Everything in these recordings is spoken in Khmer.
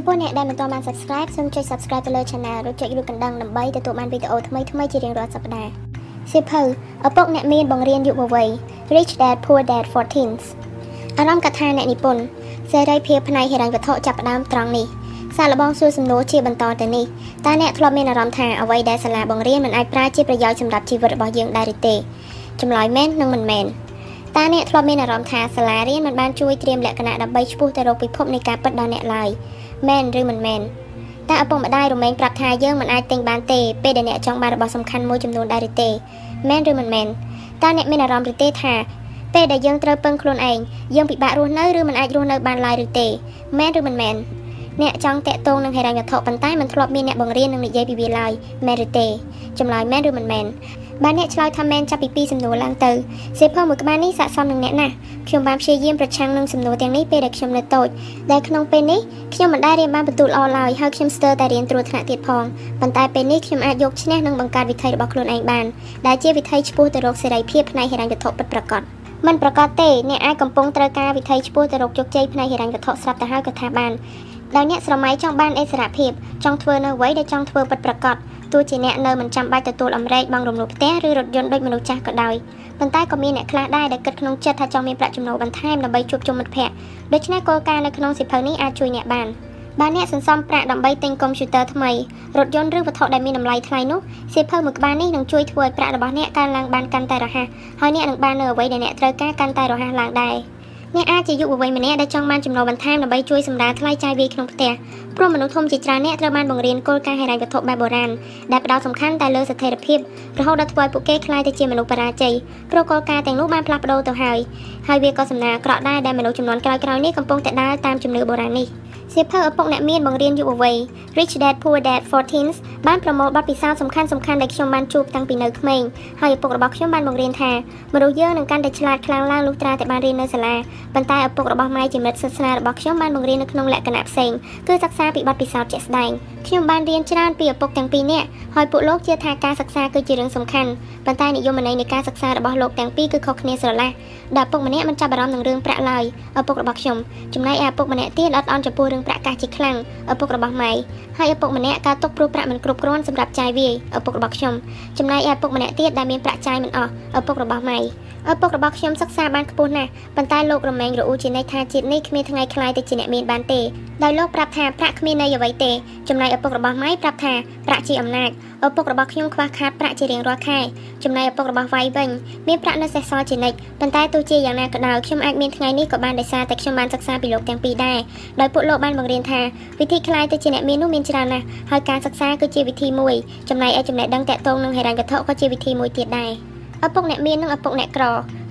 ចំពោះអ្នកដែលមិនទាន់បាន Subscribe សូមចុច Subscribe ទៅលើ Channel ឬចុចរូបកណ្ដឹងដើម្បីទទួលបានវីដេអូថ្មីៗជារៀងរាល់សប្តាហ៍សៀវភៅឪពុកអ្នកមានបង្រៀនយុវវ័យ Rich Dad Poor Dad for Teens អារម្មណ៍កថាអ្នកនិពន្ធសេរីភាពផ្នែកហិរញ្ញវត្ថុចាប់ផ្ដើមត្រង់នេះសាកល្បងសួរសំណួរជាបន្តទៅនេះតើអ្នកធ្លាប់មានអារម្មណ៍ថាអ្វីដែលសាលាបង្រៀនមិនអាចប្រើជាប្រយោជន៍សម្រាប់ជីវិតរបស់យើងដែរឬទេចម្លើយមែននិងមិនមែនតើអ្នកធ្លាប់មានអារម្មណ៍ថាសាលារៀនមិនបានជួយត្រៀមលក្ខណៈដើម្បីឆ្ពោះទៅរកពិភពនៃការពិតដល់អ្នកឡើយ មែនឬមិនមែនតើឪពុកម្ដាយរមែងប្រាប់ថាយើងមិនអាចទិញបានទេពេលដែលអ្នកចង់បានរបស់សំខាន់មួយចំនួនដែរឬទេមែនឬមិនមែនតើអ្នកមានអារម្មណ៍ឬទេថាពេលដែលយើងត្រូវពឹងខ្លួនឯងយើងពិបាករស់នៅឬមិនអាចរស់នៅបានឡើយឬទេមែនឬមិនមែនអ្នកចង់តាក់ទងនឹងហិរញ្ញវត្ថុប៉ុន្តែមិនធ្លាប់មានអ្នកបង្រៀននឹងនិយាយពីវាឡើយមែនឬទេចម្លើយមែនឬមិនមែន បានអ្នកឆ្លើយថាមែនចាប់ពីពីសំណួរឡើងទៅសៀវភៅមួយក្បាលនេះស័ក្តិសមនឹងអ្នកណាស់ខ្ញុំបានព្យាយាមប្រឆាំងនឹងសំណួរទាំងនេះពេលដែលខ្ញុំនៅតូចដែលក្នុងពេលនេះខ្ញុំមិនដែលរៀនបានបន្ទូលល្អឡើយហើយខ្ញុំស្ទើរតែរៀនត្រួតថ្នាក់ទៀតផងប៉ុន្តែពេលនេះខ្ញុំអាចយកឈ្នះនិងបង្កើតវិថីរបស់ខ្លួនឯងបានដែលជាវិថីឆ្ពោះទៅរកសេរីភាពផ្នែកហិរញ្ញវត្ថុពិតប្រាកដមិនប្រកាសទេអ្នកអាចកំពុងត្រូវការវិថីឆ្ពោះទៅរកជោគជ័យផ្នែកហិរញ្ញវត្ថុស្រាប់ទៅហើយក៏ថាបាន ដោយអ្នកស្រមៃចង់បានអិសរភាពចង់ធ្វើនៅអ្វីដែលចង់ធ្វើពិតប្រាកដទោះជាអ្នកនៅមិនចាំបាច់ទទួលអំរែកបង់រំលោភផ្ទះឬរថយន្តដូចមនុស្សចាស់ក៏ដោយប៉ុន្តែក៏មានអ្នកខ្លះដែរដែលគិតក្នុងចិត្តថាចង់មានប្រាក់ចំណូលបន្ថែមដើម្បីជួបជុំមិត្តភ័ក្តិដូច្នេះគោលការណ៍នៅក្នុងសិភៅនេះអាចជួយអ្នកបានបើអ្នកសន្សំប្រាក់ដើម្បីទិញកុំព្យូទ័រថ្មីរថយន្តឬវត្ថុដែលមានតម្លៃថ្លៃនោះសៀវភៅមួយក្បាលនេះនឹងជួយធ្វើឲ្យប្រាក់របស់អ្នកកើនឡើងបានកាន់តែរហ័សហើយអ្នកនឹងបាននៅអ្វីដែលអ្នកត្រូវការកាន់តែរហ័សឡើងដែរ អ្នកអាចជាយុវវ័យម្នាក់ដែលចង់បានចំណូលបន្ថែមដើម្បីជួយសម្រាលថ្លៃចាយវាយក្នុងផ្ទះព្រោះមនុស្សធំជាច្រើនអ្នកត្រូវបានបង្រៀនគោលការណ៍ហិរញ្ញវត្ថុបែបបុរាណដែលផ្ដោតសំខាន់តែលើស្ថិរភាពរហូតដល់ធ្វើឲ្យពួកគេក្លាយទៅជាមនុស្សបរាជ័យព្រោះគោលការណ៍ទាំងនោះបានផ្លាស់ប្ដូរទៅហើយហើយវាក៏សំណាអាក្រក់ដែរដែលមនុស្សចំនួនក្រោយៗនេះកំពុងតែដើរតាមជំនឿបុរាណនេះសៀវភៅឪពុកអ្នកមានបង្រៀនយុវវ័យ Rich Dad Poor Dad for Teens បានប្រមូលបទពិសោធន៍សំខាន់សំខាន់ដែលខ្ញុំបានជួបតាំងពីនៅក្មេងហើយឪពុករបស់ខ្ញុំបានបង្រៀនថាមនុស្សយើងនឹងកាន់តែឆ្លាតខ្លាំងឡើងលុះត្រាតែបានរៀននៅសាលាប៉ុន្តែឪពុករបស់ម៉ែជាមិត្តសាសនារបស់ខ្ញុំបានបង្រៀននៅក្នុងលក្ខណៈផ្សេងគឺសិក្សាពីបទពិសោធន៍ជាក់ស្ដែងខ្ញុំបានរៀនច្រើនពីឪពុកទាំងពីរនាក់ហើយពួកលោកជឿថាការសិក្សាគឺជារឿងសំខាន់ប៉ុន្តែនិយមន័យនៃការសិក្សារបស់លោកទាំងពីរគឺខុសគ្នាស្រឡះដែលឪពុកម្នាក់មិនចាប់អារម្មណ៍នឹងរឿងប្រាក់ឡើយឪពុករបស់ខ្ញុំចំណែកឯឪពុកម្នាក់ទៀតអត់អន់ចំពោះរឿងប្រាក់កាសជាខ្លាំងឪពុករបស់ម៉ៃហើយឪពុកម្នាក់ការຕົកព្រោះប្រាក់មិនគ្រប់គ្រាន់សម្រាប់ចាយវាយឪពុករបស់ខ្ញុំចំណែកឯឪពុកម្នាក់ទៀតដែលមានប្រាក់ចាយមិនអស់ឪពុករបស់ម៉ៃ ឪពុករបស់ខ្ញុំសិក្សាបានខ្ពស់ណាស់ប៉ុន្តែលោករមែងរអ៊ូជានិច្ចថាជាតិនេះគ្មានថ្ងៃខ្លាយទៅជាអ្នកមានបានទេដោយលោកប្រាប់ថាប្រាក់គ្មានន័យអ្វីទេចំណែកឪពុករបស់ម៉ៃប្រាប់ថាប្រាក់ជាអំណាចឪពុករបស់ខ្ញុំខ្វះខាតប្រាក់ជារៀងរាល់ខែចំណែកឪពុករបស់វាយវិញមានប្រាក់នៅសេសសល់ជានិច្ចប៉ុន្តែទោះជាយ៉ាងណាក៏ដោយខ្ញុំអាចមានថ្ងៃនេះក៏បានដោយសារតែខ្ញុំបានសិក្សាពីលោកទាំងពីរដែរដោយពួកលោកបានបង្រៀនថាវិធីខ្លាយទៅជាអ្នកមាននោះមានច្រើនណាស់ហើយការសិក្សាគឺជាវិធីមួយចំណែកឯចំណេះដឹងតាក់ទងនឹងហិរញ្ញវត្ថុក៏ជាវិធីមួយទៀតដែរ ឪពុកអ្នកមាននិងឪពុកអ្នកក្រ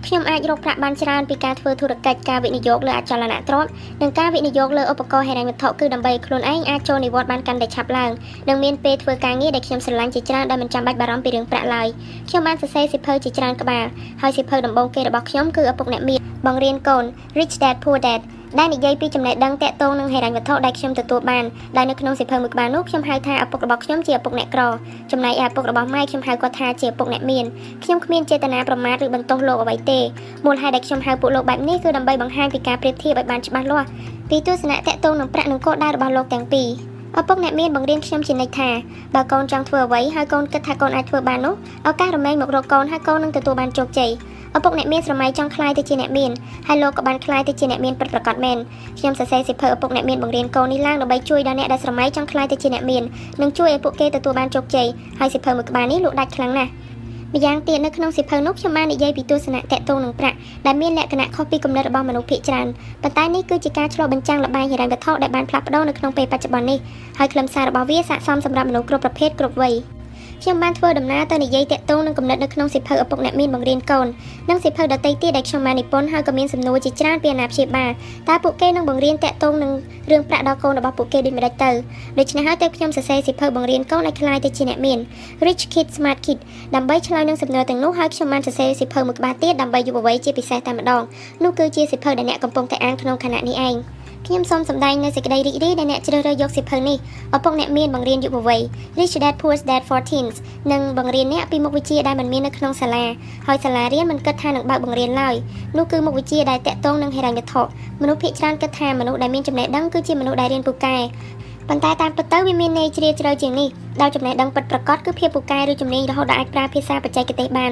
ខ្ញុំអាចរកប្រាក់បានច្រើនពីការធ្វើធុរកិច្ចការវិនិយោគលើអចលនទ្រព្យនិងការវិនិយោគលើឧបករណ៍ហិរញ្ញវត្ថុគឺដើម្បីខ្លួនឯងអាចចូលនិវត្តន៍បានកាន់តែឆាប់ឡើងនិងមានពេលធ្វើការងារដែលខ្ញុំស្រឡាញ់ជាច្រើនដែលមិនចាំបាច់បារម្ភពីរឿងប្រាក់ឡើយខ្ញុំបានសរសេរសៀវភៅជាច្រើនក្បាលហើយសៀវភៅដំបូងគេរបស់ខ្ញុំគឺឪពុកអ្នកមានបង្រៀនកូន Rich Dad Poor Dad ដែលនិយាយពីចំណេះដឹងតាក់ទងនឹងហិរញ្ញវត្ថុដែលខ្ញុំទទួលបានដែលនៅក្នុងសៀវភៅមួយក្បាលនោះខ្ញុំហៅថាឪពុករបស់ខ្ញុំជាឪពុកអ្នកក្រចំណែកឯឪពុករបស់ម៉ែខ្ញុំហៅគាត់ថាជាឪពុកអ្នកមានខ្ញុំគ្មានចេតនាប្រមាថឬបន្ទោសលោកអ្វីទេមូលហេតុដែលខ្ញុំហៅពួកលោកបែបនេះគឺដើម្បីបង្ហាញពីការប្រៀបធៀបឲ្យបានច្បាស់លាស់ពីទស្សនៈតាក់ទងនឹងប្រាក់និងគោលដៅរបស់លោកទាំងពីរ ឪពុកអ្នកមានបង្រៀនខ្ញុំជានិច្ចថាបើកូនចង់ធ្វើអ្វីហើយកូនគិតថាកូនអាចធ្វើបាននោះឱកាសរមែងមករកកូនហើយកូននឹងទទួលបានជោគជ័យឪពុកអ្នកមានស្រមៃចង់ខ្លាយទៅជាអ្នកមានហើយលោកក៏បានខ្លាយទៅជាអ្នកមានពិតប្រាកដមែនខ្ញុំសរសេរសិភៅឪពុកអ្នកមានបង្រៀនកូននេះឡើងដើម្បីជួយដល់អ្នកដែលស្រមៃចង់ខ្លាយទៅជាអ្នកមាននិងជួយឲ្យពួកគេទទួលបានជោគជ័យហើយសិភៅមួយក្បាលនេះលក់ដាច់ខ្លាំងណាស់ ម្យ៉ាងទៀតនៅក្នុងសិភៅនោះខ្ញុំបាននិយាយពីទស្សនៈតកតងនឹងប្រាក់ដែលមានលក្ខណៈខុសពីគំនិតរបស់មនុស្សភាគច្រើនប៉ុន្តែនេះគឺជាការឆ្លុះបញ្ចាំងលបាយហិរញ្ញវត្ថុដែលបានផ្លាស់ប្ដូរនៅក្នុងពេលបច្ចុប្បន្ននេះហើយខ្លឹមសាររបស់វាស័ក្តិសមសម្រាប់មនុស្សគ្រប់ប្រភេទគ្រប់វ័យ ខ្ញុំបានធ្វើដំណើរទៅនិយាយតាក់ទងនឹងគំនិតនៅក្នុងសិភៅឪពុកអ្នកមានបង្រៀនកូននិងសិភៅដទៃទៀតដែលខ្ញុំបាននិពន្ធហើយក៏មានសំណួរជាច្រើនពីអាណាព្យាបាលតើពួកគេនឹងបង្រៀនតាក់ទងនឹងរឿងប្រាក់ដល់កូនរបស់ពួកគេដូចម្តេចទៅដូច្នេះហើយទើបខ្ញុំសរសេរសិភៅបង្រៀនកូនឲ្យក្លាយទៅជាអ្នកមាន Rich Kid Smart Kid ដើម្បីឆ្លើយនឹងសំណួរទាំងនោះហើយខ្ញុំបានសរសេរសិភៅមួយក្បាលទៀតដើម្បីយុវវ័យជាពិសេសតែម្ដងនោះគឺជាសិភៅដែលអ្នកកំពុងតែអានក្នុងខណៈនេះឯង ខ្ញុំសូមសម្ដែងនូវសេចក្តីរីករាយដែលអ្នកជ្រើសរើសយកសៀវភៅនេះឪពុកអ្នកមានបង្រៀនយុវវ័យ Rich Dad Poor Dad for Teens និងបង្រៀនអ្នកពីមុខវិជ្ជាដែលមិនមាននៅក្នុងសាលាហើយសាលារៀនមិនគិតថានឹងបើកបង្រៀនឡើយនោះគឺមុខវិជ្ជាដែលតាក់ទងនឹងហិរញ្ញវត្ថុមនុស្សភាគច្រើនគិតថាមនុស្សដែលមានចំណេះដឹងគឺជាមនុស្សដែលរៀនពូកែប៉ុន្តែតាមពិតទៅវាមានន័យជ្រាលជ្រៅជាងនេះដោយចំណេះដឹងពិតប្រាកដគឺភាពពូកែឬជំនាញរហូតដល់អាចប្រើភាសាបច្ចេកទេសបាន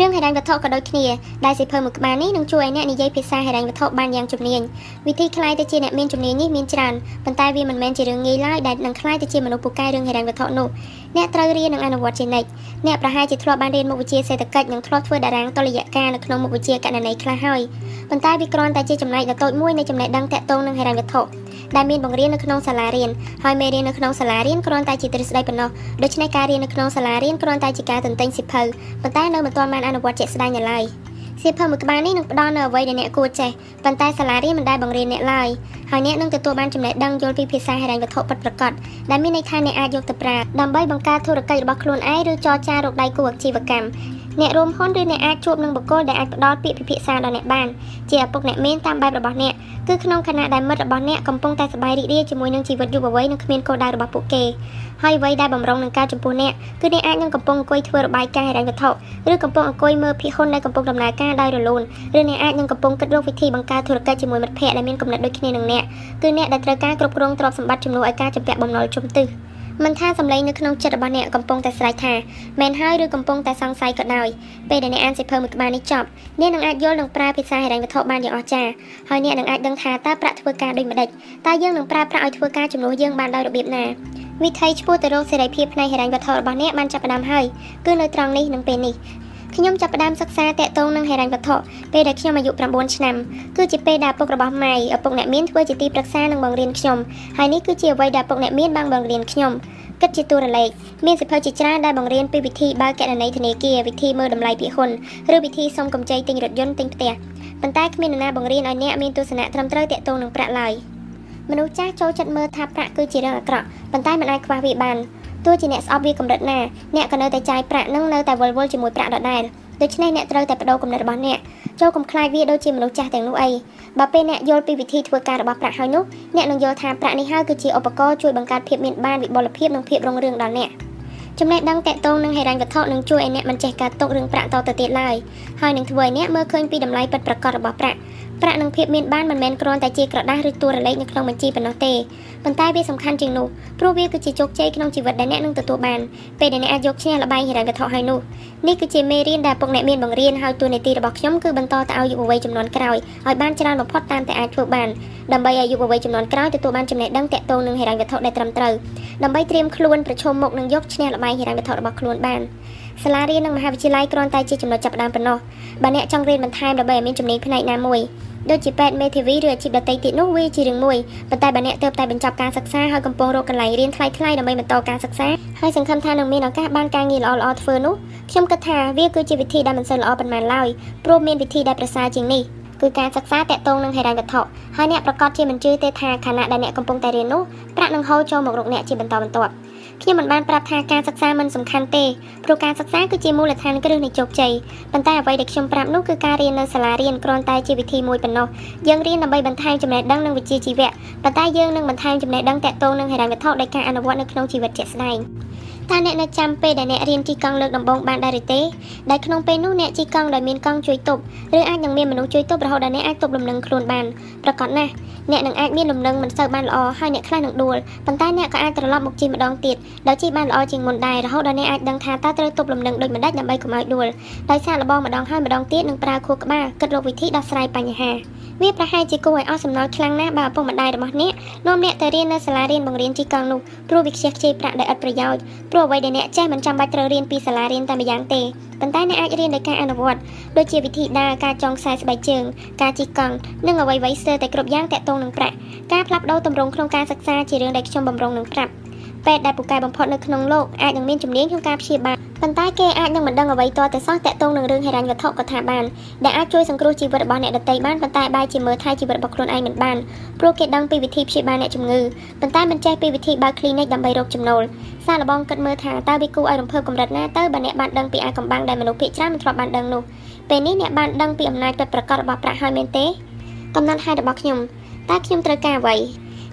រឿងហិរញ្ញវត្ថុក៏ដូចគ្នាដែលសិភើមួយក្បាលនេះនឹងជួយឲ្យអ្នកនិយាយភាសាហិរញ្ញវត្ថុបានយ៉ាងជំនាញវិធីខ្លាយទៅជាអ្នកមានជំនាញនេះមានច្រើនប៉ុន្តែវាមិនមែនជារឿងងាយឡើយដែលនឹងខ្លាយទៅជាមនុស្សពូកែរឿងហិរញ្ញវត្ថុនោះ អ្នកត្រូវរៀននិងអនុវត្តជានិច្ចអ្នកប្រហែលជាធ្លាប់បានរៀនមុខវិជ្ជាសេដ្ឋកិច្ចនិងធ្លាប់ធ្វើតារាងតុល្យការនៅក្នុងមុខវិជ្ជាកណន័យខ្លះហើយប៉ុន្តែវាគ្រាន់តែជាចំណែកដ៏តូចមួយនៃចំណេះដឹងតាក់ទងនឹងហិរញ្ញវត្ថុដែលមានបង្រៀននៅក្នុងសាលារៀនហើយមេរៀននៅក្នុងសាលារៀនគ្រាន់តែជាទ្រឹស្ដីប៉ុណ្ណោះដូច្នេះការរៀននៅក្នុងសាលារៀនគ្រាន់តែជាការទន្ទិញសិភៅប៉ុន្តែនៅមិនទាន់បានអនុវត្តជាក់ស្ដែងនៅឡើយ សៀវភៅមួយក្បាលនេះនឹងផ្ដល់នូវអ្វីដែលអ្នកគួរចេះប៉ុន្តែសាលារៀនមិនដែលបង្រៀនអ្នកឡើយហើយអ្នកនឹងទទួលបានចំណេះដឹងយល់ពីភាសាហិរញ្ញវត្ថុពិតប្រាកដដែលមានន័យថាអ្នកអាចយកទៅប្រើដើម្បីបង្កើតធុរកិច្ចរបស់ខ្លួនឯងឬចរចារកដៃគូអាជីវកម្ម អ្នករួមហ៊ុនឬអ្នកអាចជួបនឹងបុគ្គលដែលអាចផ្ដល់ពាក្យពិភាក្សាដល់អ្នកបានជាឪពុកអ្នកមានតាមបែបរបស់អ្នកគឺក្នុងខណៈដែលមិត្តរបស់អ្នកកំពុងតែសប្បាយរីករាយជាមួយនឹងជីវិតយុវវ័យនិងគ្មានគោលដៅរបស់ពួកគេហើយអ្វីដែលបំរុងនឹងការចំពោះអ្នកគឺអ្នកអាចនឹងកំពុងអង្គុយធ្វើរបាយការណ៍ហិរញ្ញវត្ថុឬកំពុងអង្គុយមើលភាគហ៊ុនដែលកំពុងដំណើរការដោយរលូនឬអ្នកអាចនឹងកំពុងគិតរកវិធីបង្កើតធុរកិច្ចជាមួយមិត្តភ័ក្តិដែលមានគំនិតដូចគ្នានឹងអ្នកគឺអ្នកដែលត្រូវការគ្រប់គ្រងទ្រព្យសម្បត្តិជំនួសឲ្យការជំពាក់បំណុលជំទិះ មិនថាសម្លេងនៅក្នុងចិត្តរបស់អ្នកកំពុងតែស្រែកថាមែនហើយឬកំពុងតែសង្ស័យក៏ដោយពេលដែលអ្នកអានសៀវភៅមួយក្បាលនេះចប់អ្នកនឹងអាចយល់និងប្រើភាសាហិរញ្ញវត្ថុបានយ៉ាងអស្ចារ្យហើយអ្នកនឹងអាចដឹងថាតើប្រាក់ធ្វើការដូចម្ដេចតើយើងនឹងប្រើប្រាក់ឲ្យធ្វើការជំនួសយើងបានដោយរបៀបណាវិធីឆ្ពោះទៅរកសេរីភាពផ្នែកហិរញ្ញវត្ថុរបស់អ្នកបានចាប់ផ្ដើមហើយគឺនៅត្រង់នេះនឹងពេលនេះ ខ្ញុំចាប់ផ្ដើមសិក្សាតាក់ទងនឹងហិរញ្ញវត្ថុពេលដែលខ្ញុំអាយុ9ឆ្នាំគឺជាពេលដែលឪពុករបស់ម៉ែឪពុកអ្នកមានធ្វើជាទីប្រឹក្សានិងបង្រៀនខ្ញុំហើយនេះគឺជាអ្វីដែលឪពុកអ្នកមានបានបង្រៀនខ្ញុំគិតជាតួលេខមានសិភៅជាច្រើនដែលបង្រៀនពីវិធីបើកគណនីធនាគារវិធីមើលតម្លៃភាគហ៊ុនឬវិធីសុំកម្ចីទិញរថយន្តទិញផ្ទះប៉ុន្តែគ្មាននរណាបង្រៀនឲ្យអ្នកមានទស្សនៈត្រឹមត្រូវតាក់ទងនឹងប្រាក់ឡើយមនុស្សចាស់ចូលចិត្តមើលថាប្រាក់គឺជារឿងអាក្រក់ប៉ុន្តែមិនអាចខ្វះវាបាន ទោះជាអ្នកស្អប់វាកម្រិតណាអ្នកក៏នៅតែចាយប្រាក់និងនៅតែវល់វល់ជាមួយប្រាក់ដដែលដូច្នេះអ្នកត្រូវតែបដូរគំនិតរបស់អ្នកចូលកុំខ្លាចវាដូចជាមនុស្សចាស់ទាំងនោះអីបើពេលអ្នកយល់ពីវិធីធ្វើការរបស់ប្រាក់ហើយនោះអ្នកនឹងយល់ថាប្រាក់នេះហើយគឺជាឧបករណ៍ជួយបង្កើតភាពមានបានវិបុលភាពនិងភាពរុងរឿងដល់អ្នកចំណេះដឹងតកតងនឹងហិរញ្ញវត្ថុនឹងជួយឲ្យអ្នកមិនចេះការຕົករឿងប្រាក់តទៅទៀតឡើយហើយនឹងធ្វើឲ្យអ្នកមើលឃើញពីតម្លៃពិតប្រាកដរបស់ប្រាក់ប្រាក់និងភាពមានបានមិនមែនគ្រាន់តែជាក្រដាស់ឬតួរលេខនៅក្នុងបញ្ជីប៉ុណ្ណោះទេ ប៉ុន្តែវាសំខាន់ជាងនោះព្រោះវាគឺជាជោគជ័យក្នុងជីវិតដែលអ្នកនឹងទទួលបានពេលដែលអ្នកអាចយកឈ្នះលបែងហិរញ្ញវត្ថុហើយនោះនេះគឺជាមេរៀនដែលពុកអ្នកមានបង្រៀនហើយតួនាទីរបស់ខ្ញុំគឺបន្តទៅឲ្យយុវវ័យចំនួនក្រោយឲ្យបានច្រើនបំផុតតាមតែអាចធ្វើបានដើម្បីឲ្យយុវវ័យចំនួនក្រោយទទួលបានចំណេះដឹងទាក់ទងនឹងហិរញ្ញវត្ថុដែលត្រឹមត្រូវដើម្បីត្រៀមខ្លួនប្រឈមមុខនឹងយកឈ្នះលបែងហិរញ្ញវត្ថុរបស់ខ្លួនបានសាលារៀននិងមហាវិទ្យាល័យគ្រាន់តែជាចំណុចចាប់ផ្ដើមប៉ុណ្ណោះបើអ្នកចង់រៀនបន្ថែមដើម្បីឲ្យមានជំនាញផ្នែកណាមួយ ដូចជាពេទ្យមេធាវីឬអាជីពដទៃទៀតនោះវាជារឿងមួយប៉ុន្តែបើអ្នកទៅតែបញ្ចប់ការសិក្សាហើយកំពុងរកកន្លែងរៀនថ្លៃៗដើម្បីបន្តការសិក្សាហើយសង្ឃឹមថានឹងមានឱកាសបានការងារល្អៗធ្វើនោះខ្ញុំគិតថាវាគឺជាវិធីដែលមិនសូវល្អប៉ុន្មានឡើយព្រោះមានវិធីដែលប្រសើរជាងនេះគឺការសិក្សាតាក់ទងនឹងហិរញ្ញវត្ថុហើយអ្នកប្រកាសជាមិនជឿទេថាខណៈដែលអ្នកកំពុងតែរៀននោះប្រាក់នឹងហូរចូលមករកអ្នកជាបន្តបន្ទាប់ ខ្ញុំមិនបានប្រាប់ថាការសិក្សាមិនសំខាន់ទេព្រោះការសិក្សាគឺជាមូលដ្ឋានគ្រឹះនៃជោគជ័យប៉ុន្តែអ្វីដែលខ្ញុំប្រាប់នោះគឺការរៀននៅសាលារៀនគ្រាន់តែជាវិធីមួយប៉ុណ្ណោះយើងរៀនដើម្បីបន្ថែមចំណេះដឹងនិងវិជ្ជាជីវៈប៉ុន្តែយើងនឹងបន្ថែមចំណេះដឹងតាក់ទងនឹងហិរញ្ញវត្ថុដោយការអនុវត្តនៅក្នុងជីវិតជាក់ស្ដែង តើអ្នកនៅចាំពេលដែលអ្នករៀនជិះកង់លើកដំបូងបានដែរឬទេដែលក្នុងពេលនោះអ្នកជិះកង់ដោយមានកង់ជួយទប់ឬអាចនឹងមានមនុស្សជួយទប់រហូតដល់អ្នកអាចទប់លំនឹងខ្លួនបានប្រកបណាស់អ្នកនឹងអាចមានលំនឹងមិនសូវបានល្អហើយអ្នកខ្លះនឹងដួលប៉ុន្តែអ្នកក៏អាចត្រឡប់មកជិះម្ដងទៀតដោយជិះបានល្អជាងមុនដែររហូតដល់អ្នកអាចដឹងថាតើត្រូវទប់លំនឹងដូចម្ដេចដើម្បីកុំឲ្យដួលដោយសារលបងម្ដងហើយម្ដងទៀតនឹងប្រើខួរក្បាលគិតរកវិធីដោះស្រាយបញ្ហា វាប្រហែលជាគួរឲ្យអស់សំណល់ខ្លាំងណាស់បើឪពុកម្ដាយរបស់អ្នកនាំអ្នកទៅរៀននៅសាលារៀនបង្រៀនជិះកង់នោះព្រោះវាខ្ជះខ្ជាយប្រាក់ដែលឥតប្រយោជន៍ព្រោះអ្វីដែលអ្នកចេះមិនចាំបាច់ត្រូវរៀនពីសាលារៀនតែម្យ៉ាងទេប៉ុន្តែអ្នកអាចរៀនដោយការអនុវត្តដូចជាវិធីដើរការចងខ្សែស្បែកជើងការជិះកង់និងអ្វីៗស្ទើរតែគ្រប់យ៉ាងតាក់ទងនឹងប្រាក់ការផ្លាស់ប្ដូរទម្រង់ក្នុងការសិក្សាជារឿងដែលខ្ញុំបំរុងនឹងប្រាប់ ពេទ្យដែលពូកែបំផុតនៅក្នុងលោកអាចនឹងមានជំនាញក្នុងការព្យាបាលប៉ុន្តែគេអាចនឹងមិនដឹងអ្វីទាល់តែសោះតាក់ទងនឹងរឿងហិរញ្ញវត្ថុក៏ថាបានដែលអាចជួយសង្គ្រោះជីវិតរបស់អ្នកដទៃបានប៉ុន្តែបែរជាមើលថែជីវិតរបស់ខ្លួនឯងមិនបានព្រោះគេដឹងពីវិធីព្យាបាលអ្នកជំងឺប៉ុន្តែមិនចេះពីវិធីបើក clinic ដើម្បីរកចំណូលសាឡបងគិតមើលថាតើវាគួរឲ្យរំភើបកម្រិតណាទៅបើអ្នកបានដឹងពីអាកំបាំងដែលមនុស្សភាគច្រើនមិនធ្លាប់បានដឹងនោះពេលនេះអ្នកបានដឹងពីអំណាចពិតប្រាកដរបស់ប្រាក់ហើយមែនទេកំណត់ហេតុរបស់ខ្ញុំតើខ្ញុំត្រូវការអ្វី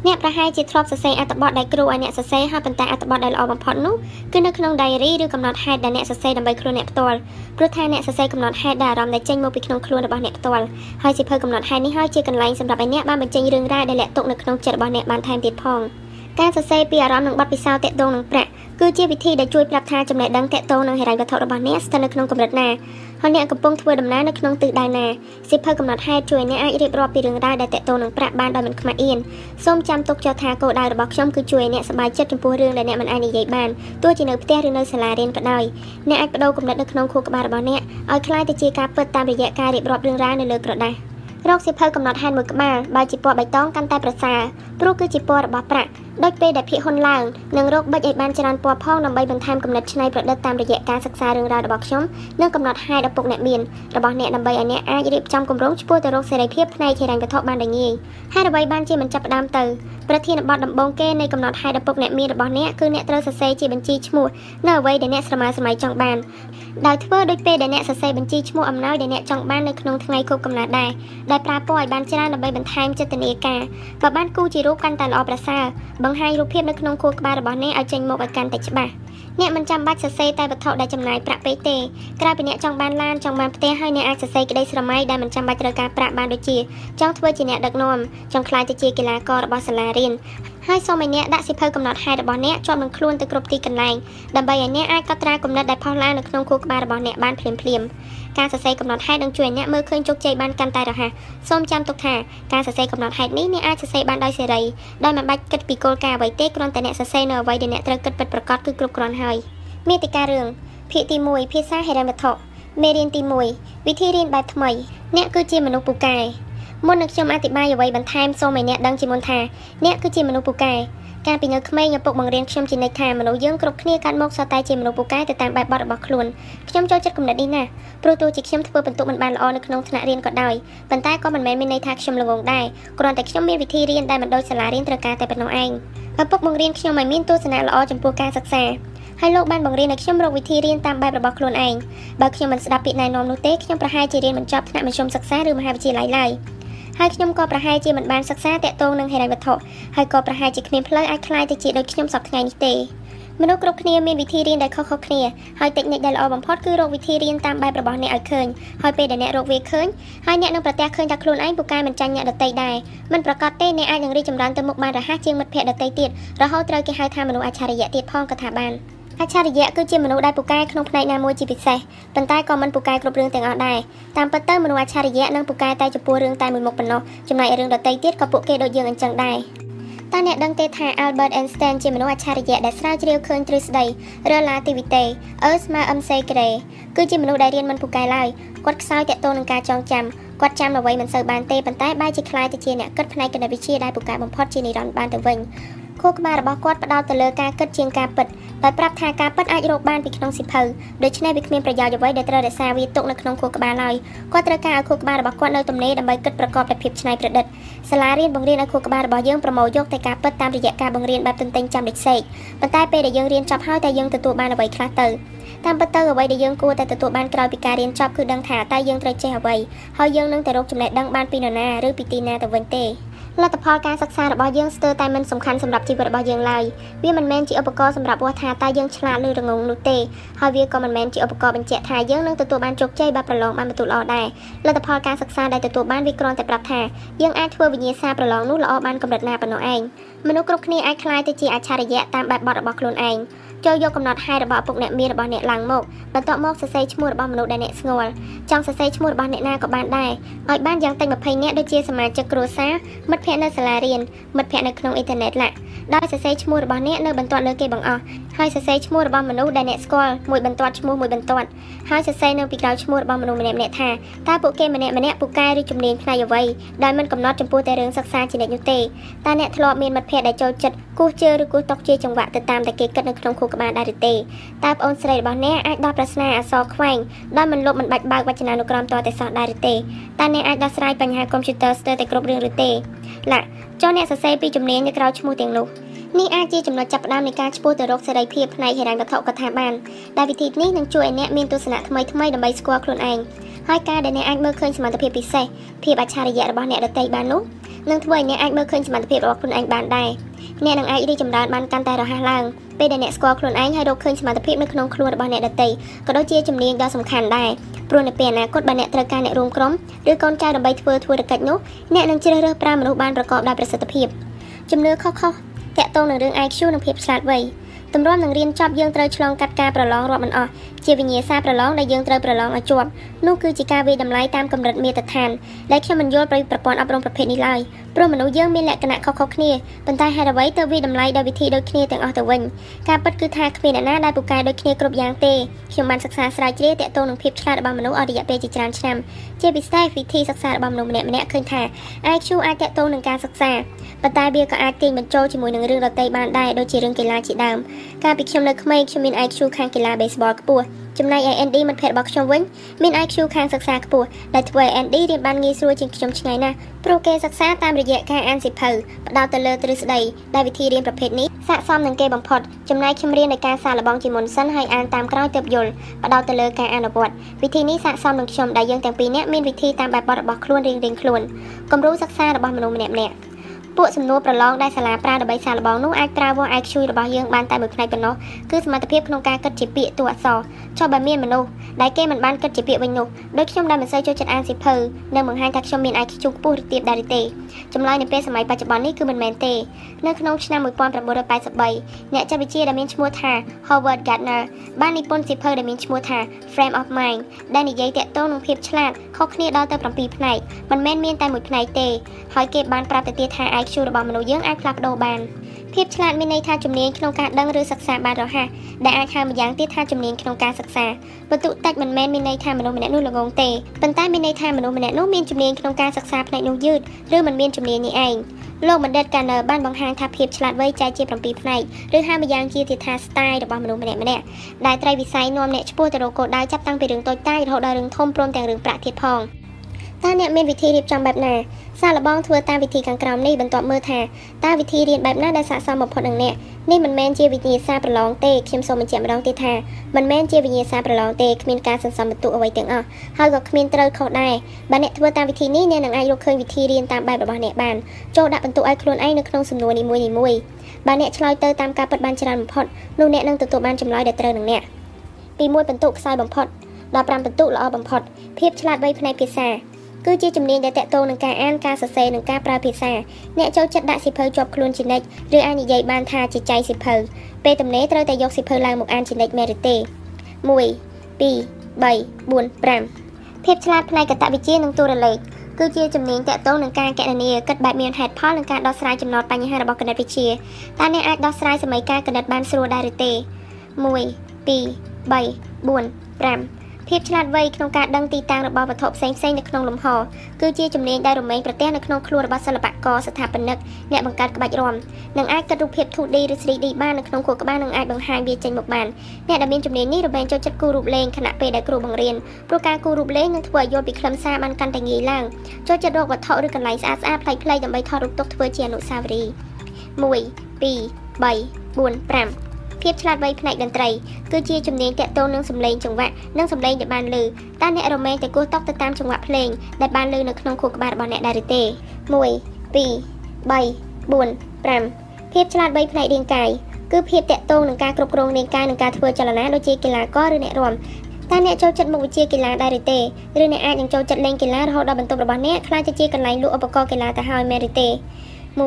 អ្នកប្រហែលជាធ្លាប់សរសេរអត្ថបទដែលគ្រូឲ្យអ្នកសរសេរហើយប៉ុន្តែអត្ថបទដែលល្អបំផុតនោះគឺនៅក្នុង diary ឬកំណត់ហេតុដែលអ្នកសរសេរដើម្បីខ្លួនអ្នកផ្ទាល់ព្រោះថាអ្នកសរសេរកំណត់ហេតុដែលអារម្មណ៍ដែលចេញមកពីក្នុងខ្លួនរបស់អ្នកផ្ទាល់ហើយសិភៅកំណត់ហេតុនេះហើយជាកន្លែងសម្រាប់ឲ្យអ្នកបានបញ្ចេញរឿងរ៉ាវដែលលាក់ទុកនៅក្នុងចិត្តរបស់អ្នកបានថែមទៀតផងការសរសេរពីអារម្មណ៍និងបទពិសោធន៍តាក់ទងនឹងប្រាក់គឺជាវិធីដែលជួយប្រាប់ថាចំណេះដឹងតាក់ទងនឹងហិរញ្ញវត្ថុរបស់អ្នកស្ថិតនៅក្នុងកម្រិតណា ហើយអ្នកកំពុងធ្វើដំណើរនៅក្នុងទិសដៅណាសិភៅកំណត់ហេតុជួយអ្នកអាចរៀបរាប់ពីរឿងរ៉ាវដែលតាក់ទងនឹងប្រាក់បានដោយមិនខ្មាស់អៀនសូមចាំទុកចោលថាគោលដៅរបស់ខ្ញុំគឺជួយអ្នកសប្បាយចិត្តចំពោះរឿងដែលអ្នកមិនអាចនិយាយបានទោះជានៅផ្ទះឬនៅសាលារៀនក៏ដោយអ្នកអាចបដូរគំនិតនៅក្នុងខួរក្បាលរបស់អ្នកឲ្យคล้ายទៅជាការពិតតាមរយៈការរៀបរាប់រឿងរ៉ាវនៅលើក្រដាស រកសិភៅកំណត់ហេតុមួយក្បាលបើជាពណ៌បៃតងកាន់តែប្រសើរព្រោះគឺជាពណ៌របស់ប្រាក់ដូចពេលដែលភាគហ៊ុនឡើងនឹងរកបិចឲ្យបានច្រើនពណ៌ផងដើម្បីបន្ថែមគំនិតច្នៃប្រឌិតតាមរយៈការសិក្សារឿងរ៉ាវរបស់ខ្ញុំនិងកំណត់ហេតុឪពុកអ្នកមានរបស់អ្នកដើម្បីឲ្យអ្នកអាចរៀបចំគម្រោងឆ្ពោះទៅរកសេរីភាពផ្នែកហិរញ្ញវត្ថុបានដោយងាយហើយអ្វីបានជាមិនចាប់ផ្ដើមទៅប្រធានបទដំបូងគេនៃកំណត់ហេតុឪពុកអ្នកមានរបស់អ្នកគឺអ្នកត្រូវសរសេរជាបញ្ជីឈ្មោះនៅអ្វីដែលអ្នកស្រមើស្រមៃចង់បាន ដោយធ្វើដូចពេលដែលអ្នកសរសេរបញ្ជីឈ្មោះអំណោយដែលអ្នកចង់បាននៅក្នុងថ្ងៃខួបកំណើតដែរដែលប្រើពណ៌ឲ្យបានច្រើនដើម្បីបន្ថែមចិត្តនាការបើបានគូជារូបកាន់តែល្អប្រសើរបង្ហាញរូបភាពនៅក្នុងខួរក្បាលរបស់អ្នកឲ្យចេញមកឲ្យកាន់តែច្បាស់ អ្នកមិនចាំបាច់សរសេរតែវត្ថុដែលចំណាយប្រាក់ពេកទេក្រៅពីអ្នកចង់បានឡានចង់បានផ្ទះហើយអ្នកអាចសរសេរក្តីស្រមៃដែលមិនចាំបាច់ត្រូវការប្រាក់បានដូចជាចង់ធ្វើជាអ្នកដឹកនាំចង់ក្លាយទៅជាកីឡាកររបស់សាលារៀនហើយសូមឲ្យអ្នកដាក់សិភៅកំណត់ហេតុរបស់អ្នកជាប់នឹងខ្លួនទៅគ្រប់ទីកន្លែងដើម្បីឲ្យអ្នកអាចកត់ត្រាគំនិតដែលផុសឡើងនៅក្នុងខួរក្បាលរបស់អ្នកបានភ្លាមៗ ការសរសេរកំណត់ហេតុនឹងជួយឲ្យអ្នកមើលឃើញជោគជ័យបានកាន់តែរហ័សសូមចាំទុកថាការសរសេរកំណត់ហេតុនេះអ្នកអាចសរសេរបានដោយសេរីដោយមិនបាច់គិតពីគោលការណ៍អ្វីទេគ្រាន់តែអ្នកសរសេរនៅអ្វីដែលអ្នកត្រូវគិតពិតប្រាកដគឺគ្រប់គ្រាន់ហើយមេតិការឿងភាគទី1ភាសាហិរញ្ញវត្ថុមេរៀនទី1វិធីរៀនបែបថ្មី អ្នកគឺជាមនុស្សពូកែមុននឹងខ្ញុំអធិប្បាយអ្វីបន្ថែមសូមឲ្យអ្នកដឹងជាមុនថាអ្នកគឺជាមនុស្សពូកែ កាលពីនៅក្មេងឪពុកបង្រៀនខ្ញុំជានិច្ចថាមនុស្សយើងគ្រប់គ្នាកាត់មកសុទ្ធតែជាមនុស្សពូកែទៅតាមបែបបទរបស់ខ្លួនខ្ញុំចូលចិត្តគំនិតនេះណាស់ព្រោះទោះជាខ្ញុំធ្វើបន្ទុកមិនបានល្អនៅក្នុងថ្នាក់រៀនក៏ដោយប៉ុន្តែក៏មិនមែនមានន័យថាខ្ញុំល្ងងដែរគ្រាន់តែខ្ញុំមានវិធីរៀនដែលមិនដូចសាលារៀនត្រូវការតែប៉ុណ្ណោះឯងឪពុកបង្រៀនខ្ញុំឲ្យមានទស្សនៈល្អចំពោះការសិក្សាហើយលោកបានបង្រៀនឲ្យខ្ញុំរកវិធីរៀនតាមបែបរបស់ខ្លួនឯងបើខ្ញុំមិនស្ដាប់ពាក្យណែនាំនោះទេខ្ញុំប្រហែលជារៀនបញ្ចប់ថ្នាក់មធ្យមសិក្សាឬមហាវិទ្យាល័យឡើយ ហើយខ្ញុំក៏ប្រហែលជាមិនបានសិក្សាតាក់ទងនឹងហិរញ្ញវត្ថុហើយក៏ប្រហែលជាគ្មានផ្លូវអាចក្លាយទៅជាដូចខ្ញុំសពថ្ងៃនេះទេមនុស្សគ្រប់គ្នាមានវិធីរៀនដែលខុសៗគ្នាហើយតិចនិចដែលល្អបំផុតគឺរកវិធីរៀនតាមបែបរបស់អ្នកឲ្យឃើញហើយពេលដែលអ្នករកវាឃើញហើយអ្នកនឹងប្រទះឃើញថាខ្លួនឯងពូកែមិនចាញ់អ្នកដទៃដែរមិនប្រកាសទេអ្នកអាចនឹងរីកចម្រើនទៅមុខបានរហ័សជាងមិត្តភ័ក្តិដទៃទៀតរហូតត្រូវគេហៅថាមនុស្សអច្ឆរិយៈទៀតផងក៏ថាបាន អច្ឆរិយៈគឺជាមនុស្សដែលពូកែក្នុងផ្នែកណាមួយជាពិសេសប៉ុន្តែក៏មិនពូកែគ្រប់រឿងទាំងអស់ដែរតាមពិតទៅមនុស្សអច្ឆរិយៈនឹងពូកែតែចំពោះរឿងតែមួយមុខប៉ុណ្ណោះចំណែករឿងដទៃទៀតក៏ពួកគេដូចយើងអញ្ចឹងដែរតើអ្នកដឹងទេថា Albert Einstein ជាមនុស្សអច្ឆរិយៈដែលស្រាវជ្រាវឃើញទ្រឹស្ដី relativity E ស្មើ mc ក្រេគឺជាមនុស្សដែលរៀនមិនពូកែឡើយគាត់ខ្សោយតាក់ទងនឹងការចងចាំគាត់ចាំអ្វីមិនសូវបានទេប៉ុន្តែបែរជាខ្លាយទៅជាអ្នកគិតផ្នែកគណិតវិទ្យាដែលពូកែបំផុតជានិរន្តរ៍បានទៅវិញ ខួរក្បាលរបស់គាត់ផ្ដោតទៅលើការគិតជាងការពិតដោយប្រាប់ថាការពិតអាចរកបានពីក្នុងសិភៅដូច្នេះវាគ្មានប្រយោជន៍អ្វីដែលត្រូវរក្សាវាទុកនៅក្នុងខួរក្បាលឡើយគាត់ត្រូវការឲ្យខួរក្បាលរបស់គាត់នៅទំនេរដើម្បីគិតប្រកបដោយភាពច្នៃប្រឌិតសាលារៀនបង្រៀនឲ្យខួរក្បាលរបស់យើងប្រមូលយកតែការពិតតាមរយៈការបង្រៀនបែបទន្ទិញចាំដូចសេកប៉ុន្តែពេលដែលយើងរៀនចប់ហើយតែយើងទទួលបានអ្វីខ្លះទៅតាមពិតទៅអ្វីដែលយើងគួរតែទទួលបានក្រោយពីការរៀនចប់គឺដឹងថាតើយើងត្រូវចេះអ្វីហើយយើងនឹងទៅរកចំណេះដឹងបានពីនរណាឬពីទីណាទៅវិញទេ លទ្ធផលការសិក្សារបស់យើងស្ទើរតែមិនសំខាន់សម្រាប់ជីវិតរបស់យើងឡើយវាមិនមែនជាឧបករណ៍សម្រាប់វាស់ថាតើយើងឆ្លាតឬរងងនោះទេហើយវាក៏មិនមែនជាឧបករណ៍បញ្ជាក់ថាយើងនឹងទទួលបានជោគជ័យបើប្រឡងបានបន្ទូលល្អដែរលទ្ធផលការសិក្សាដែលទទួលបានវាគ្រាន់តែប្រាប់ថាយើងអាចធ្វើវិញ្ញាសាប្រឡងនោះល្អបានកម្រិតណាប៉ុណ្ណោះឯងមនុស្សគ្រប់គ្នាអាចក្លាយទៅជាអច្ឆរិយៈតាមបែបបទរបស់ខ្លួនឯង ចូលយកកំណត់ហេតុរបស់ឪពុកអ្នកមានរបស់អ្នកឡើងមកបន្ទាប់មកសរសេរឈ្មោះរបស់មនុស្សដែលអ្នកស្គាល់ចង់សរសេរឈ្មោះរបស់អ្នកណាក៏បានដែរឲ្យបានយ៉ាងតិច20នាក់ដូចជាសមាជិកគ្រួសារមិត្តភ័ក្តិនៅសាលារៀនមិត្តភ័ក្តិនៅក្នុងអ៊ីនធឺណិតឡាដោយសរសេរឈ្មោះរបស់អ្នកនៅបន្ទាត់លើគេបង្អស់ ហើយសរសេរឈ្មោះរបស់មនុស្សដែលអ្នកស្គាល់មួយបន្ទាត់ឈ្មោះមួយបន្ទាត់ហើយសរសេរនៅពីក្រោយឈ្មោះរបស់មនុស្សម្នាក់ម្នាក់ថាតើពួកគេម្នាក់ម្នាក់ពូកែឬជំនាញផ្នែកអ្វីដែលមិនកំណត់ចំពោះតែរឿងសិក្សាជានិច្ចនោះទេតើអ្នកធ្លាប់មានមិត្តភ័ក្តិដែលចូលចិត្តគោះជើឬគោះតុកជាចង្វាក់ទៅតាមតែគេគិតនៅក្នុងខួរក្បាលដែរឬទេតើប្អូនស្រីរបស់អ្នកអាចដោះប្រស្នាអក្សរខ្វែងដោយមិនលុបមិនបាច់បើកវចនានុក្រមតតែសោះដែរឬទេតើអ្នកអាចដោះស្រាយបញ្ហាកុំព្យូទ័រស្ទើរតែគ្រប់រឿងឬទេឡាចុះអ្នកសរសេរពីជំនាញនៅក្រៅឈ្មោះទាំងនោះ នេះអាចជាចំណុចចាប់ផ្ដើមនៃការឆ្ពោះទៅរកសេរីភាពផ្នែកហិរញ្ញវត្ថុក៏ថាបានដែលវិធីនេះនឹងជួយឲ្យអ្នកមានទស្សនៈថ្មីថ្មីដើម្បីស្គាល់ខ្លួនឯងហើយការដែលអ្នកអាចមើលឃើញសមត្ថភាពពិសេសភាពអច្ឆរិយៈរបស់អ្នកដទៃបាននោះនឹងធ្វើឲ្យអ្នកអាចមើលឃើញសមត្ថភាពរបស់ខ្លួនឯងបានដែរអ្នកនឹងអាចរីកចម្រើនបានកាន់តែរហ័សឡើងពេលដែលអ្នកស្គាល់ខ្លួនឯងហើយរកឃើញសមត្ថភាពនៅក្នុងខ្លួនរបស់អ្នកដទៃក៏ដូចជាជំនាញដ៏សំខាន់ដែរព្រោះនៅពេលអនាគតបើអ្នកត្រូវការអ្នករួមក្រុមឬកូនចៅដើម្បីធ្វើធ្វើកិច្ចនោះអ្នកនឹងជ្រើសរើសប្រើមនុស្សបានប្រកបដោយប្រសិទ្ធភាពជំនឿខុសៗ តាក់ទងនឹងរឿង IQ និងភាពឆ្លាតវៃទម្រាំនឹងរៀនចប់យើងត្រូវឆ្លងកាត់ការប្រឡងរាប់មិនអស់ ជាវិញ្ញាសាប្រឡងដែលយើងត្រូវប្រឡងឲ្យជាប់នោះគឺជាការវិតម្លៃតាមកម្រិតមាត្រដ្ឋានដែលខ្ញុំមិនយល់ពីប្រព័ន្ធអប់រំប្រភេទនេះឡើយព្រោះមនុស្សយើងមានលក្ខណៈខុសៗគ្នាប៉ុន្តែហេតុអ្វីទៅវិតម្លៃដោយវិធីដូចគ្នាទាំងអស់ទៅវិញការពិតគឺថាគ្មានអ្នកណាដែលពូកែដូចគ្នាគ្រប់យ៉ាងទេខ្ញុំបានសិក្សាស្រាវជ្រាវទាក់ទងនឹងភាពឆ្លាតរបស់មនុស្សអស់រយៈពេលជាច្រើនឆ្នាំជាពិសេសវិធីសិក្សារបស់មនុស្សម្នាក់ម្នាក់ឃើញថា IQ អាចទាក់ទងនឹងការសិក្សាប៉ុន្តែវាក៏អាចទាញបញ្ចូលជាមួយនឹងរឿងដទៃបានដែរដូចជារឿងកីឡាជាដើមកាលពីខ្ញុំនៅក្មេងខ្ញុំមាន IQ ខាងកីឡា baseball ខ្ពស់ ចំណែកឯ ND មិត្តភ័ក្តិរបស់ខ្ញុំវិញមាន IQ ខាងសិក្សាខ្ពស់ដែលធ្វើឲ្យ ND រៀនបានងាយស្រួលជាងខ្ញុំឆ្ងាយណាស់ព្រោះគេសិក្សាតាមរយៈការអានសៀវភៅផ្ដោតទៅលើទ្រឹស្ដីដែលវិធីរៀនប្រភេទនេះស័ក្តិសមនឹងគេបំផុតចំណែកខ្ញុំរៀនដោយការសាកល្បងជាមុនសិនហើយអានតាមក្រោយទើបយល់ផ្ដោតទៅលើការអនុវត្តវិធីនេះស័ក្តិសមនឹងខ្ញុំដែលយើងទាំងពីរនាក់មានវិធីតាមបែបបទរបស់ខ្លួនរៀងៗខ្លួនគំរូសិក្សារបស់មនុស្សម្នាក់ៗ ពួកសំណួរប្រឡងដែលសាលាប្រើដើម្បីសាកល្បងនោះអាចប្រើវាស់ IQ របស់យើងបានតែមួយផ្នែកប៉ុណ្ណោះគឺសមត្ថភាពក្នុងការគិតជាពាក្យតួអក្សរចុះបើមានមនុស្សដែលគេមិនបានគិតជាពាក្យវិញនោះដូចខ្ញុំដែលមិនសូវចូលចិត្តអានសៀវភៅនៅបង្ហាញថាខ្ញុំមាន IQ ខ្ពស់ឬទាបដែរទេចម្លើយនៅពេលសម័យបច្ចុប្បន្ននេះគឺមិនមែនទេនៅក្នុងឆ្នាំ1983អ្នកចិត្តវិទ្យាដែលមានឈ្មោះថា Howard Gardner បាននិពន្ធសៀវភៅដែលមានឈ្មោះថា Frame of Mind ដែលនិយាយតាក់ទងនឹងភាពឆ្លាតខុសគ្នាដល់ទៅ7ផ្នែកមិនមែនមានតែមួយផ្នែកទេហើយគេបានប្រាប់ទៅទៀតថា IQ របស់មនុស្សយើងអាចផ្លាស់ប្ដូរបានភាពឆ្លាតមានន័យថាជំនាញក្នុងការដឹងឬសិក្សាបានរហ័សដែលអាចហៅម្យ៉ាងទៀតថាជំនាញក្នុងការសិក្សាបន្ទុតិចមិនមែនមានន័យថាមនុស្សម្នាក់នោះល្ងងទេប៉ុន្តែមានន័យថាមនុស្សម្នាក់នោះមានជំនាញក្នុងការសិក្សាផ្នែកនោះយឺតឬមិនមានជំនាញនេះឯងលោកបណ្ឌិតកានឺបានបង្ហាញថាភាពឆ្លាតវៃចែកជា7ផ្នែកឬហៅម្យ៉ាងជាទៀតថា style របស់មនុស្សម្នាក់ម្នាក់ដែលត្រីវិស័យនាំអ្នកឆ្ពោះទៅរកគោលដៅចាប់តាំងពីរឿងតូចតាចរហូតដល់រឿងធំព្រមទាំងរឿងប្រាក់ទៀតផង តើអ្នកមានវិធីរៀបចំបែបណាសាកល្បងធ្វើតាមវិធីខាងក្រោមនេះបន្ទាប់មើលថាតើវិធីរៀនបែបណាដែលស័ក្តិសមបំផុតនឹងអ្នកនេះមិនមែនជាវិញ្ញាសាប្រឡងទេខ្ញុំសូមបញ្ជាក់ម្ដងទៀតថាមិនមែនជាវិញ្ញាសាប្រឡងទេគ្មានការសន្សំបន្ទុកអ្វីទាំងអស់ហើយក៏គ្មានត្រូវខុសដែរបើអ្នកធ្វើតាមវិធីនេះអ្នកនឹងអាចរកឃើញវិធីរៀនតាមបែបរបស់អ្នកបានចូលដាក់បន្ទុកឲ្យខ្លួនឯងនៅក្នុងសំណួរនីមួយៗបើអ្នកឆ្លើយទៅតាមការពិតបានច្រើនបំផុតនោះអ្នកនឹងទទួលបានចម្លើយដែលត្រូវនឹងអ្នកពី1បន្ទុកខ្សោយបំផុតដល់5បន្ទុកល្អបំផុតភាពឆ្លាតវៃផ្នែកភាសា គឺជាជំនាញដែលតកតងនឹងការអានការសរសេរនិងការប្រើភាសាអ្នកចូលចិត្តដាក់សៀវភៅជាប់ខ្លួនជានិច្ចឬអាចនិយាយបានថាជាចៃសៀវភៅពេលទំនេរត្រូវតែយកសៀវភៅឡើងមកអានជានិច្ចមែនទេ1 2 3 4 5ភាពឆ្លាតផ្នែកកតវិជ្ជានិងទូរលេខគឺជាជំនាញតកតងនឹងការកណនាគិតបែបមានហេតុផលនិងការដោះស្រាយចំណោទបញ្ហារបស់គណិតវិទ្យាតើអ្នកអាចដោះស្រាយសម័យកាលគណិតបានស្រួលដែរឬទេ1 2 3 4 5 ភាពឆ្លាតវៃក្នុងការដឹងទីតាំងរបស់វត្ថុផ្សេងផ្សេងនៅក្នុងលំហគឺជាជំនាញដែលរមែងប្រទះនៅក្នុងខ្លួនរបស់សិល្បករស្ថាបនិកអ្នកបង្កើតក្បាច់រាំនិងអាចកាត់រូបភាព 2D ឬ 3D បាននៅក្នុងខួរក្បាលនិងអាចបង្ហាញវាចេញមកបានអ្នកដែលមានជំនាញនេះរមែងចូលចិត្តគូររូបលេងខណៈពេលដែលគ្រូបង្រៀនព្រោះការគូររូបលេងនឹងធ្វើឲ្យយល់ពីខ្លឹមសារបានកាន់តែងាយឡើងចូលចិត្តរកវត្ថុឬកន្លែងស្អាតស្អាតប្លែកៗដើម្បីថតរូបទុកធ្វើជាអនុស្សាវរីយ៍1 2 3 4 5 ភាពឆ្លាតវៃផ្នែកតន្ត្រីគឺជាជំនាញតាក់ទងនឹងសម្លេងចង្វាក់និងសម្លេងដែលបានលើតើអ្នករមែងតែគោះតកទៅតាមចង្វាក់ភ្លេងដែលបានលើនៅក្នុងខួរក្បាលរបស់អ្នកដែរឬទេ1 2 3 4 5ភាពឆ្លាតវៃផ្នែករាងកាយគឺភាពតាក់ទងនឹងការគ្រប់គ្រងរាងកាយនិងការធ្វើចលនាដូចជាកីឡាករឬអ្នករាំតើអ្នកចូលចិត្តមុខវិជ្ជាកីឡាដែរឬទេឬអ្នកអាចនឹងចូលចិត្តលេងកីឡារហូតដល់បន្ទប់របស់អ្នកខ្លាចទៅជាកន្លែងលក់ឧបករណ៍កីឡាទៅហើយមែនឬទេ1 2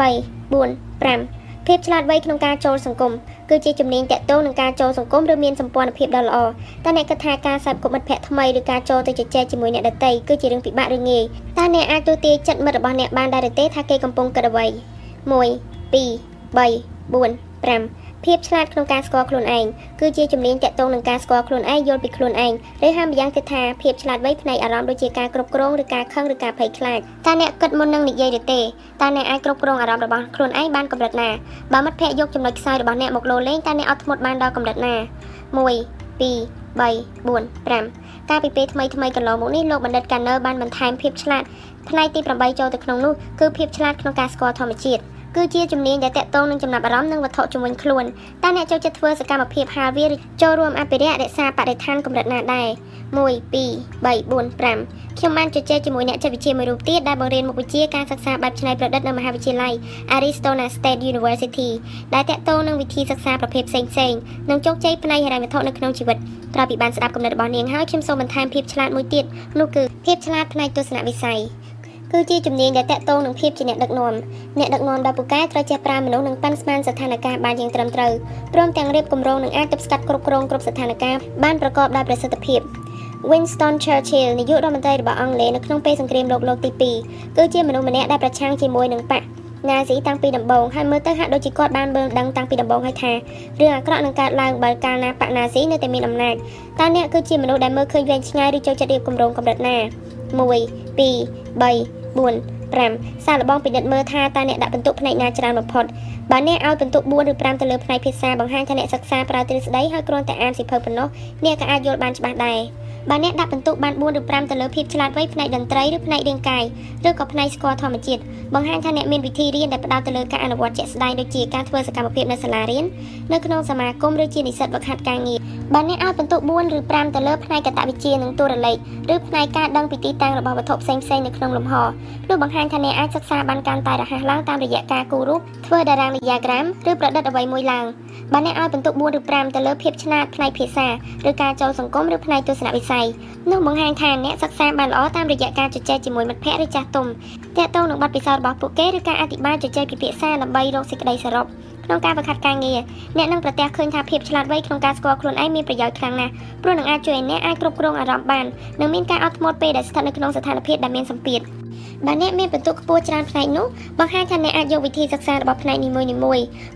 3 4 5 ភាពឆ្លាតវៃក្នុងការចូលសង្គមគឺជាជំនាញតាក់ទងនឹងការចូលសង្គមឬមានសម្ព័ន្ធភាពដ៏ល្អតើអ្នកគិតថាការសាបគប់មិត្តភ័ក្តិថ្មីឬការចូលទៅជជែកជាមួយអ្នកដទៃគឺជារឿងពិបាកឬងាយតើអ្នកអាចទូទាយចិត្តមិត្តរបស់អ្នកបានដែរឬទេថាគេកំពុងគិតអ្វី1 2 3 4 5 ភាពឆ្លាតក្នុងការស្គាល់ខ្លួនឯងគឺជាជំនាញតាក់ទងនឹងការស្គាល់ខ្លួនឯងយល់ពីខ្លួនឯងឬហៅម្យ៉ាងទៀតថាភាពឆ្លាតវៃផ្នែកអារម្មណ៍ដូចជាការគ្រប់គ្រងឬការខឹងឬការភ័យខ្លាចតើអ្នកគិតមុននឹងនិយាយឬទេតើអ្នកអាចគ្រប់គ្រងអារម្មណ៍របស់ខ្លួនឯងបានកម្រិតណាបើមិត្តភ័ក្តិយកចំណុចខ្សោយរបស់អ្នកមកលោលេងតើអ្នកអត់ធ្មត់បានដល់កម្រិតណា1 2 3 4 5កាលពីពេលថ្មីថ្មីកន្លងមកនេះលោកបណ្ឌិតកាណឺបានបន្ថែមភាពឆ្លាតផ្នែកទី8ចូលទៅក្នុងនោះគឺភាពឆ្លាតក្នុងការស្គាល់ធម្មជាតិ គឺជាជំនាញដែលតកតងនឹងចំណាប់អារម្មណ៍និងវត្ថុជំនាញខ្លួនតើអ្នកចូលចិត្តធ្វើសកម្មភាពហាលវាឬចូលរួមអភិរក្សរក្សាបរិស្ថានកម្រិតណាដែរ1 2 3 4 5ខ្ញុំបានជជែកជាមួយអ្នកចិត្តវិទ្យាមួយរូបទៀតដែលបង្រៀនមុខវិជ្ជាការសិក្សាបែបច្នៃប្រឌិតនៅមហាវិទ្យាល័យ Arizona State University ដែលតកតងនឹងវិធីសិក្សាប្រភេទផ្សេងៗនិងជោគជ័យផ្នែកហិរញ្ញវត្ថុនៅក្នុងជីវិតក្រោយពីបានស្ដាប់គំនិតរបស់នាងហើយខ្ញុំសូមបន្ថែមភាពឆ្លាតមួយទៀតនោះគឺភាពឆ្លាតផ្នែកទស្សនវិស័យ គឺជាជំនាញដែលតកតងនឹងភាពជាអ្នកដឹកនាំអ្នកដឹកនាំដែលពូកែត្រូវចេះប្រើមនុស្សនិងប៉ាន់ស្មានស្ថានភាពបានយ៉ាងត្រឹមត្រូវព្រមទាំងរៀបគម្រោងនិងអាចទប់ស្កាត់គ្រប់គ្រងគ្រប់ស្ថានភាពបានប្រកបដោយប្រសិទ្ធភាព Winston Churchill នាយករដ្ឋមន្ត្រីរបស់អង់គ្លេសនៅក្នុងពេលសង្គ្រាមលោកលោកទី2គឺជាមនុស្សម្នាក់ដែលប្រឆាំងជាមួយនឹងបកណាស៊ីតាំងពីដំបូងហើយមើលទៅហាក់ដូចជាគាត់បានមើលដឹងតាំងពីដំបូងហើយថារឿងអាក្រក់នឹងកើតឡើងបើកាលណាបកណាស៊ីនៅតែមានអំណាចតើអ្នកគឺជាមនុស្សដែលមើលឃើញវែងឆ្ងាយឬចូលចិត្តរៀបគម្រោងកម្រិតណា1 2 3 4 5សាកល្បងពិនិត្យមើលថាតើអ្នកដាក់ពិន្ទុផ្នែកណាច្រើនបំផុតបើអ្នកឲ្យពិន្ទុ4ឬ5ទៅលើផ្នែកភាសាបង្ហាញថាអ្នកសិក្សាប្រើទ្រឹស្ដីហើយគ្រាន់តែអានសៀវភៅប៉ុណ្ណោះអ្នកក៏អាចយល់បានច្បាស់ដែរបើអ្នកដាក់ពិន្ទុបាន4ឬ5ទៅលើភាពឆ្លាតវៃផ្នែកតន្ត្រីឬផ្នែករាងកាយឬក៏ផ្នែកស្គាល់ធម្មជាតិបង្ហាញថាអ្នកមានវិធីរៀនដែលផ្ដោតទៅលើការអនុវត្តជាក់ស្ដែងដូចជាការធ្វើសកម្មភាពនៅសាលារៀននៅក្នុងសមាគមឬជានិស្សិតវឹកហាត់ការងារបើអ្នកឲ្យពិន្ទុ4ឬ5ទៅលើផ្នែកកតវិទ្យានិងទូរលេខឬផ្នែកការដឹងពីទីតាំងរបស់វត្ថុផ្សេងៗនៅក្នុងលំហនោះបង្ហាញថាអ្នកអាចសិក្សាបានកាន់តែរហ័សឡើងតាមរយៈការគូររូបធ្វើតារាងនីយ៉ាក្រាមឬប្រឌិតអ្វីមួយឡើងបើអ្នកឲ្យពិន្ទុ4ឬ5ទៅលើភាពឆ្លាតផ្នែកភាសាឬការចូលសង្គមឬផ្នែកទស្សនវិស័យនោះបង្ហាញថាអ្នកសិក្សាបានល្អតាមរយៈការជជែកជាមួយមិត្តភ័ក្តិឬចាស់ទុំទាក់ទងនឹងបទពិសោធន៍របស់ពួកគេឬការអធិប្បាយជជែកពិភាក្សាដើម្បីរកសេចក្តីសរុបក្នុងការបង្ហាត់ការងារអ្នកនឹងប្រទះឃើញថាភាពឆ្លាតវៃក្នុងការស្គាល់ខ្លួនឯងមានប្រយោជន៍ខ្លាំងណាស់ព្រោះនឹងអាចជួយឲ្យអ្នកអាចគ្រប់គ្រងអារម្មណ៍បាននិងមានការអត់ធ្មត់ពេលដែលស្ថិតនៅក្នុងស្ថានភាពដែលមានសម្ពាធ បើអ្នកមានបន្ទុកខ្ពស់ច្រើនផ្នែកនោះបង្ហាញថាអ្នកអាចយកវិធីសិក្សារបស់ផ្នែកនីមួយៗ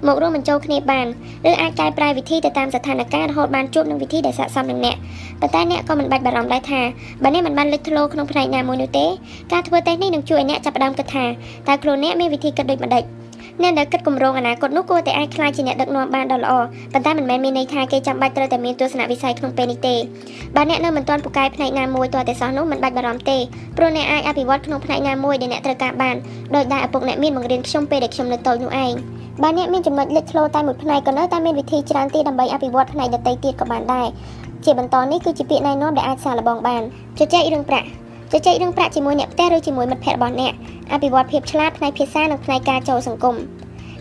មករួមបញ្ចូលគ្នាបានឬអាចកែប្រែវិធីទៅតាមស្ថានភាពរហូតបានជួបនឹងវិធីដែលស័ក្តិសមនឹងអ្នកប៉ុន្តែអ្នកក៏មិនបាច់បារម្ភដែរថាបើអ្នកមិនបានលេចធ្លោក្នុងផ្នែកណាមួយនោះទេការធ្វើតេស្តនេះនឹងជួយឲ្យអ្នកចាប់ផ្ដើមគិតថាតើខ្លួនអ្នកមានវិធីគិតដូចម្តេច អ្នកដែលគិតគម្រោងអនាគតនោះគួរតែអាចខ្លាចជាអ្នកដឹកនាំបានដ៏ល្អប៉ុន្តែមិនមែនមានន័យថាគេចាំបាច់ត្រូវតែមានទស្សនវិស័យក្នុងពេលនេះទេបើអ្នកនៅមិនទាន់ពូកែផ្នែកណាមួយទាល់តែសោះនោះមិនបាច់បារម្ភទេព្រោះអ្នកអាចអភិវឌ្ឍក្នុងផ្នែកណាមួយដែលអ្នកត្រូវការបានដោយដែលឪពុកអ្នកមានបង្រៀនខ្ញុំពេលដែលខ្ញុំនៅតូចនោះឯងបើអ្នកមានចំណុចលេចធ្លោតែមួយផ្នែកក៏នៅតែមានវិធីច្រើនទៀតដើម្បីអភិវឌ្ឍផ្នែកដទៃទៀតក៏បានដែរជាបន្តនេះគឺជាពាក្យណែនាំដែលអាចសាកល្បងបានជជែករឿងប្រាក់ ជជែករឿងប្រាក់ជាមួយអ្នកផ្ទះឬជាមួយមិត្តភ័ក្តិរបស់អ្នកអភិវឌ្ឍភាពឆ្លាតផ្នែកភាសានិងផ្នែកការចូលសង្គម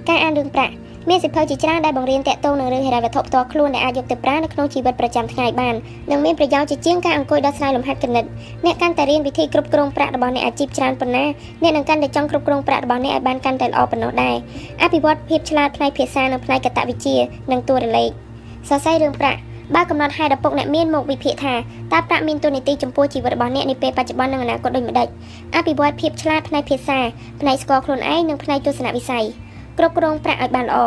ការអានរឿងប្រាក់មានសិភៅជាច្រើនដែលបង្រៀនតាក់ទងនឹងរឿងហិរញ្ញវត្ថុផ្ទាល់ខ្លួនដែលអាចយកទៅប្រើនៅក្នុងជីវិតប្រចាំថ្ងៃបាននិងមានប្រយោជន៍ជាជាងការអង្គុយដោះស្រាយលំហាត់គណិតអ្នកកាន់តែរៀនវិធីគ្រប់គ្រងប្រាក់របស់អ្នកអាជីពច្រើនប៉ុណ្ណាអ្នកនឹងកាន់តែចង់គ្រប់គ្រងប្រាក់របស់អ្នកឲ្យបានកាន់តែល្អប៉ុណ្ណោះដែរអភិវឌ្ឍភាពឆ្លាតផ្នែកភាសានិងផ្នែកកតវិជ្ជានិងតួលេខសរសេររឿងប្រាក់ បើកំណត់ហេតុឪពុកអ្នកមានមកវិភាគថាតើប្រាក់មានទូនីតិចំពោះជីវិតរបស់អ្នកនាពេលបច្ចុប្បន្ននិងអនាគតដូចម្តេចអភិវឌ្ឍភាពឆ្លាតផ្នែកភាសាផ្នែកស្គាល់ខ្លួនឯងនិងផ្នែកទស្សនវិស័យគ្រប់គ្រងប្រាក់ឲ្យបានល្អ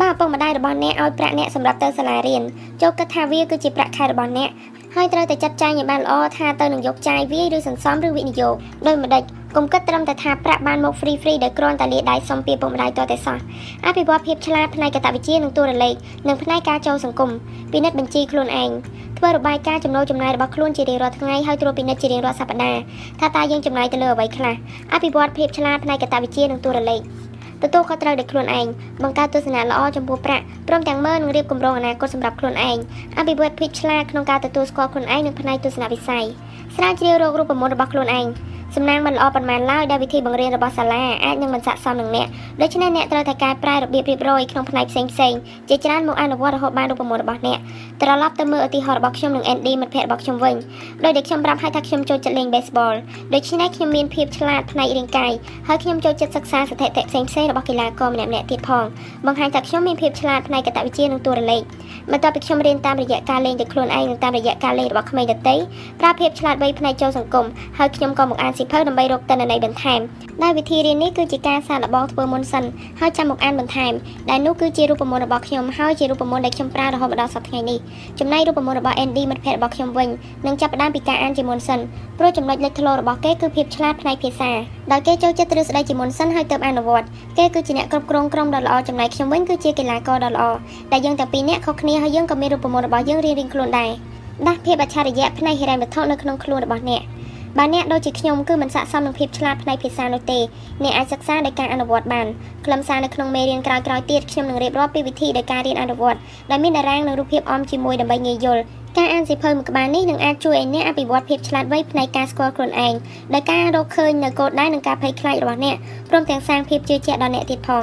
បើឪពុកម្ដាយរបស់អ្នកឲ្យប្រាក់អ្នកសម្រាប់ទៅសាលារៀនចូលគិតថាវាគឺជាប្រាក់ខែរបស់អ្នក ហើយត្រូវតែចាត់ចែងឲ្យបានល្អថាទៅនឹងយកចាយវាឬសន្សំឬវិនិយោគដោយម្ដេចកុំគិតត្រឹមតែថាប្រាក់បានមក free free ដោយគ្រាន់តែលាដៃសុំពីពុកម្ដាយតតែសោះអភិវឌ្ឍភាពឆ្លាតផ្នែកកតវិជ្ជានិងទូរលេខនិងផ្នែកការចូលសង្គមពិនិត្យបញ្ជីខ្លួនឯងធ្វើរបាយការណ៍ចំណូលចំណាយរបស់ខ្លួនជារៀងរាល់ថ្ងៃហើយត្រួតពិនិត្យជារៀងរាល់សប្តាហ៍ថាតើយើងចំណាយទៅលើអ្វីខ្លះអភិវឌ្ឍភាពឆ្លាតផ្នែកកតវិជ្ជានិងទូរលេខ ទទួលខុសត្រូវដោយខ្លួនឯងបង្កើតទស្សនៈល្អចំពោះប្រាក់ព្រមទាំងមើលនិងរៀបគម្រោងអនាគតសម្រាប់ខ្លួនឯងអភិវឌ្ឍភាពឆ្លាតក្នុងការទទួលស្គាល់ខ្លួនឯងនិងផ្នែកទស្សនវិស័យ ស្រាវជ្រាវរករូបមន្តរបស់ខ្លួនឯងសំណាងមិនល្អប៉ុន្មានឡើយដែលវិធីបង្រៀនរបស់សាលាអាចនឹងមិនស័ក្តិសមនឹងអ្នកដូច្នេះអ្នកត្រូវតែកែប្រែរបៀបរៀបរយក្នុងផ្នែកផ្សេងផ្សេងជាច្រើនមកអនុវត្តរហូតបានរូបមន្តរបស់អ្នកត្រឡប់ទៅមើលឧទាហរណ៍របស់ខ្ញុំនិង Andy មិត្តភ័ក្តិរបស់ខ្ញុំវិញដោយដែលខ្ញុំប្រាប់ឲ្យថាខ្ញុំចូលចិត្តលេង baseball ដូច្នេះខ្ញុំមានភាពឆ្លាតផ្នែករាងកាយហើយខ្ញុំចូលចិត្តសិក្សាស្ថិតិផ្សេងផ្សេងរបស់កីឡាករម្នាក់ៗទៀតផងបង្ហាញថាខ្ញុំមានភាពឆ្លាតផ្នែកកតវិជ្ជានិងតួលេខបន្ទាប់ពីខ្ញុំរៀនតាមរយៈការលេងដោយខ្លួនឯងនិងតាមរយៈការលេងរបស់ក្មេងដទៃប្រើភាពឆ្លាតវៃផ្នែកចូលសង្គមហើយខ្ញុំក៏មកអានសៀវភៅដើម្បីរកទិន្នន័យបន្ថែមដែលវិធីរៀននេះគឺជាការសាកល្បងធ្វើមុនសិនហើយចាំមកអានបន្ថែមដែលនោះគឺជារូបមន្តរបស់ខ្ញុំហើយជារូបមន្តដែលខ្ញុំប្រើរហូតមកដល់សប្តាហ៍នេះចំណែករូបមន្តរបស់ Andy មិត្តភ័ក្តិរបស់ខ្ញុំវិញនឹងចាប់ផ្ដើមពីការអានជាមុនសិនព្រោះចំណុចលេចធ្លោរបស់គេគឺភាពឆ្លាតផ្នែកភាសាដោយគេចូលចិត្តទ្រឹស្ដីជាមុនសិនហើយទើបអនុវត្តគេគឺជាអ្នកគ្រប់គ្រងក្រុមដ៏ល្អចំណែកខ្ញុំវិញគឺជាកីឡាករដ៏ល្អដែលយើងទាំងពីរនាក់ខុសគ្នាហើយយើងក៏មានរូបមន្តរបស់យើងរៀងៗខ្លួនដែរ ដាស់ភាពអច្ឆរិយៈផ្នែកហិរញ្ញវត្ថុនៅក្នុងខ្លួនរបស់អ្នកបើអ្នកដូចជាខ្ញុំគឺមិនស័ក្តិសមនឹងភាពឆ្លាតផ្នែកភាសានោះទេអ្នកអាចសិក្សាដោយការអនុវត្តបានខ្លឹមសារនៅក្នុងមេរៀនក្រោយៗទៀតខ្ញុំនឹងរៀបរាប់ពីវិធីនៃការរៀនអនុវត្តដែលមានតារាងនិងរូបភាពអមជាមួយដើម្បីងាយយល់ការអានសៀវភៅមួយក្បាលនេះនឹងអាចជួយឲ្យអ្នកអភិវឌ្ឍភាពឆ្លាតវៃផ្នែកការស្គាល់ខ្លួនឯងដោយការរកឃើញនៅគោលដៅនិងការភ័យខ្លាចរបស់អ្នកព្រមទាំងសាងភាពជឿជាក់ដល់អ្នកទៀតផង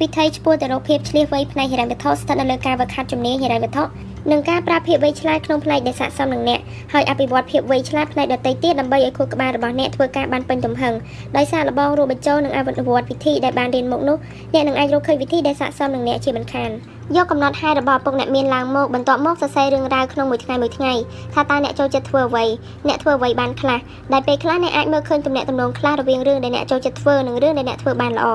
វិធីឆ្ពោះទៅរកភាពឆ្លៀសវៃផ្នែកហិរញ្ញវត្ថុស្ថិតនៅលើការវឹកហាត់ជំនាញហិរញ្ញវត្ថុ និងការប្រើភាពវៃឆ្លាតក្នុងផ្នែកដែលស័ក្តិសមនឹងអ្នកហើយអភិវឌ្ឍភាពវៃឆ្លាតផ្នែកដទៃទៀតដើម្បីឲ្យខួរក្បាលរបស់អ្នកធ្វើការបានពេញទំហឹងដោយសារលបងរួមបញ្ចូលនិងអភិវឌ្ឍវិធីដែលបានរៀនមកនោះអ្នកនឹងអាចរកឃើញវិធីដែលស័ក្តិសមនឹងអ្នកជាមិនខាន។យកកំណត់ហេតុរបស់ឪពុកអ្នកមានឡើងមកបន្ទាប់មកសរសេររឿងរ៉ាវក្នុងមួយថ្ងៃមួយថ្ងៃថាតើអ្នកចូលចិត្តធ្វើអ្វីអ្នកធ្វើអ្វីបានខ្លះដែលពេលខ្លះអ្នកអាចមើលឃើញទំនាក់ទំនងខ្លះរវាងរឿងដែលអ្នកចូលចិត្តធ្វើនិងរឿងដែលអ្នកធ្វើបានល្អ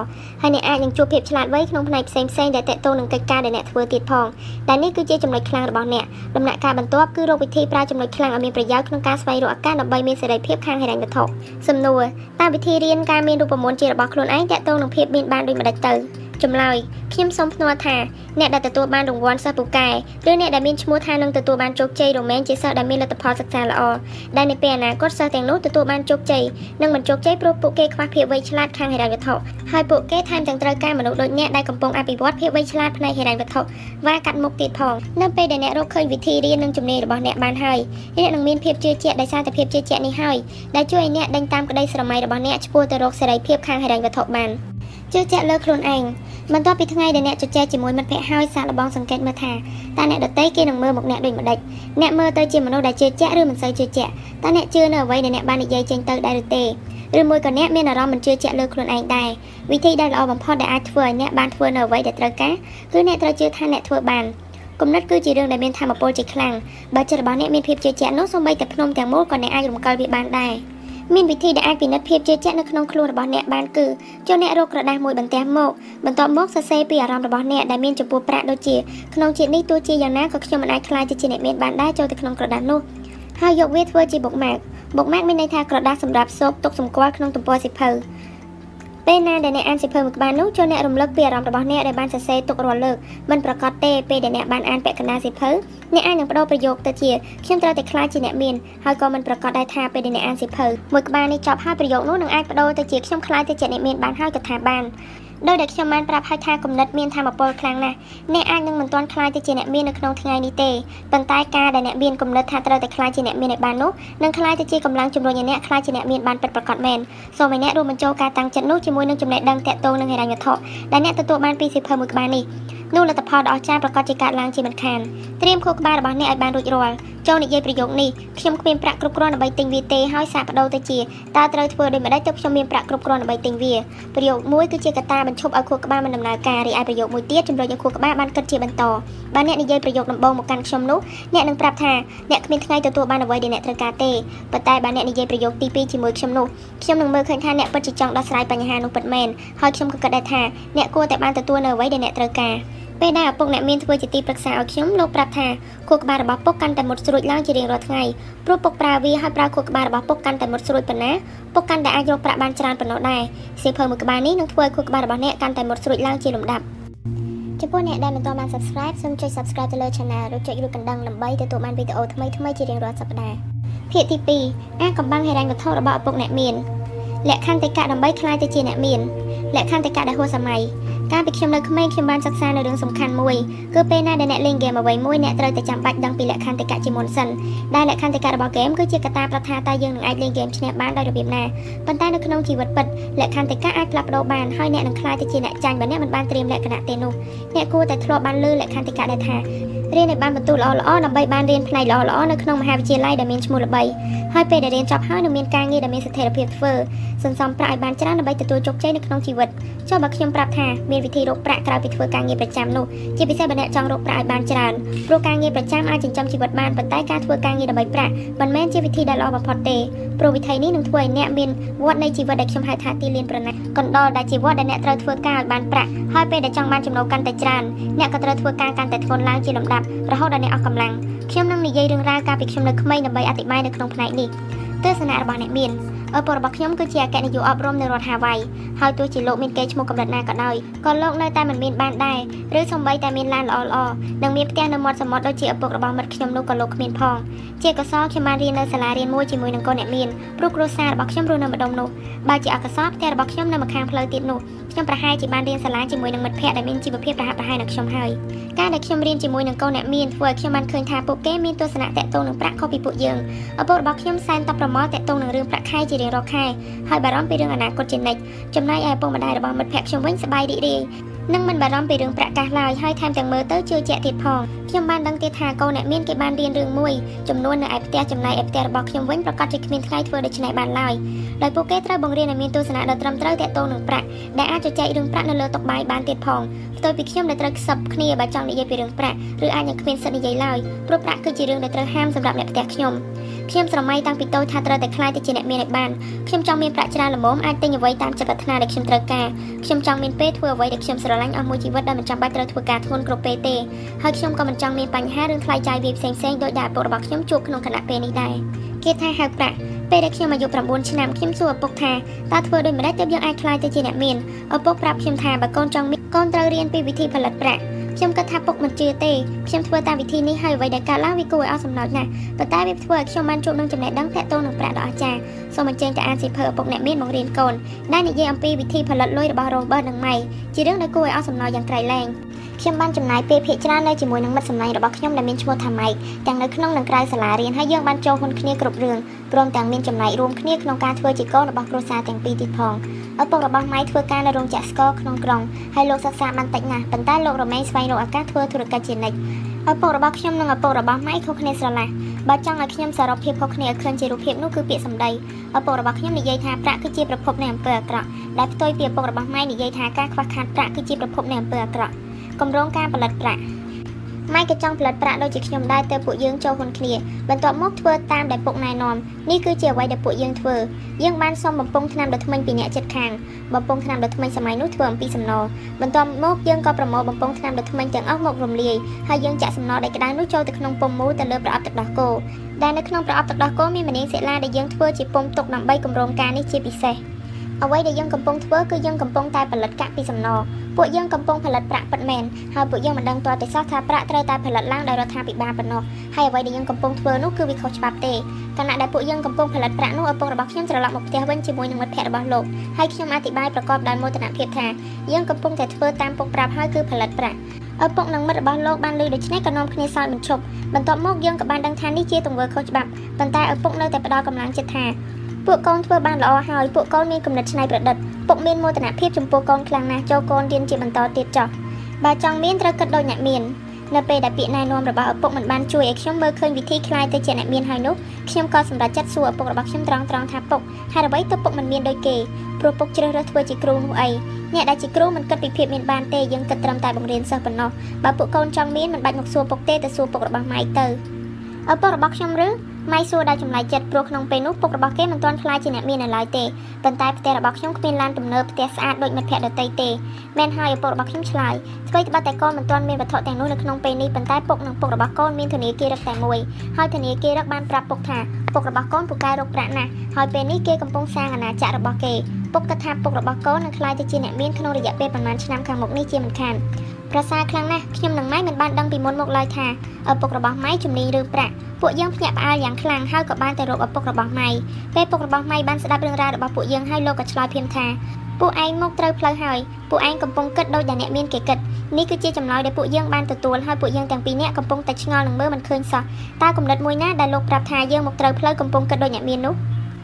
ហើយអ្នកអាចនឹងជួបភាពឆ្លាតវៃក្នុងផ្នែកផ្សេងផ្សេងដែលតកតងនឹងកិច្ចការដែលអ្នកធ្វើទៀតផងដែលនេះគឺជាចំណុចខ្លាំងរបស់អ្នកដំណាក់កាលបន្ទាប់គឺរកវិធីប្រើចំណុចខ្លាំងឲ្យមានប្រយោជន៍ក្នុងការស្វែងរកឱកាសដើម្បីមានសេរីភាពខាងហិរញ្ញវត្ថុសំណួរតើវិធីរៀនការមានរូបមន្តជារបស់ខ្លួនឯងតកតងនឹងភាពមានបានដូចម្តេចទៅ ចម្លើយខ្ញុំសូមភ្នាល់ថាអ្នកដែលទទួលបានរង្វាន់សិស្សពូកែឬអ្នកដែលមានឈ្មោះថានឹងទទួលបានជោគជ័យរមែងជាសិស្សដែលមានលទ្ធផលសិក្សាល្អដែលនៅពេលអនាគតសិស្សទាំងនោះទទួលបានជោគជ័យនិងមិនជោគជ័យព្រោះពួកគេខ្វះភាពវៃឆ្លាតខាងហិរញ្ញវត្ថុហើយពួកគេថែមទាំងត្រូវការមនុស្សដូចអ្នកដែលកំពុងអភិវឌ្ឍភាពវៃឆ្លាតផ្នែកហិរញ្ញវត្ថុ và កាត់មុខទៀតផងនៅពេលដែលអ្នករកឃើញវិធីរៀននិងជំនាញរបស់អ្នកបានហើយអ្នកនឹងមានភាពជឿជាក់ដោយសារតែភាពជឿជាក់នេះហើយដែលជួយឲ្យអ្នកដេញតាមក្តីស្រមៃរបស់អ្នកឆ្ពោះទៅរកសេរីភាពខាងហិរញ្ញវត្ថុបាន ជឿជាក់លើខ្លួនឯងបន្ទាប់ពីថ្ងៃដែលអ្នកជជែកជាមួយមិត្តភ័ក្តិហើយសាកល្បងសង្កេតមើលថាតើអ្នកដទៃគេនឹងមើលមកអ្នកដូចម្ដេចអ្នកមើលទៅជាមនុស្សដែលជឿជាក់ឬមិនសូវជឿជាក់តើអ្នកជឿនៅអ្វីដែលអ្នកបាននិយាយចេញទៅដែរឬទេឬមួយក៏អ្នកមានអារម្មណ៍មិនជឿជាក់លើខ្លួនឯងដែរវិធីដែលល្អបំផុតដែលអាចធ្វើឲ្យអ្នកបានធ្វើនៅអ្វីដែលត្រូវការគឺអ្នកត្រូវជឿថាអ្នកធ្វើបានគំនិតគឺជារឿងដែលមានធម៌ពលជាខ្លាំងបើចិត្តរបស់អ្នកមានភាពជឿជាក់នោះសូម្បីតែភ្នំទាំងមូលក៏អ្នកអាចរំកិលវាបានដែរ មានវិធីដែលអាចពិនិត្យភាពជឿជាក់នៅក្នុងខ្លួនរបស់អ្នកបានគឺចូលអ្នករកក្រដាសមួយបន្ទះមកបន្ទាប់មកសរសេរពីអារម្មណ៍របស់អ្នកដែលមានចំពោះប្រាក់ដូចជាក្នុងជាតិនេះទោះជាយ៉ាងណាក៏ខ្ញុំមិនអាចខ្លាចទៅជាអ្នកមានបានដែរចូលទៅក្នុងក្រដាសនោះហើយយកវាធ្វើជាបុកម៉ាកបុកម៉ាកមានន័យថាក្រដាសសម្រាប់សោកទុកសម្គាល់ក្នុងទំព័រសិភៅ ពេលណាដែលអ្នកអានសៀវភៅមួយក្បាលនោះចូលអ្នករំលឹកពីអារម្មណ៍របស់អ្នកដែលបានសរសេរទុករាល់លើកមិនប្រកាសទេពេលដែលអ្នកបានអានពាក្យកណ្ដាលសៀវភៅអ្នកអាចនឹងបដូរប្រយោគទៅជាខ្ញុំត្រូវតែខ្លាចជាអ្នកមានហើយក៏មិនប្រកាសដែរថាពេលដែលអ្នកអានសៀវភៅមួយក្បាលនេះចប់ហើយប្រយោគនោះនឹងអាចបដូរទៅជាខ្ញុំខ្លាចទៅជាអ្នកមានបានហើយក៏ថាបាន ដោយដែលខ្ញុំបានប្រាប់ហើយថាគំនិតមានធម៌ពលខ្លាំងណាស់អ្នកអាចនឹងមិនទាន់ខ្លាយទៅជាអ្នកមាននៅក្នុងថ្ងៃនេះទេប៉ុន្តែការដែលអ្នកមានគំនិតថាត្រូវតែខ្លាយជាអ្នកមានឲ្យបាននោះនឹងខ្លាយទៅជាកម្លាំងជំរុញឲ្យអ្នកខ្លាយជាអ្នកមានបានពិតប្រាកដមែនសូមឲ្យអ្នករួមបញ្ចូលការតាំងចិត្តនោះជាមួយនឹងចំណេះដឹងតាក់ទងនឹងហិរញ្ញវត្ថុដែលអ្នកទទួលបានពីសៀវភៅមួយក្បាលនេះ នោះលទ្ធផលដ៏អស្ចារ្យប្រកាសជាកើតឡើងជាមិនខានត្រៀមខួរក្បាលរបស់អ្នកឲ្យបានរួចរាល់ចូលនិយាយប្រយោគនេះខ្ញុំគ្មានប្រាក់គ្រប់គ្រាន់ដើម្បីទិញវាទេហើយសាកបដូរទៅជាតើត្រូវធ្វើដូចម្តេចទើបខ្ញុំមានប្រាក់គ្រប់គ្រាន់ដើម្បីទិញវាប្រយោគមួយគឺជាកត្តាបញ្ឈប់ឲ្យខួរក្បាលមិនដំណើរការរីឯប្រយោគមួយទៀតជំរុញឲ្យខួរក្បាលបានគិតជាបន្តបើអ្នកនិយាយប្រយោគដំបូងមកកាន់ខ្ញុំនោះអ្នកនឹងប្រាប់ថាអ្នកគ្មានថ្ងៃទទួលបានអ្វីដែលអ្នកត្រូវការទេប៉ុន្តែបើអ្នកនិយាយប្រយោគទី2ជាមួយខ្ញុំនោះខ្ញុំនឹងមើលឃើញថាអ្នកពិតជាចង់ដោះស្រាយបញ្ហានោះពិតមែនហើយខ្ញុំក៏គិតដែរថាអ្នកគួរតែបានទទួលនៅអ្វីដែលអ្នកត្រូវការ ពេលដែលឪពុកអ្នកមានធ្វើជាទីប្រឹក្សាឲ្យខ្ញុំលោកប្រាប់ថាខួរក្បាលរបស់ពុកកាន់តែមុតស្រួចឡើងជារៀងរាល់ថ្ងៃព្រោះពុកប្រើវាហើយប្រើខួរក្បាលរបស់ពុកកាន់តែមុតស្រួចប៉ុណ្ណាពុកកាន់តែអាចរកប្រាក់បានច្រើនប៉ុណ្ណោះដែរសៀវភៅមួយក្បាលនេះនឹងធ្វើឲ្យខួរក្បាលរបស់អ្នកកាន់តែមុតស្រួចឡើងជាលំដាប់ចំពោះអ្នកដែលមិនទាន់បាន Subscribe សូមចុច Subscribe ទៅលើ Channel ឬចុចរូបកណ្ដឹងដើម្បីទទួលបានវីដេអូថ្មីៗជារៀងរាល់សប្តាហ៍ភាគទី2អាចកំបាំងហិរញ្ញវត្ថុរបស់ឪពុកអ្នកមាន លក្ខខណ្ឌតេកៈដើម្បីក្លាយទៅជាអ្នកមានលក្ខខណ្ឌតេកៈដែលហួសសម័យកាលពីខ្ញុំនៅក្មេងខ្ញុំបានសិក្សានៅរឿងសំខាន់មួយគឺពេលណាដែលអ្នកលេងហ្គេមអ្វីមួយអ្នកត្រូវតែចាំបាច់ដឹងពីលក្ខខណ្ឌតេកៈជាមុនសិនដែលលក្ខខណ្ឌតេកៈរបស់ហ្គេមគឺជាកត្តាប្រថាតើយើងនឹងអាចលេងហ្គេមឈ្នះបានដោយរបៀបណាប៉ុន្តែនៅក្នុងជីវិតពិតលក្ខខណ្ឌតេកៈអាចផ្លាស់ប្ដូរបានហើយអ្នកនឹងក្លាយទៅជាអ្នកចាញ់បើអ្នកមិនបានត្រៀមលក្ខណៈទេនោះអ្នកគួរតែធ្លាប់បានលើលក្ខខណ្ឌតេកៈដែលថា រៀនឲ្យបានបន្ទូលល្អៗដើម្បីបានរៀនផ្នែកល្អៗនៅក្នុងមហាវិទ្យាល័យដែលមានឈ្មោះល្បីហើយពេលដែលរៀនចប់ហើយនឹងមានការងារដែលមានស្ថិរភាពធ្វើសន្សំប្រាក់ឲ្យបានច្រើនដើម្បីទទួលជោគជ័យនៅក្នុងជីវិតចុះបើខ្ញុំប្រាប់ថាមានវិធីរកប្រាក់ក្រៅពីធ្វើការងារប្រចាំនោះជាពិសេសបើអ្នកចង់រកប្រាក់ឲ្យបានច្រើនព្រោះការងារប្រចាំអាចចិញ្ចឹមជីវិតបានប៉ុន្តែការធ្វើការងារដើម្បីប្រាក់មិនមែនជាវិធីដែលល្អបំផុតទេ ព្រោះវិធីនេះនឹងធ្វើឲ្យអ្នកមានវដ្តនៃជីវិតដែលខ្ញុំហៅថាទីលានប្រណាំងកណ្ដុលដែលជីវិតដែលអ្នកត្រូវធ្វើការឲ្យបានប្រាក់ហើយពេលដែលចង់បានចំណូលកាន់តែច្រើនអ្នកក៏ត្រូវធ្វើការកាន់តែធ្ងន់ឡើងជាលំដាប់រហូតដល់អ្នកអស់កម្លាំងខ្ញុំនឹងនិយាយរឿងរ៉ាវកាលពីខ្ញុំនៅក្មេងដើម្បីអធិប្បាយនៅក្នុងផ្នែកនេះទស្សនៈរបស់អ្នកមាន ឪពុករបស់ខ្ញុំគឺជាអគ្គនាយកអប់រំនៅរដ្ឋហាវ៉ៃហើយទោះជាលោកមានកេរ្តិ៍ឈ្មោះកម្រិតណាក៏ដោយក៏លោកនៅតែមិនមានបានដែរឬសូម្បីតែមានឡានល្អល្អនិងមានផ្ទះនៅមាត់សមុទ្រដូចជាឪពុករបស់មិត្តខ្ញុំនោះក៏លោកគ្មានផងជាកសលខ្ញុំបានរៀននៅសាលារៀនមួយជាមួយនឹងកូនអ្នកមានព្រោះគ្រួសាររបស់ខ្ញុំរស់នៅម្ដុំនោះបើជាអកុសលផ្ទះរបស់ខ្ញុំនៅម្ខាងផ្លូវទៀតនោះខ្ញុំប្រហែលជាបានរៀនសាលាជាមួយនឹងមិត្តភ័ក្តិដែលមានជីវភាពប្រហាក់ប្រហែលនឹងខ្ញុំហើយការដែលខ្ញុំរៀនជាមួយនឹងកូនអ្នកមានធ្វើឲ្យខ្ញុំបានឃើញថាពួកគេមានទស្សនៈតកតងនឹងប្រាក់ខុសពីពួកយើងឪពុករបស់ខ្ញុំសែនតប្រមល់តកតងនឹងរឿងប្រាក់ខែជារៀងរាល់ខែហើយបារម្ភពីរឿងអនាគតជានិច្ចចំណែកឯឪពុកម្ដាយរបស់មិត្តភ័ក្តិខ្ញុំវិញសប្បាយរីករាយនិងមិនបារម្ភពីរឿងប្រាក់កាសឡើយហើយថែមទាំងមើលទៅជឿជាក់ទៀតផងខ្ញុំបានដឹងទៀតថាកូនអ្នកមានគេបានរៀនរឿងមួយចំនួននៅឯផ្ទះចំណែកឯផ្ទះរបស់ខ្ញុំវិញប្រកាសជាគ្មានថ្ងៃធ្វើដូច្នេះបានឡើយដោយពួកគេត្រូវបង្រៀនឲ្យមានទស្សនៈដ៏ត្រឹមត្រូវទាក់ទងនឹងប្រាក់ដែលអាចជជែករឿងប្រាក់នៅលើតុបាយបានទៀតផងផ្ទុយពីខ្ញុំដែលត្រូវខ្សឹបគ្នាបើចង់និយាយពីរឿងប្រាក់ឬអាចនឹងគ្មានសិទ្ធិនិយាយឡើយព្រោះប្រាក់គឺជារឿងដែលត្រូវហាមសម្រាប់អ្នកផ្ទះខ្ញុំ ខ្ញុំស្រមៃតាំងពីតូចថាត្រូវតែខ្លាយទៅជាអ្នកមានឲ្យបានខ្ញុំចង់មានប្រាក់ច្រើនល្មមអាចទិញអ្វីតាមចិត្តប្រាថ្នាដែលខ្ញុំត្រូវការខ្ញុំចង់មានពេលធ្វើអ្វីដែលខ្ញុំស្រឡាញ់អស់មួយជីវិតដែលមិនចាំបាច់ត្រូវធ្វើការធ្ងន់គ្រប់ពេលទេហើយខ្ញុំក៏មិនចង់មានបញ្ហារឿងថ្លៃចាយវាផ្សេងផ្សេងដោយដែលឪពុករបស់ខ្ញុំជួបក្នុងគណៈពេលនេះដែរគេថាហៅប្រាក់ពេលដែលខ្ញុំអាយុ9ឆ្នាំខ្ញុំសួរឪពុកថាតើធ្វើដូចម្តេចទើបយើងអាចខ្លាយទៅជាអ្នកមានឪពុកប្រាប់ខ្ញុំថាបើកូនចង់មានកូនត្រូវរៀនពីវិធីផលិតប្រាក់ ខ្ញុំគិតថាពុកមិនជឿទេខ្ញុំធ្វើតាមវិធីនេះហើយអ្វីដែលកើតឡើងវាគួរឲ្យអស់សំណោចណាស់ប៉ុន្តែវាធ្វើឲ្យខ្ញុំបានជួបនឹងចំណេះដឹងតាក់ទងនឹងប្រាក់ដ៏អស្ចារ្យសូមអញ្ជើញទៅអានសៀវភៅឪពុកអ្នកមានបង្រៀនកូនដែលនិយាយអំពីវិធីផលិតលុយរបស់ Robert និង May ជារឿងដែលគួរឲ្យអស់សំណោចយ៉ាងក្រៃលែងខ្ញុំបានចំណាយពេលភាគច្រើននៅជាមួយនឹងមិត្តសម្លាញ់របស់ខ្ញុំដែលមានឈ្មោះថាម៉ៃទាំងនៅក្នុងនិងក្រៅសាលារៀនហើយយើងបានចូលហ៊ុនគ្នាគ្រប់រឿង ព្រមទាំងមានចំណែករួមគ្នាក្នុងការធ្វើជាកូនរបស់គ្រួសារទាំងពីរទៀតផងឪពុករបស់ម៉ៃធ្វើការនៅរោងចក្រស្ករក្នុងក្រុងហើយលោកសិក្សាបានតិចណាស់ប៉ុន្តែលោករមែងស្វែងរកឱកាសធ្វើធុរកិច្ចជានិច្ចឪពុករបស់ខ្ញុំនិងឪពុករបស់ម៉ៃខុសគ្នាស្រឡះបើចង់ឲ្យខ្ញុំសរុបភាពខុសគ្នាឲ្យឃើញជារូបភាពនោះគឺពាក្យសម្ដីឪពុករបស់ខ្ញុំនិយាយថាប្រាក់គឺជាប្រភពនៃអំពើអាក្រក់ដែលផ្ទុយពីឪពុករបស់ម៉ៃនិយាយថាការខ្វះខាតប្រាក់គឺជាប្រភពនៃអំពើអាក្រក់គម្រោងការផលិតប្រាក់ ម៉ែក៏ចង់ផលិតប្រាក់ដូចជាខ្ញុំដែរទៅពួកយើងចូលហ៊ុនគ្នាបន្ទាប់មកធ្វើតាមដែលពុកណែនាំនេះគឺជាអ្វីដែលពួកយើងធ្វើយើងបានសុំបំពង់ឆ្នាំដ៏ថ្មិញពីអ្នកចិត្តខាងបំពង់ឆ្នាំដ៏ថ្មិញសម័យនោះធ្វើអំពីសំណបន្ទាប់មកយើងក៏ប្រមូលបំពង់ឆ្នាំដ៏ថ្មិញទាំងអស់មករំលាយហើយយើងចាក់សំណដែលក្តៅនោះចូលទៅក្នុងពុំមូលទៅលើប្រអប់ទឹកដោះគោដែលនៅក្នុងប្រអប់ទឹកដោះគោមានម្នាងសិលាដែលយើងធ្វើជាពុំទុកដើម្បីគម្រោងការនេះជាពិសេស អ្វីដែលយើងកំពុងធ្វើគឺយើងកំពុងតែផលិតកាក់ពីសំណពួកយើងកំពុងផលិតប្រាក់ពិតមែនហើយពួកយើងមិនដឹងទាល់តែសោះថាប្រាក់ត្រូវតែផលិតឡើងដោយរដ្ឋាភិបាលប៉ុណ្ណោះហើយអ្វីដែលយើងកំពុងធ្វើនោះគឺវាខុសច្បាប់ទេខណៈដែលពួកយើងកំពុងផលិតប្រាក់នោះឪពុករបស់ខ្ញុំត្រឡប់មកផ្ទះវិញជាមួយនឹងមិត្តភ័ក្តិរបស់លោកហើយខ្ញុំអធិប្បាយប្រកបដោយមោទនភាពថាយើងកំពុងតែធ្វើតាមពុកប្រាប់ហើយគឺផលិតប្រាក់ឪពុកនិងមិត្តរបស់លោកបានលើដូច្នេះក៏នាំគ្នាសើចបញ្ឈប់បន្ទាប់មកយើងក៏បានដឹងថានេះជាទង្វើខុសច្បាប់ប៉ុន្តែឪពុកនៅតែផ្ដល់កម្លាំងចិត្តថា ពួកកូនធ្វើបានល្អហើយពួកកូនមានគំនិតច្នៃប្រឌិតពុកមានមោទនភាពចំពោះកូនខ្លាំងណាស់ចូលកូនរៀនជាបន្តទៀតចុះបើចង់មានត្រូវគិតដូចអ្នកមាននៅពេលដែលពាក្យណែនាំរបស់ឪពុកមិនបានជួយឲ្យខ្ញុំមើលឃើញវិធីคลายទៅជាអ្នកមានហើយនោះខ្ញុំក៏សម្រេចចិត្តសួរឪពុករបស់ខ្ញុំត្រង់ត្រង់ថាពុកហេតុអ្វីទៅពុកមិនមានដូចគេព្រោះពុកជ្រើសរើសធ្វើជាគ្រូនោះអីអ្នកដែលជាគ្រូមិនគិតពីភាពមានបានទេយើងគិតត្រឹមតែបង្រៀនសិស្សប៉ុណ្ណោះបើពួកកូនចង់មានមិនបាច់មកសួរពុកទេទៅសួរពុករបស់ម៉ៃទៅឪពុករបស់ខ្ញុំឬ ម៉ៃសួរដោយចម្លែកចិត្តព្រោះក្នុងពេលនោះពុករបស់គេមិនទាន់ខ្លាចជាអ្នកមាននៅឡើយទេប៉ុន្តែផ្ទះរបស់ខ្ញុំគ្មានឡានទំនើបផ្ទះស្អាតដូចមិត្តភ័ក្តិដទៃទេមែនហើយឪពុករបស់ខ្ញុំឆ្លើយស្គីត្បិតតែកូនមិនទាន់មានវត្ថុទាំងនោះនៅក្នុងពេលនេះប៉ុន្តែពុកនិងពុករបស់កូនមានធនាគាររឹកតែមួយហើយធនាគាររឹកបានប្រាប់ពុកថាពុករបស់កូនពូកែរកប្រាក់ណាស់ហើយពេលនេះគេកំពុងសាងអាណាចក្ររបស់គេពុកគិតថាពុករបស់កូននឹងក្លាយទៅជាអ្នកមានក្នុងរយៈពេលប្រហែលឆ្នាំខាងមុខនេះជាមិនខាន ប្រសើរខ្លាំងណាស់ខ្ញុំនិងម៉ៃមិនបានដឹងពីមុនមកឡើយថាឪពុករបស់ម៉ៃជំនាញរឿងប្រាក់ពួកយើងភ្ញាក់ផ្អើលយ៉ាងខ្លាំងហើយក៏បានទៅរកឪពុករបស់ម៉ៃពេលពុករបស់ម៉ៃបានស្ដាប់រឿងរ៉ាវរបស់ពួកយើងហើយលោកក៏ឆ្លើយភ្លាមថាពួកឯងមកត្រូវផ្លូវហើយពួកឯងកំពុងគិតដូចដែលអ្នកមានគេគិតនេះគឺជាចម្លើយដែលពួកយើងបានទទួលហើយពួកយើងទាំងពីរនាក់កំពុងតែឆ្ងល់នឹងមើលមិនឃើញសោះតើគំនិតមួយណាដែលលោកប្រាប់ថាយើងមកត្រូវផ្លូវកំពុងគិតដូចអ្នកមាននោះ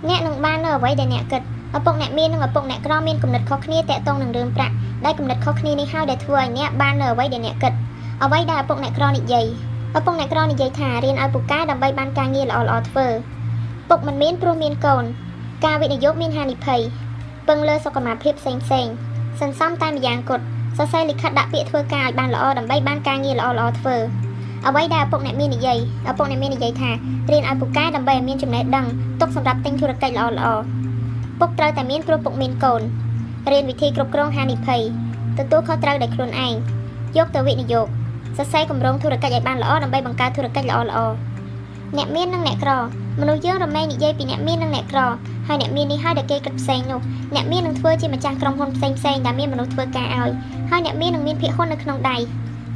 អ្នកនឹងបាននៅអ្វីដែលអ្នកគិត ឪពុកអ្នកមាននិងឪពុកអ្នកក្រមានគំនិតខុសគ្នាតាក់ទងនឹងរឿងប្រាក់ដែលគំនិតខុសគ្នានេះហើយដែលធ្វើឲ្យអ្នកបាននៅអ្វីដែលអ្នកគិតអ្វីដែលឪពុកអ្នកក្រនិយាយឪពុកអ្នកក្រនិយាយថារៀនឲ្យពូកែដើម្បីបានការងារល្អៗធ្វើពុកមិនមានព្រោះមានកូន ការវិនិយោគមានហានិភ័យពឹងលើសុខភាពផ្សេងផ្សេងសន្សំតែម្យ៉ាងគត់សរសេរលិខិតដាក់ពាក្យធ្វើការឲ្យបានល្អដើម្បីបានការងារល្អៗធ្វើអ្វីដែលឪពុកអ្នកមាននិយាយឪពុកអ្នកមាននិយាយថារៀនឲ្យពូកែដើម្បីឲ្យមានចំណេះដឹងទុកសម្រាប់ទិញធុរកិច្ចល្អៗ ពុកត្រូវតែមានព្រោះពុកមានកូនរៀនវិធីគ្រប់គ្រងហានិភ័យទទួលខុសត្រូវដោយខ្លួនឯងយកទៅវិនិយោគសរសេរគម្រោងធុរកិច្ចឲ្យបានល្អដើម្បីបង្កើតធុរកិច្ចល្អល្អអ្នកមាននិងអ្នកក្រមនុស្សយើងរមែងនិយាយពីអ្នកមាននិងអ្នកក្រហើយអ្នកមាននេះហើយដែលគេគិតផ្សេងនោះអ្នកមាននឹងធ្វើជាម្ចាស់ក្រុមហ៊ុនផ្សេងផ្សេងដែលមានមនុស្សធ្វើការឲ្យហើយអ្នកមាននឹងមានភាគហ៊ុននៅក្នុងដៃ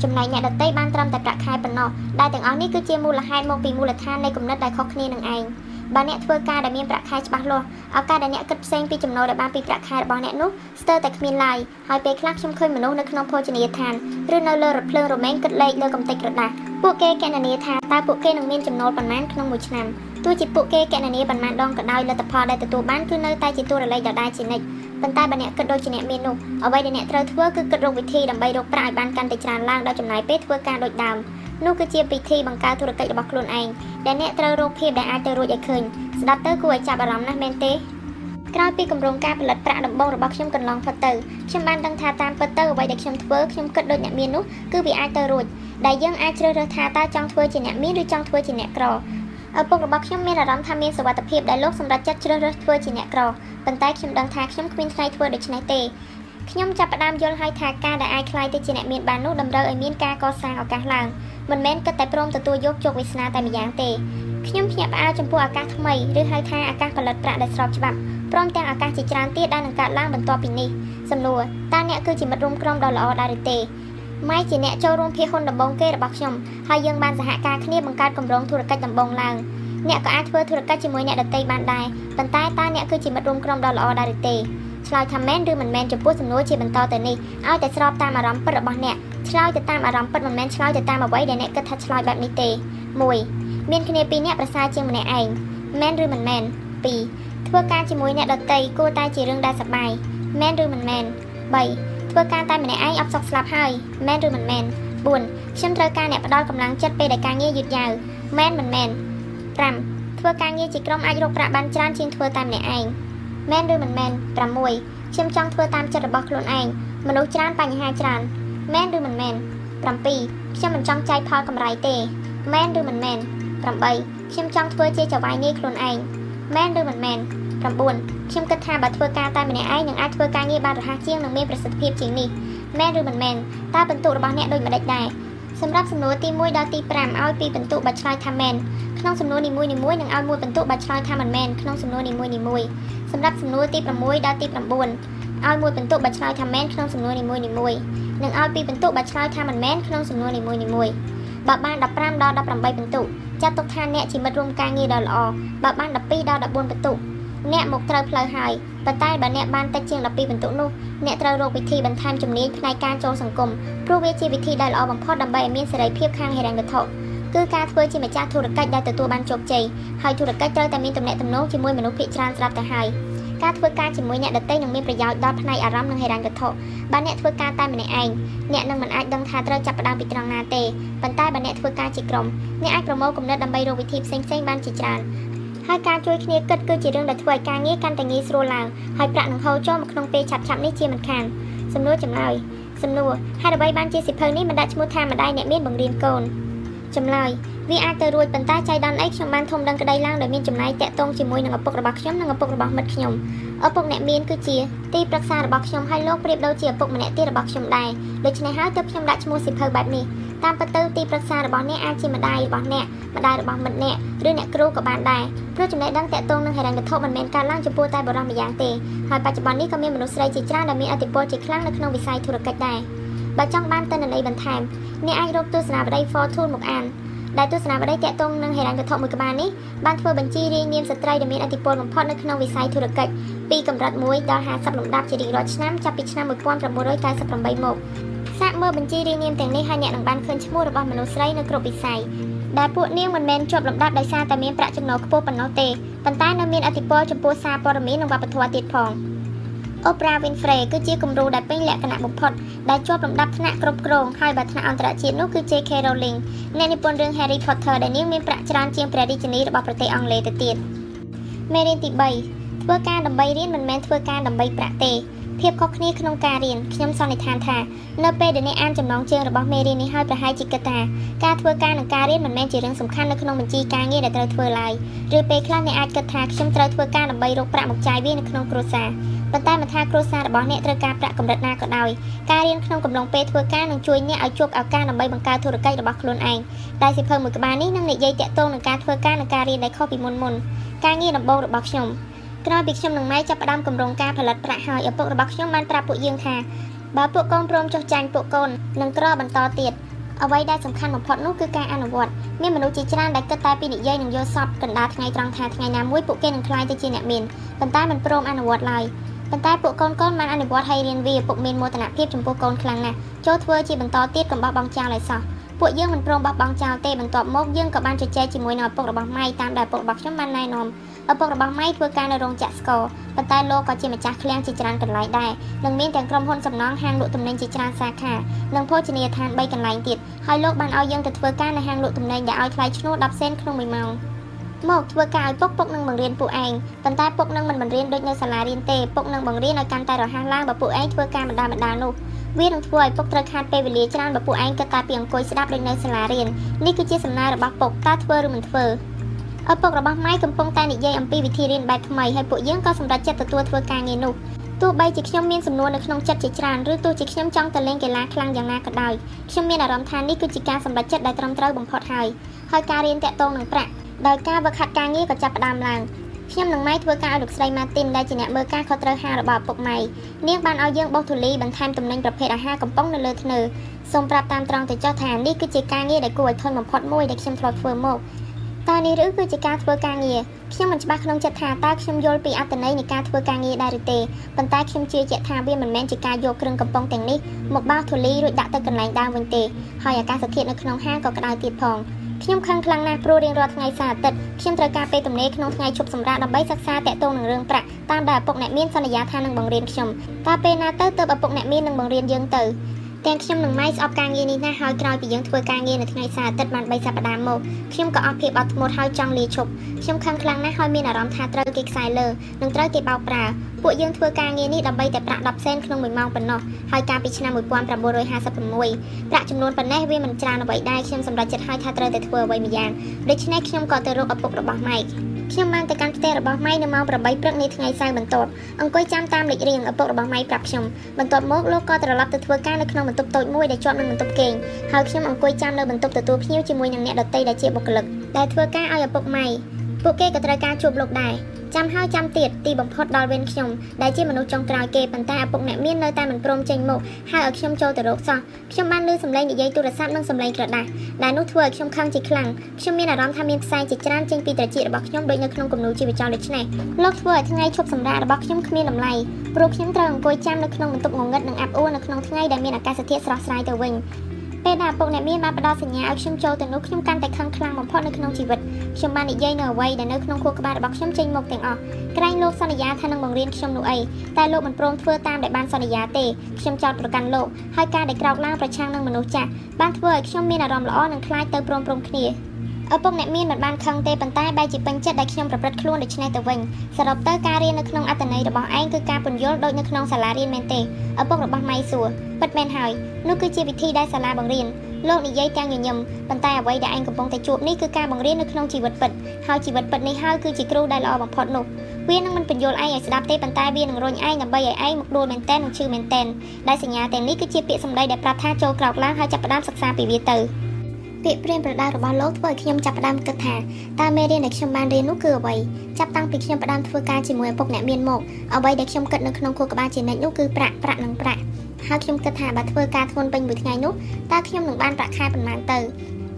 ចំណែកអ្នកដតីបានត្រឹមតែប្រាក់ខែប៉ុណ្ណោះដែលទាំងអស់នេះគឺជាមូលហេតុមកពីមូលដ្ឋាននៃគំនិតដែលខុសគ្នានឹងឯង បើអ្នកធ្វើការដែលមានប្រាក់ខែច្បាស់លាស់ឱកាសដែលអ្នកគិតផ្សេងពីចំណូលដែលបានពីប្រាក់ខែរបស់អ្នកនោះស្ទើរតែគ្មានឡើយហើយពេលខ្លះខ្ញុំឃើញមនុស្សនៅក្នុងភោជនីយដ្ឋានឬនៅលើរថភ្លើងរមែងគិតលេខលើកំទេចក្រដាសពួកគេកណនាថាតើពួកគេនឹងមានចំណូលប៉ុន្មានក្នុងមួយឆ្នាំទោះជាពួកគេកណនាប៉ុន្មានដងក៏ដោយលទ្ធផលដែលទទួលបានគឺនៅតែជាតួលេខដដែលជានិច្ចប៉ុន្តែបើអ្នកគិតដូចជាអ្នកមាននោះអ្វីដែលអ្នកត្រូវធ្វើគឺគិតរកវិធីដើម្បីរកប្រាក់ឲ្យបានកាន់តែច្រើនឡើងដោយចំណាយពេលធ្វើការដូចដើម នោះគឺជាពិធីបង្កើតធុរកិច្ចរបស់ខ្លួនឯងដែលអ្នកត្រូវរកភាពដែលអាចទៅរួចឲ្យឃើញស្ដាប់ទៅគួរឲ្យចាប់អារម្មណ៍ណាស់មែនទេក្រោយពីគម្រោងការផលិតប្រាក់ដំបូងរបស់ខ្ញុំកន្លងផុតទៅខ្ញុំបានដឹងថាតាមពិតទៅអ្វីដែលខ្ញុំធ្វើខ្ញុំគិតដូចអ្នកមាននោះគឺវាអាចទៅរួចដែលយើងអាចជ្រើសរើសថាតើចង់ធ្វើជាអ្នកមានឬចង់ធ្វើជាអ្នកក្រឪពុករបស់ខ្ញុំមានអារម្មណ៍ថាមានសុវត្ថិភាពដែលលោកសម្រេចចិត្តជ្រើសរើសធ្វើជាអ្នកក្រប៉ុន្តែខ្ញុំដឹងថាខ្ញុំគ្មានថ្ងៃធ្វើដូច្នេះទេខ្ញុំចាប់ផ្ដើមយល់ហើយថាការដែលអាចខ្លាយទៅជាអ្នកមានបាននោះតម្រូវឲ្យមានការកសាងឱកាសឡើង មិនមែនគិតតែព្រមទទួលយកជោគវាសនាតែម្យ៉ាងទេខ្ញុំភ្ញាក់ផ្អើលចំពោះឱកាសថ្មីឬហៅថាឱកាសផលិតប្រាក់ដែលស្របច្បាប់ព្រមទាំងឱកាសជាច្រើនទៀតដែលនឹងកើតឡើងបន្ទាប់ពីនេះសំណួរតើអ្នកគឺជាមិត្តរួមក្រុមដ៏ល្អដែរឬទេម៉ៃជាអ្នកចូលរួមភាគហ៊ុនដំបូងគេរបស់ខ្ញុំហើយយើងបានសហការគ្នាបង្កើតគម្រោងធុរកិច្ចដំបូងឡើងអ្នកក៏អាចធ្វើធុរកិច្ចជាមួយអ្នកដទៃបានដែរប៉ុន្តែតើអ្នកគឺជាមិត្តរួមក្រុមដ៏ល្អដែរឬទេ ឆ្លើយថាមែនឬមិនមែនចំពោះសំណួរជាបន្តទៅនេះឲ្យតែស្របតាមអារម្មណ៍ពិតរបស់អ្នកឆ្លើយទៅតាមអារម្មណ៍ពិតមិនមែនឆ្លើយទៅតាមអ្វីដែលអ្នកគិតថាឆ្លើយបែបនេះទេ1មានគ្នាពីរអ្នកប្រសើរជាងម្នាក់ឯងមែនឬមិនមែន2ធ្វើការជាមួយអ្នកដតីគួរតែជារឿងដែលសប្បាយមែនឬមិនមែន3ធ្វើការតែម្នាក់ឯងអត់សុខស្លាប់ហើយមែនឬមិនមែន4ខ្ញុំត្រូវការអ្នកផ្ដល់កម្លាំងចិត្តពេលដែលការងារយឺតយ៉ាវមែនមិនមែន5ធ្វើការងារជាក្រុមអាចរកប្រាក់បានច្រើនជាងធ្វើតែម្នាក់ឯង មែនឬមិនមែន6ខ្ញុំចង់ធ្វើតាមចិត្តរបស់ខ្លួនឯងមនុស្សច្រើនបញ្ហាច្រើនមែនឬមិនមែន7ខ្ញុំមិនចង់ចាយផលកម្រៃទេមែនឬមិនមែន8ខ្ញុំចង់ធ្វើជាចៅហ្វាយនាយខ្លួនឯងមែនឬមិនមែន9ខ្ញុំគិតថាបើធ្វើការតែម្នាក់ឯងនឹងអាចធ្វើការងារបានរហ័សជាងនិងមានប្រសិទ្ធភាពជាងនេះមែនឬមិនមែនតើបន្ទុករបស់អ្នកដូចម្តេចដែរសម្រាប់សំណួរទី1ដល់ទី5ឲ្យពីបន្ទុកបើឆ្លើយថាមែនក្នុងសំណួរនីមួយៗនឹងឲ្យមួយបន្ទុកបើឆ្លើយថាមិនមែនក្នុងសំណួរនីមួយៗ សម្រាប់សំណួរទី6ដល់ទី9ឲ្យមួយបន្ទុកបើឆ្លើយថាមែនក្នុងសំណួរនីមួយៗនិងឲ្យពីបន្ទុកបើឆ្លើយថាមិនមែនក្នុងសំណួរនីមួយៗបើបាន15ដល់18បន្ទុកចាត់ទុកថាអ្នកជាមិត្តរួមការងារដ៏ល្អបើបាន12ដល់14បន្ទុកអ្នកមកត្រូវផ្លូវហើយប៉ុន្តែបើអ្នកបានតិចជាង12បន្ទុកនោះអ្នកត្រូវរកវិធីបន្ថែមជំនាញផ្នែកការចូលសង្គមព្រោះវាជាវិធីដែលល្អបំផុតដើម្បីឲ្យមានសេរីភាពខាងហិរញ្ញវត្ថុ គឺការធ្វើជាម្ចាស់ធុរកិច្ចដែលទទួលបានជោគជ័យហើយធុរកិច្ចត្រូវតែមានទំនាក់ទំនងជាមួយមនុស្សភាគច្រើនស្រាប់ទៅហើយការធ្វើការជាមួយអ្នកដទៃនឹងមានប្រយោជន៍ដល់ផ្នែកអារម្មណ៍និងហិរញ្ញវត្ថុបើអ្នកធ្វើការតែម្នាក់ឯងអ្នកនឹងមិនអាចដឹងថាត្រូវចាប់ផ្ដើមពីត្រង់ណាទេប៉ុន្តែបើអ្នកធ្វើការជាក្រុមអ្នកអាចប្រមូលគំនិតដើម្បីរកវិធីផ្សេងៗបានជាច្រើនហើយការជួយគ្នាគិតគឺជារឿងដែលធ្វើឲ្យការងារកាន់តែងាយស្រួលឡើងហើយប្រាក់នឹងហូរចូលមកក្នុងពេលឆាប់ៗនេះជាមិនខានសំណួរចម្លើយសំណួរហេតុអ្វីបានជាសិភៅនេះមិនដាក់ឈ្មោះថាម្ដាយអ្នកមានបង្រៀនកូន ចម្លើយវាអាចទៅរួចប៉ុន្តែចៃដន្យអីខ្ញុំបានធំដឹងក្តីឡើងដោយមានចំណាយតាក់ទងជាមួយនឹងឪពុករបស់ខ្ញុំនិងឪពុករបស់មិត្តខ្ញុំឪពុកអ្នកមានគឺជាទីប្រឹក្សារបស់ខ្ញុំហើយលោកប្រៀបដូចជាឪពុកម្នាក់ទៀតរបស់ខ្ញុំដែរដូច្នេះហើយទើបខ្ញុំដាក់ឈ្មោះសិភៅបែបនេះតាមពិតទៅទីប្រឹក្សារបស់អ្នកអាចជាម្ដាយរបស់អ្នកម្ដាយរបស់មិត្តអ្នកឬអ្នកគ្រូក៏បានដែរព្រោះចំណេះដឹងតាក់ទងនឹងហិរញ្ញវត្ថុមិនមែនកើតឡើងចំពោះតែបុរសម្យ៉ាងទេហើយបច្ចុប្បន្ននេះក៏មានមនុស្សស្រីជាច្រើនដែលមានអធិបុលជាខ្លាំងនៅក្នុងវិស័យធុរកិច្ចដែរ បើចង់បានទិន្នន័យបន្ថែមអ្នកអាចរកទស្សនាវដ្តី Fortune មកអានដែលទស្សនាវដ្តីតាក់ទងនឹងហិរញ្ញវត្ថុមួយក្បាលនេះបានធ្វើបញ្ជីរាយនាមស្ត្រីដែលមានអធិបុលបំផុតនៅក្នុងវិស័យធុរកិច្ចពីកម្រិត1ដល់50លំដាប់ជារៀងរាល់ឆ្នាំចាប់ពីឆ្នាំ1998មកសាកមើលបញ្ជីរាយនាមទាំងនេះហើយអ្នកនឹងបានឃើញឈ្មោះរបស់មនុស្សស្រីនៅគ្រប់វិស័យដែលពួកនាងមិនមែនជាប់លំដាប់ដោយសារតែមានប្រាក់ចំណូលខ្ពស់ប៉ុណ្ណោះទេប៉ុន្តែនៅមានអធិបុលចំពោះសារព័ត៌មាននិងវប្បធម៌ទៀតផង Oprah Winfrey គឺជាគំរូដែលពេញលក្ខណៈបំផុតដែលជាប់លំដាប់ថ្នាក់គ្រប់គ្រងហើយបើថ្នាក់អន្តរជាតិនោះគឺ J.K. Rowling អ្នកនិពន្ធរឿង Harry Potter ដែលនាងមានប្រាក់ច្រើនជាងព្រះរាជិនីរបស់ប្រទេសអង់គ្លេសទៅទៀតមេរៀនទី3ធ្វើការដើម្បីរៀនមិនមែនធ្វើការដើម្បីប្រាក់ទេ ភាពខុសគ្នាក្នុងការរៀនខ្ញុំសន្និដ្ឋានថានៅពេលដែលអ្នកអានចំណងជើងរបស់មេរៀននេះហើយប្រហែលជាគិតថាការធ្វើការនិងការរៀនមិនមែនជារឿងសំខាន់នៅក្នុងបញ្ជីការងារដែលត្រូវធ្វើឡើយឬពេលខ្លះអ្នកអាចគិតថាខ្ញុំត្រូវធ្វើការដើម្បីរកប្រាក់មកចាយវានៅក្នុងគ្រួសារប៉ុន្តែមិនថាគ្រួសាររបស់អ្នកត្រូវការប្រាក់កម្រិតណាក៏ដោយការរៀនក្នុងកំឡុងពេលធ្វើការនឹងជួយអ្នកឲ្យជួបឱកាសដើម្បីបង្កើតធុរកិច្ចរបស់ខ្លួនឯងដែលសិភៅមួយក្បាលនេះនឹងនិយាយតាក់ទងនឹងការធ្វើការនិងការរៀនដែលខុសពីមុនមុនការងារដំបូងរបស់ខ្ញុំ ក្រោយពីខ្ញុំនិងម៉ែចាប់ផ្ដើមគម្រោងការផលិតប្រាក់ហើយឪពុករបស់ខ្ញុំបានប្រាប់ពួកយើងថាបើពួកកូនព្រមចុះចាញ់ពួកកូននឹងក្របន្តទៀតអ្វីដែលសំខាន់បំផុតនោះគឺការអនុវត្តមានមនុស្សជាច្រើនដែលគិតតែពីនិយាយនិងយល់សពកណ្ដាលថ្ងៃត្រង់ថាថ្ងៃណាមួយពួកគេនឹងក្លាយទៅជាអ្នកមានប៉ុន្តែមិនព្រមអនុវត្តឡើយប៉ុន្តែពួកកូនកូនបានអនុវត្តហើយរៀនវាពុកមានមោទនភាពចំពោះកូនខ្លាំងណាស់ចូលធ្វើជាបន្តទៀតកុំបោះបង់ចោលឲ្យសោះពួកយើងមិនព្រមបោះបង់ចោលទេបន្ទាប់មកយើងក៏បានជជែកជាមួយនឹងឪពុករបស់ម៉ៃតាមដែលឪពុករបស់ខ្ញុំបានណែនាំ ឪពុករបស់ម៉ៃធ្វើការនៅរោងចក្រស្ករប៉ុន្តែលោកក៏ជាម្ចាស់ឃ្លាំងជាច្រើនកន្លែងដែរនិងមានទាំងក្រុមហ៊ុនសំណង់ហាងលក់ទំនិញជាច្រើនសាខានិងភោជនីយដ្ឋាន3កន្លែងទៀតហើយលោកបានឲ្យយើងទៅធ្វើការនៅហាងលក់ទំនិញដែលឲ្យថ្លៃឈ្នួល10សេនក្នុង1ម៉ោងមកធ្វើការឲ្យពុកពុកនឹងបង្រៀនពួកឯងប៉ុន្តែពុកនឹងមិនបង្រៀនដូចនៅសាលារៀនទេពុកនឹងបង្រៀនឲ្យកាន់តែរហ័សឡើងបើពួកឯងធ្វើការបណ្ដាបណ្ដានោះវានឹងធ្វើឲ្យពុកត្រូវខាតពេលវេលាច្រើនបើពួកឯងគិតតែពីអង្គុយស្ដាប់ដូចនៅសាលារៀននេះគឺជាសំណើរបស់ពុកតើធ្វើឬមិនធ្វើ ឪពុករបស់ម៉ៃកំពុងតែនិយាយអំពីវិធីរៀនបែបថ្មីហើយពួកយើងក៏សម្រេចចិត្តទទួលធ្វើការងារនោះទោះបីជាខ្ញុំមានសំណួរនៅក្នុងចិត្តជាច្រើនឬទោះជាខ្ញុំចង់ទៅលេងកីឡាខ្លាំងយ៉ាងណាក៏ដោយខ្ញុំមានអារម្មណ៍ថានេះគឺជាការសម្រេចចិត្តដែលត្រឹមត្រូវបំផុតហើយហើយការរៀនតាក់ទងនឹងប្រាក់ដោយការវឹកហាត់ការងារក៏ចាប់ផ្ដើមឡើងខ្ញុំនិងម៉ៃធ្វើការឲ្យលោកស្រីម៉ាទីនដែលជាអ្នកមើលការខុសត្រូវហារបស់ឪពុកម៉ៃនាងបានឲ្យយើងបោះធូលីបន្ថែមទំនិញប្រភេទអាហារកំប៉ុងនៅលើធ្នើសូមប្រាប់តាមត្រង់ទៅចុះថានេះគឺជាការងារដែលគួរឲ្យធន់បំផុតមួយដែលខ្ញុំធ្លាប់ធ្វើមក តើនេះឬគឺជាការធ្វើការងារខ្ញុំមិនច្បាស់ក្នុងចិត្តថាតើខ្ញុំយល់ពីអត្ថន័យនៃការធ្វើការងារដែរឬទេប៉ុន្តែខ្ញុំជឿជាក់ថាវាមិនមែនជាការយកគ្រឿងកំប៉ុងទាំងនេះមកបោះធូលីរួចដាក់ទៅកន្លែងដើមវិញទេហើយអាកាសធាតុនៅក្នុងហាងក៏ក្តៅទៀតផងខ្ញុំខឹងខ្លាំងណាស់ព្រោះរៀងរាល់ថ្ងៃសៅរ៍អាទិត្យខ្ញុំត្រូវការពេលទំនេរក្នុងថ្ងៃឈប់សម្រាកដើម្បីសិក្សាតាក់ទងនឹងរឿងប្រាក់តាមដែលឪពុកអ្នកមានសន្យាថានឹងបង្រៀនខ្ញុំតើពេលណាទៅទើបឪពុកអ្នកមាននឹងបង្រៀនយើងទៅ ទាំងខ្ញុំនិងម៉ៃស្អប់ការងារនេះណាស់ហើយក្រោយពីយើងធ្វើការងារនៅថ្ងៃសៅរ៍អាទិត្យបាន3សប្តាហ៍មកខ្ញុំក៏អស់ភាពអត់ធ្មត់ហើយចង់លាឈប់ខ្ញុំខឹងខ្លាំងណាស់ហើយមានអារម្មណ៍ថាត្រូវគេខ្សែលើនិងត្រូវគេបោកប្រាពួកយើងធ្វើការងារនេះដើម្បីតែប្រាក់10សេនក្នុង1ម៉ោងប៉ុណ្ណោះហើយកាលពីឆ្នាំ1956ប្រាក់ចំនួនប៉ុណ្ណេះវាមិនច្រើនអ្វីដែរខ្ញុំសម្រេចចិត្តហើយថាត្រូវតែធ្វើអ្វីម្យ៉ាងដូច្នេះខ្ញុំក៏ទៅរកឪពុករបស់ម៉ៃ ខ្ញុំបានទៅកាន់ផ្ទះរបស់ម៉ៃនៅម៉ោង8ព្រឹកនៃថ្ងៃសៅរ៍បន្ទាប់អង្គុយចាំតាមលេខរៀងឪពុករបស់ម៉ៃប្រាប់ខ្ញុំបន្ទាប់មកលោកក៏ត្រឡប់ទៅធ្វើការនៅក្នុងបន្ទប់តូចមួយដែលជាប់នឹងបន្ទប់គេងហើយខ្ញុំអង្គុយចាំនៅបន្ទប់ទទួលភ្ញៀវជាមួយនឹងអ្នកដទៃដែលជាបុគ្គលិកដែលធ្វើការឲ្យឪពុកម៉ៃពួកគេក៏ត្រូវការជួបលោកដែរ ចាំហើយចាំទៀតទីបំផុតដល់វេនខ្ញុំដែលជាមនុស្សចុងក្រោយគេប៉ុន្តែឪពុកអ្នកមាននៅតែមិនព្រមចេញមកហើយឲ្យខ្ញុំចូលទៅរកសោះខ្ញុំបានឮសំឡេងនិយាយទូរស័ព្ទនិងសំឡេងក្រដាស់ដែលនោះធ្វើឲ្យខ្ញុំខឹងជាខ្លាំងខ្ញុំមានអារម្មណ៍ថាមានផ្សែងជាច្រើនចេញពីត្រចៀករបស់ខ្ញុំដូចនៅក្នុងគំនូរជីវចលដូច្នេះលោកធ្វើឲ្យថ្ងៃឈប់សម្រាករបស់ខ្ញុំគ្មានតម្លៃព្រោះខ្ញុំត្រូវអង្គុយចាំនៅក្នុងបន្ទប់ងងឹតនិងអាប់អួរនៅក្នុងថ្ងៃដែលមានអាកាសធាតុស្រស់ស្រាយទៅវិញ ពេលដែលឪពុកអ្នកមានបានផ្ដល់សញ្ញាឲ្យខ្ញុំចូលទៅនោះខ្ញុំកាន់តែខឹងខ្លាំងបំផុតនៅក្នុងជីវិតខ្ញុំបាននិយាយនៅអ្វីដែលនៅក្នុងខួរក្បាលរបស់ខ្ញុំចេញមកទាំងអស់ក្រែងលោកសន្យាថានឹងបង្រៀនខ្ញុំនោះអីតែលោកមិនព្រមធ្វើតាមដែលបានសន្យាទេខ្ញុំចោទប្រកាន់លោកហើយការដែលក្រោកឡើងប្រឆាំងនឹងមនុស្សចាស់បានធ្វើឲ្យខ្ញុំមានអារម្មណ៍ល្អនិងខ្លាចទៅព្រមព្រំគ្នា ឪពុកអ្នកមានមិនបានខឹងទេប៉ុន្តែបែរជាពេញចិត្តដែលខ្ញុំប្រព្រឹត្តខ្លួនដូច្នេះទៅវិញសរុបទៅការរៀននៅក្នុងអត្តន័យរបស់ឯងគឺការពន្យល់ដូចនៅក្នុងសាលារៀនមែនទេឪពុករបស់ម៉ៃសួរពិតមែនហើយនោះគឺជាវិធីដែលសាលាបង្រៀនលោកនិយាយទាំងញញឹមប៉ុន្តែអ្វីដែលឯងកំពុងតែជួបនេះគឺការបង្រៀននៅក្នុងជីវិតពិតហើយជីវិតពិតនេះហើយគឺជាគ្រូដែលល្អបំផុតនោះវានឹងមិនបញ្យល់ឯងឲ្យស្ដាប់ទេប៉ុន្តែវានឹងរុញឯងដើម្បីឲ្យឯងមកដួលមែនតែននិងឈឺមែនតែនដែលសញ្ញាទាំងនេះគឺជាពាក្យសម្ដីដែលប្រាប់ថាចូលក្រោកឡើងហើយចាប់ផ្ដើមសិក្សាពីវាទៅ ពាក្យព្រានប្រដៅរបស់លោកធ្វើឲ្យខ្ញុំចាប់ផ្ដើមគិតថាតើមេរៀនដែលខ្ញុំបានរៀននោះគឺអ្វីចាប់តាំងពីខ្ញុំផ្ដើមធ្វើការជាមួយឪពុកអ្នកមានមកអ្វីដែលខ្ញុំគិតនៅក្នុងខួរក្បាលជានិច្ចនោះគឺប្រាក់ប្រាក់និងប្រាក់ហើយខ្ញុំគិតថាបើធ្វើការធ្ងន់ពេញមួយថ្ងៃនោះតើខ្ញុំនឹងបានប្រាក់ខែប៉ុន្មានទៅ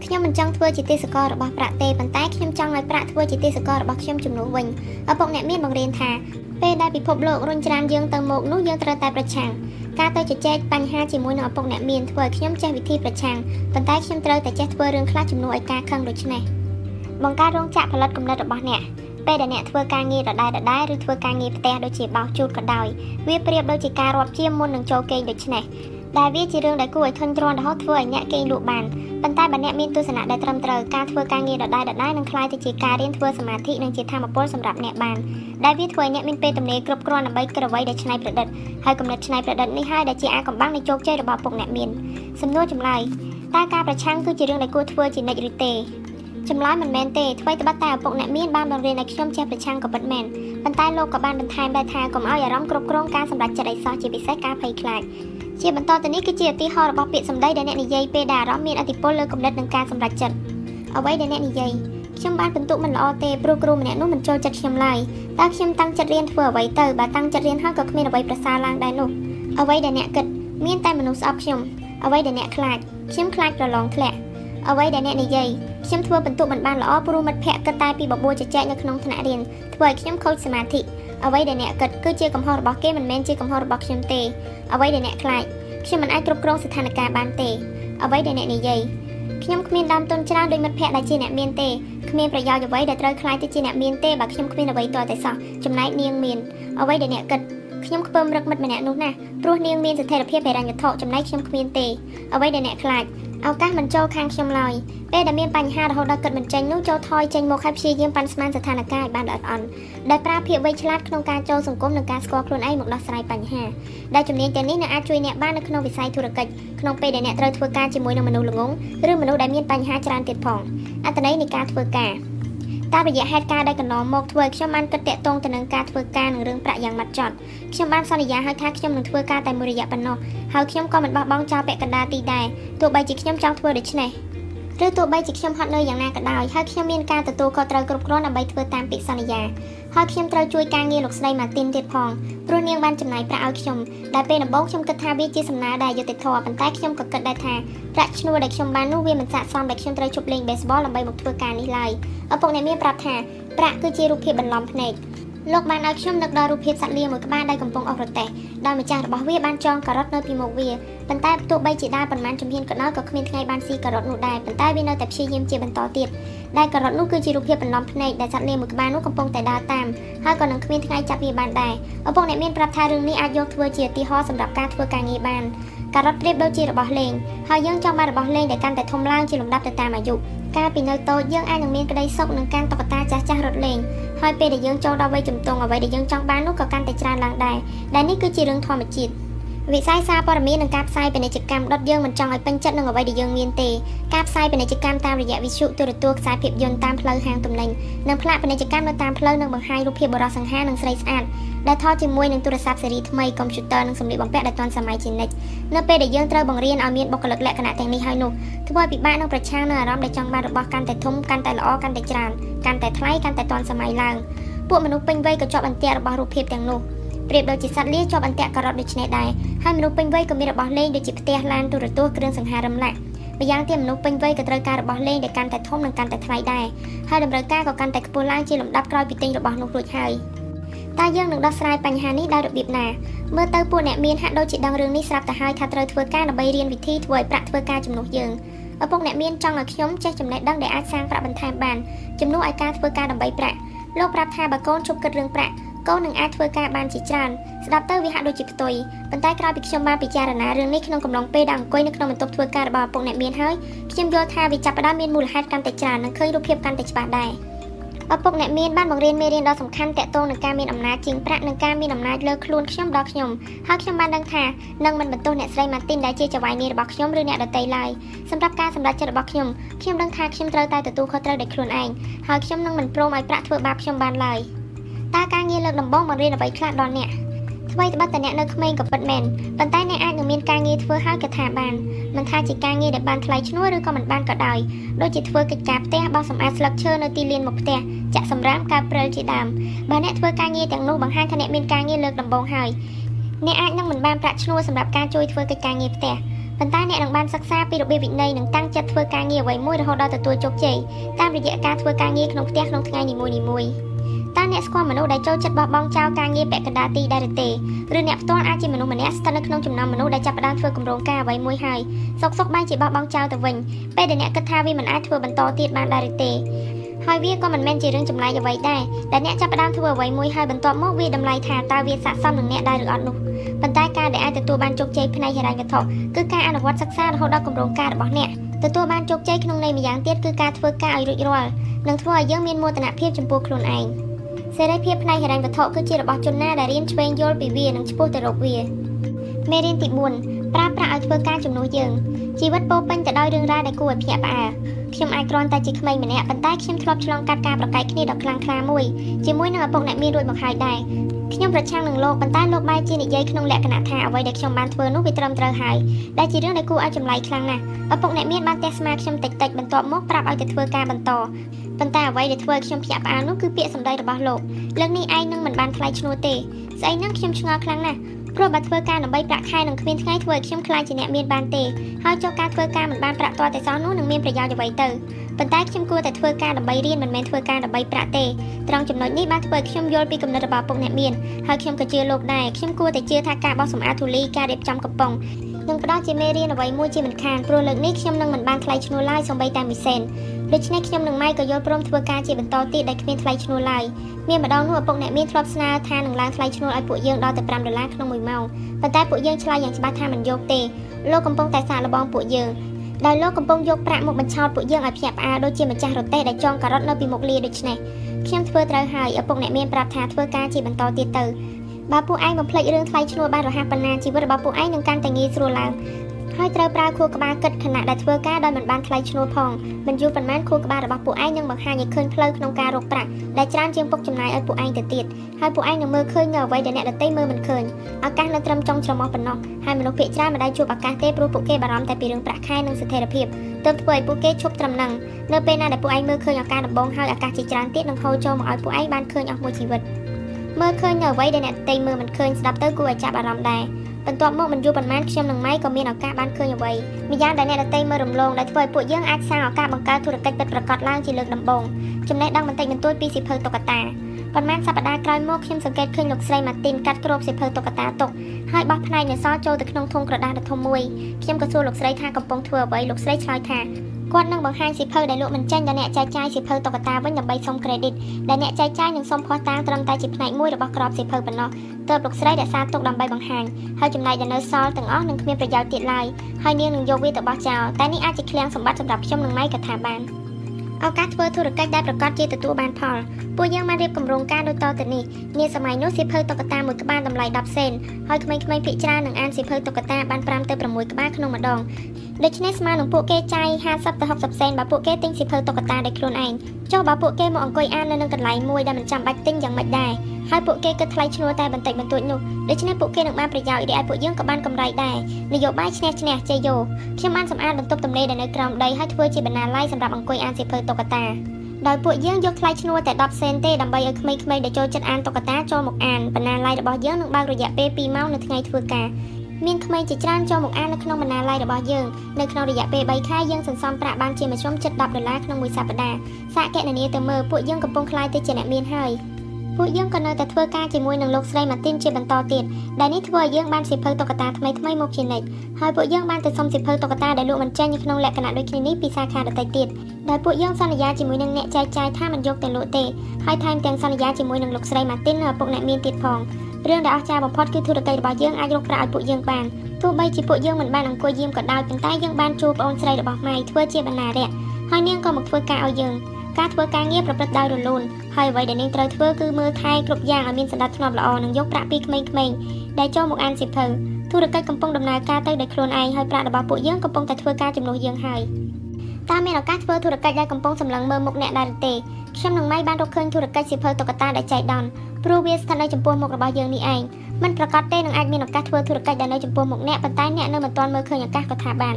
ខ្ញុំមិនចង់ធ្វើជាទេសកលរបស់ប្រាក់ទេប៉ុន្តែខ្ញុំចង់ឲ្យប្រាក់ធ្វើជាទេសកលរបស់ខ្ញុំជំនួសវិញឪពុកអ្នកមានបង្រៀនថាពេលដែលពិភពលោករុញច្រានយើងទៅមកនោះយើងត្រូវតែប្រឆាំងការទៅជជែកបញ្ហាជាមួយនឹងឪពុកអ្នកមានធ្វើឲ្យខ្ញុំចេះវិធីប្រឆាំងប៉ុន្តែខ្ញុំត្រូវតែចេះធ្វើរឿងខ្លះជំនួសឲ្យការខឹងដូចនេះបង្កើតរោងចក្រផលិតកំណត់របស់អ្នកពេលដែលអ្នកធ្វើការងារដដែលដដែលឬធ្វើការងារផ្ទះដូចជាបោសជូតក៏ដោយវាប្រៀបដូចជាការរាប់ជាមុននឹងចូលគេងដូច្នេះ ដែលវាជារឿងដែលគួរឲ្យធន់ទ្រាំរហូតធ្វើឲ្យអ្នកគេងលក់បានប៉ុន្តែបើអ្នកមានទស្សនៈដែលត្រឹមត្រូវការធ្វើការងារដដែលដដែលនឹងក្លាយទៅជាការរៀនធ្វើសមាធិនិងជាធម៌ពលសម្រាប់អ្នកបានដែលវាធ្វើឲ្យអ្នកមានពេលទំនេរគ្រប់គ្រាន់ដើម្បីគិតអ្វីដែលច្នៃប្រឌិតហើយគំនិតច្នៃប្រឌិតនេះហើយដែលជាអាកំបាំងនៃជោគជ័យរបស់ពុកអ្នកមានសំណួរចម្លើយតើការប្រឆាំងគឺជារឿងដែលគួរធ្វើជានិច្ចឬទេចម្លើយមិនមែនទេអ្វីត្បិតតែឪពុកអ្នកមានបានបង្រៀនឲ្យខ្ញុំចេះប្រឆាំងក៏ពិតមែនប៉ុន្តែលោកក៏បានបន្ថែមដែរថាកុំឲ្យអារម្មណ៍គ្រប់គ្រងការសម្រេចចិត្តអីសោះជាពិសេសការភ័យខ្លាច ជាបន្តទៅនេះគឺជាឧទាហរណ៍របស់ពាក្យសម្ដីដែលអ្នកនិយាយពេលដែលអារម្មណ៍មានឥទ្ធិពលលើគំនិតនិងការសម្រេចចិត្តអ្វីដែលអ្នកនិយាយខ្ញុំបានបន្ទុកមិនល្អទេព្រោះគ្រូម្នាក់នោះមិនចូលចិត្តខ្ញុំឡើយតើខ្ញុំតាំងចិត្តរៀនធ្វើអ្វីទៅបើតាំងចិត្តរៀនហើយក៏គ្មានអ្វីប្រសើរឡើងដែរនោះអ្វីដែលអ្នកគិតមានតែមនុស្សស្អប់ខ្ញុំអ្វីដែលអ្នកខ្លាចខ្ញុំខ្លាចប្រឡងធ្លាក់អ្វីដែលអ្នកនិយាយខ្ញុំធ្វើបន្ទុកមិនបានល្អព្រោះមិត្តភ័ក្តិគិតតែពីបបួលជជែកនៅក្នុងថ្នាក់រៀនធ្វើឲ្យខ្ញុំខូចសមាធិ អ្វីដែលអ្នកគិតគឺជាកំហុសរបស់គេមិនមែនជាកំហុសរបស់ខ្ញុំទេអ្វីដែលអ្នកខ្លាចខ្ញុំមិនអាចគ្រប់គ្រងស្ថានភាពបានទេអ្វីដែលអ្នកនិយាយខ្ញុំគ្មានដើមទុនច្រើនដោយមិត្តភ័ក្តិដែលជាអ្នកមានទេគ្មានប្រយោជន៍អ្វីដែលត្រូវខ្លាចទៅជាអ្នកមានទេបើខ្ញុំគ្មានអ្វីទាល់តែសោះចំណែកនាងមានអ្វីដែលអ្នកគិតខ្ញុំខ្ពើមរឹកមិត្តម្នាក់នោះណាព្រោះនាងមានស្ថិរភាពហិរញ្ញវត្ថុចំណែកខ្ញុំគ្មានទេអ្វីដែលអ្នកខ្លាច ឱកាសមិនចូលខាងខ្ញុំឡើយពេលដែលមានបញ្ហារហូតដល់គិតមិនចេញនោះចូលថយចេញមកហើយព្យាយាមប៉ាន់ស្មានស្ថានភាពឲ្យបានល្អិតល្អន់ដែលប្រើភាពវៃឆ្លាតក្នុងការចូលសង្គមនិងការស្គាល់ខ្លួនឯងមកដោះស្រាយបញ្ហាដែលជំនាញទាំងនេះនឹងអាចជួយអ្នកបាននៅក្នុងវិស័យធុរកិច្ចក្នុងពេលដែលអ្នកត្រូវធ្វើការជាមួយនឹងមនុស្សល្ងងឬមនុស្សដែលមានបញ្ហាច្រើនទៀតផងអត្ថន័យនៃការធ្វើការ តាមរយៈហេតុការណ៍ដែលកន្លងមកធ្វើឲ្យខ្ញុំបានគិតតាក់ទងទៅនឹងការធ្វើការនឹងរឿងប្រាក់យ៉ាងម៉ត់ចត់ខ្ញុំបានសន្យាឲ្យថាខ្ញុំនឹងធ្វើការតែមួយរយៈប៉ុណ្ណោះហើយខ្ញុំក៏មិនបោះបង់ចោលពាក់កណ្ដាលទីដែរទោះបីជាខ្ញុំចង់ធ្វើដូច្នេះឬទោះបីជាខ្ញុំហត់នឿយយ៉ាងណាក៏ដោយហើយខ្ញុំមានការទទួលខុសត្រូវគ្រប់គ្រាន់ដើម្បីធ្វើតាមពាក្យសន្យា ហើយខ្ញុំត្រូវជួយការងារលោកស្រីម៉ាទីនទៀតផងព្រោះនាងបានចំណាយប្រាក់ឲ្យខ្ញុំដែលពេលដំបូងខ្ញុំគិតថាវាជាសំណើដែលយុត្តិធម៌ប៉ុន្តែខ្ញុំក៏គិតដែរថាប្រាក់ឈ្នួលដែលខ្ញុំបាននោះវាមិនស័ក្តិសមដែលខ្ញុំត្រូវជប់លេងបេសបលដើម្បីមកធ្វើការនេះឡើយឪពុកអ្នកមានប្រាប់ថាប្រាក់គឺជារូបភាពបន្លំភ្នែក លោកបានឲ្យខ្ញុំនឹកដល់រូបភាពសត្វលាមួយក្បាលដែលកំពុងអស់រទេះដោយម្ចាស់របស់វាបានចងការ៉ុតនៅពីមុខវាប៉ុន្តែទោះបីជាដើរប៉ុន្មានជំហានក៏ដោយក៏គ្មានថ្ងៃបានស៊ីការ៉ុតនោះដែរប៉ុន្តែវានៅតែព្យាយាមជាបន្តទៀតដែលការ៉ុតនោះគឺជារូបភាពបន្លំភ្នែកដែលសត្វលាមួយក្បាលនោះកំពុងតែដើរតាមហើយក៏នឹងគ្មានថ្ងៃចាប់វាបានដែរឪពុកអ្នកមានប្រាប់ថារឿងនេះអាចយកធ្វើជាឧទាហរណ៍សម្រាប់ការធ្វើការងារបានការ៉ុតប្រៀបដូចជារបស់លេងហើយយើងចង់បានរបស់លេងដែលកាន់តែធំឡើងជាលំដាប់ទៅតាមអាយុ កាលពីនៅតូចយើងអាចនឹងមានក្តីសុខនឹងការតុក្កតាចាស់ចាស់រត់លេងហើយពេលដែលយើងចូលដល់វ័យជំទង់អ្វីដែលយើងចង់បាននោះក៏កាន់តែច្រើនឡើងដែរដែលនេះគឺជារឿងធម្មជាតិ វិស័យសារព័ត៌មាននិងការផ្សាយពាណិជ្ជកម្មដុតយើងមិនចង់ឲ្យពេញចិត្តនឹងអ្វីដែលយើងមានទេការផ្សាយពាណិជ្ជកម្មតាមរយៈវិទ្យុទូរទស្សន៍ខ្សែភាពយន្តតាមផ្លូវហាងទំនិញនិងផ្លាកពាណិជ្ជកម្មនៅតាមផ្លូវនឹងបង្ហាញរូបភាពបរិសង្ហានិងស្រីស្អាតដែលថតជាមួយនឹងទូរស័ព្ទស៊េរីថ្មីកុំព្យូទ័រនិងសម្ភារបំពាក់ដែលទាន់សម័យជានិច្ចនៅពេលដែលយើងត្រូវបង្រៀនឲ្យមានបុគ្គលិកលក្ខណៈទាំងនេះហើយនោះធ្វើឲ្យពិបាកនឹងប្រឆាំងនឹងអារម្មណ៍ដែលចង់បានរបស់កាន់តែធំកាន់តែល្អកាន់តែច្រើនកាន់តែថ្លៃកាន់តែទាន់សម័យឡើងពួកមនុស្សពេញវ័យក៏ជាប់អន្ទាក់របស់រូបភាពទាំងនោះ ប្រៀបដូចជាសត្វលាជាប់អន្ទាក់ការ៉ុតដូចនេះដែរហើយមនុស្សពេញវ័យក៏មានរបស់លេងដូចជាផ្ទះឡានទូរទស្សន៍គ្រឿងសង្ហារឹមឡាក់ម្យ៉ាងទៀតមនុស្សពេញវ័យក៏ត្រូវការរបស់លេងដែលកាន់តែធំនិងកាន់តែថ្លៃដែរហើយតម្រូវការក៏កាន់តែខ្ពស់ឡើងជាលំដាប់ក្រោយពីទិញរបស់នោះរួចហើយតើយើងនឹងដោះស្រាយបញ្ហានេះដោយរបៀបណាមើលទៅពួកអ្នកមានហាក់ដូចជាដឹងរឿងនេះស្រាប់ទៅហើយថាត្រូវធ្វើការដើម្បីរៀនវិធីធ្វើឲ្យប្រាក់ធ្វើការជំនួសយើងឪពុកអ្នកមានចង់ឲ្យខ្ញុំចេះចំណេះដឹងដែលអាចសាងប្រាក់បន្ថែមបានជំនួសឲ្យការធ្វើការដើម្បីប្រាក់លោកប្រាប់ថាបើកូនជប់គិតរឿងប្រាក់ កូននឹងអាចធ្វើការបានជាច្រើនស្ដាប់ទៅវាហាក់ដូចជាផ្ទុយប៉ុន្តែក្រោយពីខ្ញុំបានពិចារណារឿងនេះក្នុងកំឡុងពេលដែលអង្គុយនៅក្នុងបន្ទប់ធ្វើការរបស់ឪពុកអ្នកមានហើយខ្ញុំយល់ថាវាចាប់ផ្ដើមមានមូលហេតុកាន់តែច្រើននិងឃើញរូបភាពកាន់តែច្បាស់ដែរឪពុកអ្នកមានបានបង្រៀនមេរៀនដ៏សំខាន់តាក់ទងនឹងការមានអំណាចជាងប្រាក់និងការមានអំណាចលើខ្លួនខ្ញុំដល់ខ្ញុំហើយខ្ញុំបានដឹងថានឹងមិនបន្ទោសអ្នកស្រីម៉ាទីនដែលជាចៅហ្វាយនាងរបស់ខ្ញុំឬអ្នកដទៃឡើយសម្រាប់ការសម្រេចចិត្តរបស់ខ្ញុំខ្ញុំដឹងថាខ្ញុំត្រូវតែទទួលខុសត្រូវដោយខ្លួនឯងហើយខ្ញុំនឹងមិនព្រមឲ្យប្រាក់ធ្វើបាបខ្ញុំបានឡើយ។ តើការងារលើកដំបូងបង្រៀនអ្វីខ្លះដល់អ្នកអ្វីត្បិតតែអ្នកនៅក្មេងក៏ពិតមែនប៉ុន្តែអ្នកអាចនឹងមានការងារធ្វើហើយក៏ថាបានមិនថាជាការងារដែលបានថ្លៃឈ្នួលឬក៏មិនបានក៏ដោយដូចជាធ្វើកិច្ចការផ្ទះបោសសម្អាតស្លឹកឈើនៅទីលានមុខផ្ទះចាក់សម្រាមកើព្រិលជាដើមបើអ្នកធ្វើការងារទាំងនោះបង្ហាញថាអ្នកមានការងារលើកដំបូងហើយអ្នកអាចនឹងមិនបានប្រាក់ឈ្នួលសម្រាប់ការជួយធ្វើកិច្ចការងារផ្ទះប៉ុន្តែអ្នកនឹងបានសិក្សាពីរបៀបវិន័យនិងតាំងចិត្តធ្វើការងារអ្វីមួយរហូតដល់ទទួលជោគជ័យតាមរយៈការធ្វើការងារក្នុងផ្ទះក្នុងថ្ងៃនីមួយៗ តើអ្នកស្គាល់មនុស្សដែលចូលចិត្តបោះបង់ចោលការងារពាក់កណ្ដាលទីដែរឬទេឬអ្នកផ្ទាល់អាចជាមនុស្សម្នាក់ស្ថិតនៅក្នុងចំណោមមនុស្សដែលចាប់ផ្ដើមធ្វើគម្រោងការអ្វីមួយហើយសុកសុកបែរជាបោះបង់ចោលទៅវិញពេលដែលអ្នកគិតថាវាមិនអាចធ្វើបន្តទៀតបានដែរឬទេហើយវាក៏មិនមែនជារឿងចម្លែកអ្វីដែរដែលអ្នកចាប់ផ្ដើមធ្វើអ្វីមួយហើយបន្ទាប់មកវាតម្លៃថាតើវាស័ក្តិសមនឹងអ្នកដែរឬអត់នោះប៉ុន្តែការដែលអាចទទួលបានជោគជ័យផ្នែកហិរញ្ញវត្ថុគឺការអនុវត្តសិក្សារហូតដល់គម្រោងការរបស់អ្នក ទទួលបានជោគជ័យក្នុងន័យម្យ៉ាងទៀតគឺការធ្វើការឲ្យរួចរាល់និងធ្វើឲ្យយើងមានមោទនភាពចំពោះខ្លួនឯងសេរីភាពផ្នែកហិរញ្ញវត្ថុគឺជារបស់ជនណាដែលរៀនឆ្វេងយល់ពីវានិងឆ្ពោះទៅរកវាមេរៀនទី4 ប្រើប្រាស់ឲ្យធ្វើការជំនួសយើងជីវិតពោពេញទៅដោយរឿងរ៉ាវដែលគួរឲ្យភ្ញាក់ផ្អើលខ្ញុំអាចគ្រាន់តែជាក្មេងម្នាក់ប៉ុន្តែខ្ញុំធ្លាប់ឆ្លងកាត់ការប្រកែកគ្នាដ៏ខ្លាំងក្លាមួយជាមួយនឹងឪពុកអ្នកមានរួចមកហើយដែរខ្ញុំប្រឆាំងនឹងលោកប៉ុន្តែលោកបែរជានិយាយក្នុងលក្ខណៈថាអ្វីដែលខ្ញុំបានធ្វើនោះវាត្រឹមត្រូវហើយដែលជារឿងដែលគួរឲ្យចម្លែកខ្លាំងណាស់ឪពុកអ្នកមានបានទះស្មាខ្ញុំតិចតិចបន្ទាប់មកប្រាប់ឲ្យទៅធ្វើការបន្តប៉ុន្តែអ្វីដែលធ្វើឲ្យខ្ញុំភ្ញាក់ផ្អើលនោះគឺពាក្យសម្ដីរបស់លោកលើកនេះឯងនឹងមិនបានថ្លៃឈ្នួលទេស្អីហ្នឹងខ្ញុំឆ្ងល់ខ្លាំងណាស់ ព្រោះបើធ្វើការដើម្បីប្រាក់ខែនឹងគ្មានថ្ងៃធ្វើឲ្យខ្ញុំខ្លាចជាអ្នកមានបានទេហើយចូលការធ្វើការមិនបានប្រាក់ទាល់តែសោះនោះនឹងមានប្រយោជន៍អ្វីទៅប៉ុន្តែខ្ញុំគួរតែធ្វើការដើម្បីរៀនមិនមែនធ្វើការដើម្បីប្រាក់ទេត្រង់ចំណុចនេះបានធ្វើឲ្យខ្ញុំយល់ពីគំនិតរបស់ពុកអ្នកមានហើយខ្ញុំក៏ជឿលោកដែរខ្ញុំគួរតែជឿថាការបោះសម្អាតធូលីការរៀបចំកំប៉ុងនឹងផ្ដល់ជាមេរៀនអ្វីមួយជាមិនខានព្រោះលើកនេះខ្ញុំនឹងមិនបានថ្លៃឈ្នួលឡើយសូម្បីតែមីសែនដូច្នេះខ្ញុំនិងម៉ៃក៏យល់ព្រមធ្វើការជាបន្តទៀតដែលគ្មានថ្លៃឈ្នួលឡើយ មានម្ដងនោះឪពុកអ្នកមានធ្លាប់ស្នើថានឹងឡើងថ្លៃឈ្នួលឲ្យពួកយើងដល់ទៅ5ដុល្លារក្នុង1ម៉ោងប៉ុន្តែពួកយើងឆ្លើយយ៉ាងច្បាស់ថាមិនយកទេលោកកំពុងតែសាកល្បងពួកយើងដោយលោកកំពុងយកប្រាក់មកបញ្ឆោតពួកយើងឲ្យភ្ញាក់ផ្អើលដូចជាម្ចាស់រទេះដែលចងការ៉ុតនៅពីមុខលាដូច្នេះខ្ញុំធ្វើត្រូវហើយឪពុកអ្នកមានប្រាប់ថាធ្វើការជាបន្តទៀតទៅបើពួកឯងបំភ្លេចរឿងថ្លៃឈ្នួលបានរហ័សប៉ុណ្ណាជីវិតរបស់ពួកឯងនឹងកាន់តែងាយស្រួលឡើង ហើយត្រូវប្រើខួរក្បាលគិតខណៈដែលធ្វើការដោយមិនបានថ្លៃឈ្នួលផងមិនយូរប៉ុន្មានខួរក្បាលរបស់ពួកឯងនឹងបង្ហាញឲ្យឃើញផ្លូវក្នុងការរកប្រាក់ដែលច្រើនជាងពុកចំណាយឲ្យពួកឯងទៅទៀតហើយពួកឯងនឹងមើលឃើញនៅអ្វីដែលអ្នកដទៃមើលមិនឃើញឱកាសនៅត្រឹមចុងច្រមុះប៉ុណ្ណោះហើយមនុស្សភាគច្រើនមិនដែលជួបឱកាសទេព្រោះពួកគេបារម្ភតែពីរឿងប្រាក់ខែនិងស្ថិរភាពទើបធ្វើឲ្យពួកគេឈប់ត្រឹមនឹងនៅពេលណាដែលពួកឯងមើលឃើញឱកាសដំបូងហើយឱកាសជាច្រើនទៀតនឹងហូរចូលមកឲ្យពួកឯងបានឃើញអស់មួយជីវិតមើលឃើញនៅអ្វីដែលអ្នកដទៃមើលមិនឃើញស្ដាប់ទៅគួរឲ្យចាប់អារម្មណ៍ដែរ បន្ទាប់មកមិនយូរប៉ុន្មានខ្ញុំនិងម៉ៃក៏មានឱកាសបានឃើញអ្វីម្យ៉ាងដែលអ្នកដទៃមើលរំលងដែលធ្វើឲ្យពួកយើងអាចសាងឱកាសបង្កើតធុរកិច្ចពិតប្រាកដឡើងជាលើកដំបូងចំណេះដឹងបន្តិចបន្តួចពីសិភៅតុក្កតាប៉ុន្មានសប្តាហ៍ក្រោយមកខ្ញុំសង្កេតឃើញលោកស្រីម៉ាទីនកាត់គ្របសិភៅតុក្កតាទុកហើយបោះផ្នែកនៅសល់ចូលទៅក្នុងធុងក្រដាសដ៏ធំមួយខ្ញុំក៏សួរលោកស្រីថាកំពុងធ្វើអ្វីលោកស្រីឆ្លើយថាគាត់នឹងបង្ហាញសិភៅដែលលក់មិនចេញដល់អ្នកចែកចាយសិភៅតុក្កតាវិញដើម្បីសុំ credit ដែលអ្នកចែកចាយនឹងសុំភស្តុតាងត្រឹមតែជាផ្នែកមួយរបស់ក្របសិភៅប៉ុណ្ណោះ ទើបលោកស្រីរក្សាទុកដើម្បីបង្ហាញហើយចំណែកដែលនៅសល់ទាំងអស់នឹងគ្មានប្រយោជន៍ទៀតឡើយហើយនាងនឹងយកវាទៅបោះចោលតែនេះអាចជាឃ្លាំងសម្បត្តិសម្រាប់ខ្ញុំនិងម៉ៃក៏ថាបាន ឱកាសធ្វើធុរកិច្ចដែលប្រកាសជាទទួលបានផលពួកយើងបានរៀបគម្រោងការដូចតទៅនេះនាសម័យនោះសៀវភៅតុក្កតាមួយក្បាលតម្លៃ10សេនហើយក្មេងៗភាគច្រើននឹងអានសៀវភៅតុក្កតាបាន5ទៅ6ក្បាលក្នុងម្ដងដូច្នេះស្មើនឹងពួកគេចាយ50ទៅ60សេនបើពួកគេទិញសៀវភៅតុក្កតាដោយខ្លួនឯងចុះបើពួកគេមកអង្គុយអាននៅនឹងកន្លែងមួយដែលមិនចាំបាច់ទិញយ៉ាងម៉េចដែរហើយពួកគេគិតថ្លៃឈ្នួលតែបន្តិចបន្តួចនោះដូច្នេះពួកគេនឹងបានប្រយោជន៍រីឯពួកយើងក៏បានកម្រៃដែរនយោបាយឈ្នះឈ្នះជ័យយោខ្ញុំបានសម្អាតបន្ទប់ទំនេរដែលនៅក្រោមដីហើយធ្វើជាបណ្ណាល័យសម្រាប់អង្គុយអានសៀវភៅតុក្កតាដោយពួកយើងយកថ្លៃឈ្នួលតែ10សេនទេដើម្បីឲ្យក្មេងៗដែលចូលចិត្តអានតុក្កតាចូលមកអានបណ្ណាល័យរបស់យើងនឹងបើករយៈពេល2ម៉ោងនៅថ្ងៃធ្វើការមានក្មេងជាច្រើនចូលមកអាននៅក្នុងបណ្ណាល័យរបស់យើងនៅក្នុងរយៈពេល3ខែយើងសន្សំប្រាក់បានជាមធ្យមជិត10ដុល្លារក្នុងមួយសប្តាហ៍សាកគណនាទៅមើលពួកយើងកំពុងក្លាយទៅជាអ្នកមានហើយ ពួកយើងក៏នៅតែធ្វើការជាមួយនឹងលោកស្រីម៉ាទីនជាបន្តទៀតដែលនេះធ្វើឲ្យយើងបានសិភៅតុក្កតាថ្មីថ្មីមកជានិច្ចហើយពួកយើងបានទៅសុំសិភៅតុក្កតាដែលលក់មិនចេញក្នុងលក្ខណៈដូចគ្នានេះពីសាខាដទៃទៀតដែលពួកយើងសន្យាជាមួយនឹងអ្នកចែកចាយថាមិនយកទៅលក់ទេហើយថែមទាំងសន្យាជាមួយនឹងលោកស្រីម៉ាទីននិងឪពុកអ្នកមានទៀតផងរឿងដែលអស្ចារ្យបំផុតគឺធុរកិច្ចរបស់យើងអាចរកប្រាក់ឲ្យពួកយើងបានទោះបីជាពួកយើងមិនបានអង្គុយយាមក៏ដោយប៉ុន្តែយើងបានជួបប្អូនស្រីរបស់ម៉ៃធ្វើជាបណ្ណារៈហើយនាងក៏មកធ្វើការឲ្យយើង ការធ្វើការងារប្រព្រឹត្តដោយរលូនហើយអ្វីដែលនាងត្រូវធ្វើគឺមើលថែគ្រប់យ៉ាងឲ្យមានសណ្ដាប់ធ្នាប់ល្អនិងយកប្រាក់ពីក្មេងៗដែលចូលមកអានសៀវភៅធុរកិច្ចកំពុងដំណើរការទៅដោយខ្លួនឯងហើយប្រាក់របស់ពួកយើងកំពុងតែធ្វើការជំនួសយើងហើយតើមានឱកាសធ្វើធុរកិច្ចដែលកំពុងសម្លឹងមើលមុខអ្នកដែរទេខ្ញុំនិងម៉ៃបានរកឃើញធុរកិច្ចសៀវភៅតុក្កតាដែលចៃដន្យ ព្រោះវាស្ថិតនៅចំពោះមុខរបស់យើងនេះឯងมันប្រកាសទេនឹងអាចមានឱកាសធ្វើធុរកិច្ចដែលនៅចំពោះមុខអ្នកប៉ុន្តែអ្នកនៅមិនទាន់មើលឃើញឱកាសក៏ថាបាន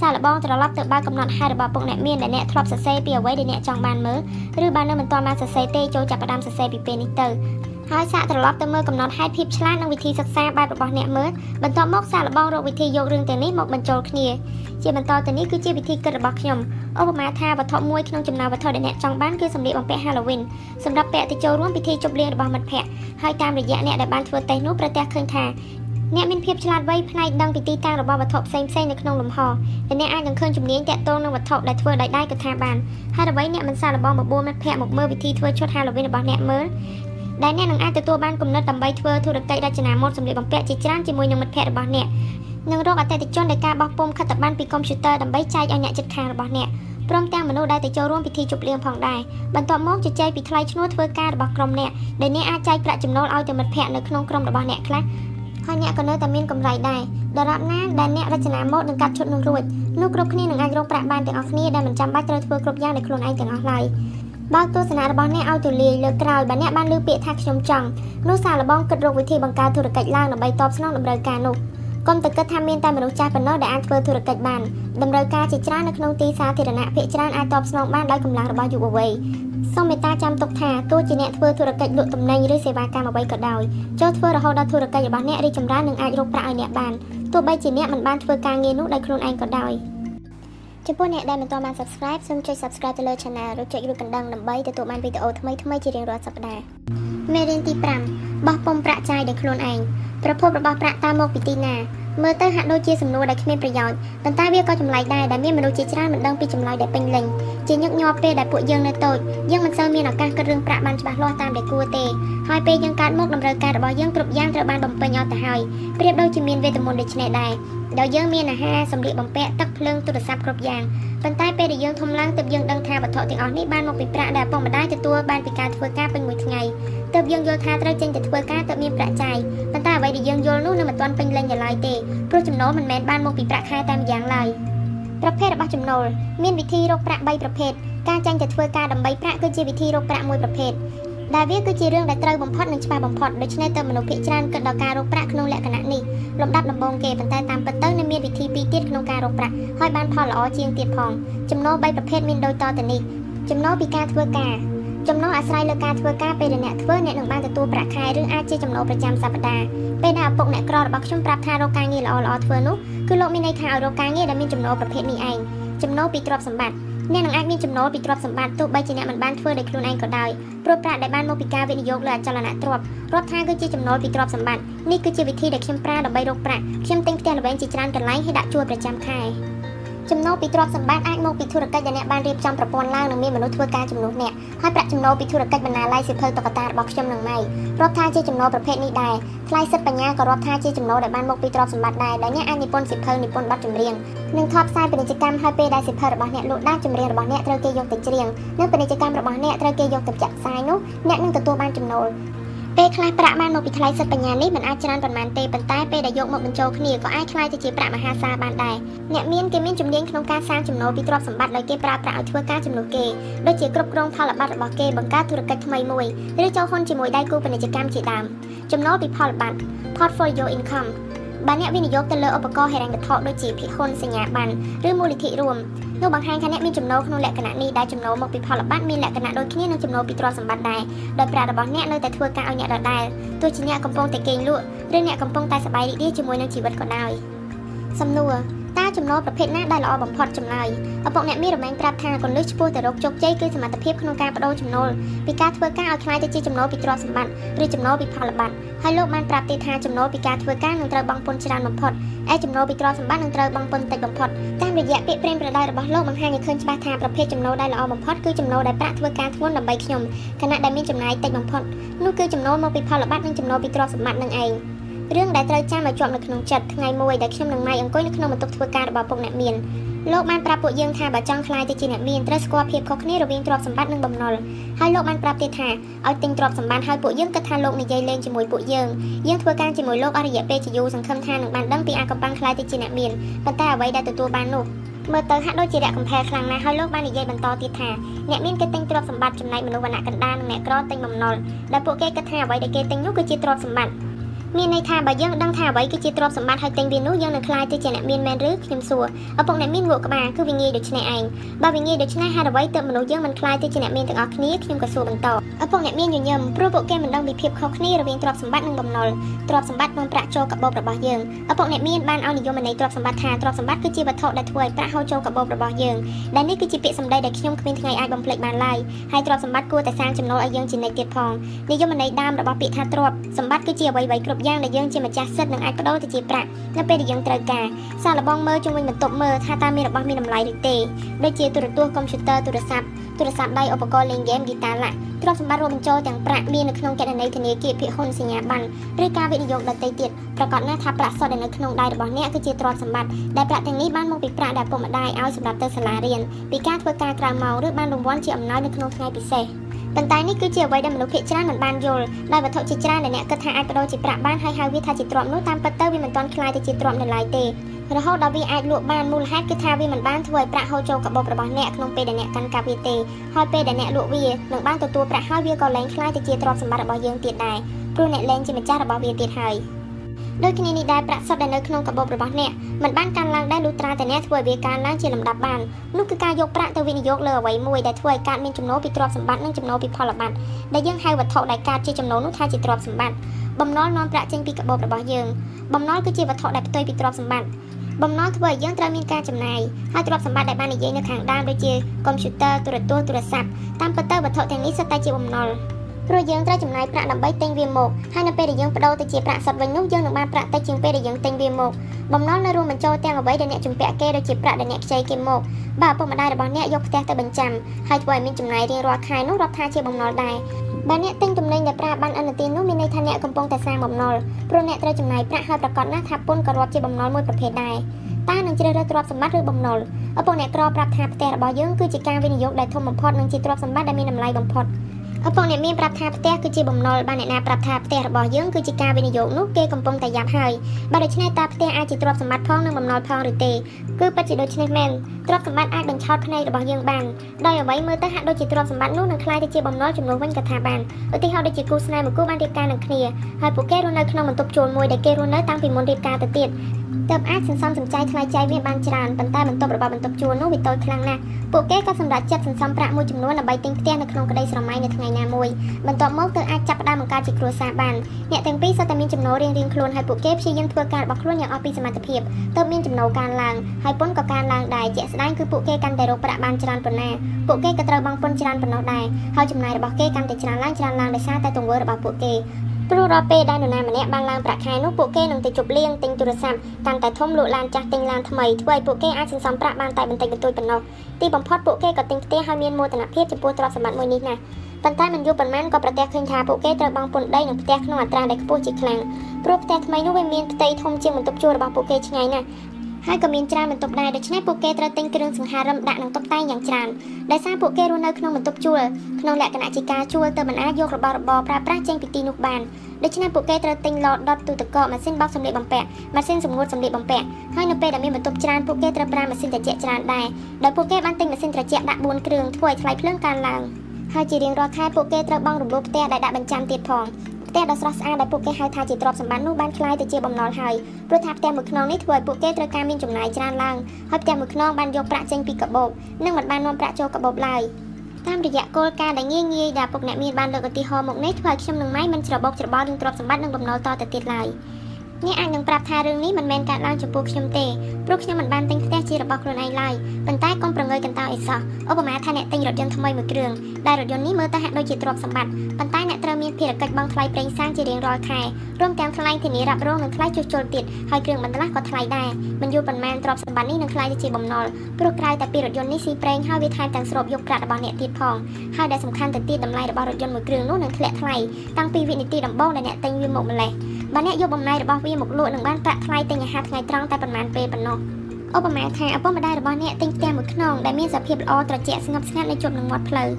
សាកល្បងត្រឡប់ទៅបើកំណត់ហេតុរបស់ពុកអ្នកមានដែលអ្នកធ្លាប់សរសេរពីអ្វីដែលអ្នកចង់បានមើលឬបើនៅមិនទាន់បានសរសេរទេចូលចាប់ផ្ដើមសរសេរពីពេលនេះទៅ ហើយសាកត្រឡប់ទៅមើលកំណត់ហេតុភាពឆ្លាតនិងវិធីសិក្សាបែបរបស់អ្នកមើលបន្ទាប់មកសាកល្បងរកវិធីយករឿងទាំងនេះមកបញ្ចូលគ្នាជាបន្តទៅនេះគឺជាវិធីគិតរបស់ខ្ញុំឧបមាថាវត្ថុមួយក្នុងចំណោមវត្ថុដែលអ្នកចង់បានគឺសម្លៀកបំពាក់ Halloween សម្រាប់ពាក់ទៅចូលរួមពិធីជប់លៀងរបស់មិត្តភ័ក្តិហើយតាមរយៈអ្នកដែលបានធ្វើតេស្តនោះប្រទះឃើញថាអ្នកមានភាពឆ្លាតវៃផ្នែកដឹងពីទីតាំងរបស់វត្ថុផ្សេងៗនៅក្នុងលំហដែលអ្នកអាចនឹងឃើញជំនាញតាក់ទងនឹងវត្ថុដែលធ្វើដោយដៃក៏ថាបានហើយអ្វីអ្នកមិនសាកល្បងបបួលមិត្តភ័ក្តិមកមើលវិធីធ្វើឈុត Halloween របស់អ្នកមើល ដែលអ្នកនឹងអាចទទួលបានគំនិតដើម្បីធ្វើធុរកិច្ចរចនាម៉ូដសម្លៀកបំពាក់ជាច្រើនជាមួយនឹងមិត្តភ័ក្តិរបស់អ្នកនិងរកអតិថិជនដែលការបោះពុម្ពខិត្តប័ណ្ណពីកុំព្យូទ័រដើម្បីចែកឲ្យអ្នកជិតខាងរបស់អ្នកព្រមទាំងមនុស្សដែលទៅចូលរួមពិធីជប់លៀងផងដែរបន្ទាប់មកជជែកពីថ្លៃឈ្នួលធ្វើការរបស់ក្រុមអ្នកដែលអ្នកអាចចែកប្រាក់ចំណូលឲ្យទៅមិត្តភ័ក្តិនៅក្នុងក្រុមរបស់អ្នកខ្លះហើយអ្នកក៏នៅតែមានកម្រៃដែរដរាបណាដែលអ្នករចនាម៉ូដនឹងកាត់ឈុតនោះរួចនោះគ្រប់គ្នានឹងអាចរកប្រាក់បានទាំងអស់គ្នាដែលមិនចាំបាច់ត្រូវធ្វើគ្រប់យ៉ាងដោយខ្លួនឯងទាំងអស់ឡើយ បើកទស្សនៈរបស់អ្នកឲ្យទូលាយលើក្រោយបើអ្នកបានលើពាក្យថាខ្ញុំចង់នោះសាឡបងគិតរកវិធីបង្កើតធុរកិច្ចឡើងដើម្បីតបស្នងតម្រូវការនោះកុំតែគិតថាមានតែមនុស្សចាស់ប៉ុណ្ណោះដែលអាចធ្វើធុរកិច្ចបានតម្រូវការជាច្រើននៅក្នុងទីសាធារណៈភាគច្រើនអាចតបស្នងបានដោយកម្លាំងរបស់យុវវ័យសូមមេត្តាចាំទុកថាទោះជាអ្នកធ្វើធុរកិច្ចលក់ទំនិញឬសេវាកម្មអ្វីក៏ដោយចូលធ្វើរហូតដល់ធុរកិច្ចរបស់អ្នករីកចម្រើននិងអាចរកប្រាក់ឲ្យអ្នកបានទោះបីជាអ្នកមិនបានធ្វើការងារនោះដោយខ្លួនឯងក៏ដោយ ចំពោះអ្នកដែលមិនទាន់បាន Subscribe សូមចុច Subscribe ទៅលើ Channel ឬចុចរូបកណ្ដឹងដើម្បីទទួលបានវីដេអូថ្មីៗជារៀងរាល់សប្តាហ៍មេរៀនទី5បោះពុំប្រាក់ចាយដោយខ្លួនឯងប្រភពរបស់ប្រាក់តើមកពីទីណាមើលទៅហាក់ដូចជាសំណួរដែលគ្មានប្រយោជន៍ប៉ុន្តែវាក៏ចម្លែកដែរដែលមានមនុស្សជាច្រើនមិនដឹងពីចម្លើយដែលពេញលេញជាញឹកញាប់ពេលដែលពួកយើងនៅតូចយើងមិនសូវមានឱកាសគិតរឿងប្រាក់បានច្បាស់លាស់តាមដែលគួរទេហើយពេលយើងកើតមកតម្រូវការរបស់យើងគ្រប់យ៉ាងត្រូវបានបំពេញអស់ទៅហើយប្រៀបដូចជាមានវេទមន្តដូចនេះដែរ ដោយយើងមានអាហារសម្លៀកបំពាក់ទឹកភ្លើងទូរស័ព្ទគ្រប់យ៉ាងប៉ុន្តែពេលដែលយើងធំឡើងទើបយើងដឹងថាវត្ថុទាំងអស់នេះបានមកពីប្រាក់ដែលឪពុកម្ដាយទទួលបានពីការធ្វើការពេញមួយថ្ងៃទើបយើងយល់ថាត្រូវចេញទៅធ្វើការទើបមានប្រាក់ចាយប៉ុន្តែអ្វីដែលយើងយល់នោះនៅមិនទាន់ពេញលេញឡើយទេព្រោះចំណូលមិនមែនបានមកពីប្រាក់ខែតែម្យ៉ាងឡើយប្រភេទរបស់ចំណូលមានវិធីរកប្រាក់3ប្រភេទការចាញ់ទៅធ្វើការដើម្បីប្រាក់គឺជាវិធីរកប្រាក់មួយប្រភេទ ដែលវាគឺជារឿងដែលត្រូវបំផុតនិងច្បាស់បំផុតដូច្នេះទៅមនុស្សភាគច្រើនគិតដល់ការរកប្រាក់ក្នុងលក្ខណៈនេះលំដាប់ដំបូងគេប៉ុន្តែតាមពិតទៅនៅមានវិធីពីរទៀតក្នុងការរកប្រាក់ហើយបានផលល្អជាងទៀតផងចំណូល3ប្រភេទមានដូចតទៅនេះចំណូលពីការធ្វើការចំណូលអាស្រ័យលើការធ្វើការពេលដែលអ្នកធ្វើអ្នកនឹងបានទទួលប្រាក់ខែឬអាចជាចំណូលប្រចាំសប្តាហ៍ពេលដែលឪពុកអ្នកក្ររបស់ខ្ញុំប្រាប់ថារកការងារល្អៗធ្វើនោះគឺលោកមានន័យថាឲ្យរកការងារដែលមានចំណូលប្រភេទនេះឯងចំណូលពីទ្រព្យសម្បត្តិ អ្នកនឹងអាចមានចំណូលពីទ្រព្យសម្បត្តិទោះបីជាអ្នកមិនបានធ្វើដោយខ្លួនឯងក៏ដោយព្រោះប្រាក់ដែលបានមកពីការវិនិយោគលើអចលនទ្រព្យរាប់ថាគឺជាចំណូលពីទ្រព្យសម្បត្តិនេះគឺជាវិធីដែលខ្ញុំប្រើដើម្បីរកប្រាក់ខ្ញុំទិញផ្ទះល្វែងជាច្រើនកន្លែងហើយដាក់ជួលប្រចាំខែ ចំណូលពីទ្រព្យសម្បត្តិអាចមកពីធុរកិច្ចដែលអ្នកបានរៀបចំប្រព័ន្ធឡើងនិងមានមនុស្សធ្វើការជំនួសអ្នកហើយប្រាក់ចំណូលពីធុរកិច្ចបណ្ណាល័យសិភៅតុក្កតារបស់ខ្ញុំនឹងម៉ៃរាប់ថាជាចំណូលប្រភេទនេះដែរថ្លៃសិទ្ធិបញ្ញាក៏រាប់ថាជាចំណូលដែលបានមកពីទ្រព្យសម្បត្តិដែរដែលអ្នកអាចនិពន្ធសិភៅនិពន្ធបទចម្រៀងនិងថតផ្សាយពាណិជ្ជកម្មហើយពេលដែលសិភៅរបស់អ្នកលក់ដាច់ចម្រៀងរបស់អ្នកត្រូវគេយកទៅច្រៀងនិងពាណិជ្ជកម្មរបស់អ្នកត្រូវគេយកទៅចាក់ផ្សាយនោះអ្នកនឹងទទួលបានចំណូល ពេលខ្លះប្រាក់បានមកពីថ្លៃសិទ្ធិបញ្ញានេះមិនអាចច្រើនប៉ុន្មានទេប៉ុន្តែពេលដែលយកមកបញ្ចូលគ្នាក៏អាចខ្លាយទៅជាប្រាក់មហាសាលបានដែរអ្នកមានគេមានជំនាញក្នុងការសាងចំណូលពីទ្រព្យសម្បត្តិដោយគេប្រើប្រាស់ឲ្យធ្វើការចំនួនគេដូចជាគ្រប់គ្រងផលប័ត្ររបស់គេបង្កើតធុរកិច្ចថ្មីមួយឬចូលហ៊ុនជាមួយដៃគូពាណិជ្ជកម្មជាដើមចំណូលពីផលប័ត្រ portfolio income បើអ្នកវិនិយោគទៅលើឧបករណ៍ហិរញ្ញវត្ថុដូចជាភាគហ៊ុនសញ្ញាប័ណ្ណឬមូលនិធិរួមនោះបង្ហាញថាអ្នកមានចំណូលក្នុងលក្ខណៈនេះដែលចំណូលមកពីផលប័ត្រមានលក្ខណៈដូចគ្នានឹងចំណូលពីទ្រព្យសម្បត្តិដែរដោយប្រាក់របស់អ្នកនៅតែធ្វើការឲ្យអ្នកដដែលទោះជាអ្នកកំពុងតែគេងលក់ឬអ្នកកំពុងតែសប្បាយរីករាយជាមួយនឹងជីវិតក៏ដោយសំណួរ តើចំណូលប្រភេទណាដែលល្អបំផុតចម្លើយឪពុកអ្នកមានរមែងប្រាប់ថាកលឹះឆ្ពោះទៅរកជោគជ័យគឺសមត្ថភាពក្នុងការបដូរចំណូលពីការធ្វើការឲ្យខ្លាយទៅជាចំណូលពីទ្រព្យសម្បត្តិឬចំណូលពីផលប័ត្រហើយលោកបានប្រាប់ទៀតថាចំណូលពីការធ្វើការនឹងត្រូវបង់ពន្ធច្រើនបំផុតឯចំណូលពីទ្រព្យសម្បត្តិនឹងត្រូវបង់ពន្ធតិចបំផុតតាមរយៈពាក្យព្រេងប្រដៅរបស់លោកបង្ហាញឲ្យឃើញច្បាស់ថាប្រភេទចំណូលដែលល្អបំផុតគឺចំណូលដែលប្រាក់ធ្វើការធ្ងន់ដើម្បីខ្ញុំខណៈដែលមានចំណាយតិចបំផុតនោះគឺចំណូលមកពីផលប័ត្រនិងចំណូលពីទ្រព្យសម្បត្តិនឹងឯង រឿងដែលត្រូវចាំឲ្យជាប់នៅក្នុងចិត្តថ្ងៃមួយដែលខ្ញុំនឹងម៉ៃអង្គុយនៅក្នុងបន្ទប់ធ្វើការរបស់ពុកអ្នកមានលោកបានប្រាប់ពួកយើងថាបើចង់ខ្លាយទៅជាអ្នកមានត្រូវស្គាល់ភាពខុសគ្នារវាងទ្រព្យសម្បត្តិនិងបំណុលហើយលោកបានប្រាប់ទៀតថាឲ្យទិញទ្រព្យសម្បត្តិហើយពួកយើងគិតថាលោកនិយាយលេងជាមួយពួកយើងយើងធ្វើការជាមួយលោកអរិយៈពេលជាយូរសង្ឃឹមថានឹងបានដឹងពីអាកំបាំងខ្លាយទៅជាអ្នកមានប៉ុន្តែអ្វីដែលទទួលបាននោះមើលទៅហាក់ដូចជារកកំផែខ្លាំងណាស់ហើយលោកបាននិយាយបន្តទៀតថាអ្នកមានគេទិញទ្រព្យសម្បត្តិចំណែកមនុស្សវណ្ណៈកណ្ដាលនិងអ្នកក្រទិញបំណុលដែលពួកគេគិតថាអ្វីដែលគេទិញនោះគឺជាទ្រព្យសម្បត្តិ មានន័យថាបើយើងដឹងថាអ្វីគឺជាទ្រព្យសម្បត្តិហើយទិញវានោះយើងនឹងខ្លាយទៅជាអ្នកមានមែនឬខ្ញុំសួរឪពុកអ្នកមានងក់ក្បាលគឺវាងាយដូច្នេះឯងបើវាងាយដូច្នេះហេតុអ្វីទើបមនុស្សយើងមិនខ្លាយទៅជាអ្នកមានទាំងអស់គ្នាខ្ញុំក៏សួរបន្តឪពុកអ្នកមានញញឹមព្រោះពួកគេមិនដឹងពីភាពខុសគ្នារវាងទ្រព្យសម្បត្តិនិងបំណុលទ្រព្យសម្បត្តិនិងប្រាក់ចូលកាបូបរបស់យើងឪពុកអ្នកមានបានឲ្យនិយមន័យទ្រព្យសម្បត្តិថាទ្រព្យសម្បត្តិគឺជាវត្ថុដែលធ្វើឲ្យប្រាក់ហូរចូលកាបូបរបស់យើងដែលនេះគឺជាពាក្យសម្ដីដែលខ្ញុំគ្មានថ្ងៃអាចបំភ្លេចបានឡើយហើយទ្រព្យសម្បត្តិគួរតែសាងចំណូលឲ្យយើងជានិច្ចទៀតផងនិយមន័យដើមរបស់ពាក្យថាទ្រព្យសម្បត្តិគឺជាអ្វីៗគ្រប់យ៉ាងដែលយើងជាម្ចាស់ចាស់សិទ្ធនឹងអាចបដូរទៅជាប្រាក់នៅពេលដែលយើងត្រូវការសាកល្បងមើលជុំវិញបន្ទប់មើលថាតើមានរបស់មានតម្លៃឬទេដូចជាទូរទស្សន៍កុំព្យូទ័រទូរស័ព្ទទូរស័ព្ទដៃឧបករណ៍លេងហ្គេមហ្គីតាឡាក់ទ្រព្យសម្បត្តិរួមបញ្ចូលទាំងប្រាក់មាននៅក្នុងគណនីធនាគារភាគហ៊ុនសញ្ញាប័ណ្ណឬការវិនិយោគដទៃទៀតប្រកាសណាស់ថាប្រាក់សុទ្ធដែលនៅក្នុងដៃរបស់អ្នកគឺជាទ្រព្យសម្បត្តិដែលប្រាក់ទាំងនេះបានមកពីប្រាក់ដែលពុកម្ដាយឲ្យសម្រាប់ទៅសាលារៀនពីការធ្វើការក្រៅម៉ោងឬបានរង្វាន់ជាអំណោយនៅក្នុងថ្ងៃពិសេស ប៉ុន្តែនេះគឺជាអ្វីដែលមនុស្សភាគច្រើនមិនបានយល់ដោយវត្ថុជាច្រើនដែលអ្នកគិតថាអាចបដូរជាប្រាក់បានហើយហៅវាថាជាទ្រព្យនោះតាមពិតទៅវាមិនទាន់ខ្លាយទៅជាទ្រព្យនៅឡើយទេរហូតដល់វាអាចលក់បានមូលហេតុគឺថាវាមិនបានធ្វើឲ្យប្រាក់ហូរចូលកាបូបរបស់អ្នកក្នុងពេលដែលអ្នកកាន់កាប់វាទេហើយពេលដែលអ្នកលក់វានឹងបានទទួលប្រាក់ហើយវាក៏លែងខ្លាយទៅជាទ្រព្យសម្បត្តិរបស់យើងទៀតដែរព្រោះអ្នកលែងជាម្ចាស់របស់វាទៀតហើយ។ ដូចគ្នានេះដែរប្រាក់សុទ្ធដែលនៅក្នុងកាបូបរបស់អ្នកមិនបានកើនឡើងដែរលុះត្រាតែអ្នកធ្វើឲ្យវាកើនឡើងជាលំដាប់បាននោះគឺការយកប្រាក់ទៅវិនិយោគលើអ្វីមួយដែលធ្វើឲ្យកើតមានចំណូលពីទ្រព្យសម្បត្តិនិងចំណូលពីផលប័ត្រដែលយើងហៅវត្ថុដែលកើតជាចំណូលនោះថាជាទ្រព្យសម្បត្តិបំណុលនាំប្រាក់ចេញពីកាបូបរបស់យើងបំណុលគឺជាវត្ថុដែលផ្ទុយពីទ្រព្យសម្បត្តិបំណុលធ្វើឲ្យយើងត្រូវមានការចំណាយហើយទ្រព្យសម្បត្តិដែលបាននិយាយនៅខាងដើមដូចជាកុំព្យូទ័រទូរទស្សន៍ទូរស័ព្ទតាមពិតទៅវត្ថុទាំងនេះសុទ្ធតែជាបំណុល ព្រោះយើងត្រូវចំណាយប្រាក់ដើម្បីទិញវាមកហើយនៅពេលដែលយើងបដូរទៅជាប្រាក់សុទ្ធវិញនោះយើងនឹងបានប្រាក់តិចជាងពេលដែលយើងទិញវាមកបំណុលនៅរួមបញ្ចូលទាំងអ្វីដែលអ្នកជំពាក់គេដូចជាប្រាក់ដែលអ្នកខ្ចីគេមកបើឪពុកម្ដាយរបស់អ្នកយកផ្ទះទៅបញ្ចាំហើយធ្វើឲ្យមានចំណាយរៀងរាល់ខែនោះរាប់ថាជាបំណុលដែរបើអ្នកទិញទំនិញដែលប្រើបានអនុទាននោះមានន័យថាអ្នកកំពុងតែសាងបំណុលព្រោះអ្នកត្រូវចំណាយប្រាក់ហើយប្រកាសណាស់ថាពន្ធក៏រាប់ជាបំណុលមួយប្រភេទដែរតើនឹងជ្រើសរើសទ្រព្យសម្បត្តិឬបំណុលឪពុកអ្នកក្រប្រាប់ថាផ្ទះរបស់យើងគឺជាការវិនិយោគដែលធំបំផុតនិងជាទ្រព្យសម្បត្តិដែលមានតម្លៃបំផុត ឪពុកអ្នកមានប្រាប់ថាផ្ទះគឺជាបំណុលបានអ្នកណាប្រាប់ថាផ្ទះរបស់យើងគឺជាការវិនិយោគនោះគេកំពុងតែយ៉ាប់ហើយបើដូច្នេះតើផ្ទះអាចជាទ្រព្យសម្បត្តិផងនិងបំណុលផងឬទេគឺពិតជាដូច្នេះមែនទ្រព្យសម្បត្តិអាចបញ្ឆោតភ្នែករបស់យើងបានដោយអ្វីមើលទៅហាក់ដូចជាទ្រព្យសម្បត្តិនោះនឹងក្លាយទៅជាបំណុលចំនួនវិញក៏ថាបានឧទាហរណ៍ដូចជាគូស្នេហ៍មួយគូបានរៀបការនឹងគ្នាហើយពួកគេរស់នៅក្នុងបន្ទប់ជួលមួយដែលគេរស់នៅតាំងពីមុនរៀបការទៅទៀតទើបអាចសន្សំសំចៃថ្លៃចាយវាបានច្រើនប៉ុន្តែបន្ទប់របស់បន្ទប់ជួលនោះវាតូចខ្លាំងណាស់ពួកគេក៏សម្រេចចិត្តសន្សំប្រាក់មួយចំនួនដើម្បីទិញផ្ទះនៅក្នុងក្តីស្រមៃនៅថ្ងៃណាមួយបន្ទាប់មកទើបអាចចាប់ផ្ដើមបង្កើតជាគ្រួសារបានអ្នកទាំងពីរសុទ្ធតែមានចំណូលរៀងៗខ្លួនហើយពួកគេព្យាយាមធ្វើការរបស់ខ្លួនយ៉ាងអស់ពីសមត្ថភាពទើបមានចំណូលកើនឡើងហើយពន្ធក៏កើនឡើងដែរជាក់ស្ដែងគឺពួកគេកាន់តែរកប្រាក់បានច្រើនប៉ុណ្ណាពួកគេក៏ត្រូវបង់ពន្ធច្រើនប៉ុណ្ណោះដែរហើយចំណាយរបស់គេកាន់តែច្រើនឡើងច្រើនឡើងដោយសារតែទង្វើរបស់ពួកគេ ព្រោះរាល់ពេលដែលនរណាម្នាក់បានឡើងប្រាក់ខែនោះពួកគេនឹងទៅជប់លៀងទិញទូរស័ព្ទកាន់តែធំលក់ឡានចាស់ទិញឡានថ្មីធ្វើឲ្យពួកគេអាចសន្សំប្រាក់បានតែបន្តិចបន្តួចប៉ុណ្ណោះទីបំផុតពួកគេក៏ទិញផ្ទះហើយមានមោទនភាពចំពោះទ្រព្យសម្បត្តិមួយនេះណាប៉ុន្តែមិនយូរប៉ុន្មានក៏ប្រទះឃើញថាពួកគេត្រូវបង់ពន្ធដីនិងផ្ទះក្នុងអត្រាដែលខ្ពស់ជាខ្លាំងព្រោះផ្ទះថ្មីនោះវាមានផ្ទៃធំជាងបន្ទប់ជួលរបស់ពួកគេឆ្ងាយណាស់ ហើយក៏មានច្រើនបន្ទប់ដែរដូច្នេះពួកគេត្រូវទិញគ្រឿងសង្ហារឹមដាក់និងតុបតែងយ៉ាងច្រើនដោយសារពួកគេរស់នៅក្នុងបន្ទប់ជួលក្នុងលក្ខណៈជាការជួលទៅមិនអាចយករបស់របរប្រើប្រាស់ចេញពីទីនោះបានដូច្នេះពួកគេត្រូវទិញឡតដុតទូទឹកកកម៉ាស៊ីនបោកសម្លៀកបំពាក់ម៉ាស៊ីនសម្ងួតសម្លៀកបំពាក់ហើយនៅពេលដែលមានបន្ទប់ច្រើនពួកគេត្រូវប្រើម៉ាស៊ីនត្រជាក់ច្រើនដែរដោយពួកគេបានទិញម៉ាស៊ីនត្រជាក់ដាក់4គ្រឿងធ្វើឲ្យថ្លៃភ្លើងកើនឡើងហើយជារៀងរាល់ខែពួកគេត្រូវបង់រំលោភផ្ទះដែលដាក់បញ្ចាំទៀតផង ផ្ទះដ៏ស្រស់ស្អាតដែលពួកគេហៅថាជាទ្រព្យសម្បត្តិនោះបានคล้ายទៅជាបំណុលហើយព្រោះថាផ្ទះមួយខ្នងនេះធ្វើឲ្យពួកគេត្រូវការមានចំណាយច្រើនឡើងហើយផ្ទះមួយខ្នងបានយកប្រាក់ចេញពីកាបូបនិងមិនបាននាំប្រាក់ចូលកាបូបឡើយតាមរយៈគោលការណ៍ដែលងាយងាយដែលពុកអ្នកមានបានលើកឧទាហរណ៍មកនេះធ្វើឲ្យខ្ញុំនិងម៉ៃមិនច្របូកច្របល់នឹងទ្រព្យសម្បត្តិនិងបំណុលតទៅទៀតឡើយ អ្នកអាចនឹងប្រាប់ថារឿងនេះមិនមែនកើតឡើងចំពោះខ្ញុំទេព្រោះខ្ញុំមិនបានទិញផ្ទះជារបស់ខ្លួនឯងឡើយប៉ុន្តែកុំប្រងើយកន្តើយអីសោះឧបមាថាអ្នកទិញរថយន្តថ្មីមួយគ្រឿងដែលរថយន្តនេះមើលទៅហាក់ដូចជាទ្រព្យសម្បត្តិប៉ុន្តែអ្នកត្រូវមានភារកិច្ចបង់ថ្លៃប្រេងសាំងជារៀងរាល់ខែរួមទាំងថ្លៃធានារ៉ាប់រងនិងថ្លៃជួសជុលទៀតហើយគ្រឿងបន្លាស់ក៏ថ្លៃដែរមិនយូរប៉ុន្មានទ្រព្យសម្បត្តិនេះនឹងថ្លៃទៅជាបំណុលព្រោះក្រៅតែពីរថយន្តនេះស៊ីប្រេងហើយវាថែមទាំងស្រូបយកប្រាក់របស់អ្នកទៀតផងហើយដែលសំខាន់ទៅទៀតតម្លៃរបស់រថយន្តមួយគ្រឿងនោះនឹងធ្លាក់ថ្លៃតាំងពីវិនាទីដំបូងដែលអ្នកទិញវាមកម្លេះ បើអ្នកយកបំណែករបស់វាមកលក់នឹងបានប្រាក់ថ្លៃទិញអាហារថ្ងៃត្រង់តែប៉ុន្មានពេលប៉ុណ្ណោះឧបមាថាឪពុកម្ដាយរបស់អ្នកទិញផ្ទះមួយខ្នងដែលមានសភាពល្អត្រជាក់ស្ងប់ស្ងាត់នៅជាប់នឹងមាត់ផ្លូវ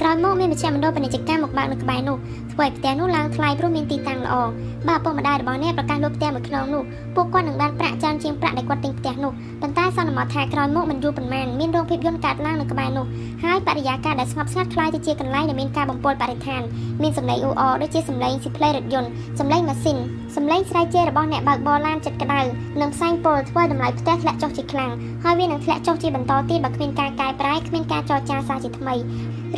ក្រោយមកមានមជ្ឈមណ្ឌលពាណិជ្ជកម្មមកបើកនៅក្បែរនោះធ្វើឲ្យផ្ទះនោះឡើងថ្លៃព្រោះមានទីតាំងល្អបើឪពុកម្ដាយរបស់អ្នកប្រកាសលក់ផ្ទះមួយខ្នងនោះពួកគាត់នឹងបានប្រាក់ច្រើនជាងប្រាក់ដែលគាត់ទិញផ្ទះនោះប៉ុន្តែសន្មតថាក្រោយមកមិនយូរប៉ុន្មានមានរោងភាពយន្តកាត់ឡើងនៅក្បែរនោះហើយបរិយាកាសដែលស្ងប់ស្ងាត់คล้ายទៅជាកន្លែងដែលមានការបំពុលបរិស្ថានមានសម្លេងអ៊ូអរដូចជាសម្លេងស៊ីផ្លេរថយន្តសម្លេងម៉ាស៊ីនសម្លេងស្រែកជេររបស់អ្នកបើកបរឡានចិត្តក្តៅនិងផ្សែងពុលធ្វើតម្លៃផ្ទះធ្លាក់ចុះជាខ្លាំងហើយវានឹងធ្លាក់ចុះជាបន្តទៀតបើគ្មានការកែប្រែគ្មានការចរចាសារជាថ្មី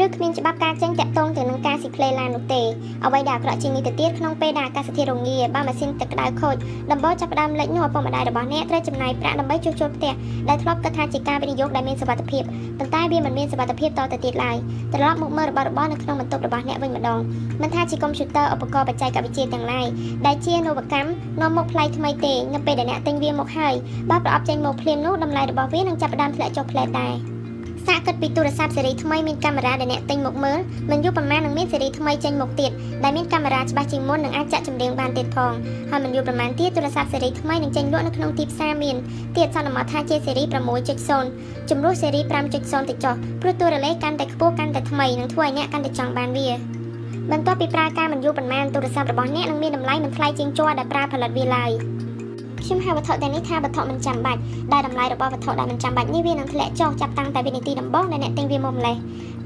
ឬគ្មានច្បាប់ការចេញតាក់ទងទៅនឹងការស៊ីផ្លេឡាននោះទេអ្វីដែលអាក្រក់ជាងនេះទៅទៀតក្នុងពេលដែលអាកាសធាតុរងាបើម៉ាស៊ីនទឹកក្តៅខូចដំបូងចាប់ផ្ដើមលេចនោះឪពុកម្ដាយរបស់អ្នកត្រូវចំណាយប្រាក់ដើម្បីជួសជុលផ្ទះដែលធ្លាប់គិតថាជាការវិនិយោគដែលមានសុវត្ថិភាពប៉ុន្តែវាមិនមានសុវត្ថិភាពតទៅទៀតឡើយត្រឡប់មកមើលរបស់របរនៅក្នុងបន្ទប់របស់អ្នកវិញម្ដងមិនថាជាកុំព្យូទ័រឧបករណ៍បច្ចេកវិទ្យាទាំងឡាយដែលជានវកម្មនាំមកផ្លៃថ្មីទេនៅពេលដែលអ្នកទិញវាមកហើយបើប្រអប់ចេញមកភ្លាមនោះតម្លៃរបស់វានឹងចាប់ផ្ដើមធ្លាក់ចុះផ្លែដែរ សសាកគិតពីទូរស័ព្ទស៊េរីថ្មីមានកាមេរ៉ាដែលអ្នកទិញមកមើលមិនយូរប៉ុន្មាននឹងមានស៊េរីថ្មីចេញមកទៀតដែលមានកាមេរ៉ាច្បាស់ជាងមុននិងអាចចាក់ចម្រៀងបានទៀតផងហើយមិនយូរប៉ុន្មានទៀតទូរស័ព្ទស៊េរីថ្មីនឹងចេញលក់នៅក្នុងទីផ្សារមានទៀតសន្មតថាជាស៊េរី6.0ជំនួសស៊េរី5.0ទៅចុះព្រោះតួរលេខកាន់តែខ្ពស់កាន់តែថ្មីនឹងធ្វើឲ្យអ្នកកាន់តែចង់បានវាបន្ទាប់ពីប្រើការមិនយូរប៉ុន្មានទូរស័ព្ទរបស់អ្នកនឹងមានតម្លៃមិនថ្លៃជាងជ័រដែលប្រើផលិតវាឡើយ ខ្ញុំហៅវត្ថុទាំងនេះថាវត្ថុមិនចាំបាច់ដែលតម្លៃរបស់វត្ថុដែលមិនចាំបាច់នេះវានឹងធ្លាក់ចុះចាប់តាំងតែវិនាទីដំបូងដែលអ្នកទិញវាមកម្លេះ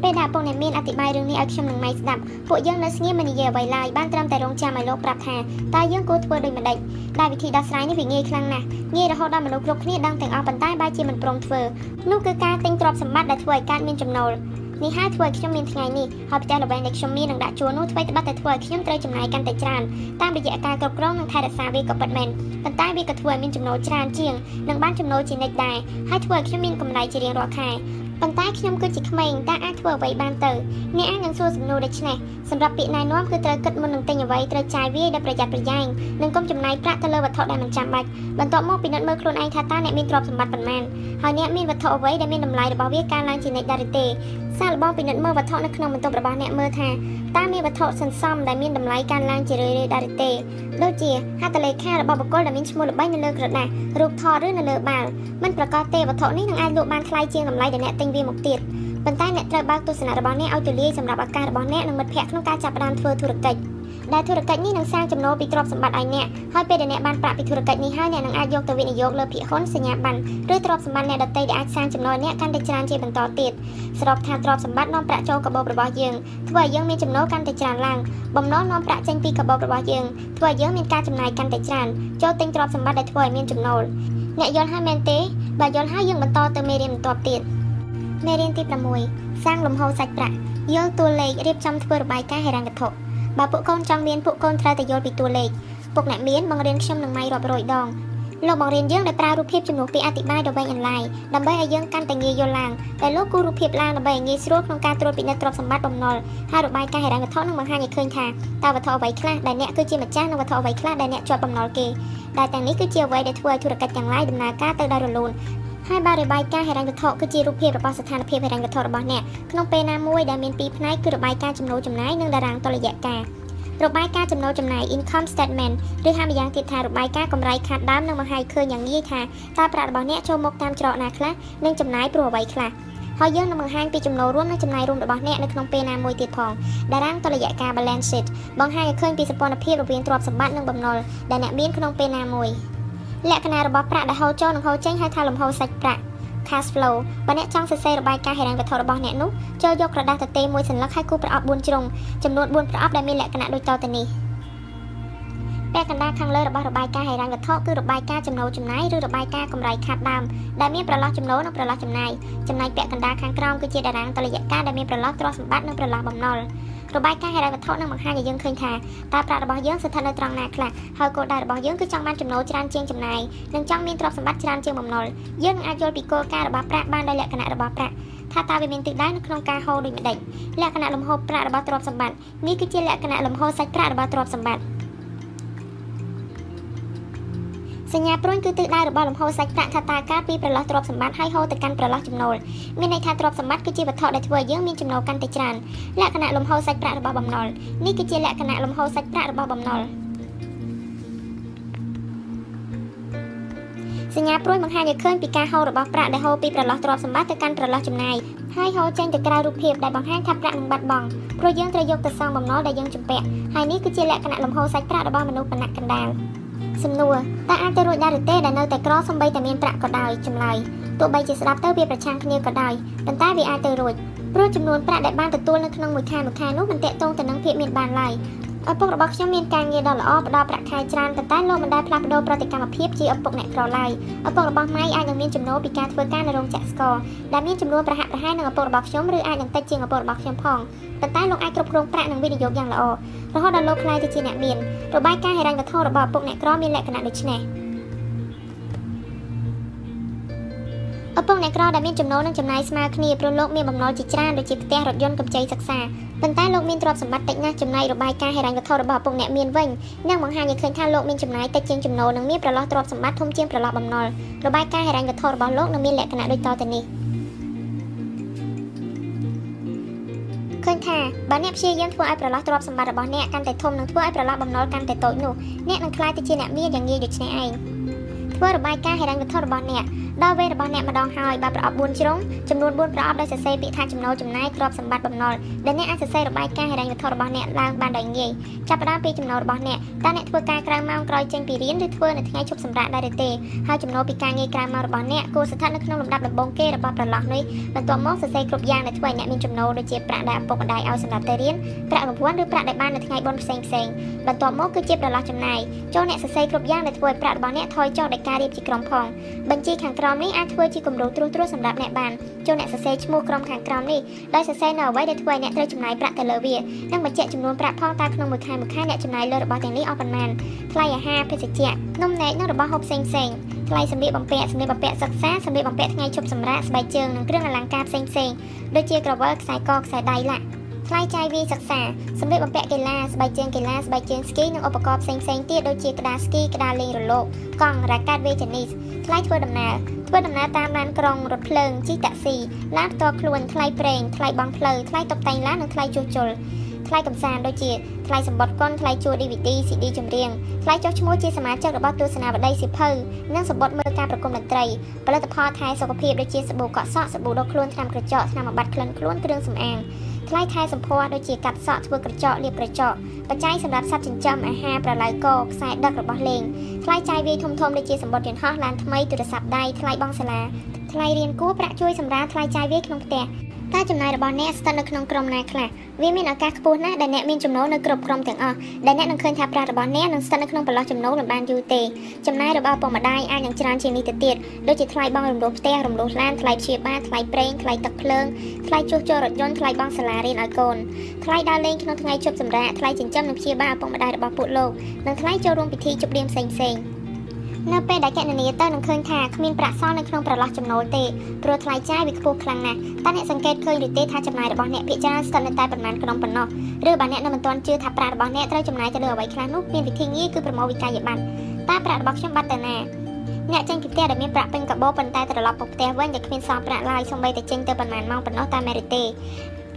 ពេលដែលពុកអ្នកមានអធិប្បាយរឿងនេះឲ្យខ្ញុំនឹងម៉ៃស្ដាប់ពួកយើងនៅស្ងៀមមិននិយាយអ្វីឡើយបានត្រឹមតែរងចាំឲ្យលោកប្រាប់ថាតើយើងគួរធ្វើដូចម្ដេចដែលវិធីដោះស្រាយនេះវាងាយខ្លាំងណាស់ងាយរហូតដល់មនុស្សគ្រប់គ្នាដឹងទាំងអស់ប៉ុន្តែបែរជាមិនព្រមធ្វើនោះគឺការទិញទ្រព្យសម្បត្តិដែលធ្វើឲ្យកើតមានចំណូល នេះហើយធ្វើឲ្យខ្ញុំមានថ្ងៃនេះហើយផ្ទះល្វែងដែលខ្ញុំមាននឹងដាក់ជួលនោះធ្វើត្បិតតែធ្វើឲ្យខ្ញុំត្រូវចំណាយកាន់តែច្រើនតាមរយៈការគ្រប់គ្រងនិងថែរក្សាវាក៏ពិតមែនប៉ុន្តែវាក៏ធ្វើឲ្យមានចំណូលច្រើនជាងនិងបានចំណូលជានិច្ចដែរហើយធ្វើឲ្យខ្ញុំមានកម្រៃជារៀងរាល់ខែ ប៉ុន្តែខ្ញុំគឺជាក្មេងតែអាចធ្វើអ្វីបានទៅអ្នកអាចនឹងសួរសំណួរដូចនេះសម្រាប់ពាក្យណែនាំគឺត្រូវគិតមុននឹងទិញអ្វីត្រូវចាយវាដោយប្រយ័ត្នប្រយែងនិងកុំចំណាយប្រាក់ទៅលើវត្ថុដែលមិនចាំបាច់បន្ទាប់មកពិនិត្យមើលខ្លួនឯងថាតើអ្នកមានទ្រព្យសម្បត្តិប៉ុន្មានហើយអ្នកមានវត្ថុអ្វីដែលមានតម្លៃរបស់វាកើនឡើងជានិច្ចដែរឬទេសាកល្បងពិនិត្យមើលវត្ថុនៅក្នុងបន្ទប់របស់អ្នកមើលថាតើមានវត្ថុសន្សំដែលមានតម្លៃកើនឡើងជារឿយៗដែរឬទេដូចជាហត្ថលេខារបស់បុគ្គលដែលមានឈ្មោះល្បីនៅលើក្រដាសរូបថតឬនៅលើបាល់មិនប្រកាសទេវត្ថុនេះនឹងអាចលក់បានថ្លៃជាងតម្លៃដែលអ្នកទិញវាមកទៀតប៉ុន្តែអ្នកត្រូវបើកទស្សនៈរបស់អ្នកឲ្យទូលាយសម្រាប់ឱកាសរបស់អ្នកនិងមិត្តភ័ក្តិក្នុងការចាប់ផ្ដើមធ្វើធុរកិច្ចដែលធុរកិច្ចនេះនឹងសាងចំណូលពីទ្រព្យសម្បត្តិឲ្យអ្នកហើយពេលដែលអ្នកបានប្រាក់ពីធុរកិច្ចនេះហើយអ្នកនឹងអាចយកទៅវិនិយោគលើភាគហ៊ុនសញ្ញាបត្រឬទ្រព្យសម្បត្តិអ្នកដទៃដែលអាចសាងចំណូលអ្នកកាន់តែច្រើនជាបន្តទៀតសរុបថាទ្រព្យសម្បត្តិនាំប្រាក់ចូលកាបូបរបស់យើងធ្វើឲ្យយើងមានចំណូលកាន់តែច្រើនឡើងបំណុលនាំប្រាក់ចេញពីកាបូបរបស់យើងធ្វើឲ្យយើងមានការចំណាយកាន់តែច្រើនចូលទិញទ្រព្យសម្បត្តិដែលធ្វើឲ្យមានចំណូលអ្នកយល់ហើយមែនទេបើយល់ហើយយើងបន្តទៅមេរៀនបន្ទាប់ទៀត មេរៀនទី6សាងលំហសាច់ប្រាក់យល់តួលេខរៀបចំធ្វើរបាយការណ៍ហិរញ្ញវត្ថុបើពួកកូនចង់មានពួកកូនត្រូវតែយល់ពីតួលេខពុកអ្នកមានបង្រៀនខ្ញុំនឹងម៉ៃរាប់រយដងលោកបង្រៀនយើងដោយប្រើរូបភាពជំនួសពាក្យអធិប្បាយដ៏វែងអន្លាយដើម្បីឲ្យយើងកាន់តែងាយយល់ឡើងតែលោកគូរូបភាពឡើងដើម្បីឲ្យងាយស្រួលក្នុងការត្រួតពិនិត្យទ្រព្យសម្បត្តិបំណុលហើយរបាយការណ៍ហិរញ្ញវត្ថុនឹងបង្ហាញឲ្យឃើញថាតើវត្ថុអ្វីខ្លះដែលអ្នកគឺជាម្ចាស់និងវត្ថុអ្វីខ្លះដែលអ្នកជាប់បំណុលគេដែលទាំងនេះគឺជាអ្វីដែលធ្វើឲ្យធុរកិច្ចទាំងឡាយដំណើរការទៅដោយរលូន ហើយបើរបាយការណ៍ហិរញ្ញវត្ថុគឺជារូបភាពរបស់ស្ថានភាពហិរញ្ញវត្ថុរបស់អ្នកក្នុងពេលណាមួយដែលមានពីរផ្នែកគឺរបាយការណ៍ចំណូលចំណាយនិងតារាងតុល្យការរបាយការណ៍ចំណូលចំណាយ income statement ឬហៅម្យ៉ាងទៀតថារបាយការណ៍កម្រៃខាតដើមនឹងបង្ហាញឃើញយ៉ាងងាយថាតើប្រាក់របស់អ្នកចូលមកតាមច្រកណាខ្លះនិងចំណាយព្រោះអ្វីខ្លះហើយយើងនឹងបង្ហាញពីចំណូលរួមនិងចំណាយរួមរបស់អ្នកនៅក្នុងពេលណាមួយទៀតផងតារាងតុល្យការ balance sheet បង្ហាញឲ្យឃើញពីសម្ព័ន្ធភាពរវាងទ្រព្យសម្បត្តិនិងបំណុលដែលអ្នកមានក្នុងពេលណាមួយ លក្ខណៈរបស់ប្រាក់ដែលហូរចូលនិងហូរចេញហៅថាលំហូរសាច់ប្រាក់ cash flow បើអ្នកចង់សរសេររបាយការណ៍ហិរញ្ញវត្ថុរបស់អ្នកនោះចូលយកក្រដាសទទេមួយសន្លឹកហើយគូប្រអប់4ជ្រុងចំនួន4ប្រអប់ដែលមានលក្ខណៈដូចតទៅនេះពាក់កណ្ដាលខាងលើរបស់របាយការណ៍ហិរញ្ញវត្ថុគឺរបាយការណ៍ចំណូលចំណាយឬរបាយការណ៍កម្រៃខាតដើមដែលមានប្រឡោះចំណូលនិងប្រឡោះចំណាយចំណែកពាក់កណ្ដាលខាងក្រោមគឺជាតារាងតុល្យការដែលមានប្រឡោះទ្រព្យសម្បត្តិនិងប្រឡោះបំណុល របាយការណ៍ហិរញ្ញវត្ថុនឹងបង្ហាញឲ្យយើងឃើញថាតើប្រាក់របស់យើងស្ថិតនៅត្រង់ណាខ្លះហើយគោលដៅរបស់យើងគឺចង់បានចំណូលច្រើនជាងចំណាយនិងចង់មានទ្រព្យសម្បត្តិច្រើនជាងបំណុលយើងនឹងអាចយល់ពីគោលការណ៍របស់ប្រាក់បានដោយលក្ខណៈរបស់ប្រាក់ថាតើវាមានទិសដៅនៅក្នុងការហូរដូចម្ដេចលក្ខណៈលំហូរប្រាក់របស់ទ្រព្យសម្បត្តិនេះគឺជាលក្ខណៈលំហូរសាច់ប្រាក់របស់ទ្រព្យសម្បត្តិ សញ្ញាព្រួញគឺទិសដៅរបស់លំហូរសាច់ប្រាក់ថាតើការពីប្រឡោះទ្រព្យសម្បត្តិឲ្យហូរទៅកាន់ប្រឡោះចំណូលមានន័យថាទ្រព្យសម្បត្តិគឺជាវត្ថុដែលធ្វើឲ្យយើងមានចំណូលកាន់តែច្រើនលក្ខណៈលំហូរសាច់ប្រាក់របស់បំណុលនេះគឺជាលក្ខណៈលំហូរសាច់ប្រាក់របស់បំណុលសញ្ញាព្រួយបង្ហាញឲ្យឃើញពីការហូររបស់ប្រាក់ដែលហូរពីប្រឡោះទ្រព្យសម្បត្តិទៅកាន់ប្រឡោះចំណាយហើយហូរចេញទៅក្រៅរូបភាពដែលបង្ហាញថាប្រាក់នឹងបាត់បង់ព្រោះយើងត្រូវយកទៅសងបំណុលដែលយើងជំពាក់ហើយនេះគឺជាលក្ខណៈលំហូរសាច់ប្រាក់របស់មនុស្សបណ្ណៈកណ្ដាល សំណួរតើអាចទៅរួចដែរឬទេដែលនៅតែក្រសំបីតែមានប្រាក់ក៏ដោយចម្លើយទោះបីជាស្ដាប់ទៅវាប្រឆាំងគ្នាក៏ដោយប៉ុន្តែវាអាចទៅរួចព្រោះចំនួនប្រាក់ដែលបានទទួលនៅក្នុងមួយខែមួយខែនោះមិនតាក់ទងទៅនឹងភាពមានបានឡើយ ឪពុករបស់ខ្ញុំមានការងារដ៏ល្អផ្ដល់ប្រាក់ខែច្រើនប៉ុន្តែលោកមិនដែលផ្លាស់ប្ដូរប្រតិកម្មភាពជាឪពុកអ្នកក្រឡើយឪពុករបស់ម៉ៃអាចនឹងមានចំណូលពីការធ្វើការនៅរោងចក្រស្ករដែលមានចំនួនប្រហាក់ប្រហែលនឹងឪពុករបស់ខ្ញុំឬអាចនឹងតិចជាងឪពុករបស់ខ្ញុំផងប៉ុន្តែលោកអាចគ្រប់គ្រងប្រាក់និងវិនិយោគយ៉ាងល្អរហូតដល់លោកខ្លាយទៅជាអ្នកមានរបាយការណ៍ហិរញ្ញវត្ថុរបស់ឪពុកអ្នកក្រមានលក្ខណៈដូចនេះ ឪពុកអ្នកក្រដែលមានចំណូលនិងចំណាយស្មើគ្នាព្រោះលោកមានបំណុលជាច្រើនដូចជាផ្ទះរថយន្តកម្ចីសិក្សាប៉ុន្តែលោកមានទ្រព្យសម្បត្តិតិចណាស់ចំណែករបាយការណ៍ហិរញ្ញវត្ថុរបស់ឪពុកអ្នកមានវិញនឹងបង្ហាញឲ្យឃើញថាលោកមានចំណាយតិចជាងចំណូលនិងមានប្រឡោះទ្រព្យសម្បត្តិធំជាងប្រឡោះបំណុលរបាយការណ៍ហិរញ្ញវត្ថុរបស់លោកនឹងមានលក្ខណៈដូចតទៅនេះឃើញថាបើអ្នកព្យាយាមធ្វើឲ្យប្រឡោះទ្រព្យសម្បត្តិរបស់អ្នកកាន់តែធំនិងធ្វើឲ្យប្រឡោះបំណុលកាន់តែតូចនោះអ្នកនឹងក្លាយទៅជាអ្នកមានយ៉ាងងាយដូចនេះឯង ធ្វើរបាយការណ៍ហិរញ្ញវត្ថុរបស់អ្នកដល់វេនរបស់អ្នកម្ដងហើយបើប្រអប់4ជ្រុងចំនួន4ប្រអប់ដោយសរសេរពាក្យថាចំណូលចំណាយទ្រព្យសម្បត្តិបំណុលដែលអ្នកអាចសរសេររបាយការណ៍ហិរញ្ញវត្ថុរបស់អ្នកឡើងបានដោយងាយចាប់ផ្ដើមពីចំណូលរបស់អ្នកតើអ្នកធ្វើការក្រៅម៉ោងក្រោយចេញពីរៀនឬធ្វើនៅថ្ងៃឈប់សម្រាកដែរឬទេហើយចំណូលពីការងារក្រៅម៉ោងរបស់អ្នកគួរស្ថិតនៅក្នុងលំដាប់ដំបូងគេរបស់ប្រឡោះនេះបន្ទាប់មកសរសេរគ្រប់យ៉ាងដែលធ្វើឲ្យអ្នកមានចំណូលដូចជាប្រាក់ដែលឪពុកម្ដាយឲ្យសម្រាប់ទៅរៀនប្រាក់រង្វាន់ឬប្រាក់ដែលបាននៅថ្ងៃបុណ្យផ្សេងផ្សេងបន្ទាប់មកគឺជាប្រឡោះចំណាយចូលអ្នកសរសេរគ្រប់យ៉ាងដែលធ្វើឲ្យប្រាក់របស់អ្នកថយចុះដោយការរៀបជាក្រុមផងបញ្ជីខាងក្រោមនេះអាចធ្វើជាគំរូត្រួសត្រាសសម្រាប់អ្នកបានចូលអ្នកសរសេរឈ្មោះក្រុមខាងក្រោមនេះដោយសរសេរនៅអ្វីដែលធ្វើឲ្យអ្នកត្រូវចំណាយប្រាក់ទៅលើវានិងបញ្ជាក់ចំនួនប្រាក់ផងតើក្នុងមួយខែមួយខែអ្នកចំណាយលើរបស់ទាំងនេះអស់ប៉ុន្មានថ្លៃអាហារភេសជ្ជៈនំនែកនិងរបស់ហូបផ្សេងផ្សេងថ្លៃសម្លៀកបំពាក់សម្លៀកបំពាក់សិក្សាសម្លៀកបំពាក់ថ្ងៃឈប់សម្រាកស្បែកជើងនិងគ្រឿងអលង្ការផ្សេងផ្សេងដូចជាក្រវិលខ្សែកខ្សែដៃឡាក់ ថ្លៃចាយវាយសិក្សាសម្លៀកបំពាក់កីឡាស្បែកជើងកីឡាស្បែកជើងស្គីនិងឧបករណ៍ផ្សេងផ្សេងទៀតដូចជាក្តារស្គីក្តារលេងរលកកង់រ៉ាកាតវេចេនីសថ្លៃធ្វើដំណើរធ្វើដំណើរតាមឡានក្រុងរថភ្លើងជិះតាក់ស៊ីឡានផ្ទាល់ខ្លួនថ្លៃប្រេងថ្លៃបង់ផ្លូវថ្លៃតុបតែងឡាននិងថ្លៃជួសជុលថ្លៃកំសាន្តដូចជាថ្លៃសម្បត្តិកុនថ្លៃជួល DVD CD ចម្រៀងថ្លៃចុះឈ្មោះជាសមាជិករបស់ទស្សនាវដ្តីសិភៅនិងសម្បត្តិមើលការប្រគំតន្ត្រីផលិតផលថែសុខភាពដូចជាសាប៊ូកក់សក់សាប៊ូដុសខ្លួនថ្នាំក្រចកថ្នាំបំបាត់ក្លិនខ្លួនគ្រឿងសម្អាង ថ្លៃថែសម្ភារដូចជាកាត់សក់ធ្វើក្រចកលាបក្រចកបច្ច័យសម្រាប់សត្វចិញ្ចឹមអាហារប្រឡៅកខ្សែដឹករបស់លេងថ្លៃចាយវាយធំធំដូចជាសម្បត្តិយន្តហោះឡានថ្មីទូរស័ព្ទដៃថ្លៃបង់សាលាថ្លៃរៀនគួរប្រាក់ជួយសម្រាប់ថ្លៃចាយវាយក្នុងផ្ទះ តើចំណាយរបស់អ្នកស្ថិតនៅក្នុងក្រុមណាខ្លះវាមានឱកាសខ្ពស់ណាស់ដែលអ្នកមានចំណូលនៅគ្រប់ក្រុមទាំងអស់ដែលអ្នកនឹងឃើញថាប្រាក់របស់អ្នកនឹងស្ថិតនៅក្នុងប្រឡោះចំណូលមិនបានយូរទេចំណាយរបស់ឪពុកម្ដាយអាចនឹងច្រើនជាងនេះទៅទៀតដូចជាថ្លៃបង់រំលោះផ្ទះរំលោះឡានថ្លៃព្យាបាលថ្លៃប្រេងថ្លៃទឹកភ្លើងថ្លៃជួសជុលរថយន្តថ្លៃបង់សាលារៀនឲ្យកូនថ្លៃដើរលេងក្នុងថ្ងៃជប់សម្រាកថ្លៃចិញ្ចឹមនិងព្យាបាលឪពុកម្ដាយរបស់ពួកលោកនិងថ្លៃចូលរួមពិធីជប់លៀងផ្សេងៗ នៅពេលដែលកណនីទៅនឹងឃើញថាគ្មានប្រាក់សល់នៅក្នុងប្រឡោះចំណូលទេព្រោះថ្លៃចាយវាខ្ពស់ខ្លាំងណាស់តើអ្នកសង្កេតឃើញឬទេថាចំណាយរបស់អ្នកភាគច្រើនស្ថិតនៅតែប៉ុន្មានក្នុងប៉ុណ្ណោះឬបើអ្នកនៅមិនទាន់ជឿថាប្រាក់របស់អ្នកត្រូវចំណាយទៅលើអ្វីខ្លះនោះមានវិធីងាយគឺប្រមូលវិក័យប័ណ្ណតើប្រាក់របស់ខ្ញុំបាត់ទៅណាអ្នកចេញពីផ្ទះដែលមានប្រាក់ពេញកាបូប៉ុន្តែត្រឡប់មកផ្ទះវិញដែលគ្មានសល់ប្រាក់ឡើយសូម្បីតែចេញទៅប៉ុន្មានម៉ោងប៉ុណ្ណោះតាមមែនទេ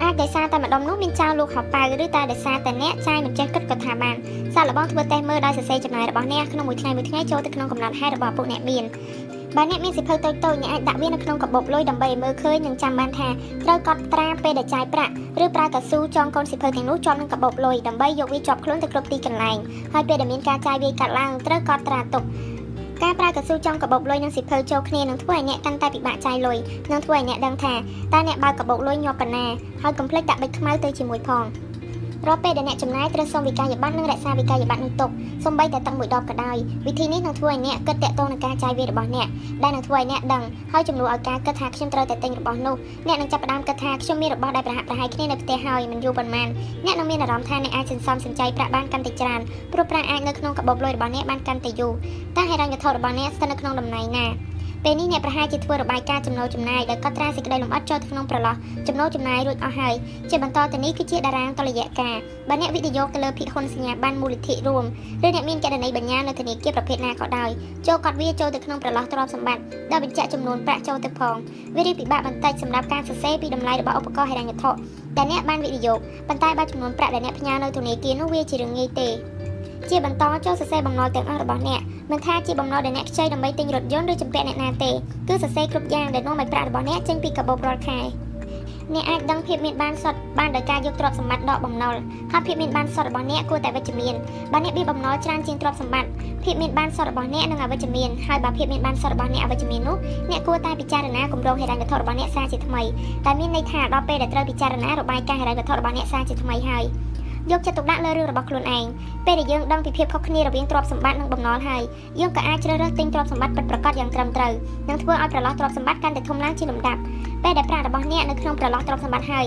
អាចដោយសារតែម្ដុំនោះមានចៅលោកហៅប៉ៅឬតែដោយសារតែអ្នកចាយមិនចេះគិតក៏ថាបានសាកល្បងធ្វើតេស្តមើលដោយសរសេរចំណាយរបស់អ្នកក្នុងមួយថ្ងៃមួយថ្ងៃចូលទៅក្នុងកំណត់ហេតុរបស់ពួកអ្នកមានបើអ្នកមានសិភៅតូចៗអ្នកអាចដាក់វានៅក្នុងកាបូបលុយដើម្បីឲ្យមើលឃើញនិងចាំបានថាត្រូវកត់ត្រាពេលដែលចាយប្រាក់ឬប្រើកៅស៊ូចងកូនសិភៅទាំងនោះជាប់នឹងកាបូបលុយដើម្បីយកវាជាប់ខ្លួនទៅគ្រប់ទីកន្លែងហើយពេលដែលមានការចាយវាយកាត់ឡើងត្រូវកត់ត្រាទុក ការប្រើកស៊ូចំកាបូបលុយនិងសិភៅចូលគ្នានឹងធ្វើឲ្យអ្នកកាន់តែពិបាកចាយលុយនិងធ្វើឲ្យអ្នកដឹងថាតើអ្នកបើកកាបូបលុយញាប់ប៉ុណ្ណាហើយកុំភ្លេចដាក់ប៊ិចខ្មៅទៅជាមួយផង រាល់ពេលដែលអ្នកចំណាយត្រូវសុំវិក័យប័ណ្ណនិងរក្សាវិក័យប័ណ្ណនោះទុកសូម្បីតែទឹកមួយដបក៏ដោយវិធីនេះនឹងធ្វើឲ្យអ្នកគិតតាក់ទងនឹងការចាយវាយរបស់អ្នកដែលនឹងធ្វើឲ្យអ្នកដឹងហើយជំនួសឲ្យការគិតថាខ្ញុំត្រូវតែទិញរបស់នោះអ្នកនឹងចាប់ផ្ដើមគិតថាខ្ញុំមានរបស់ដែលប្រហាក់ប្រហែលគ្នានៅផ្ទះហើយមិនយូរប៉ុន្មានអ្នកនឹងមានអារម្មណ៍ថាអ្នកអាចសន្សំសំចៃប្រាក់បានកាន់តែច្រើនព្រោះប្រាក់អាចនៅក្នុងកាបូបលុយរបស់អ្នកបានកាន់តែយូរតើហេតុរញ្ញវត្ថុរបស់អ្នកស្ថិតនៅក្នុងតំណែងណា ពេលនេះអ្នកប្រហែលជាធ្វើរបាយការណ៍ចំណូលចំណាយដោយកត់ត្រាសេចក្តីលម្អិតចូលទៅក្នុងប្រឡោះចំណូលចំណាយរួចអស់ហើយជាបន្តទៅនេះគឺជាតារាងតុល្យការបើអ្នកវិនិយោគទៅលើភិហ៊ុនសញ្ញាប័ណ្ណមូលនិធិរួមឬអ្នកមានគណនីបញ្ញានៅធនាគារប្រភេទណាក៏ដោយចូលកត់វាចូលទៅក្នុងប្រឡោះទ្រព្យសម្បត្តិដោយបញ្ជាក់ចំនួនប្រាក់ចូលទៅផងវារៀបពិបាកបន្តិចសម្រាប់ការសរសេរពីតម្លៃរបស់ឧបករណ៍ហិរញ្ញវត្ថុដែលអ្នកបានវិនិយោគប៉ុន្តែបើចំនួនប្រាក់ដែលអ្នកផ្ញើនៅធនាគារនោះវាជារឿងងាយទេជាបន្តចូលសរសេរបំណុលទាំងអស់របស់អ្នក មិនថាជាបំណុលដែលអ្នកខ្ចីដើម្បីទិញរថយន្តឬជំពាក់អ្នកណាទេគឺសរសេរគ្រប់យ៉ាងដែលនាំឲ្យប្រាក់របស់អ្នកចេញពីកាបូបរាល់ខែអ្នកអាចដឹងភាពមានបានសុទ្ធបានដោយការយកទ្រព្យសម្បត្តិដកបំណុលហើយភាពមានបានសុទ្ធរបស់អ្នកគួរតែវិជ្ជមានបើអ្នកមានបំណុលច្រើនជាងទ្រព្យសម្បត្តិភាពមានបានសុទ្ធរបស់អ្នកនឹងអវិជ្ជមានហើយបើភាពមានបានសុទ្ធរបស់អ្នកអវិជ្ជមាននោះអ្នកគួរតែពិចារណាគម្រោងហិរញ្ញវត្ថុរបស់អ្នកសារជាថ្មីតែមានន័យថាដល់ពេលដែលត្រូវពិចារណារបាយការណ៍ហិរញ្ញវត្ថុរបស់អ្នកសារជាថ្មីហើយ យកចិត្តទុកដាក់លើរឿងរបស់ខ្លួនឯងពេលដែលយើងដឹងពីភាពខុសគ្នារវាងទ្រព្យសម្បត្តិនិងបំណុលហើយយើងក៏អាចជ្រើសរើសទិញទ្រព្យសម្បត្តិពិតប្រាកដយ៉ាងត្រឹមត្រូវនិងធ្វើឲ្យប្រឡោះទ្រព្យសម្បត្តិកាន់តែធំឡើងជាលំដាប់ពេលដែលប្រាក់របស់អ្នកនៅក្នុងប្រឡោះទ្រព្យសម្បត្តិហើយ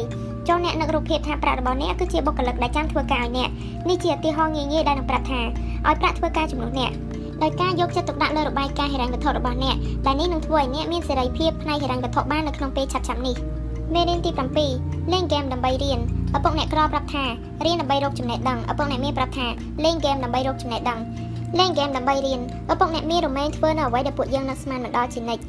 ចូលអ្នកនឹករូបភាពថាប្រាក់របស់អ្នកគឺជាបុគ្គលិកដែលចាំធ្វើការឲ្យអ្នកនេះជាឧទាហរណ៍ងាយៗដែលនឹងប្រាប់ថាឲ្យប្រាក់ធ្វើការជំនួសអ្នកដោយការយកចិត្តទុកដាក់លើរបាយការណ៍ហិរញ្ញវត្ថុរបស់អ្នកដែលនេះនឹងធ្វើឲ្យអ្នកមានសេរីភាពផ្នែកហិរញ្ញវត្ថុបាននៅក្នុងពេលឆាប់ៗនេះ មេរៀនទី7លេងហ្គេមដើម្បីរៀនឪពុកអ្នកក្រប្រាប់ថារៀនដើម្បីរកចំណេះដឹងឪពុកអ្នកមានប្រាប់ថាលេងហ្គេមដើម្បីរកចំណេះដឹងលេងហ្គេមដើម្បីរៀនឪពុកអ្នកមានរមែងធ្វើនៅអ្វីដែលពួកយើងនឹកស្មានមិនដល់ជានិច្ច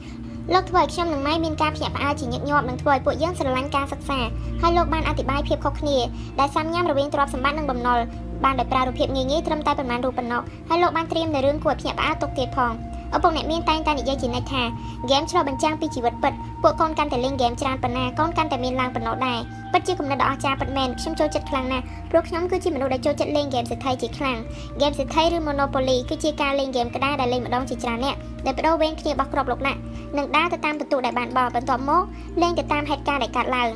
លោកធ្វើឲ្យខ្ញុំនិងម៉ៃមានការភ្ញាក់ផ្អើលជាញឹកញាប់និងធ្វើឲ្យពួកយើងស្រឡាញ់ការសិក្សាហើយលោកបានអធិប្បាយភាពខុសគ្នាដែលសាមញ្ញរវាងទ្រព្យសម្បត្តិនិងបំណុលបានដោយប្រើរូបភាពងាយៗត្រឹមតែប៉ុន្មានរូបប៉ុណ្ណោះហើយលោកបានត្រៀមនៅរឿងគួរឲ្យភ្ញាក់ផ្អើលទុកទៀតផង ឪពុកអ្នកមានតែងតែនិយាយជានិច្ចថាហ្គេមឆ្លុះបញ្ចាំងពីជីវិតពិតពួកកូនកាន់តែលេងហ្គេមច្រើនប៉ុណ្ណាកូនកាន់តែមានឡើងប៉ុណ្ណោះដែរពិតជាគំនិតដ៏អស្ចារ្យពិតមែនខ្ញុំចូលចិត្តខ្លាំងណាស់ព្រោះខ្ញុំគឺជាមនុស្សដែលចូលចិត្តលេងហ្គេមសេដ្ឋីជាខ្លាំងហ្គេមសេដ្ឋីឬ Monopoly គឺជាការលេងហ្គេមក្តារដែលលេងម្ដងជាច្រើនអ្នកដែលបដូរវេនគ្នាបោះគ្រាប់លោកណាក់និងដើរទៅតាមពិន្ទុដែលបានបោះបន្ទាប់មកលេងទៅតាមហេតុការណ៍ដែលកើតឡើង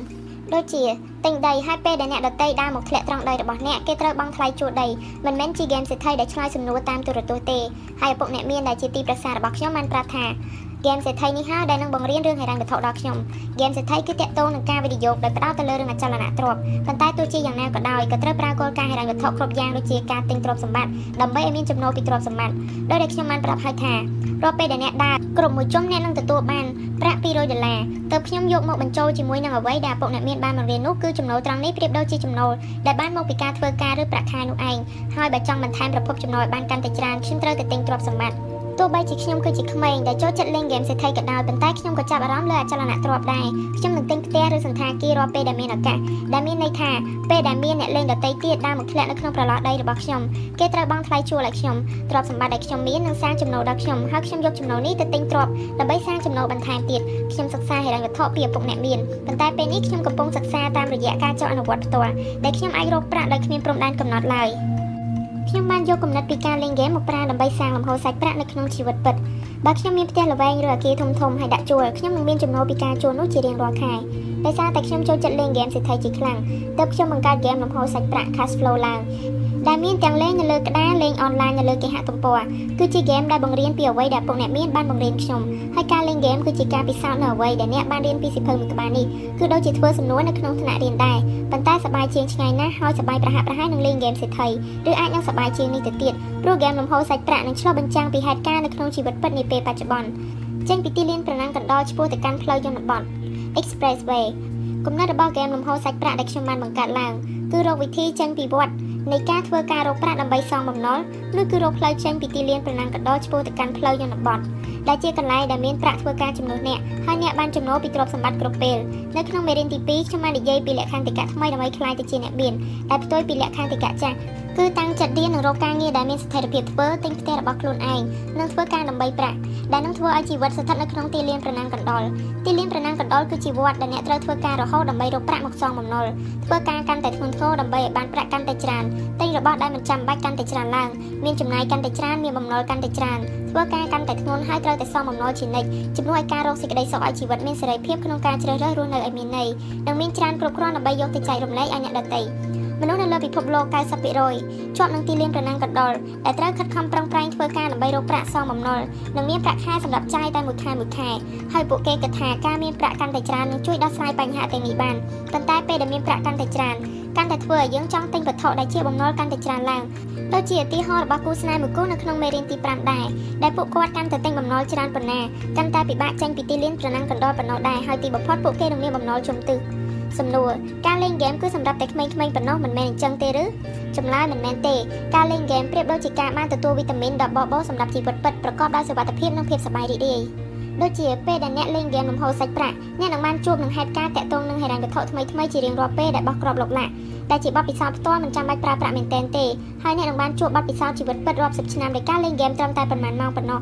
ដូចជាទិញដីហើយពេលដែលអ្នកដតីដើរមកធ្លាក់ត្រង់ដីរបស់អ្នកគេត្រូវបង់ថ្លៃជួលដីមិនមែនជាហ្គេមសេដ្ឋីដែលឆ្លើយសំណួរតាមទូរទស្សន៍ទេហើយឪពុកអ្នកមានដែលជាទីប្រឹក្សារបស់ខ្ញុំបានប្រាប់ថា ហ្គេមសេដ្ឋីនេះហើយដែលនឹងបង្រៀនរឿងហិរញ្ញវត្ថុដល់ខ្ញុំហ្គេមសេដ្ឋីគឺតាក់ទងនឹងការវិនិយោគដោយផ្ដោតទៅលើរឿងអចលនទ្រព្យប៉ុន្តែទោះជាយ៉ាងណាក៏ដោយក៏ត្រូវប្រើគោលការណ៍ហិរញ្ញវត្ថុគ្រប់យ៉ាងដូចជាការទិញទ្រព្យសម្បត្តិដើម្បីឲ្យមានចំណូលពីទ្រព្យសម្បត្តិដោយដែលខ្ញុំបានប្រាប់ហើយថារាល់ពេលដែលអ្នកដើរគ្រប់មួយជុំអ្នកនឹងទទួលបានប្រាក់200ដុល្លារទើបខ្ញុំយកមកបញ្ចូលជាមួយនឹងអ្វីដែលឪពុកអ្នកមានបានបង្រៀននោះគឺចំណូលត្រង់នេះប្រៀបដូចជាចំណូលដែលបានមកពីការធ្វើការឬប្រាក់ខែនោះឯងហើយបើចង់បន្ថែមប្រភពចំណូលឲ្យបានកាន់តែច្រើនខ្ញុំត្រូវតែទិញទ្រព្យសម្បត្តិ ទោះបីជាខ្ញុំគឺជាក្មេងដែលចូលចិត្តលេងហ្គេមសេដ្ឋីក៏ដោយប៉ុន្តែខ្ញុំក៏ចាប់អារម្មណ៍លើអចលនទ្រព្យដែរខ្ញុំនឹងទិញផ្ទះឬសន្តាគាររាល់ពេលដែលមានឱកាសដែលមានន័យថាពេលដែលមានអ្នកលេងដតីទៀតដើរមកធ្លាក់នៅក្នុងប្រឡោះដីរបស់ខ្ញុំគេត្រូវបង់ថ្លៃជួលឲ្យខ្ញុំទ្រព្យសម្បត្តិដែលខ្ញុំមាននឹងសាងចំណូលដល់ខ្ញុំហើយខ្ញុំយកចំណូលនេះទៅទិញទ្រព្យដើម្បីសាងចំណូលបន្ថែមទៀតខ្ញុំសិក្សាហិរញ្ញវត្ថុពីឪពុកអ្នកមានប៉ុន្តែពេលនេះខ្ញុំកំពុងសិក្សាតាមរយៈការចុះអនុវត្តផ្ទាល់ដែលខ្ញុំអាចរកប្រាក់ដោយគ្មានព្រំដែនកំណត់ឡើយ ខ្ញុំបានយកគំនិតពីការលេងហ្គេមមកប្រើដើម្បីសាងលំហូរសាច់ប្រាក់នៅក្នុងជីវិតពិតបើខ្ញុំមានផ្ទះល្វែងឬអគារធំធំហើយដាក់ជួលខ្ញុំនឹងមានចំណូលពីការជួលនោះជារៀងរាល់ខែដោយសារតែខ្ញុំចូលចិត្តលេងហ្គេមសេដ្ឋីជាខ្លាំងទើបខ្ញុំបង្កើតហ្គេមលំហូរសាច់ប្រាក់ Cash Flow ឡើង ដែលមានទាំងលេងនៅលើក្តារលេងអនឡាញនៅលើគេហទំព័រគឺជាហ្គេមដែលបង្រៀនពីអ្វីដែលពុកអ្នកមានបានបង្រៀនខ្ញុំហើយការលេងហ្គេមគឺជាការពិសោធន៍នៅអ្វីដែលអ្នកបានរៀនពីសៀវភៅមួយក្បាលនេះគឺដូចជាធ្វើសំណួរនៅក្នុងថ្នាក់រៀនដែរប៉ុន្តែសប្បាយជាងឆ្ងាយណាស់ហើយសប្បាយប្រហាក់ប្រហែលនឹងលេងហ្គេមសេដ្ឋីឬអាចនឹងសប្បាយជាងនេះទៅទៀតព្រោះហ្គេមលំហូរសាច់ប្រាក់នឹងឆ្លុះបញ្ចាំងពីហេតុការណ៍នៅក្នុងជីវិតពិតនាពេលបច្ចុប្បន្នចេញពីទីលានប្រណាំងកណ្ដោឆ្ពោះទៅកាន់ផ្លូវជនបទ Expressway គំនិតរបស់ហ្គេមលំហូរសាច់ប្រាក់ដែលខ្ញុំបានបង្កើតឡើងគឺរកវិធីចេញពីវត្ត នៃការធ្វើការរកប្រាក់ដើម្បីសងបំណុលឬគឺរកផ្លូវចេញពីទីលានប្រណាំងកណ្ដោឆ្ពោះទៅកាន់ផ្លូវជនបទដែលជាកន្លែងដែលមានប្រាក់ធ្វើការចំនួនអ្នកហើយអ្នកបានចំណូលពីទ្រព្យសម្បត្តិគ្រប់ពេលនៅក្នុងមេរៀនទី2ខ្ញុំបាននិយាយពីលក្ខន្តិកៈថ្មីដើម្បីក្លាយទៅជាអ្នកមានដែលផ្ទុយពីលក្ខន្តិកៈចាស់ គឺតាំងចិត្តរៀននិងរកការងារដែលមានស្ថិរភាពធ្វើទិញផ្ទះរបស់ខ្លួនឯងនិងធ្វើការដើម្បីប្រាក់ដែលនឹងធ្វើឲ្យជីវិតស្ថិតនៅក្នុងទីលានប្រណាំងកណ្ដុរទីលានប្រណាំងកណ្ដុរគឺជាវត្តដែលអ្នកត្រូវធ្វើការរហូតដើម្បីរកប្រាក់មកសងបំណុលធ្វើការកាន់តែធ្ងន់ធ្ងរដើម្បីឲ្យបានប្រាក់កាន់តែច្រើនទិញរបស់ដែលមិនចាំបាច់កាន់តែច្រើនឡើងមានចំណាយកាន់តែច្រើនមានបំណុលកាន់តែច្រើនធ្វើការកាន់តែធ្ងន់ហើយត្រូវតែសងបំណុលជានិច្ចជំនួសឲ្យការរកសេចក្តីសុខឲ្យជីវិតមានសេរីភាពក្នុងការជ្រើសរើសរស់នៅឲ្យមានន័យនិងមានច្រើនគ្រប់គ្រាន់ដើម្បីយកទៅចែករំលែកឲ្យអ្នកដទៃ មនុស្សនៅលើពិភពលោក90%ជាប់នឹងទីលានប្រណាំងកណ្ដុរដែលត្រូវខិតខំប្រឹងប្រែងធ្វើការដើម្បីរកប្រាក់សងបំណុលនិងមានប្រាក់ខែសម្រាប់ចាយតែមួយខែមួយខែហើយពួកគេគិតថាការមានប្រាក់កាន់តែច្រើននឹងជួយដោះស្រាយបញ្ហាទាំងនេះបានប៉ុន្តែពេលដែលមានប្រាក់កាន់តែច្រើនកាន់តែធ្វើឲ្យយើងចង់ទិញវត្ថុដែលជាបំណុលកាន់តែច្រើនឡើងដូចជាឧទាហរណ៍របស់គូស្នេហ៍មួយគូនៅក្នុងមេរៀនទី5ដែរដែលពួកគាត់កាន់តែទិញបំណុលច្រើនប៉ុណ្ណាកាន់តែពិបាកចេញពីទីលានប្រណាំងកណ្ដុរប៉ុណ្ណោះដែរហើយទីបំផុតពួកគេនឹងមានបំណុលជុំទិ សសំណួរការលេងហ្គេមគឺសម្រាប់តែក្មេងៗប៉ុណ្ណោះមិនមែនអញ្ចឹងទេឬចម្លើយមិនមែនទេការលេងហ្គេមប្រៀបដូចជាការបានទទួលវីតាមីនដ៏បបោសម្រាប់ជីវិតពិតប្រកបដោយសុវត្ថិភាពនិងភាពសប្បាយរីករាយដូចជាពេលដែលអ្នកលេងហ្គេមលំហូរសាច់ប្រាក់អ្នកនឹងបានជួបនឹងហេតុការណ៍តាក់ទងនឹងហិរញ្ញវត្ថុថ្មីថ្មីជារៀងរាល់ពេលដែលបោះគ្រាប់លោកឡាក់ដែលជាបទពិសោធន៍ផ្ទាល់មិនចាំបាច់ប្រើប្រាក់មែនទែនទេហើយអ្នកនឹងបានជួបបទពិសោធន៍ជីវិតពិតរាប់សិបឆ្នាំដោយការលេងហ្គេមត្រឹមតែប៉ុន្មានម៉ោងប៉ុណ្ណោះ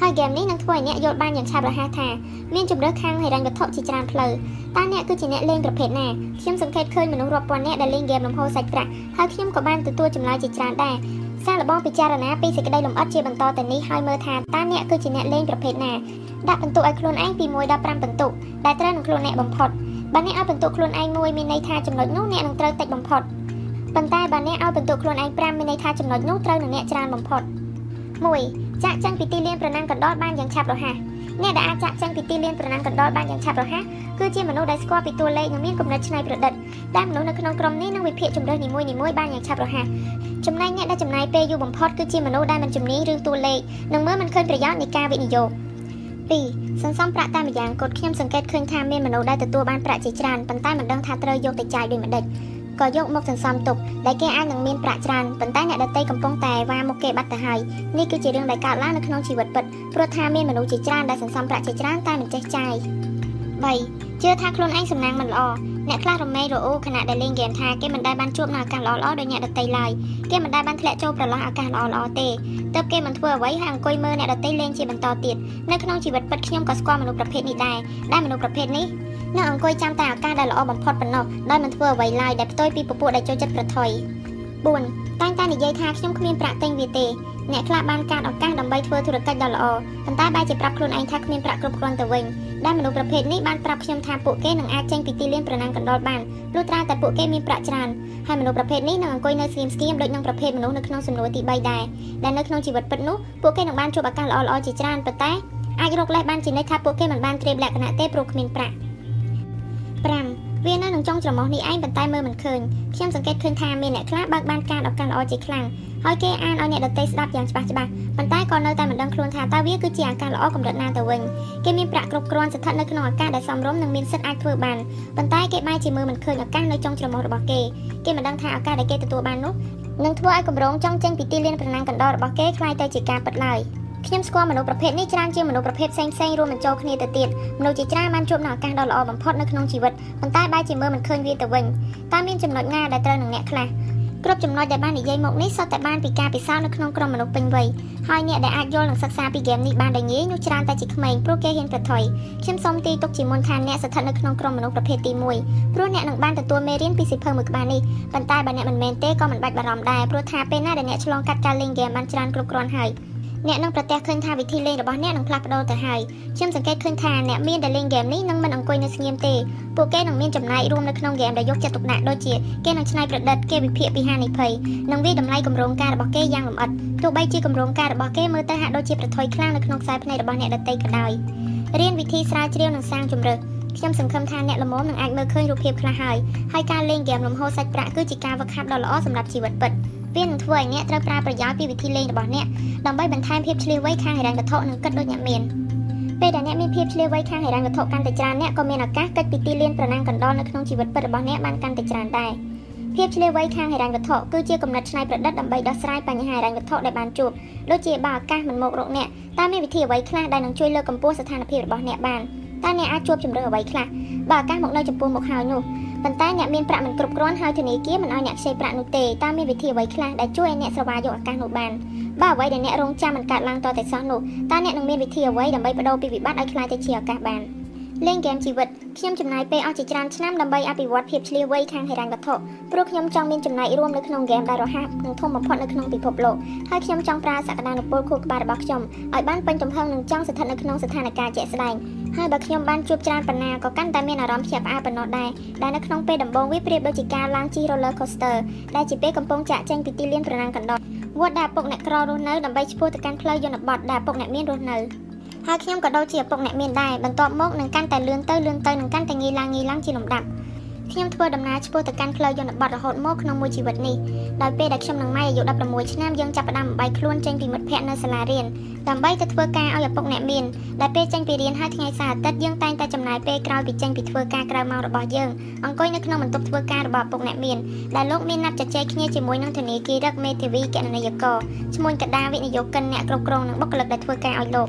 ហើយហ្គេមនេះនឹងធ្វើឲ្យអ្នកយល់បានយ៉ាងឆាប់រហ័សថាមានជំរឿខាងហិរញ្ញវត្ថុជាច្រើនផ្លូវតើអ្នកគឺជាអ្នកលេងប្រភេទណាខ្ញុំសង្កេតឃើញមនុស្សរាប់ពាន់នាក់ដែលលេងហ្គេមលំហូរសាច់ប្រាក់ហើយខ្ញុំក៏បានទទួលចម្លើយជាច្រើនដែរសាកល្បងពិចារណាពីសេចក្តីលម្អិតជាបន្តទៅនេះហើយមើលថាតើអ្នកគឺជាអ្នកលេងប្រភេទណាដាក់ពិន្ទុឲ្យខ្លួនឯងពី1ដល់5ពិន្ទុដែលត្រូវនឹងខ្លួនអ្នកបំផុតបើអ្នកឲ្យពិន្ទុខ្លួនឯង1មានន័យថាចំណុចនោះអ្នកនឹងត្រូវតិចបំផុតប៉ុន្តែបើអ្នកឲ្យពិន្ទុខ្លួនឯង5មានន័យថាចំណុចនោះត្រូវនឹងអ្នកច្រើនបំផុត 1ចាក់ចេញពីទីលានប្រណាំងកណ្ដោបានយ៉ាងឆាប់រហ័សអ្នកដែលអាចចាក់ចេញពីទីលានប្រណាំងកណ្ដោបានយ៉ាងឆាប់រហ័សគឺជាមនុស្សដែលស្គាល់ពីតួលេខនិងមានគំនិតច្នៃប្រឌិតដែលមនុស្សនៅក្នុងក្រុមនេះនឹងវិភាគជំរើសនីមួយៗបានយ៉ាងឆាប់រហ័សចំណែកអ្នកដែលចំណាយពេលយូរបំផុតគឺជាមនុស្សដែលមិនជំនាញរឿងតួលេខនិងមើលមិនឃើញប្រយោជន៍នៃការវិនិយោគ2សន្សំប្រាក់តាមម្យ៉ាងកូដខ្ញុំសង្កេតឃើញថាមានមនុស្សដែលទទួលបានប្រាក់ជាច្រើនប៉ុន្តែមិនដឹងថាត្រូវយកទៅចាយដូចម្ដេច ក៏យកមកសន្សំទុកដែលគេអាចនឹងមានប្រាក់ច្រើនប៉ុន្តែអ្នកដទៃកំពុងតែវ៉ាមុខគេបាត់ទៅហើយនេះគឺជារឿងដែលកើតឡើងនៅក្នុងជីវិតពិតព្រោះថាមានមនុស្សជាច្រើនដែលសន្សំប្រាក់ជាច្រើនតែមិនចេះចាយ3ជឿថាខ្លួនឯងសំណាងមិនល្អអ្នកខ្លះរមែងរអ៊ូខណៈដែលលេងហ្គេមថាគេមិនដែលបានជួបនៅឱកាសល្អៗដោយអ្នកដទៃឡើយគេមិនដែលបានធ្លាក់ចូលប្រឡោះឱកាសល្អៗទេទើបគេមិនធ្វើអ្វីហើយអង្គុយមើលអ្នកដទៃលេងជាបន្តទៀតនៅក្នុងជីវិតពិតខ្ញុំក៏ស្គាល់មនុស្សប្រភេទនេះដែរដែលមនុស្សប្រភេទនេះ នៅអង្គុយចាំតែឱកាសដែលល្អបំផុតប៉ុណ្ណោះដោយមិនធ្វើអ្វីឡើយដែលផ្ទុយពីពពួកដែលចូលចិត្តប្រថុយ4តែងតែនិយាយថាខ្ញុំគ្មានប្រាក់ទិញវាទេអ្នកខ្លះបានការឱកាសដើម្បីធ្វើធុរកិច្ចដ៏ល្អប៉ុន្តែបែរជាប្រាប់ខ្លួនឯងថាគ្មានប្រាក់គ្រប់គ្រាន់ទៅវិញដែលមនុស្សប្រភេទនេះបានប្រាប់ខ្ញុំថាពួកគេនឹងអាចចេញពីទីលានប្រណាំងកណ្ដុរបានលុះត្រាតែពួកគេមានប្រាក់ច្រើនហើយមនុស្សប្រភេទនេះនឹងអង្គុយនៅស្ងៀមស្ងៀមដូចនឹងប្រភេទមនុស្សនៅក្នុងសំណួរទី3ដែរដែលនៅក្នុងជីវិតពិតនោះពួកគេនឹងបានជួបឱកាសល្អៗជាច្រើនប៉ុន្តែអាចរកលេសបានជានិច្ចថាពួកគេមិនបានត្រៀមលក្ខណៈទេព្រោះគ្មានប្រាក់5 វានៅនឹងចុងច្រមុះនេះឯងប៉ុន្តែមើលមិនឃើញខ្ញុំសង្កេតឃើញថាមានអ្នកខ្លះបើកបានការឱកាសល្អជាខ្លាំងហើយគេអានឲ្យអ្នកដទៃស្ដាប់យ៉ាងច្បាស់ច្បាស់ប៉ុន្តែក៏នៅតែមិនដឹងខ្លួនថាតើវាគឺជាឱកាសល្អកម្រិតណាទៅវិញគេមានប្រាក់គ្រប់គ្រាន់ស្ថិតនៅក្នុងឱកាសដែលសមរម្យនិងមានសិទ្ធិអាចធ្វើបានប៉ុន្តែគេបែរជាមើលមិនឃើញឱកាសនៅចុងច្រមុះរបស់គេគេមិនដឹងថាឱកាសដែលគេទទួលបាននោះនឹងធ្វើឲ្យកម្រងចង់ចេញពីទីលានប្រណាំងកណ្ដោរបស់គេคล้ายទៅជាការពិតឡើយ ខ្ញុំស្គាល់មនុស្សប្រភេទនេះច្រើនជាងមនុស្សប្រភេទផ្សេងផ្សេងរួមបញ្ចូលគ្នាទៅទៀតមនុស្សជាច្រើនបានជួបនៅឱកាសដ៏ល្អបំផុតនៅក្នុងជីវិតប៉ុន្តែបែរជាមើលមិនឃើញវាទៅវិញតើមានចំណុចណាដែលត្រូវនឹងអ្នកខ្លះគ្រប់ចំណុចដែលបាននិយាយមកនេះសុទ្ធតែបានពីការពិសោធន៍នៅក្នុងក្រុមមនុស្សពេញវ័យហើយអ្នកដែលអាចយល់និងសិក្សាពីហ្គេមនេះបានដោយងាយនោះច្រើនតែជាក្មេងព្រោះគេហ៊ានប្រថុយខ្ញុំសូមទីទុកជាមុនថាអ្នកស្ថិតនៅក្នុងក្រុមមនុស្សប្រភេទទី1ព្រោះអ្នកនឹងបានទទួលមេរៀនពីសិភៅមួយក្បាលនេះប៉ុន្តែបើអ្នកមិនមែនទេក៏មិនបាច់បារម្ភដែរព្រោះថាពេលណាដែលអ្នកឆ្លងកាត់ការលេងហ្គេមបានច្រើនគ្រប់គ្រាន់ហើយ អ្នកនឹងប្រទះឃើញថាវិធីលេងរបស់អ្នកនឹងផ្លាស់ប្ដូរទៅហើយខ្ញុំសង្កេតឃើញថាអ្នកមានដែលលេងហ្គេមនេះនឹងមិនអង្គុយនៅស្ងៀមទេពួកគេនឹងមានចំណាយរួមនៅក្នុងហ្គេមដែលយកចិត្តទុកដាក់ដូចជាគេនឹងច្នៃប្រឌិតគេវិភាគពីហានិភ័យនិងវាតម្លៃគម្រោងការរបស់គេយ៉ាងលម្អិតទោះបីជាគម្រោងការរបស់គេមើលទៅហាក់ដូចជាប្រថុយខ្លាំងនៅក្នុងខ្សែភ្នែករបស់អ្នកដទៃក៏ដោយរៀនវិធីស្រាវជ្រាវនិងសាងជំរឿខ្ញុំសង្ឃឹមថាអ្នកល្មមនឹងអាចមើលឃើញរូបភាពខ្លះហើយហើយការលេងហ្គេមលំហូរសាច់ប្រាក់គឺជាការវឹកហាត់ដ៏ល្អសម្រាប់ជីវិតពិត វានឹងធ្វើឲ្យអ្នកត្រូវប្រើប្រយោជន៍ពីវិធីលេងរបស់អ្នកដើម្បីបន្ថែមភាពឆ្លៀសវៃខាងហិរញ្ញវត្ថុនិងគិតដូចអ្នកមានពេលដែលអ្នកមានភាពឆ្លៀសវៃខាងហិរញ្ញវត្ថុកាន់តែច្រើនអ្នកក៏មានឱកាសកិច្ចពីទីលានប្រណាំងកណ្ដុរនៅក្នុងជីវិតពិតរបស់អ្នកបានកាន់តែច្រើនដែរភាពឆ្លៀសវៃខាងហិរញ្ញវត្ថុគឺជាគំនិតច្នៃប្រឌិតដើម្បីដោះស្រាយបញ្ហាហិរញ្ញវត្ថុដែលបានជួបដូចជាបើឱកាសមិនមករកអ្នកតើមានវិធីអ្វីខ្លះដែលនឹងជួយលើកកម្ពស់ស្ថានភាពរបស់អ្នកបានតើអ្នកអាចជួបជម្រើសអ្វីខ្លះបើឱកាសមកនៅចំពោះមុខហើយនោះ ប៉ុន្តែអ្នកមានប្រាក់មិនគ្រប់គ្រាន់ហើយធនាគារមិនឲ្យអ្នកខ្ចីប្រាក់នោះទេតើមានវិធីអ្វីខ្លះដែលជួយឲ្យអ្នកស្រវាយកឱកាសនោះបានបើអ្វីដែលអ្នករងចាំមិនកើតឡើងតតែសោះនោះតើអ្នកនឹងមានវិធីអ្វីដើម្បីបដូរពីវិបត្តិឲ្យក្លាយទៅជាឱកាសបាន លេងហ្គេមជីវិតខ្ញុំចំណាយពេលអស់ជាច្រើនឆ្នាំដើម្បីអភិវឌ្ឍភាពឆ្លៀសវៃខាងហិរញ្ញវត្ថុព្រោះខ្ញុំចង់មានចំណាយរួមនៅក្នុងហ្គេមដែលរហ័សនិងធំបំផុតនៅក្នុងពិភពលោកហើយខ្ញុំចង់ប្រើសក្តានុពលខួរក្បាលរបស់ខ្ញុំឲ្យបានពេញទំហឹងនិងចង់ស្ថិតនៅក្នុងស្ថានភាពជាក់ស្ដែងហើយបើខ្ញុំបានជួបច្រើនប៉ុណ្ណាក៏កាន់តែមានអារម្មណ៍ភ្ញាក់ផ្អើលប៉ុណ្ណោះដែរដែលនៅក្នុងពេលដំបូងវាប្រៀបដូចជាការឡើងជិះ roller coaster ដែលជាពេលកំពុងចាក់ចេញពីទីលានប្រណាំងកណ្ដុរវត្តដែលឪពុកអ្នកក្ររស់នៅដើម្បីឈ្មោះទៅកាន់ផ្លូវយន្តបត់ដែលឪពុកអ្នកមានរស់នៅ ហើយខ្ញុំក៏ដូចជាឪពុកអ្នកមានដែរបន្ទាប់មកនឹងកាន់តែលឿនទៅលឿនទៅនឹងកាន់តែងាយឡើងងាយឡើងជាលំដាប់ខ្ញុំធ្វើដំណើរឆ្ពោះទៅកាន់ផ្លូវយន្តបត់រហូតមកក្នុងមួយជីវិតនេះដោយពេលដែលខ្ញុំនិងម៉ែអាយុ16ឆ្នាំយើងចាប់ផ្ដើមបំបីខ្លួនចេញពីមិត្តភ័ក្តិនៅសាលារៀនដើម្បីទៅធ្វើការឲ្យឪពុកអ្នកមានដែលពេលចេញពីរៀនហើយថ្ងៃសៅរ៍អាទិត្យយើងតែងតែចំណាយពេលក្រោយពីចេញពីធ្វើការក្រៅម៉ោងរបស់យើងអង្គុយនៅក្នុងបន្ទប់ធ្វើការរបស់ឪពុកអ្នកមានដែលលោកមានណាត់ជជែកគ្នាជាមួយនឹងធនាគាររឹកមេធាវីគណនេយ្យករឈ្មោះកដាវិនិយោគិនអ្នកគ្រប់គ្រងនិងបុគ្គលិកដែលធ្វើការឲ្យលោក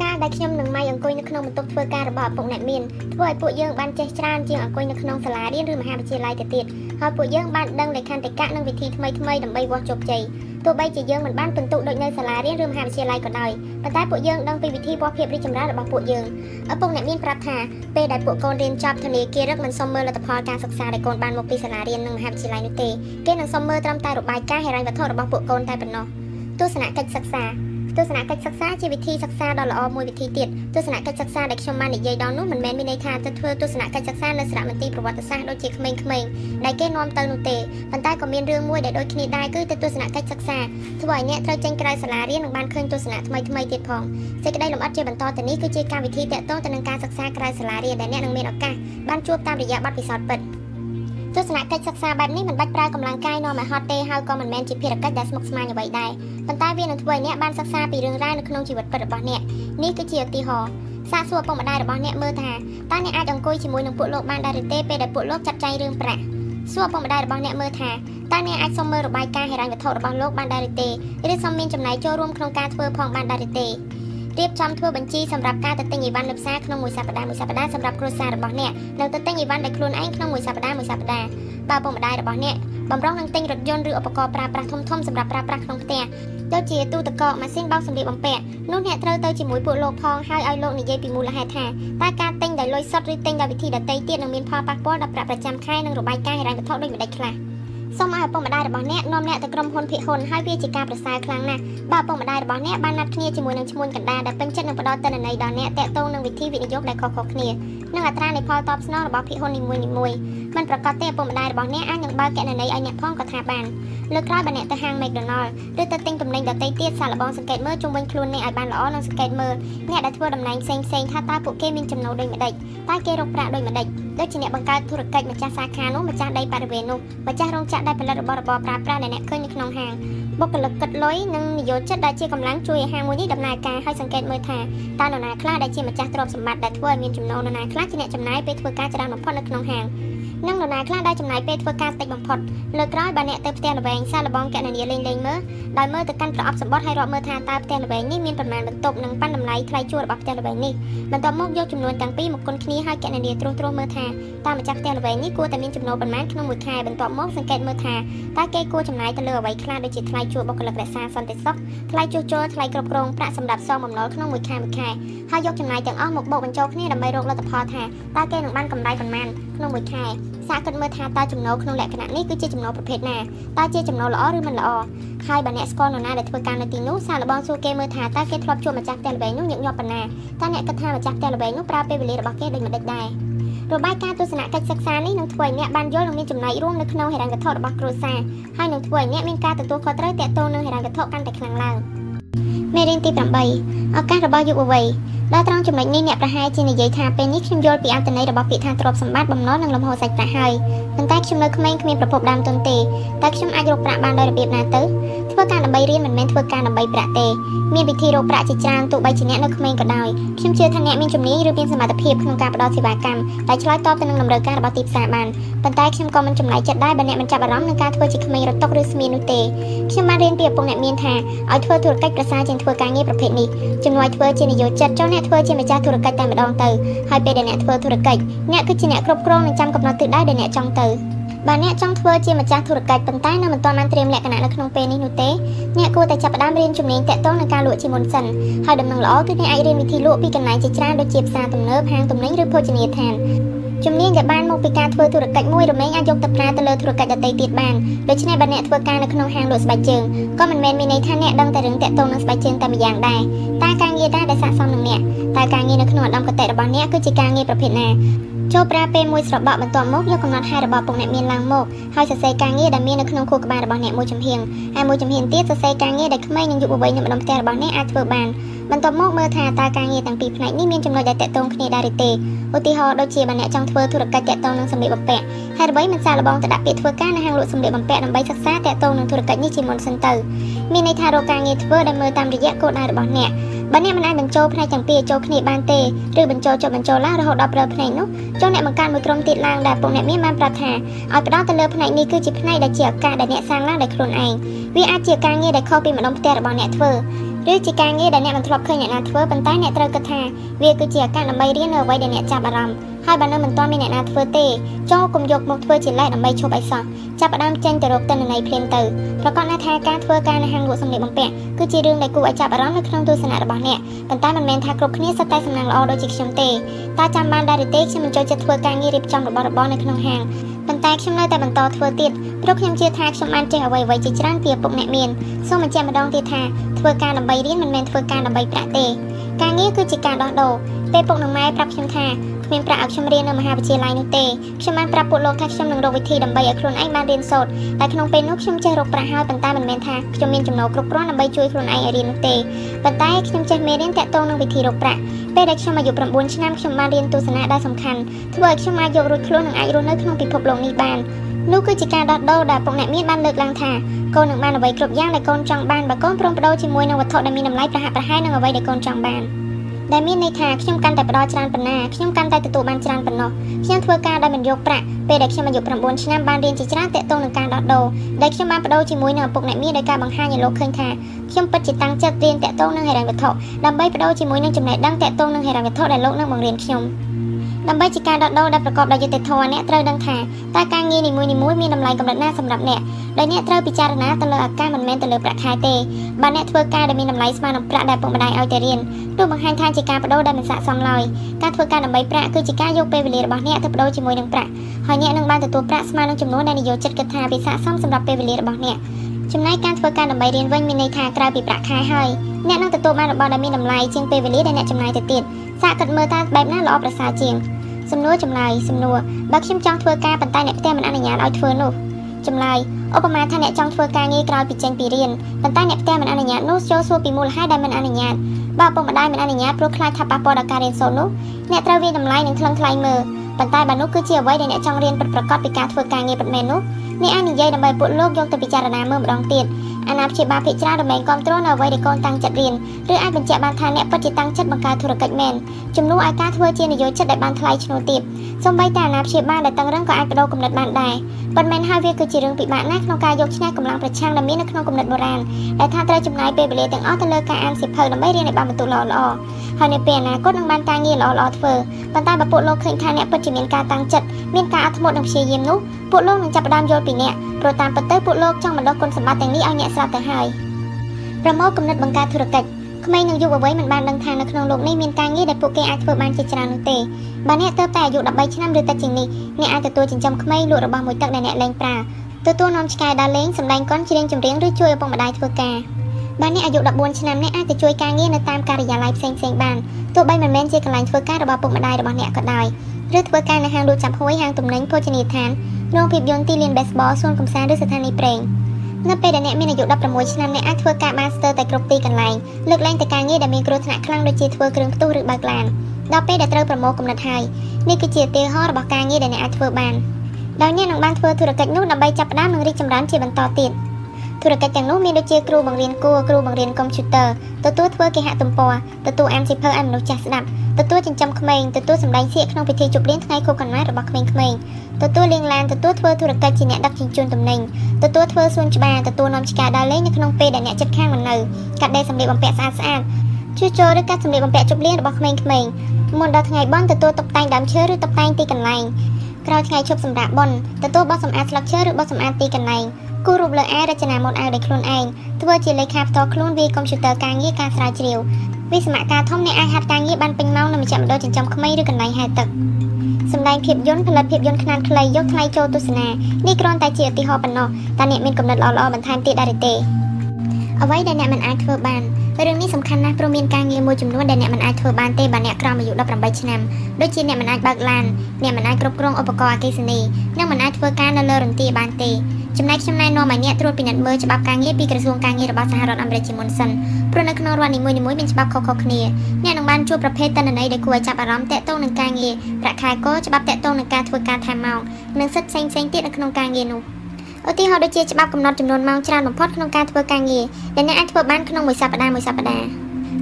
ការដែលខ្ញុំនិងម៉ៃអង្គុយនៅក្នុងបន្ទប់ធ្វើការរបស់ឪពុកអ្នកមានធ្វើឲ្យពួកយើងបានចេះច្រើនជាងអង្គុយនៅក្នុងសាលារៀនឬមហាវិទ្យាល័យទៅទៀតហើយពួកយើងបានដឹងលក្ខន្តិកៈនិងវិធីថ្មីថ្មីដើម្បីវាស់ជោគជ័យទោះបីជាយើងមិនបានពិន្ទុដូចនៅសាលារៀនឬមហាវិទ្យាល័យក៏ដោយប៉ុន្តែពួកយើងដឹងពីវិធីវាស់ភាពរីកចម្រើនរបស់ពួកយើងឪពុកអ្នកមានប្រាប់ថាពេលដែលពួកកូនរៀនចប់ធនាគាររឹកមិនសុំមើលលទ្ធផលការសិក្សាដែលកូនបានមកពីសាលារៀននិងមហាវិទ្យាល័យនោះទេគេនឹងសុំមើលត្រឹមតែរបាយការណ៍ហិរញ្ញវត្ថុរបស់ពួកកូនតែប៉ុណ្ណោះទស្សនកិច្ចសិក្សា ទស្សនកិច្ចសិក្សាជាវិធីសិក្សាដ៏ល្អមួយវិធីទៀតទស្សនកិច្ចសិក្សាដែលខ្ញុំបាននិយាយដល់នោះមិនមែនមានន័យថាទៅធ្វើទស្សនកិច្ចសិក្សានៅសារមន្ទីរប្រវត្តិសាស្ត្រដូចជាក្មេងៗដែលគេនាំទៅនោះទេប៉ុន្តែក៏មានរឿងមួយដែលដូចគ្នាដែរគឺទៅទស្សនកិច្ចសិក្សាធ្វើឲ្យអ្នកត្រូវចេញក្រៅសាលារៀននិងបានឃើញទស្សនៈថ្មីថ្មីទៀតផងសេចក្តីលម្អិតជាបន្តទៅនេះគឺជាការវិធីតាក់ទងទៅនឹងការសិក្សាក្រៅសាលារៀនដែលអ្នកនឹងមានឱកាសបានជួបតាមរយៈបទពិសោធន៍ពិត ទស្សនកិច្ចសិក្សាបែបនេះមិនបាច់ប្រើកម្លាំងកាយនាំឲ្យហត់ទេហើយក៏មិនមែនជាភារកិច្ចដែលស្មុគស្មាញអ្វីដែរប៉ុន្តែវានឹងធ្វើឲ្យអ្នកបានសិក្សាពីរឿងរ៉ាវនៅក្នុងជីវិតពិតរបស់អ្នកនេះគឺជាឧទាហរណ៍សាកសួរឪពុកម្ដាយរបស់អ្នកមើលថាតើអ្នកអាចអង្គុយជាមួយនឹងពួកលោកបានដែរឬទេពេលដែលពួកលោកចាត់ចែងរឿងប្រាក់សួរឪពុកម្ដាយរបស់អ្នកមើលថាតើអ្នកអាចសុំមើលរបាយការណ៍ហិរញ្ញវត្ថុរបស់លោកបានដែរឬទេឬសុំមានចំណាយចូលរួមក្នុងការធ្វើផងបានដែរឬទេ រៀបចំធ្វើបញ្ជីសម្រាប់ការទៅទិញអីវ៉ាន់លើផ្សារក្នុងមួយសប្តាហ៍មួយសប្តាហ៍សម្រាប់គ្រួសាររបស់អ្នកនិងទៅទិញអីវ៉ាន់ដោយខ្លួនឯងក្នុងមួយសប្តាហ៍មួយសប្តាហ៍បើពុកម្ដាយរបស់អ្នកបំរុងនឹងទិញរថយន្តឬឧបករណ៍ប្រើប្រាស់ធំៗសម្រាប់ប្រើប្រាស់ក្នុងផ្ទះដូចជាទូទឹកកកម៉ាស៊ីនបោកសម្លៀកបំពាក់នោះអ្នកត្រូវទៅជាមួយពួកលោកផងហើយឲ្យលោកនិយាយពីមូលហេតុថាតើការទិញដោយលុយសុទ្ធឬទិញដោយវិធីដទៃទៀតនឹងមានផលប៉ះពាល់ដល់ប្រាក់ប្រចាំខែនិងរបាយការណ៍ហិរញ្ញវត្ថុដូចម្តេចខ្លះ។ សូមឲ្យឪពុកម្ដាយរបស់អ្នកនាំអ្នកទៅក្រុមហ៊ុនភាគហ៊ុនហើយវាជាការប្រសើរខ្លាំងណាស់បើឪពុកម្ដាយរបស់អ្នកបានណាត់គ្នាជាមួយនឹងឈ្មួញកណ្ដាលដែលពេញចិត្តនឹងផ្ដល់ទិន្នន័យដល់អ្នកតាក់ទងនឹងវិធីវិនិយោគដែលខុសៗគ្នានិងអត្រានៃផលតបស្នងរបស់ភាគហ៊ុននីមួយៗមិនប្រកាសទេឪពុកម្ដាយរបស់អ្នកអាចនឹងបើកគណនីឲ្យអ្នកផងក៏ថាបានលើក្រោយបើអ្នកទៅហាង McDonald ឬទៅទិញទំនិញដទៃទៀតសាកល្បងសង្កេតមើលជុំវិញខ្លួនអ្នកឲ្យបានល្អនិងសង្កេតមើលអ្នកដែលធ្វើតំណែងផ្សេងៗថាតើពួកគេមានចំណូលដូចម្ដេចតើគេរកប្រាក់ដូចម្ដេចដូចជាអ្នកបង្កើតធុរកិច្ចម្ចាស់សាខានោះម្ចាស់ដីបរិវេណនោះម្ចាស់រោងចក្រដែលផលិតរបស់របរប្រើប្រាស់ដែលអ្នកឃើញនៅក្នុងហាងបុគ្គលិកគិតលុយនិងនិយោជិតដែលជាកម្លាំងជួយឲ្យហាងមួយនេះដំណើរការហើយសង្កេតមើលថាតើនរណាខ្លះដែលជាម្ចាស់ទ្រព្យសម្បត្តិដែលធ្វើឲ្យមានចំណូលនរណាខ្លះជាអ្នកចំណាយពេលធ្វើការច្រើនបំផុតនៅក្នុងហាងនិងនរណាខ្លះដែលចំណាយពេលធ្វើការតិចបំផុតលើក្រោយបើអ្នកទៅផ្ទះល្វែងសាឡបងកណនីលេងលេងមើលដោយមើលទៅកាន់ប្រអប់សម្បត្តិហើយរាប់មើលថាតើផ្ទះល្វែងនេះមានប្រមាណបន្ទប់និងប៉ាន់តម្លៃថ្លៃជួលរបស់ផ្ទះល្វែងនេះបន្ទាប់មកយកចំនួនទាំងពីរមកគុណគ្នាហើយកណនីត្រួសត្រាសមើលថាតើម្ចាស់ផ្ទះល្វែងនេះគួរតែមានចំណូលប៉ុន្មានក្នុងមួយខែបន្ទាប់មកសង្កេតមើលថាតើគេគួរចំណាយទៅលើអ្វីខ្លះដូចជាថ្លៃជួលបុគ្គលិករក្សាសន្តិសុខថ្លៃជួសជុលថ្លៃគ្រប់គ្រងប្រាក់សម្រាប់សងបំណុលក្នុងមួយខែមួយខែហើយយកចំណាយទាំងអស់មកបូកបញ្ចូលគ្នាដើម្បីរកលទ្ធផលថាតើគេនឹងបានកម្រៃប៉ុន្មានក្នុងមួយខែសាកគិតមើលថាតើចំណូលក្នុងលក្ខណៈនេះគឺជាចំណូលប្រភេទណាតើជាចំណូលល្អឬមិនល្អហើយបើអ្នកស្គាល់នរណាដែលធ្វើការនៅទីនោះសាកល្បងសួរគេមើលថាតើគេធ្លាប់ជួបម្ចាស់ផ្ទះល្វែងនោះញឹកញាប់ប៉ុណ្ណាតើអ្នកគិតថាម្ចាស់ផ្ទះល្វែងនោះប្រើពេលវេលារបស់គេដូចម្តេចដែរ របាយការណ៍ទស្សនកិច្ចសិក្សានេះនឹងធ្វើឲ្យអ្នកបានយល់និងមានចំណែករួមនៅក្នុងហិរញ្ញវត្ថុរបស់គ្រួសារហើយនឹងធ្វើឲ្យអ្នកមានការទទួលខុសត្រូវទាក់ទងនឹងហិរញ្ញវត្ថុកាន់តែខ្លាំងឡើងមេរៀនទី8ឱកាសរបស់យុវវ័យ ដល់ត្រង់ចំណុចនេះអ្នកប្រហែលជានិយាយថាពេលនេះខ្ញុំយល់ពីអត្ថន័យរបស់ពាក្យថាទ្រព្យសម្បត្តិបំណុលនិងលំហូរសាច់ប្រាក់ហើយប៉ុន្តែខ្ញុំនៅក្មេងគ្មានប្រភពដើមទុនទេតើខ្ញុំអាចរកប្រាក់បានដោយរបៀបណាទៅធ្វើការដើម្បីរៀនមិនមែនធ្វើការដើម្បីប្រាក់ទេមានវិធីរកប្រាក់ជាច្រើនទោះបីជាអ្នកនៅក្មេងក៏ដោយខ្ញុំជឿថាអ្នកមានជំនាញឬមានសមត្ថភាពក្នុងការផ្ដល់សេវាកម្មដែលឆ្លើយតបទៅនឹងតម្រូវការរបស់ទីផ្សារបានប៉ុន្តែខ្ញុំក៏មិនចំណាយចិត្តដែរបើអ្នកមិនចាប់អារម្មណ៍នឹងការធ្វើជាក្មេងរត់តុឬស្មៀននោះទេខ្ញុំបានរៀនពីឪពុកអ្នកមានថាឲ្យធ្វើធុរកិច្ចប្រសើរជាងធ្វើការងារប្រភេទនេះជំនួយធ្វើជានយោជិតចុះអ្នកធ្វើជាម្ចាស់ធុរកិច្ចតែម្ដងទៅហើយពេលដែលអ្នកធ្វើធុរកិច្ចអ្នកគឺជាអ្នកគ្រប់គ្រងនិងចាំកំណត់ទិសដៅដែលអ្នកចង់ទៅបើអ្នកចង់ធ្វើជាម្ចាស់ធុរកិច្ចប៉ុន្តែនៅមិនទាន់បានត្រៀមលក្ខណៈនៅក្នុងពេលនេះនោះទេអ្នកគួរតែចាប់ផ្ដើមរៀនជំនាញតាក់ទងនឹងការលក់ជាមុនសិនហើយដំណឹងល្អគឺអ្នកអាចរៀនវិធីលក់ពីកន្លែងជាច្រើនដូចជាផ្សារទំនើបហាងទំនិញឬភោជនីយដ្ឋាន ជំនាញដែលបានមកពីការធ្វើធុរកិច្ចមួយរមែងអាចយកទៅប្រើទៅលើធុរកិច្ចដទៃទៀតបានដូច្នេះបើអ្នកធ្វើការនៅក្នុងហាងលក់ស្បែកជើងក៏មិនមែនមានន័យថាអ្នកដឹងតែរឿងតាក់ទងនឹងស្បែកជើងតែម្យ៉ាងដែរតែការងារដែរដែលស័ក្តិសមនឹងអ្នកតែការងារនៅក្នុងឧត្តមគតិរបស់អ្នកគឺជាការងារប្រភេទណា ចូលប្រើពេលមួយស្របក់បន្ទាប់មកយកកំណត់ហេតុរបស់ពុកអ្នកមានឡើងមកហើយសរសេរការងារដែលមាននៅក្នុងខួរក្បាលរបស់អ្នកមួយចំហៀងហើយមួយចំហៀងទៀតសរសេរការងារដែលក្មេងនិងយុវវ័យនៅម្ដុំផ្ទះរបស់អ្នកអាចធ្វើបានបន្ទាប់មកមើលថាតើការងារទាំងពីរផ្នែកនេះមានចំណុចដែលតាក់ទងគ្នាដែរឬទេឧទាហរណ៍ដូចជាបើអ្នកចង់ធ្វើធុរកិច្ចតាក់ទងនឹងសម្លៀកបំពាក់ហើយអ្វីមិនសាកល្បងទៅដាក់ពាក្យធ្វើការនៅហាងលក់សម្លៀកបំពាក់ដើម្បីសិក្សាតាក់ទងនឹងធុរកិច្ចនេះជាមុនសិនទៅ មានន័យថារកការងារធ្វើដែលមើលតាមរយៈគោលដៅរបស់អ្នកបើអ្នកមិនអាចបញ្ចូលផ្នែកទាំងពីរចូលគ្នាបានទេឬបញ្ចូលចុះបញ្ចូលឡើងរហូតដល់ប្រើផ្នែកនោះចុះអ្នកបង្កើតមួយក្រុមទៀតឡើងដែលពួកអ្នកមានបានប្រាប់ថាឲ្យផ្ដោតទៅលើផ្នែកនេះគឺជាផ្នែកដែលជាឱកាសដែលអ្នកសាងឡើងដោយខ្លួនឯងវាអាចជាការងារដែលខុសពីម្ដុំផ្ទះរបស់អ្នកធ្វើ ឬជាការងារដែលអ្នកមិនធ្លាប់ឃើញអ្នកណាធ្វើប៉ុន្តែអ្នកត្រូវគិតថាវាគឺជាឱកាសដើម្បីរៀននៅអ្វីដែលអ្នកចាប់អារម្មណ៍ហើយបើនៅមិនទាន់មានអ្នកណាធ្វើទេចូលកុំយកមកធ្វើជាលេសដើម្បីឈប់ឲ្យសោះចាប់ផ្ដើមចេញទៅរកទិន្នន័យភ្លាមទៅប្រកាសណាថាការធ្វើការនៅហាងលក់សម្លៀកបំពាក់គឺជារឿងដែលគួរឲ្យចាប់អារម្មណ៍នៅក្នុងទស្សនៈរបស់អ្នកប៉ុន្តែមិនមែនថាគ្រប់គ្នាសុទ្ធតែសំណាងល្អដូចជាខ្ញុំទេតើចាំបានដែរទេខ្ញុំមិនចូលចិត្តធ្វើការងាររៀបចំរបស់របរនៅក្នុងហាង ប៉ុន្តែខ្ញុំនៅតែបន្តធ្វើទៀតព្រោះខ្ញុំជឿថាខ្ញុំបានចេះអ្វីៗជាច្រើនពីឪពុកអ្នកមានសូមបញ្ជាក់ម្ដងទៀតថាធ្វើការដើម្បីរៀនមិនមែនធ្វើការដើម្បីប្រាក់ទេការងារគឺជាការដោះដូរពេលពុកនិងម៉ែប្រាប់ខ្ញុំថា គ្មានប្រាក់ឲ្យខ្ញុំរៀននៅមហាវិទ្យាល័យនោះទេខ្ញុំបានប្រាប់ពួកលោកថាខ្ញុំនឹងរកវិធីដើម្បីឲ្យខ្លួនឯងបានរៀនសូត្រតែក្នុងពេលនោះខ្ញុំចេះរកប្រាក់ហើយប៉ុន្តែមិនមែនថាខ្ញុំមានចំណូលគ្រប់គ្រាន់ដើម្បីជួយខ្លួនឯងឲ្យរៀននោះទេប៉ុន្តែខ្ញុំចេះមេរៀនតាក់ទងនឹងវិធីរកប្រាក់ពេលដែលខ្ញុំអាយុ9ឆ្នាំខ្ញុំបានរៀនទស្សនៈដែលសំខាន់ធ្វើឲ្យខ្ញុំអាចយករួចខ្លួននិងអាចរស់នៅក្នុងពិភពលោកនេះបាននោះគឺជាការដោះដូរដែលពុកអ្នកមានបានលើកឡើងថាកូននឹងបានអ្វីគ្រប់យ៉ាងដែលកូនចង់បានបើកូនព្រមបដូរជាមួយនឹងវត្ថុដែលមានតម្លៃប្រហាក់ប្រហែលនឹងអ្វីដែលកូនចង់បាន ដែលមានន័យថាខ្ញុំកាន់តែផ្ដល់ច្រើនប៉ុណ្ណាខ្ញុំកាន់តែទទួលបានច្រើនប៉ុណ្ណោះខ្ញុំធ្វើការដោយមិនយកប្រាក់ពេលដែលខ្ញុំអាយុ9ឆ្នាំបានរៀនជាច្រើនតាក់ទងនឹងការដោះដូរដែលខ្ញុំបានបដូរជាមួយនឹងឪពុកអ្នកមានដោយការបង្ហាញឲ្យលោកឃើញថាខ្ញុំពិតជាតាំងចិត្តរៀនតាក់ទងនឹងហិរញ្ញវត្ថុដើម្បីបដូរជាមួយនឹងចំណេះដឹងតាក់ទងនឹងហិរញ្ញវត្ថុដែលលោកនឹងបង្រៀនខ្ញុំ ដើម្បីជាការដោះដូរដែលប្រកបដោយយុត្តិធម៌អ្នកត្រូវដឹងថាតើការងារនីមួយៗមានតម្លៃកម្រិតណាសម្រាប់អ្នកដោយអ្នកត្រូវពិចារណាទៅលើឱកាសមិនមែនទៅលើប្រាក់ខែទេបើអ្នកធ្វើការដែលមានតម្លៃស្មើនឹងប្រាក់ដែលពុកម្ដាយឲ្យទៅរៀននោះបង្ហាញថាជាការបដូរដែលមិនស័ក្តិសមឡើយការធ្វើការដើម្បីប្រាក់គឺជាការយកពេលវេលារបស់អ្នកទៅបដូរជាមួយនឹងប្រាក់ហើយអ្នកនឹងបានទទួលប្រាក់ស្មើនឹងចំនួនដែលនិយោជិតគិតថាវាស័ក្តិសមសម្រាប់ពេលវេលារបស់អ្នក ចំណែកការធ្វើការដើម្បីរៀនវិញមានន័យថាក្រៅពីប្រាក់ខែហើយអ្នកនឹងទទួលបានរបស់ដែលមានតម្លៃជាងពេលវេលាដែលអ្នកចំណាយទៅទៀតសាកគិតមើលតើបែបណាល្អប្រសើរជាងសំណួរចម្លើយសំណួរបើខ្ញុំចង់ធ្វើការប៉ុន្តែអ្នកផ្ទះមិនអនុញ្ញាតឲ្យធ្វើនោះចម្លើយឧបមាថាអ្នកចង់ធ្វើការងារក្រោយពីចេញពីរៀនប៉ុន្តែអ្នកផ្ទះមិនអនុញ្ញាតនោះចូលសួរពីមូលហេតុដែលមិនអនុញ្ញាតបើពុកម្ដាយមិនអនុញ្ញាតព្រោះខ្លាចថាប៉ះពាល់ដល់ការរៀនសូត្រនោះអ្នកត្រូវវាតម្លៃនិងថ្លឹងថ្លែងមើលប៉ុន្តែបើនោះគឺជាអ្វីដែលអ្នកចង់រៀនពិតប្រាកដពីការធ្វើការងារពិតមែននោះអ្នកអាចនិយាយដើម្បីពួកលោកយកទៅពិចារណាមើលម្ដងទៀតអាណាព្យាបាលភិកច្រើនរមែងគ្រប់គ្រងនៅអ្វីដែលកូនតាំងចិត្តរៀនឬអាចបញ្ជាក់បានថាអ្នកពិតជាតាំងចិត្តបង្កើតធុរកិច្ចមែនជំនួសឲ្យការធ្វើជានយោជិតដែលបានថ្លៃឈ្នួលទាបសូម្បីតែអាណាព្យាបាលដែលតឹងរឹងក៏អាចបដូរគំនិតបានដែរប៉ុន្តែហើយវាគឺជារឿងពិបាកណាស់ក្នុងការយកឈ្នះកម្លាំងប្រឆាំងដែលមាននៅក្នុងគំនិតបុរាណដែលថាត្រូវចំណាយពេលវេលាទាំងអស់ទៅលើការអានសៀវភៅដើម្បីរៀនឲ្យបានបន្ទុកល្អល្អហើយនៅពេលអនាគតនឹងបានការងារល្អល្អធ្វើប៉ុន្តែបើពួកលោកឃើញថាអ្នកពិតជាមានការតាំងចិត្តមានការអត់ធ្មត់និងព្យាយាមនោះ ពួកលោកនឹងចាប់ផ្ដើមយល់ពីអ្នកព្រោះតាមពិតទៅពួកលោកចង់បណ្ដុះគុណសម្បត្តិទាំងនេះឲ្យអ្នកស្រាប់ទៅហើយប្រមូលគំនិតបង្កើតធុរកិច្ចក្មេងនិងយុវវ័យមិនបានដឹងថានៅក្នុងលោកនេះមានការងារដែលពួកគេអាចធ្វើបានជាច្រើននោះទេបើអ្នកទៅតែអាយុ13ឆ្នាំឬតិចជាងនេះអ្នកអាចទទួលចិញ្ចឹមក្មេងលក់របស់មួយទឹកដែលអ្នកលែងប្រើទទួលនាំឆ្កែដល់លេងសម្ដែងកុនច្រៀងចម្រៀងឬជួយឪពុកម្ដាយធ្វើការបើអ្នកអាយុ14ឆ្នាំអ្នកអាចទៅជួយការងារនៅតាមការិយាល័យផ្សេងៗបានទោះបីមិនមែនជាកន្លែងធ្វើការរបស់ឪពុកម្ដាយរបស់អ្នកក៏ដោយឬធ្វើការនៅហាងលក់ចាប់ហួយហាងទំនិញភោជនីយដ្ឋាន រោងភាពយន្តទីលានបេសបលសួនកំសាន្តឬស្ថានីយ៍ប្រេងនៅពេលដែលអ្នកមានអាយុ16ឆ្នាំអ្នកអាចធ្វើការបានស្ទើរតែគ្រប់ទីកន្លែងលើកលែងតែការងារដែលមានគ្រោះថ្នាក់ខ្លាំងដូចជាធ្វើគ្រឿងផ្ទុះឬបើកឡានដល់ពេលដែលត្រូវប្រមូលគំនិតហើយនេះគឺជាឧទាហរណ៍របស់ការងារដែលអ្នកអាចធ្វើបានដោយអ្នកនឹងបានធ្វើធុរកិច្ចនោះដើម្បីចាប់ផ្ដើមនិងរីកចម្រើនជាបន្តទៀត ធុរកិច្ចទាំងនោះមានដូចជាគ្រូបង្រៀនគួរគ្រូបង្រៀនកុំព្យូទ័រទទួលធ្វើគេហទំព័រទទួលអានសៀវភៅឲ្យមនុស្សចាស់ស្ដាប់ទទួលចិញ្ចឹមក្មេងទទួលសម្ដែងសៀកក្នុងពិធីជប់លៀងថ្ងៃខួបកំណើតរបស់ក្មេងៗទទួលលាងឡានទទួលធ្វើធុរកិច្ចជាអ្នកដឹកជញ្ជូនទំនិញទទួលធ្វើសួនច្បារទទួលនាំឆ្កែដើរលេងនៅក្នុងពេលដែលអ្នកជិតខាងមិននៅកាត់ដេរសម្លៀកបំពាក់ស្អាតស្អាតជួសជុលឬកាត់សម្លៀកបំពាក់ជប់លៀងរបស់ក្មេងៗមុនដល់ថ្ងៃបុណ្យទទួលតុបតែងដើមឈើឬតុបតែងទីកន្លែងក្រោយថ្ងៃជប់សម្រាប់បុណ្យទទួលបោះសម្អាតស្លឹកឈើឬបោះសម្អាតទីកន្លែង គូររូបលើអាយរចនាម៉ូដអាវដោយខ្លួនឯងធ្វើជាលេខាផ្ទាល់ខ្លួនវាកុំព្យូទ័រការងារការស្រាវជ្រាវវិសមការធំអ្នកអាចហាត់ការងារបានពេញម៉ោងនៅមជ្ឈមណ្ឌលចិញ្ចឹមក្មេងឬកន្លែងហែទឹកសម្ដែងភាពយន្តផលិតភាពយន្តខ្នាតខ្លីយកថ្លៃចូលទស្សនានេះគ្រាន់តែជាឧទាហរណ៍ប៉ុណ្ណោះតើអ្នកមានកំណត់ល្អៗបន្ថែមទៀតដែរទេអ្វីដែលអ្នកមិនអាចធ្វើបាន រឿងនេះសំខាន់ណាស់ព្រោះមានការងារមួយចំនួនដែលអ្នកមិនអាចធ្វើបានទេបើអ្នកក្រោមអាយុ18ឆ្នាំដូចជាអ្នកមិនអាចបើកឡានអ្នកមិនអាចគ្រប់គ្រងឧបករណ៍អគ្គិសនីនិងមិនអាចធ្វើការនៅលើរន្ទាបានទេចំណែកខ្ញុំណែនាំឲ្យអ្នកត្រួតពិនិត្យមើលច្បាប់ការងារពីក្រសួងការងាររបស់សហរដ្ឋអាមេរិកជាមុនសិនព្រោះនៅក្នុងរដ្ឋនីមួយៗមានច្បាប់ខុសៗគ្នាអ្នកនឹងបានជួបប្រភេទតន្ន័យដែលគួរឲ្យចាប់អារម្មណ៍តាក់ទងនឹងការងារប្រាក់ខែកច្បាប់តាក់ទងនឹងការធ្វើការថែមម៉ោងនិងសិទ្ធិផ្សេងៗទៀតនៅក្នុងការងារនោះ ឧទាហរណ៍ដូចជាច្បាប់កំណត់ចំនួនម៉ោងច្រើនបំផុតក្នុងការធ្វើការងារដែលអ្នកអាចធ្វើបានក្នុងមួយសប្តាហ៍មួយសប្តាហ៍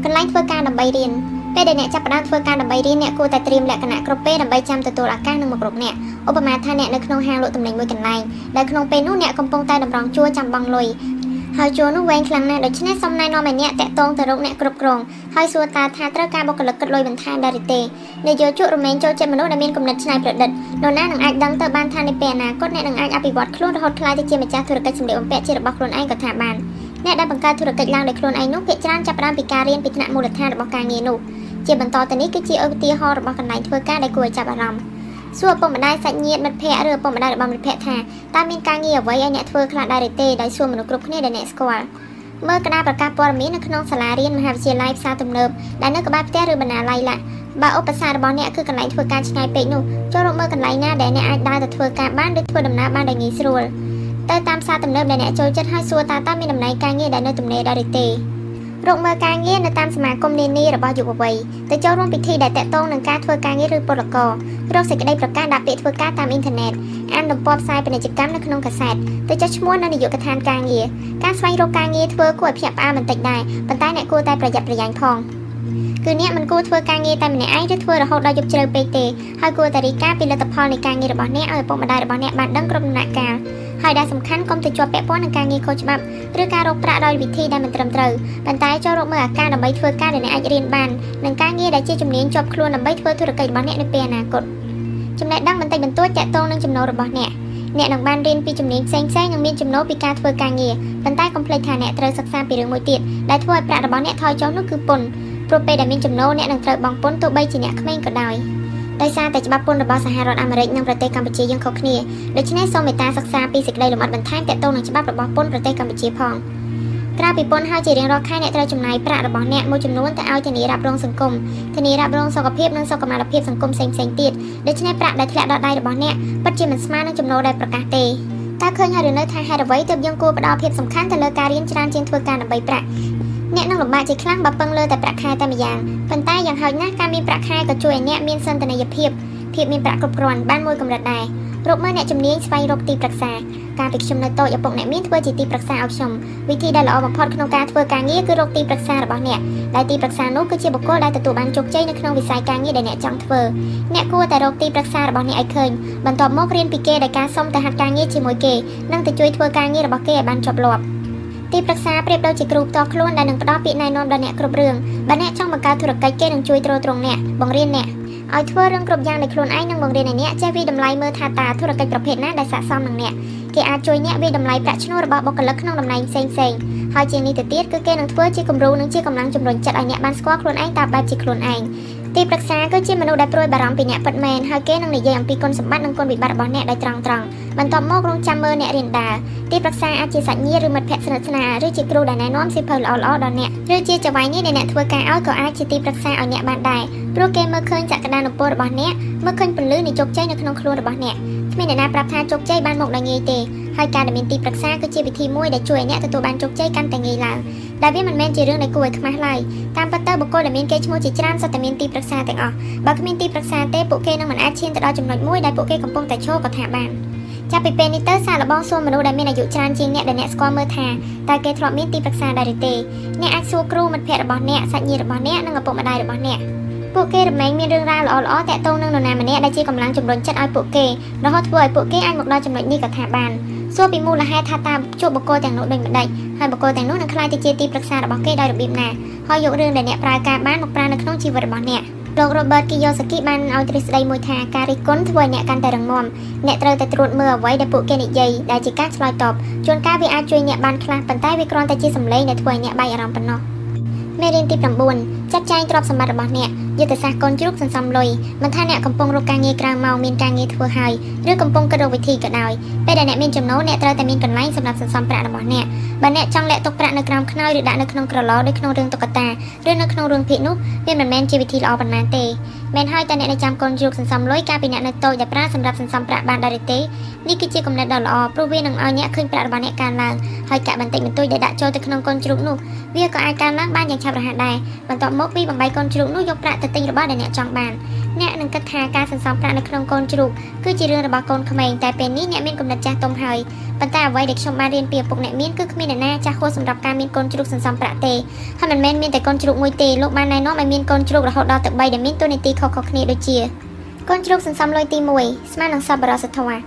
កន្លែងធ្វើការដើម្បីរៀនពេលដែលអ្នកចាប់ផ្ដើមធ្វើការដើម្បីរៀនអ្នកគួរតែត្រៀមលក្ខណៈគ្រប់ពេលដើម្បីចាំទទួលឱកាសនឹងមករកអ្នកឧបមាថាអ្នកនៅក្នុងហាងលក់ទំនិញមួយកន្លែងដែលក្នុងពេលនោះអ្នកកំពុងតែតម្រង់ជួរចាំបង់លុយហើយជួរនោះវែងខ្លាំងណាស់ដូច្នេះសូមណែនាំឲ្យអ្នកតាក់ទងទៅរកអ្នកគ្រប់គ្រង ហើយសួរតើថាត្រូវការបុគ្គលិកគិតលុយបន្ថែមដែរឬទេអ្នកយកជក់រមែងចូលចិត្តមនុស្សដែលមានគំនិតច្នៃប្រឌិតនរណានឹងអាចដឹងទៅបានថានៅពេលអនាគតអ្នកនឹងអាចអភិវឌ្ឍខ្លួនរហូតក្លាយទៅជាម្ចាស់ធុរកិច្ចសម្លៀកបំពាក់ជារបស់ខ្លួនឯងក៏ថាបានអ្នកដែលបង្កើតធុរកិច្ចឡើងដោយខ្លួនឯងនោះភាគច្រើនចាប់ផ្ដើមពីការរៀនពីថ្នាក់មូលដ្ឋានរបស់ការងារនោះជាបន្តទៅនេះគឺជាឧទាហរណ៍របស់កន្លែងធ្វើការដែលគួរឲ្យចាប់អារម្មណ៍សួរឪពុកម្ដាយសាច់ញាតិមិត្តភ័ក្តិឬឪពុកម្ដាយរបស់មិត្តភ័ក្តិថាតើមានការងារអ្វីឲ្យអ្នកធ្វើខ្លះដែរឬទេដោយសួរមនុស្សគ្រប់គ្នាដែលអ្នកស្គាល់ មើលក្តារប្រកាសព័ត៌មាននៅក្នុងសាលារៀនមហាវិទ្យាល័យផ្សារទំនើបដែលនៅក្បែរផ្ទះឬបណ្ណាល័យឡាបើឧបសគ្គរបស់អ្នកគឺកន្លែងធ្វើការឆ្ងាយពេកនោះចូលរកមើលកន្លែងណាដែលអ្នកអាចដើរទៅធ្វើការបានឬធ្វើដំណើរបានដោយងាយស្រួលទៅតាមផ្សារទំនើបដែលអ្នកចូលចិត្តហើយសួរតើតើមានតំណែងការងារដែលនៅទំនេរដែរឬទេ រកមើលការងារនៅតាមសមាគមនានារបស់យុវវ័យទៅចូលរួមពិធីដែលតាក់ទងនឹងការធ្វើការងារឬពលកររកសេចក្តីប្រកាសដាក់ពាក្យធ្វើការតាមអ៊ីនធឺណិតអានទំព័រផ្សាយពាណិជ្ជកម្មនៅក្នុងកាសែតទៅចុះឈ្មោះនៅនាយកដ្ឋានការងារការស្វែងរកការងារធ្វើគួរឲ្យភ្ញាក់ផ្អើលបន្តិចដែរប៉ុន្តែអ្នកគួរតែប្រយ័ត្នប្រយែងផងគឺអ្នកមិនគួរធ្វើការងារតែម្នាក់ឯងឬធ្វើរហូតដល់យប់ជ្រៅពេកទេហើយគួរតែរីកាពីលទ្ធផលនៃការងាររបស់អ្នកឲ្យឪពុកម្ដាយរបស់អ្នកបានដឹងគ្រប់ដំណាក់កាល ហើយដែលសំខាន់កុំទៅជាប់ពាក់ព័ន្ធនឹងការងារខុសច្បាប់ឬការរកប្រាក់ដោយវិធីដែលមិនត្រឹមត្រូវប៉ុន្តែចូលរកមើលឱកាសដើម្បីធ្វើការដែលអ្នកអាចរៀនបាននិងការងារដែលជាជំនាញជាប់ខ្លួនដើម្បីធ្វើធុរកិច្ចរបស់អ្នកនៅពេលអនាគតចំណេះដឹងបន្តិចបន្តួចទាក់ទងនឹងចំណូលរបស់អ្នកអ្នកនឹងបានរៀនពីជំនាញផ្សេងផ្សេងនិងមានចំណូលពីការធ្វើការងារប៉ុន្តែកុំភ្លេចថាអ្នកត្រូវសិក្សាពីរឿងមួយទៀតដែលធ្វើឲ្យប្រាក់របស់អ្នកថយចុះនោះគឺពន្ធព្រោះពេលដែលមានចំណូលអ្នកនឹងត្រូវបង់ពន្ធទោះបីជាអ្នកក្មេងក៏ដោយ ដោយសារតែច្បាប់ពន្ធរបស់សហរដ្ឋអាមេរិកនិងប្រទេសកម្ពុជាយើងខុសគ្នាដូច្នេះសូមមេត្តាសិក្សាពីសេចក្តីលម្អិតបន្ថែមទាក់ទងនឹងច្បាប់របស់ពន្ធប្រទេសកម្ពុជាផងក្រៅពីពន្ធហើយជារៀងរាល់ខែអ្នកត្រូវចំណាយប្រាក់របស់អ្នកមួយចំនួនទៅឲ្យធានារ៉ាប់រងសង្គមធានារ៉ាប់រងសុខភាពនិងសុខុមាលភាពសង្គមផ្សេងៗទៀតដូច្នេះប្រាក់ដែលធ្លាក់ដល់ដៃរបស់អ្នកពិតជាមិនស្មើនឹងចំណូលដែលប្រកាសទេតើឃើញហើយឬនៅថាហេតុអ្វីទើបយើងគួរផ្ដល់ភាពសំខាន់ទៅលើការរៀនច្រើនជាងធ្វើការដើម្បីប្រាក់ អ្នកនឹងលំបាកជាខ្លាំងបើពឹងលើតែប្រាក់ខែតែម្យ៉ាងប៉ុន្តែយ៉ាងហោចណាស់ការមានប្រាក់ខែក៏ជួយឲ្យអ្នកមានសន្តានយភាពភាពមានប្រាក់គ្រប់គ្រាន់បានមួយកម្រិតដែររកមើលអ្នកជំនាញស្វែងរកទីប្រឹក្សាការពីខ្ញុំនៅតូចឪពុកអ្នកមានធ្វើជាទីប្រឹក្សាឲ្យខ្ញុំវិធីដែលល្អបំផុតក្នុងការធ្វើការងារគឺរកទីប្រឹក្សារបស់អ្នកដែលទីប្រឹក្សានោះគឺជាបុគ្គលដែលទទួលបានជោគជ័យនៅក្នុងវិស័យការងារដែលអ្នកចង់ធ្វើអ្នកគួរតែរកទីប្រឹក្សារបស់អ្នកឲ្យឃើញបន្ទាប់មករៀនពីគេដោយការសុំទៅហាត់ការងារជាមួយគេនិងទៅជួយធ្វើការងាររបស់គេឲ្យបានជាប់លាប់ ទីប្រឹក្សាប្រៀបដូចជាគ្រូផ្ទាល់ខ្លួនដែលនឹងផ្ដល់ពាក្យណែនាំដល់អ្នកគ្រប់រឿងបើអ្នកចង់បង្កើតធុរកិច្ចគេនឹងជួយទ្រទ្រង់អ្នកបង្រៀនអ្នកឲ្យធ្វើរឿងគ្រប់យ៉ាងដោយខ្លួនឯងនិងបង្រៀនឲ្យអ្នកចេះវិតម្លៃមើលថាតើធុរកិច្ចប្រភេទណាដែលស័ក្តិសមនឹងអ្នកគេអាចជួយអ្នកវិតម្លៃប្រាក់ឈ្នួលរបស់បុគ្គលិកក្នុងតំណែងផ្សេងផ្សេងហើយជាងនេះទៅទៀតគឺគេនឹងធ្វើជាគំរូនិងជាកម្លាំងជំរុញចិត្តឲ្យអ្នកបានស្គាល់ខ្លួនឯងតាមបែបជាខ្លួនឯង ទីប្រឹក្សាគឺជាមនុស្សដែលព្រួយបារម្ភពីអ្នកពិតមែនហើយគេនឹងនិយាយអំពីគុណសម្បត្តិនិងគុណវិបត្តិរបស់អ្នកដោយត្រង់ត្រង់បន្ទាប់មករងចាំមើលអ្នករៀនដើរទីប្រឹក្សាអាចជាសាច់ញាតិឬមិត្តភក្តិស្និទ្ធស្នាលឬជាគ្រូដែលណែនាំសិភៅល្អៗដល់អ្នកឬជាចៅហ្វាយនេះដែលអ្នកធ្វើការឲ្យក៏អាចជាទីប្រឹក្សាឲ្យអ្នកបានដែរព្រោះគេមើលឃើញសក្តានុពលរបស់អ្នកមើលឃើញពន្លឺនៃជោគជ័យនៅក្នុងខ្លួនរបស់អ្នកគ្មានអ្នកណាប្រាប់ថាជោគជ័យបានមកដោយងាយទេហើយការដែលមានទីប្រឹក្សាគឺជាវិធីមួយដែលជួយឲ្យអ្នកទទួលបានជោគជ័យកាន់តែងាយឡើងដែលវាមិនមែនជារឿងដែលគួរឲ្យខ្មាស់ឡើយតាមពិតទៅបុគ្គលដែលមានកេរ្តិ៍ឈ្មោះជាច្រើនសុទ្ធតែមានទីប្រឹក្សាទាំងអស់បើគ្មានទីប្រឹក្សាទេពួកគេនឹងមិនអាចឈានទៅដល់ចំណុចមួយដែលពួកគេកំពុងតែឈរក៏ថាបានចាប់ពីពេលនេះទៅសាកល្បងសួរមនុស្សដែលមានអាយុច្រើនជាងអ្នកដែលអ្នកស្គាល់មើលថាតើគេធ្លាប់មានទីប្រឹក្សាដែរឬទេអ្នកអាចសួរគ្រូមិត្តភ័ក្តិរបស់អ្នកសាច់ញាតិរបស់អ្នកនិងឪពុកម្ដាយរបស់អ្នក ពួកគេរមែងមានរឿងរ៉ាវល្អៗតាក់ទងនឹងនរណាម្នាក់ដែលជាកម្លាំងជំរុញចិត្តឲ្យពួកគេរហូតធ្វើឲ្យពួកគេអាចមកដល់ចំណុចនេះក៏ថាបានសួរពីមូលហេតុថាតើជួបបុគ្គលទាំងនោះដូចម្ដេចហើយបុគ្គលទាំងនោះនឹងក្លាយទៅជាទីប្រឹក្សារបស់គេដោយរបៀបណាហើយយករឿងដែលអ្នកប្រើការបានមកប្រើនៅក្នុងជីវិតរបស់អ្នកលោក Robert Kiyosaki បានឲ្យទ្រឹស្ដីមួយថាការរិះគន់ធ្វើឲ្យអ្នកកាន់តែរងមាំអ្នកត្រូវតែត្រួតមើលអ្វីដែលពួកគេនិយាយដែលជាការឆ្លើយតបជួនកាលវាអាចជួយអ្នកបានខ្លះប៉ុន្តែវាគ្រាន់តែជាសម្លេងដែលធ្វើឲ្យអ្នកបែកអារម្មណ៍ប៉ុណ្ណោះមេរៀនទី9 ចាត់ចែងទ្រព្យសម្បត្តិរបស់អ្នកយុទ្ធសាស្ត្រកូនជ្រូកសន្សំលុយមិនថាអ្នកកំពុងរកការងារក្រៅម៉ោងមានការងារធ្វើហើយឬកំពុងគិតរកវិធីក៏ដោយពេលដែលអ្នកមានចំណូលអ្នកត្រូវតែមានកន្លែងសម្រាប់សន្សំប្រាក់របស់អ្នកបើអ្នកចង់លាក់ទុកប្រាក់នៅក្រោមខ្នើយឬដាក់នៅក្នុងក្រឡដូចក្នុងរឿងតុក្កតាឬនៅក្នុងរឿងភាគនោះវាមិនមែនជាវិធីល្អប៉ុន្មានទេមែនហើយតែអ្នកនៅចាំកូនជ្រូកសន្សំលុយកាលពីអ្នកនៅតូចដែលប្រើសម្រាប់សន្សំប្រាក់បានដែរទេនេះគឺជាគំនិតដ៏ល្អព្រោះវានឹងឲ្យអ្នកឃើញប្រាក់របស់អ្នកកើនឡើងហើយកាក់បន្តិចបន្តួចដែលដាក់ចូលទៅក្នុងកូនជ្រូកនោះវាក៏អាចកើនឡើងបានយ៉ាងឆាប់រហ័សដែរបន្ទាប់មកពីបំបីកូនជ្រូកនោះយកប្រាក់ទៅទិញរបស់ដែលអ្នកចង់បានអ្នកនឹងគិតថាការសន្សំប្រាក់នៅក្នុងកូនជ្រូកគឺជារឿងរបស់កូនក្មេងតែពេលនេះអ្នកមានគំនិតចាស់ទុំហើយប៉ុន្តែអ្វីដែលខ្ញុំបានរៀនពីឪពុកអ្នកមានគឺគ្មានអ្នកណាចាស់ហួសសម្រាប់ការមានកូនជ្រូកសន្សំប្រាក់ទេហើយមិនមែនមានតែកូនជ្រូកមួយទេលោកបានណែនាំឲ្យមានកូនជ្រូករហូតដល់ទៅ3ដែលមានតួនាទីខុសៗគ្នាដូចជាកូនជ្រូកសន្សំលុយទី1ស្មើនឹងសប្បុរសធម៌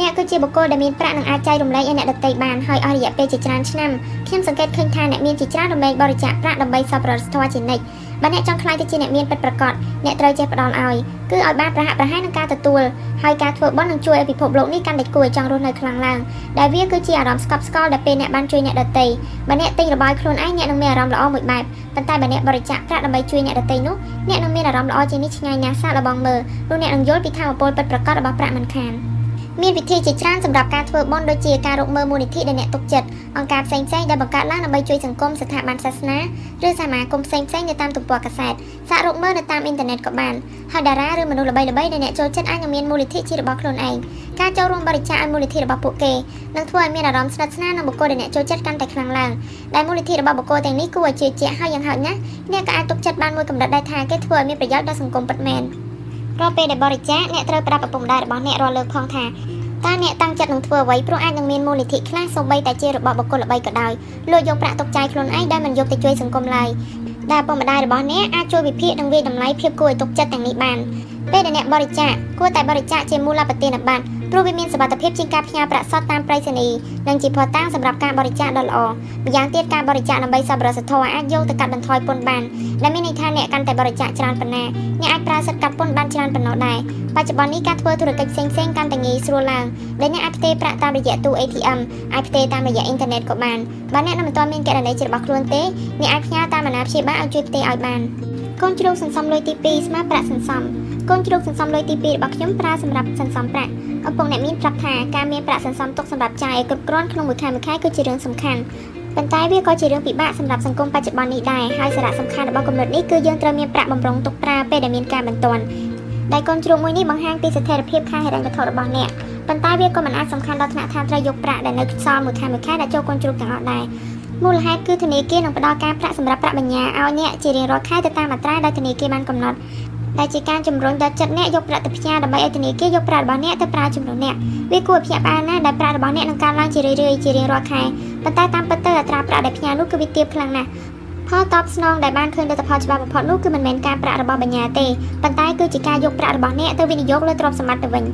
អ្នកគឺជាបុគ្គលដែលមានប្រាក់និងអាចចែករំលែកឲ្យអ្នកដទៃបានហើយអស់រយៈពេលជាច្រើនឆ្នាំខ្ញុំសង្កេតឃើញថាអ្នកមានជាច្រើនរំលែកបរិច្ចាគប្រាក់ដើម្បីសប្បុរសធម៌ជានិច្ចបើអ្នកចង់ខ្លាយទៅជាអ្នកមានពិតប្រាកដអ្នកត្រូវចេះផ្ដល់ឲ្យគឺឲ្យបានប្រហាក់ប្រហែលនឹងការទទួលហើយការធ្វើបុណ្យនឹងជួយឲ្យពិភពលោកនេះកាន់តែគួរឲ្យចង់រស់នៅខ្លាំងឡើងដែលវាគឺជាអារម្មណ៍ស្កប់ស្កល់ដែលពេលអ្នកបានជួយអ្នកដទៃបើអ្នកទិញរបស់ខ្លួនឯងអ្នកនឹងមានអារម្មណ៍ល្អមួយបែបប៉ុន្តែបើអ្នកបរិច្ចាគប្រាក់ដើម្បីជួយអ្នកដទៃនោះអ្នកនឹងមានអារម្មណ៍ល្អជាងនេះឆ្ងាយណាស់សាកល្បងមើលព្រោះអ្នកនឹងយល់ពីធម៌ពលពិតប្រាកដរបស់ប្រាក់មិនខាន មានវិធីជាច្រើនសម្រាប់ការធ្វើបុណ្យដូចជាការរកមើលមូលនិធិដែលអ្នកទុកចិត្តអង្គការផ្សេងៗដែលបង្កើតឡើងដើម្បីជួយសង្គមស្ថាប័នសាសនាឬសមាគមផ្សេងៗនៅតាមទំព័រកាសែតសាករកមើលនៅតាមអ៊ីនធឺណិតក៏បានហើយតារាឬមនុស្សល្បីៗដែលអ្នកចូលចិត្តអាចនឹងមានមូលនិធិជារបស់ខ្លួនឯងការចូលរួមបរិច្ចាគឲ្យមូលនិធិរបស់ពួកគេនឹងធ្វើឲ្យមានអារម្មណ៍ស្និទ្ធស្នាលនឹងបុគ្គលដែលអ្នកចូលចិត្តកាន់តែខ្លាំងឡើងដែលមូលនិធិរបស់បុគ្គលទាំងនេះគួរឲ្យជឿជាក់ហើយយ៉ាងហោចណាស់អ្នកក៏អាចទុកចិត្តបានមួយកម្រិតដែរថាគេធ្វើឲ្យមានប្រយោជន៍ដល់សង្គមពិតមែន រាល់ពេលដែលបរិច្ចាគអ្នកត្រូវប្រាប់ឪពុកម្ដាយរបស់អ្នករាល់លើកផងថាតើអ្នកតាំងចិត្តនឹងធ្វើអ្វីព្រោះអាចនឹងមានមូលនិធិខ្លះសូម្បីតែជារបស់បុគ្គលល្បីក៏ដោយលួចយកប្រាក់ទុកចាយខ្លួនឯងដែលមិនយកទៅជួយសង្គមឡើយដែលឪពុកម្ដាយរបស់អ្នកអាចជួយវិភាគនិងវិតម្លៃភាពគួរឲ្យទុកចិត្តទាំងនេះបាន ពេលដែលអ្នកបរិច្ចាគគួរតែបរិច្ចាគជាមូលបទានប័ត្រព្រោះវាមានសុវត្ថិភាពជាងការផ្ញើប្រាក់សុទ្ធតាមប្រៃសណីនិងជាភស្តុតាងសម្រាប់ការបរិច្ចាគដ៏ល្អម្យ៉ាងទៀតការបរិច្ចាគដើម្បីសប្បុរសធម៌អាចយកទៅកាត់បន្ថយពន្ធបានដែលមានន័យថាអ្នកកាន់តែបរិច្ចាគច្រើនប៉ុណ្ណាអ្នកអាចប្រើសិទ្ធិកាត់ពន្ធបានច្រើនប៉ុណ្ណោះដែរបច្ចុប្បន្ននេះការធ្វើធុរកិច្ចផ្សេងៗកាន់តែងាយស្រួលឡើងដែលអ្នកអាចផ្ទេរប្រាក់តាមរយៈទូ ATM អាចផ្ទេរតាមរយៈអ៊ីនធឺណិតក៏បានបើអ្នកនៅមិនទាន់មានគណនីជារបស់ខ្លួនទេអ្នកអាចផ្ញើតាមអាណាព្យាបាលឲ្យជួយផ្ទេរឲ្យបានកូនជ្រូកសន្សំលុយទី2ស្មើប្រាក់សន្សំ កូនជ្រូកសន្សំលុយទី2របស់ខ្ញុំប្រើសម្រាប់សន្សំប្រាក់ឪពុកអ្នកមានប្រាប់ថាការមានប្រាក់សន្សំទុកសម្រាប់ចាយឲ្យគ្រប់គ្រាន់ក្នុងមួយខែមួយខែគឺជារឿងសំខាន់ប៉ុន្តែវាក៏ជារឿងពិបាកសម្រាប់សង្គមបច្ចុប្បន្ននេះដែរហើយសារៈសំខាន់របស់គំនិតនេះគឺយើងត្រូវមានប្រាក់បំរុងទុកប្រើពេលដែលមានការបន្ទាន់ដែលកូនជ្រូកមួយនេះបង្ហាញពីស្ថិរភាពខាងហិរញ្ញវត្ថុរបស់អ្នកប៉ុន្តែវាក៏មិនអាចសំខាន់ដល់ថ្នាក់ថាត្រូវយកប្រាក់ដែលនៅខ្សល់មួយខែមួយខែដែលចូលកូនជ្រូកទាំងអស់ដែរមូលហេតុគឺធនាគារនឹងផ្ដល់ការប្រាក់សម្រាប់ប្រាក់បញ្ញើឲ្យអ្នកជារៀងរាល់ខែទៅតាមអត្រាដែលធនាគារបានកំណត់ ដែលជាការជំរុញដល់ចិត្តអ្នកយកប្រាក់ទៅផ្ញើដើម្បីឲ្យធនាគារយកប្រាក់របស់អ្នកទៅប្រើជំនួសអ្នកវាគួរភ្ញាក់ផ្អើលណាស់ដែលប្រាក់របស់អ្នកនឹងកើនឡើងជារឿយៗជារៀងរាល់ខែប៉ុន្តែតាមពិតទៅអត្រាប្រាក់ដែលផ្ញើនោះគឺវាទាបខ្លាំងណាស់ផលតបស្នងដែលបានឃើញលទ្ធផលច្បាស់បំផុតនោះគឺមិនមែនការប្រាក់របស់បញ្ញាទេប៉ុន្តែគឺជាការយកប្រាក់របស់អ្នកទៅវិនិយោគលើទ្រព្យសម្បត្តិទៅវិញ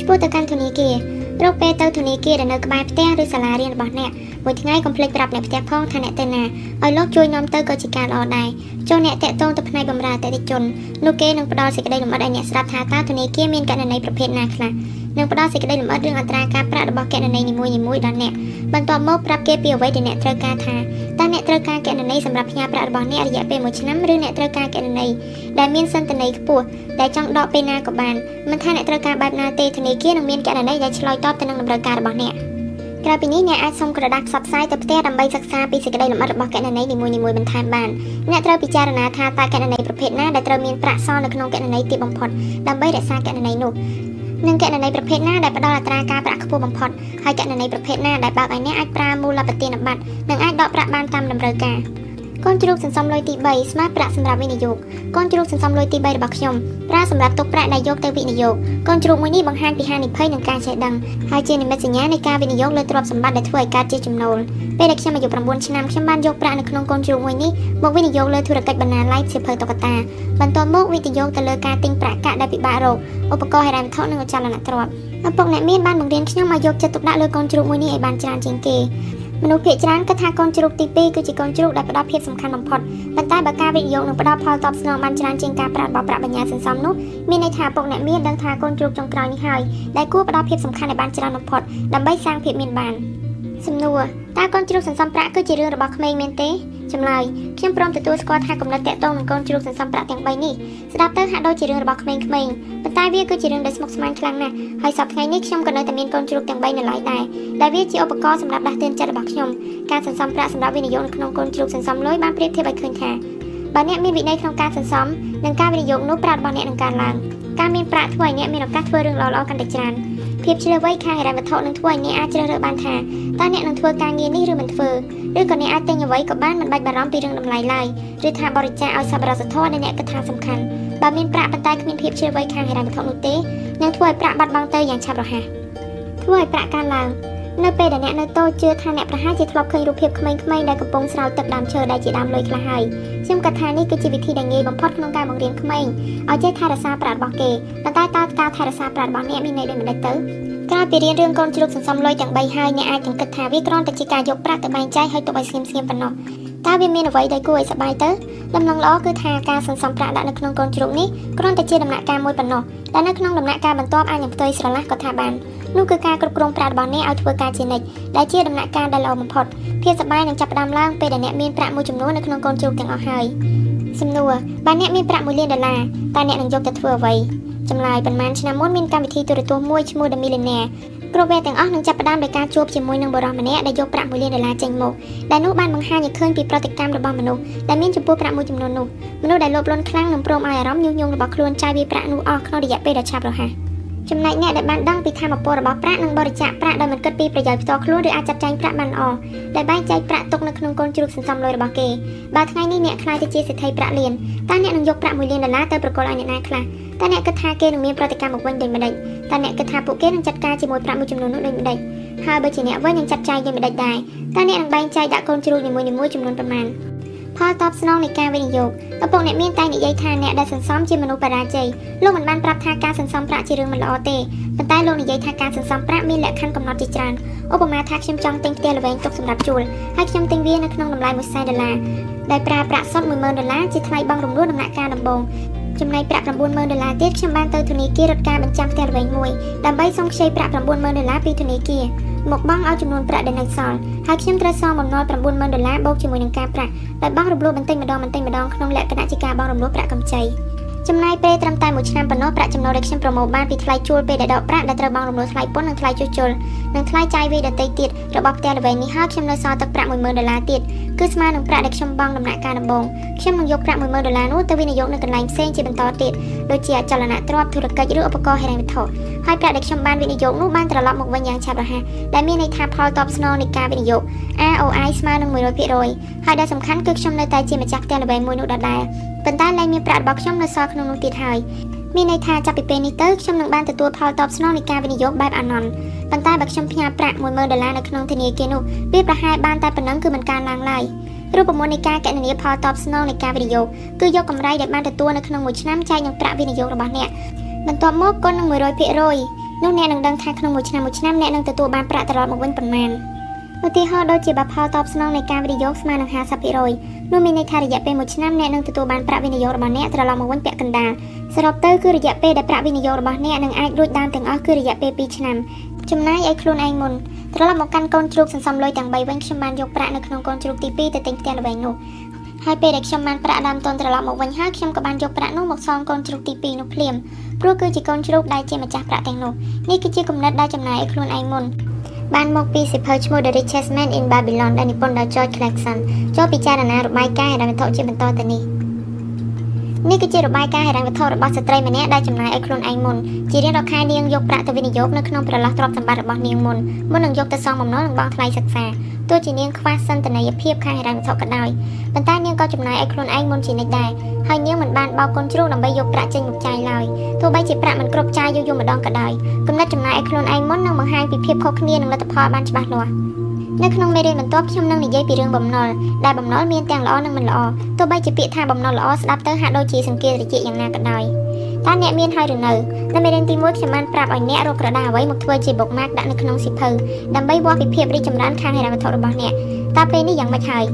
ឆ្ពោះទៅកាន់ធនាគារ រកពេលទៅធនាគារដែលនៅក្បែរផ្ទះឬសាលារៀនរបស់អ្នកមួយថ្ងៃកុំភ្លេចប្រាប់អ្នកផ្ទះផងថាអ្នកទៅណាឲ្យលោកជួយនាំទៅក៏ជាការល្អដែរចូលអ្នកតាក់ទងទៅផ្នែកបម្រើអតិថិជននោះគេនឹងផ្ដល់សេចក្តីលម្អិតឲ្យអ្នកស្ដាប់ថាតើធនាគារមានករណីប្រភេទណាខ្លះ និងផ្ដល់សេចក្តីលម្អិតរឿងអត្រាការប្រាក់របស់គណនីនីមួយៗដល់អ្នកបន្ទាប់មកប្រាប់គេពីអ្វីដែលអ្នកត្រូវការថាតើអ្នកត្រូវការគណនីសម្រាប់ផ្ញើប្រាក់របស់អ្នករយៈពេល1ឆ្នាំឬអ្នកត្រូវការគណនីដែលមានសន្តាន័យខ្ពស់ដែលចង់ដកពេលណាក៏បានមិនថាអ្នកត្រូវការបែបណាទេធនាគារនឹងមានគណនីដែលឆ្លើយតបទៅនឹងតម្រូវការរបស់អ្នកក្រៅពីនេះអ្នកអាចសុំក្រដាស់ផ្សព្វផ្សាយទៅផ្ទះដើម្បីសិក្សាពីសេចក្តីលម្អិតរបស់គណនីនីមួយៗបន្ថែមបានអ្នកត្រូវពិចារណាថាតើគណនីប្រភេទណាដែលត្រូវមានប្រាក់សល់នៅក្នុងគណនីទាបបំផុតដើម្បីរក្សាគណនីនោះ និងគណនីប្រភេទណាដែលផ្ដល់អត្រាការប្រាក់ខ្ពស់បំផុតហើយគណនីប្រភេទណាដែលបើកឲ្យអ្នកអាចប្រើមូលបទានប័ត្រនិងអាចដកប្រាក់បានតាមតម្រូវការកូនជ្រូកសន្សំលុយទី3ស្មើប្រាក់សម្រាប់វិនិយោគកូនជ្រូកសន្សំលុយទី3របស់ខ្ញុំប្រើសម្រាប់ទុកប្រាក់ដែលយកទៅវិនិយោគកូនជ្រូកមួយនេះបង្ហាញពីហានិភ័យនិងការចេះដឹងហើយជានិមិត្តសញ្ញានៃការវិនិយោគលើទ្រព្យសម្បត្តិដែលធ្វើឲ្យកើតជាចំណូលពេលដែលខ្ញុំអាយុ9ឆ្នាំខ្ញុំបានយកប្រាក់នៅក្នុងកូនជ្រូកមួយនេះមកវិនិយោគលើធុរកិច្ចបណ្ណាល័យសិភៅតុក្កតាបន្ទាប់មកវិនិយោគទៅលើការទិញប្រាក់កាក់ដែលពិបាករក ឧបករណ៍ហិរញ្ញវត្ថុនិងអចលនទ្រព្យឪពុកអ្នកមានបានបង្រៀនខ្ញុំឲ្យយកចិត្តទុកដាក់លើកូនជ្រូកមួយនេះឲ្យបានច្រើនជាងគេមនុស្សភាគច្រើនគិតថាកូនជ្រូកទី2គឺជាកូនជ្រូកដែលផ្ដល់ភាពសំខាន់បំផុតប៉ុន្តែបើការវិនិយោគនឹងផ្ដល់ផលតបស្នងបានច្រើនជាងការប្រាក់របស់ប្រាក់បញ្ញើសន្សំនោះមានន័យថាពុកអ្នកមានដឹងថាកូនជ្រូកចុងក្រោយនេះហើយដែលគួរផ្ដល់ភាពសំខាន់ឲ្យបានច្រើនបំផុតដើម្បីសាងភាពមានបានសំណួរតើកូនជ្រូកសន្សំប្រាក់គឺជារឿងរបស់ក្មេងមែនទេ ចម្លើយខ្ញុំព្រមទទួលស្គាល់ថាកំណត់តាក់ទងនឹងកូនជ្រូកសន្សំប្រាក់ទាំង3នេះស្ដាប់ទៅហាក់ដូចជារឿងរបស់ក្មេងៗប៉ុន្តែវាគឺជារឿងដែលស្មុគស្មាញខ្លាំងណាស់ហើយសប្តាហ៍នេះខ្ញុំក៏នៅតែមានកូនជ្រូកទាំង3នៅឡើយដែរដែលវាជាឧបករណ៍សម្រាប់ដាស់តឿនចិត្តរបស់ខ្ញុំការសន្សំប្រាក់សម្រាប់វិនិយោគនៅក្នុងកូនជ្រូកសន្សំលុយបានប្រៀបធៀបឲ្យឃើញថាបើអ្នកមានវិន័យក្នុងការសន្សំនិងការវិនិយោគនោះប្រាក់របស់អ្នកនឹងកើនឡើងការមានប្រាក់ធ្វើឲ្យអ្នកមានឱកាសធ្វើរឿងល្អៗកាន់តែច្រើន ភាពជ្រាលវៃខាងហិរញ្ញវត្ថុនឹងធ្វើឲ្យអ្នកអាចជ្រើសរើសបានថាតើអ្នកនឹងធ្វើការងារនេះឬមិនធ្វើឬក៏អ្នកអាចទិញអ្វីក៏បានមិនបាច់បារម្ភពីរឿងតម្លៃឡើយឬថាបរិច្ចាគឲ្យសប្បុរសធម៌ដែលអ្នកគិតថាសំខាន់បើមានប្រាក់ប៉ុន្តែគ្មានភាពជ្រាលវៃខាងហិរញ្ញវត្ថុនោះទេនឹងធ្វើឲ្យប្រាក់បាត់បង់ទៅយ៉ាងឆាប់រហ័សធ្វើឲ្យប្រាក់កើនឡើង នៅពេលដែលអ្នកនៅតូចជឿថាអ្នកប្រហែលជាធ្លាប់ឃើញរូបភាពក្មេងៗដែលកំពុងស្រោចទឹកដើមឈើដែលជាដើមលុយខ្លះហើយខ្ញុំគិតថានេះគឺជាវិធីដែលងាយបំផុតក្នុងការបង្រៀនក្មេងឲ្យចេះថែរក្សាប្រាក់របស់គេប៉ុន្តែតើការថែរក្សាប្រាក់របស់អ្នកមានន័យដូចម្តេចទៅក្រោយពីរៀនរឿងកូនជ្រូកសន្សំលុយទាំង3ហើយអ្នកអាចនឹងគិតថាវាគ្រាន់តែជាការយកប្រាក់ទៅបែងចែកឲ្យទុកឲ្យស្ងៀមស្ងៀមប៉ុណ្ណោះតើវាមានអ្វីដែលគួរឲ្យសប្បាយទៅដំណឹងល្អគឺថាការសន្សំប្រាក់ដាក់នៅក្នុងកូនជ្រូកនេះគ្រាន់តែជាដំណាក់កាលមួយប៉ុណ្ណោះដែលនៅក្នុងដំណាក់កាលបន្ទាប់អាចនឹងផ្ទុយស្រឡះក៏ថាបាន នោះគឺការគ្រប់គ្រងប្រាក់របស់អ្នកឲ្យធ្វើការជានិច្ចដែលជាដំណាក់កាលដែលល្អបំផុតភាពសប្បាយនឹងចាប់ផ្ដើមឡើងពេលដែលអ្នកមានប្រាក់មួយចំនួននៅក្នុងកូនជ្រូកទាំងអស់ហើយសំណួរបើអ្នកមានប្រាក់1លានដុល្លារតើអ្នកនឹងយកទៅធ្វើអ្វីចម្លើយប៉ុន្មានឆ្នាំមុនមានកម្មវិធីទូរទស្សន៍មួយឈ្មោះ The Millionaire គ្រប់វេទាំងអស់នឹងចាប់ផ្ដើមដោយការជួបជាមួយនឹងបុរសម្នាក់ដែលយកប្រាក់1លានដុល្លារចេញមកដែលនោះបានបង្ហាញឲ្យឃើញពីប្រតិកម្មរបស់មនុស្សដែលមានចំពោះប្រាក់មួយចំនួននោះមនុស្សដែលលោភលន់ខ្លាំងនឹងព្រមឲ្យអារម្មណ៍ញុះញង់របស់ខ្លួនចាយវាប្រាក់នោះអស់ក្នុងរយៈពេលដ៏ឆាប់រហ័ស ចំណែកអ្នកដែលបានដឹងពីធម៌ពលរបស់ប្រាក់និងបរិច្ចាគប្រាក់ដោយមិនគិតពីប្រយោជន៍ផ្ទាល់ខ្លួនឬអាចចាត់ចែងប្រាក់បានល្អដែលបែងចែកប្រាក់ទុកនៅក្នុងកូនជ្រូកសន្សំលុយរបស់គេបើថ្ងៃនេះអ្នកខ្លាយទៅជាសេដ្ឋីប្រាក់លានតើអ្នកនឹងយកប្រាក់1លានដុល្លារទៅប្រគល់ឲ្យអ្នកណាខ្លះតើអ្នកគិតថាគេនឹងមានប្រតិកម្មមកវិញដូចម្ដេចតើអ្នកគិតថាពួកគេនឹងចាត់ការជាមួយប្រាក់មួយចំនួននោះដូចម្ដេចហើយបើជាអ្នកវិញនឹងចាត់ចែងយ៉ាងម្ដេចដែរតើអ្នកនឹងបែងចែកដាក់កូនជ្រូកនីមួយៗចំនួនប៉ុន្មាន ផលតបស្នងនៃការវិនិយោគឪពុកអ្នកមានតែនិយាយថាអ្នកដែលសន្សំជាមនុស្សបរាជ័យលោកមិនបានប្រាប់ថាការសន្សំប្រាក់ជារឿងមិនល្អទេប៉ុន្តែលោកនិយាយថាការសន្សំប្រាក់មានលក្ខខណ្ឌកំណត់ជាច្រើនឧបមាថាខ្ញុំចង់ទិញផ្ទះល្វែងទុកសម្រាប់ជួលហើយខ្ញុំទិញវានៅក្នុងតម្លៃ1សែនដុល្លារដែលប្រើប្រាក់សុទ្ធ10000ដុល្លារជាថ្លៃបង់រំលោះដំណាក់កាលដំបូង ចំណែកប្រាក់90000ដុល្លារទៀតខ្ញុំបានទៅធនាគាររត់ការបញ្ចាំផ្ទះល្វែងមួយដើម្បីសុំខ្ចីប្រាក់90000ដុល្លារពីធនាគារមកបង់ឲ្យចំនួនប្រាក់ដែលនៅសល់ហើយខ្ញុំត្រូវសងបំណុល90000ដុល្លារបូកជាមួយនឹងការប្រាក់ដែលបង់រំលោះបន្តិចម្ដងបន្តិចម្ដងក្នុងលក្ខណៈជាការបង់រំលោះប្រាក់កម្ចី ចំណាយពេលត្រឹមតែ1ឆ្នាំប៉ុណ្ណោះប្រាក់ចំណូលដែលខ្ញុំប្រមូលបានពីថ្លៃជួលពេលដែលដកប្រាក់ដែលត្រូវបង់រំលោះថ្លៃពន្ធនិងថ្លៃជួសជុលនិងថ្លៃចាយវាយដទៃទៀតរបស់ផ្ទះល្វែងនេះហើយខ្ញុំនៅសល់ទឹកប្រាក់10000ដុល្លារទៀតគឺស្មើនឹងប្រាក់ដែលខ្ញុំបង់ដំណាក់កាលដំបូងខ្ញុំនឹងយកប្រាក់10000ដុល្លារនោះទៅវិនិយោគនៅកន្លែងផ្សេងជាបន្តទៀតដូចជាអចលនទ្រព្យធុរកិច្ចឬឧបករណ៍ហិរញ្ញវត្ថុហើយប្រាក់ដែលខ្ញុំបានវិនិយោគនោះបានត្រឡប់មកវិញយ៉ាងឆាប់រហ័សដែលមានន័យថាផលតបស្នងនៃការវិនិយោគ ROI ស្មើនឹង100%ហើយដែលសំខាន់គឺខ្ញុំនៅតែជាម្ចាស់ផ្ទះល្វែងមួយនោះដដែល ប៉ុន្តែលែងមានប្រាក់របស់ខ្ញុំនៅសល់ក្នុងនោះទៀតហើយមានន័យថាចាប់ពីពេលនេះទៅខ្ញុំនឹងបានទទួលផលតបស្នងនៃការវិនិយោគបែបអាណន់ប៉ុន្តែបើខ្ញុំផ្ញើប្រាក់10000ដុល្លារនៅក្នុងធនាគារនោះវាប្រហែលបានតែប៉ុណ្ណឹងគឺមិនកើនឡើងឡើយរូបមន្តនៃការកណនាផលតបស្នងនៃការវិនិយោគគឺយកកម្រៃដែលបានទទួលនៅក្នុងមួយឆ្នាំចែកនឹងប្រាក់វិនិយោគរបស់អ្នកបន្ទាប់មកគុណនឹង100%នោះអ្នកនឹងដឹងថាក្នុងមួយឆ្នាំមួយឆ្នាំអ្នកនឹងទទួលបានប្រាក់ត្រឡប់មកវិញប៉ុន្មាន ឧទាហរណ៍ដូចជាបើផលតបស្នងនៃការវិនិយោគស្មើនឹង50%នោះមានន័យថារយៈពេល1ឆ្នាំអ្នកនឹងទទួលបានប្រាក់វិនិយោគរបស់អ្នកត្រឡប់មកវិញពាក់កណ្ដាលសរុបទៅគឺរយៈពេលដែលប្រាក់វិនិយោគរបស់អ្នកនឹងអាចរួចតាមទាំងអស់គឺរយៈពេល2ឆ្នាំចំណាយឲ្យខ្លួនឯងមុនត្រឡប់មកកាន់កូនជ្រូកសន្សំលុយទាំង3វិញខ្ញុំបានយកប្រាក់នៅក្នុងកូនជ្រូកទី2ទៅទិញផ្ទះល្វែងនោះហើយពេលដែលខ្ញុំបានប្រាក់ដើមទុនត្រឡប់មកវិញហើយខ្ញុំក៏បានយកប្រាក់នោះមកសងកូនជ្រូកទី2នោះភ្លាមព្រោះគឺជាកូនជ្រូកដែលជាម្ចាស់ប្រាក់ទាំងនោះនេះគឺជាគំនិតដែលចំណាយឲ្យខ្លួនឯងមុន បានមកពីសិភៅឈ្មោះ The Richest Man in Babylon ដែលនិពន្ធដោយ George Clason ចូលពិចារណារបាយការណ៍ហិរញ្ញវត្ថុជាបន្តទៅនេះ នេះគឺជារបាយការណ៍ហិរញ្ញវត្ថុរបស់ស្ត្រីម្នាក់ដែលចំណាយឲ្យខ្លួនឯងមុនជារៀងរាល់ខែនាងយកប្រាក់ទៅវិនិយោគនៅក្នុងប្រឡោះទ្រព្យសម្បត្តិរបស់នាងមុនមុននឹងយកទៅសងបំណុលនិងបង់ថ្លៃសិក្សាទោះជានាងខ្វះសន្តាន័យភាពខាងហិរញ្ញវត្ថុក៏ដោយប៉ុន្តែនាងក៏ចំណាយឲ្យខ្លួនឯងមុនជានិច្ចដែរហើយនាងមិនបានបោកកូនជ្រូកដើម្បីយកប្រាក់ចេញមកចាយឡើយទោះបីជាប្រាក់មិនគ្រប់ចាយយូរយូរម្ដងក៏ដោយគំនិតចំណាយឲ្យខ្លួនឯងមុននឹងបង្ហាញពីភាពខុសគ្នានឹងលទ្ធផលបានច្បាស់លាស់ នៅក្នុងមេរៀនបន្ទាប់ខ្ញុំនឹងនិយាយពីរឿងបំណុលដែលបំណុលមានទាំងល្អនិងមិនល្អទោះបីជាពាក្យថាបំណុលល្អស្ដាប់ទៅហាក់ដូចជាសង្កេតត្រជាយ៉ាងណាក៏ដោយតើអ្នកមានហើយឬនៅនៅមេរៀនទី1ខ្ញុំបានប្រាប់ឲ្យអ្នករកក្រដាសអ្វីមកធ្វើជាបុកម៉ាកដាក់នៅក្នុងសៀវភៅដើម្បីវាស់ពីភាពរីកចម្រើនខាងហិរញ្ញវត្ថុរបស់អ្នកតើពេលនេះយ៉ាងម៉េចហើយ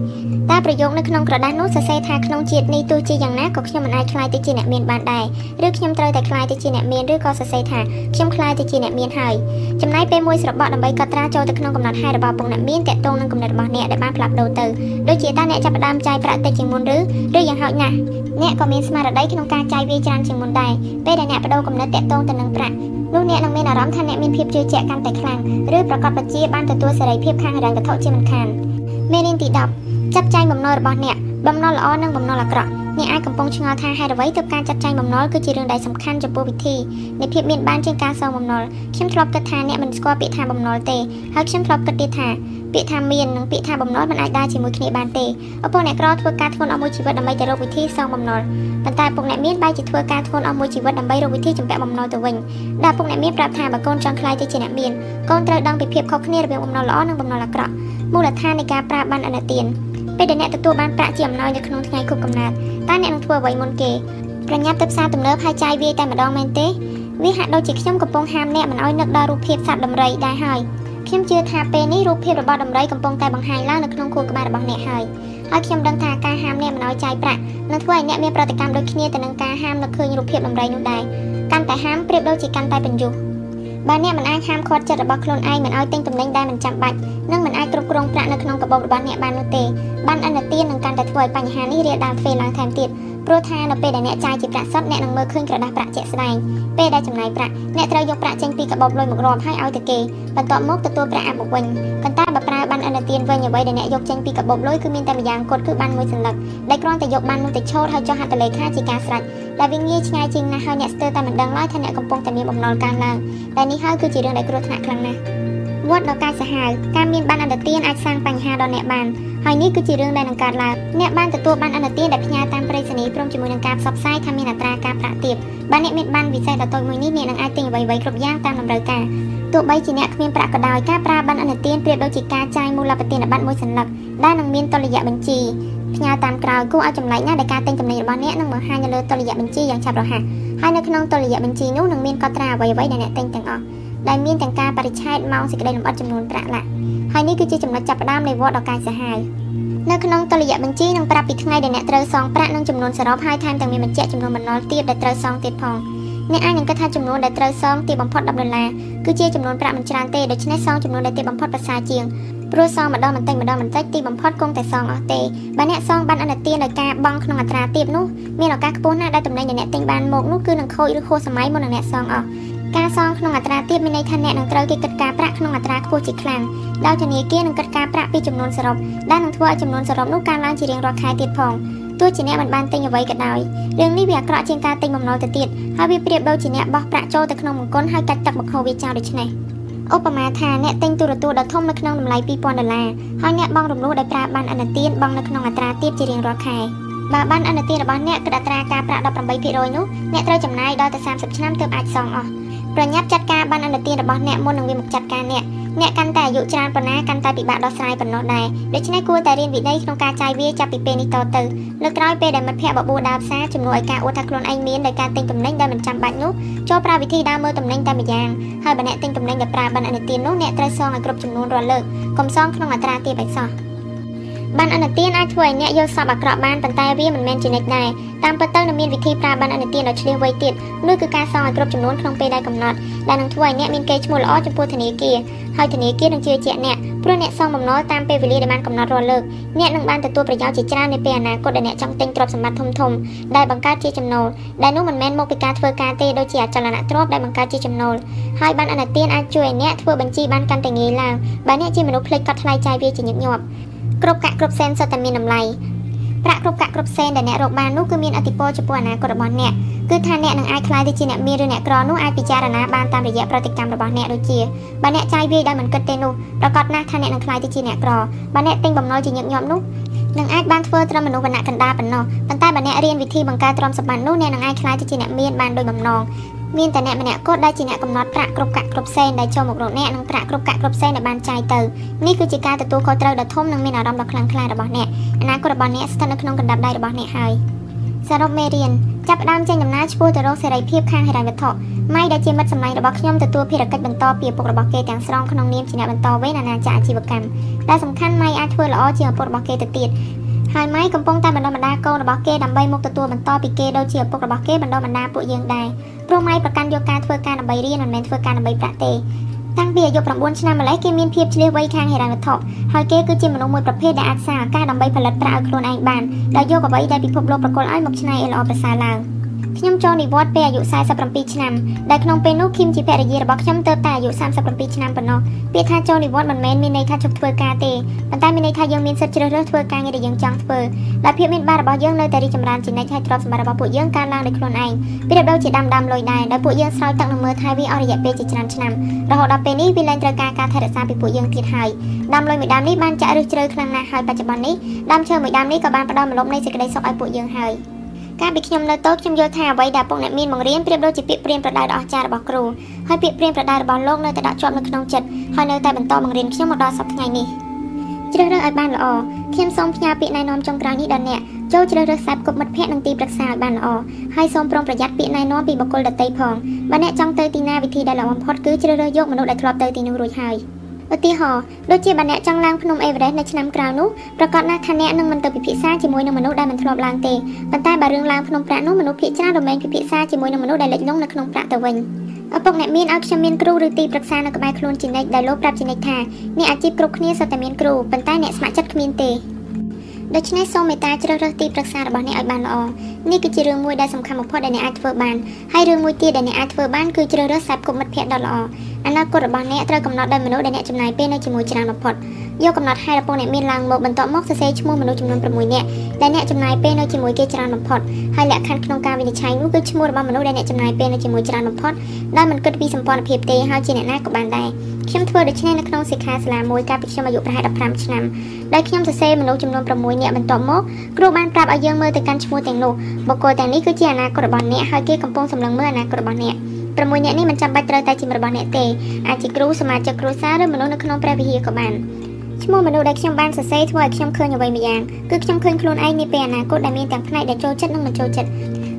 តើប្រយោគនៅក្នុងក្រដាសនោះសរសេរថាក្នុងជាតិនេះទោះជាយ៉ាងណាក៏ខ្ញុំមិនអាចខ្លាយទៅជាអ្នកមានបានដែរឬខ្ញុំត្រូវតែខ្លាយទៅជាអ្នកមានឬក៏សរសេរថាខ្ញុំខ្លាយទៅជាអ្នកមានហើយចំណាយពេលមួយស្របក់ដើម្បីកត់ត្រាចូលទៅក្នុងកំណត់ហេតុរបស់ពុកអ្នកមានតកតងនឹងកំណត់របស់អ្នកដែលបានផ្លាស់ប្ដូរទៅដូចជាតើអ្នកចាប់ផ្ដើមចាយប្រាក់តិចជាងមុនឬឬយ៉ាងហោចណាស់អ្នកក៏មានស្មារតីក្នុងការចាយវាច្រើនជាងមុនដែរពេលដែលអ្នកបដូរកំណត់តកតងទៅនឹងប្រាក់នោះអ្នកនឹងមានអារម្មណ៍ថាអ្នកមានភាពជឿជាក់កាន់តែខ្លាំងឬប្រកបប្រជាបានទទួលសេរីភាពខាងហិរញ្ញវត្ថុជាមិនខានមេរៀនទី10ចាត់ចែងបំណុលរបស់អ្នកបំណុលល្អនិងបំណុលអាក្រក់អ្នកអាចកំពុងឆ្ងល់ថាហេតុអ្វីទើបការចាត់ចែងបំណុលគឺជារឿងដែលសំខាន់ចំពោះវិធីនៃភាពមានបានជាងការសងបំណុលខ្ញុំធ្លាប់គិតថាអ្នកមិនស្គាល់ពាក្យថាបំណុលទេហើយខ្ញុំធ្លាប់គិតទៀតថា ពាក្យថាមាននិងពាក្យថាបំណុលមិនអាចដើរជាមួយគ្នាបានទេឪពុកអ្នកក្រធ្វើការធ្ងន់អស់មួយជីវិតដើម្បីទៅរកវិធីសងបំណុលប៉ុន្តែពុកអ្នកមានបែរជាធ្វើការធ្ងន់អស់មួយជីវិតដើម្បីរកវិធីចម្ពាក់បំណុលទៅវិញដែលពុកអ្នកមានប្រាប់ថាបើកូនចង់ខ្លាយទៅជាអ្នកមានកូនត្រូវដឹងពីភាពខុសគ្នារវាងបំណុលល្អនិងបំណុលអាក្រក់មូលដ្ឋាននៃការប្រើបានអនុទានពេលដែលអ្នកទទួលបានប្រាក់ជាអំណោយនៅក្នុងថ្ងៃខួបកំណើតតើអ្នកនឹងធ្វើអ្វីមុនគេប្រញាប់ទៅផ្សារទំនើបហើយចាយវាយតែម្ដងមែនទេវាហាក់ដូចជាខ្ញុំកំពុងហាមអ្នកមិនឲ្យនឹកដល់រូបភាពសត្វដំរីដែរហើយ ខ្ញុំជឿថាពេលនេះរូបភាពរបស់ដំរីកំពុងតែបង្ហាញឡើងនៅក្នុងខួរក្បាលរបស់អ្នកហើយហើយខ្ញុំដឹងថាការហាមអ្នកមិនឲ្យចាយប្រាក់នឹងធ្វើឲ្យអ្នកមានប្រតិកម្មដូចគ្នាទៅនឹងការហាមនឹកឃើញរូបភាពដំរីនោះដែរកាន់តែហាមប្រៀបដូចជាកាន់តែបញ្យុះបើអ្នកមិនអាចហាមឃាត់ចិត្តរបស់ខ្លួនឯងមិនឲ្យទិញទំនិញដែលមិនចាំបាច់និងមិនអាចគ្រប់គ្រងប្រាក់នៅក្នុងកាបូបរបស់អ្នកបាននោះទេបានអនុទាននឹងកាន់តែធ្វើឲ្យបញ្ហានេះរាលដាលទ្វេឡើងថែមទៀត ព្រោះថានៅពេលដែលអ្នកចាយជាប្រាក់សុទ្ធអ្នកនឹងមើលឃើញក្រដាសប្រាក់ជាក់ស្ដែងពេលដែលចំណាយប្រាក់អ្នកត្រូវយកប្រាក់ចេញពីកាបូបលុយមករាប់ហើយឲ្យទៅគេបន្ទាប់មកទទួលប្រាក់អាប់មកវិញប៉ុន្តែបើប្រើបានអនុទានវិញអ្វីដែលអ្នកយកចេញពីកាបូបលុយគឺមានតែម្យ៉ាងគត់គឺបានមួយសន្លឹកដែលគ្រាន់តែយកបាននោះទៅឆោតហើយចុះហត្ថលេខាជាការស្រេចដែលវាងាយឆ្ងាយជាងណាស់ហើយអ្នកស្ទើរតែមិនដឹងឡើយថាអ្នកកំពុងតែមានបំណុលកើនឡើងតែនេះហើយគឺជារឿងដែលគ្រោះថ្នាក់ខ្លាំងណាស់ វត្តដល់កាយសាហាវការមានបានអន្តទានអាចសាងបញ្ហាដល់អ្នកបានហើយនេះគឺជារឿងដែលនឹងកើតឡើងអ្នកបានទទួលបានអន្តទានដែលផ្ញើតាមប្រៃសណីយ៍ព្រមជាមួយនឹងការផ្សព្វផ្សាយថាមានអត្រាការប្រាក់ទាបបើអ្នកមានបានវិស័យដ៏តូចមួយនេះអ្នកនឹងអាចទិញអ្វីៗគ្រប់យ៉ាងតាមតម្រូវការទោះបីជាអ្នកគ្មានប្រាក់ក៏ដោយការប្រើប័ណ្ណឥណទានប្រៀបដូចជាការចាយមូលបទានប័ណ្ណមួយសន្លឹកដែលនឹងមានតុល្យបញ្ជីផ្ញើតាមក្រោយគួរឲ្យចម្លែកណាស់ដែលការទិញទំនិញរបស់អ្នកនឹងបង្ហាញនៅលើតុល្យបញ្ជីយ៉ាងឆាប់រហ័សហើយនៅក្នុងតុល្យបញ្ជីនោះនឹងមានកត់ត្រាអ្វីៗដែលអ្នកទិញទាំងអស់ ដែលមានទាំងការបរិច្ឆេទម៉ោងសេចក្តីលម្អិតចំនួនប្រាក់ឡាក់ហើយនេះគឺជាចំណុចចាប់ផ្ដើមនៃវដ្តដ៏កាចសាហាវនៅក្នុងតុល្យបញ្ជីនឹងប្រាប់ពីថ្ងៃដែលអ្នកត្រូវសងប្រាក់និងចំនួនសរុបហើយថែមទាំងមានបញ្ជាក់ចំនួនបំណុលទាបដែលត្រូវសងទៀតផងអ្នកអាចនឹងគិតថាចំនួនដែលត្រូវសងទាបបំផុត10ដុល្លារគឺជាចំនួនប្រាក់មិនច្រើនទេដូច្នេះសងចំនួនដែលទាបបំផុតប្រសើរជាងព្រោះសងម្ដងបន្តិចម្ដងបន្តិចទីបំផុតគង់តែសងអស់ទេបើអ្នកសងបានអនុទានដោយការបង់ក្នុងអត្រាទាបនោះមានឱកាសខ្ពស់ណាស់ដែលតំណែងដែលអ្នកទិញបានមកនោះគឺនឹងខូចឬខួសសម័យមុននឹងអ្នកសងអស់ ការសងក្នុងអត្រាទាបមានន័យថាអ្នកនឹងត្រូវគេគិតការប្រាក់ក្នុងអត្រាខ្ពស់ជាខ្លាំងដោយធនាគារនឹងគិតការប្រាក់ពីចំនួនសរុបដែលនឹងធ្វើឲ្យចំនួនសរុបនោះកើនឡើងជារៀងរាល់ខែទៀតផងទោះជាអ្នកមិនបានទិញអ្វីក៏ដោយរឿងនេះវាអាក្រក់ជាងការទិញបំណុលទៅទៀតហើយវាប្រៀបដូចជាអ្នកបោះប្រាក់ចូលទៅក្នុងបង្គន់ហើយកាច់ទឹកមកខោវាចោលដូច្នេះឧបមាថាអ្នកទិញទូរទស្សន៍ដ៏ធំនៅក្នុងតម្លៃ2000ដុល្លារហើយអ្នកបង់រំលោះដោយប្រើបានអនុទានបង់នៅក្នុងអត្រាទាបជារៀងរាល់ខែបើបានអនុទានរបស់អ្នកគិតអត្រាការប្រាក់18%នោះអ្នកត្រូវចំណាយដល់ទៅ30ឆ្នាំទើបអាចសងអស់ ប្រញាប់ចាត់ការបានអនុទានរបស់អ្នកមុននឹងវាមកចាត់ការអ្នកអ្នកកាន់តែអាយុច្រើនប៉ុណ្ណាកាន់តែពិបាកដោះស្រាយប៉ុណ្ណោះដែរដូច្នេះគួរតែរៀនវិន័យក្នុងការចាយវាចាប់ពីពេលនេះតទៅលើក្រោយពេលដែលមិត្តភ័ក្តិបបួលដើរផ្សារជំនួសឲ្យការអួតថាខ្លួនឯងមានដោយការទិញទំនិញដែលមិនចាំបាច់នោះចូលប្រើវិធីដើរមើលទំនិញតែម្យ៉ាងហើយបើអ្នកទិញទំនិញដែលប្រើបានអនុទាននោះអ្នកត្រូវសងឲ្យគ្រប់ចំនួនរាល់លើកកុំសងក្នុងអត្រាទាបឲ្យសោះ បានអនុទានអាចធ្វើឲ្យអ្នកយល់សប្តិអាក្រក់បានប៉ុន្តែវាមិនមែនជានិច្ចដែរតាមពិតទៅនឹងមានវិធីប្រើបានអនុទានដ៏ឆ្លៀសវៃទៀតនោះគឺការសងឲ្យគ្រប់ចំនួនក្នុងពេលដែលកំណត់ដែលនឹងធ្វើឲ្យអ្នកមានកេរ្តិ៍ឈ្មោះល្អចំពោះធនាគារហើយធនាគារនឹងជឿជាក់អ្នកព្រោះអ្នកសងបំណុលតាមពេលវេលាដែលបានកំណត់រាល់លើកអ្នកនឹងបានទទួលប្រយោជន៍ជាច្រើននៅពេលអនាគតដែលអ្នកចង់ទិញទ្រព្យសម្បត្តិធំធំដែលបង្កើតជាចំណូលដែលនោះមិនមែនមកពីការធ្វើការទេដូចជាអចលនទ្រព្យដែលបង្កើតជាចំណូលហើយបានអនុទានអាចជួយឲ្យអ្នកធ្វើបញ្ជីបានកាន់តែងាយឡើងបើអ្នកជាមនុស្សភ្លេចកត់ថ្លៃចាយវាជាញឹកញាប់ គ្រប់កាក់គ្រប់សែនសុទ្ធតែមានតម្លៃប្រាក់គ្រប់កាក់គ្រប់សែនដែលអ្នករកបាននោះគឺមានអតិពលចំពោះអនាគតរបស់អ្នកគឺថាអ្នកនឹងអាចក្លាយទៅជាអ្នកមានឬអ្នកក្រនោះអាចពិចារណាបានតាមរយៈប្រតិកម្មរបស់អ្នកដូចជាបើអ្នកចាយវាយដោយមិនគិតទេនោះប្រកាសណាស់ថាអ្នកនឹងក្លាយទៅជាអ្នកក្របើអ្នកទិញបំណុលជាញឹកញាប់នោះនឹងអាចបានធ្វើត្រឹមមនុស្សវណ្ណៈកណ្ដាលប៉ុណ្ណោះប៉ុន្តែបើអ្នករៀនវិធីបង្កើតទ្រព្យសម្បត្តិនោះអ្នកនឹងអាចក្លាយទៅជាអ្នកមានបានដោយបំណង មានតែអ្នកម្នាក់គត់ដែលជាអ្នកកំណត់ប្រាក់គ្រប់កាក់គ្រប់ផ្សេងដែលចូលមករកអ្នកនិងប្រាក់គ្រប់កាក់គ្រប់ផ្សេងដែលបានចាយទៅនេះគឺជាការទទួលខុសត្រូវដ៏ធំនិងមានអារម្មណ៍ដ៏ខ្លាំងក្លារបស់អ្នកអនាគតរបស់អ្នកស្ថិតនៅក្នុងកណ្ដាប់ដៃរបស់អ្នកហើយសរុបមេរៀនចាប់ផ្ដើមចេញដំណើរឆ្ពោះទៅរកសេរីភាពខាងហិរញ្ញវត្ថុម៉ៃដែលជាមិត្តសម្លាញ់របស់ខ្ញុំទទួលភារកិច្ចបន្តពីឪពុករបស់គេទាំងស្រុងក្នុងនាមជាអ្នកបន្តវេនអាណាចក្រអាជីវកម្មដែលសំខាន់ម៉ៃអាចធ្វើល្អជាងឪពុករបស់គេទៅទៀត ហើយម៉ៃកំពុងតែបណ្ដុះបណ្ដាលកូនរបស់គេដើម្បីមកទទួលបន្តពីគេដូចជាឪពុករបស់គេបណ្ដុះបណ្ដាលពួកយើងដែរព្រោះម៉ៃប្រកាន់យកការធ្វើការដើម្បីរៀនមិនមែនធ្វើការដើម្បីប្រាក់ទេតាំងពីអាយុ9ឆ្នាំម្លេះគេមានភាពឆ្លៀសវៃខាងហិរញ្ញវត្ថុហើយគេគឺជាមនុស្សមួយប្រភេទដែលអាចសារឱកាសដើម្បីផលិតប្រាក់ឲ្យខ្លួនឯងបានដោយយកអ្វីដែលពិភពលោកប្រគល់ឲ្យមកច្នៃឲ្យល្អប្រសើរឡើង ខ្ញុំចូលនិវត្តន៍ពេលអាយុ47ឆ្នាំដែលក្នុងពេលនោះឃីមជាភរិយារបស់ខ្ញុំទើបតែអាយុ37ឆ្នាំប៉ុណ្ណោះពាក្យថាចូលនិវត្តន៍មិនមែនមានន័យថាជប់ធ្វើការទេប៉ុន្តែមានន័យថាយើងមានសិទ្ធិជ្រើសរើសធ្វើការងារដែលយើងចង់ធ្វើដែលភាពមានបានរបស់យើងនៅតែរីកចម្រើនជានិច្ចហើយទ្រព្យសម្បត្តិរបស់ពួកយើងកើនឡើងដោយខ្លួនឯងប្រៀបដូចជាដាំដាំលុយដែរដោយពួកយើងស្រោចទឹកនិងមើលថែវាអស់រយៈពេលជាច្រើនឆ្នាំរហូតដល់ពេលនេះវាលែងត្រូវការការថែរក្សាពីពួកយើងទៀតហើយដាំលុយមួយដាំនេះបានចាក់ឫសជ្រៅខ្លាំងណាស់ហើយបច្ចុប្បន្ននេះដាំឈើមួយដាំនេះក៏បានផ្ដល់ម្លប់នៃសេចក្តីសុខឲ្យពួកយើងហើយ កាលពីខ្ញុំនៅតូចខ្ញុំយល់ថាអ្វីដែលពុកអ្នកមានបង្រៀនប្រៀបដូចជាពាក្យព្រានប្រដៅដ៏អស្ចារ្យរបស់គ្រូហើយពាក្យព្រានប្រដៅរបស់លោកនៅតែដាក់ជាប់នៅក្នុងចិត្តហើយនៅតែបន្តបង្រៀនខ្ញុំមកដល់សប្តាហ៍ថ្ងៃនេះជ្រើសរើសឲ្យបានល្អខ្ញុំសូមផ្ញើពាក្យណែនាំចុងក្រោយនេះដល់អ្នកចូលជ្រើសរើសខ្សែគប់មិត្តភ័ក្តិនិងទីប្រឹក្សាឲ្យបានល្អហើយសូមប្រុងប្រយ័ត្នពាក្យណែនាំពីបុគ្គលដទៃផងបើអ្នកចង់ទៅទីណាវិធីដែលល្អបំផុតគឺជ្រើសរើសយកមនុស្សដែលធ្លាប់ទៅទីនោះរួចហើយ ឧទាហរណ៍ដូចជាបើអ្នកចង់ឡើងភ្នំអេវរ៉េសនៅឆ្នាំក្រោយនោះប្រកាសណាស់ថាអ្នកនឹងមិនទៅពិភាក្សាជាមួយនឹងមនុស្សដែលមិនធ្លាប់ឡើងទេប៉ុន្តែបើរឿងឡើងភ្នំប្រាក់នោះមនុស្សភាគច្រើនរមែងពិភាក្សាជាមួយនឹងមនុស្សដែលលិចលង់នៅក្នុងប្រាក់ទៅវិញឪពុកអ្នកមានឲ្យខ្ញុំមានគ្រូឬទីប្រឹក្សានៅក្បែរខ្លួនជានិច្ចដែលលោកប្រាប់ជានិច្ចថាអ្នកអាជីពគ្រប់គ្នាសុទ្ធតែមានគ្រូប៉ុន្តែអ្នកស្ម័គ្រចិត្តគ្មានទេ ដូច្នេះសូមមេត្តាជ្រើសរើសទីប្រឹក្សារបស់អ្នកឲ្យបានល្អនេះគឺជារឿងមួយដែលសំខាន់បំផុតដែលអ្នកអាចធ្វើបានហើយរឿងមួយទៀតដែលអ្នកអាចធ្វើបានគឺជ្រើសរើសខ្សែគប់មិត្តភ័ក្តិដ៏ល្អអនាគតរបស់អ្នកត្រូវកំណត់ដោយមនុស្សដែលអ្នកចំណាយពេលនៅជាមួយច្រើនបំផុត យកកំណត់ហេតុរបស់អ្នកមានឡើងមកបន្ទាប់មកសរសេរឈ្មោះមនុស្សចំនួន6នាក់ដែលអ្នកចំណាយពេលនៅជាមួយគេច្រើនបំផុតហើយលក្ខខណ្ឌក្នុងការវិនិច្ឆ័យនោះគឺឈ្មោះរបស់មនុស្សដែលអ្នកចំណាយពេលនៅជាមួយច្រើនបំផុតដែលមិនគិតពីសម្ព័ន្ធភាពទេហើយជាអ្នកណាក៏បានដែរខ្ញុំធ្វើដូច្នេះនៅក្នុងសិក្ខាសាលាមួយកាលពីខ្ញុំអាយុប្រហែល15ឆ្នាំដែលខ្ញុំសរសេរមនុស្សចំនួន6នាក់បន្ទាប់មកគ្រូបានប្រាប់ឲ្យយើងមើលទៅកាន់ឈ្មោះទាំងនោះបុគ្គលទាំងនេះគឺជាអនាគតរបស់អ្នកហើយគេកំពុងសម្លឹងមើលអនាគតរបស់អ្នក6នាក់នេះមិនចាំបាច់ត្រូវតែជារបស់អ្នកទេអាចជាគ្រូសមាជិកគ្រួសារឬមនុស្សនៅក្នុងព្រះវិហារក៏បាន ឈ្មោះមនុស្សដែលខ្ញុំបានសរសេរធ្វើឲ្យខ្ញុំឃើញអ្វីម្យ៉ាងគឺខ្ញុំឃើញខ្លួនឯងនាពេលអនាគតដែលមានទាំងផ្នែកដែលចូលចិត្តនិងមិនចូលចិត្ត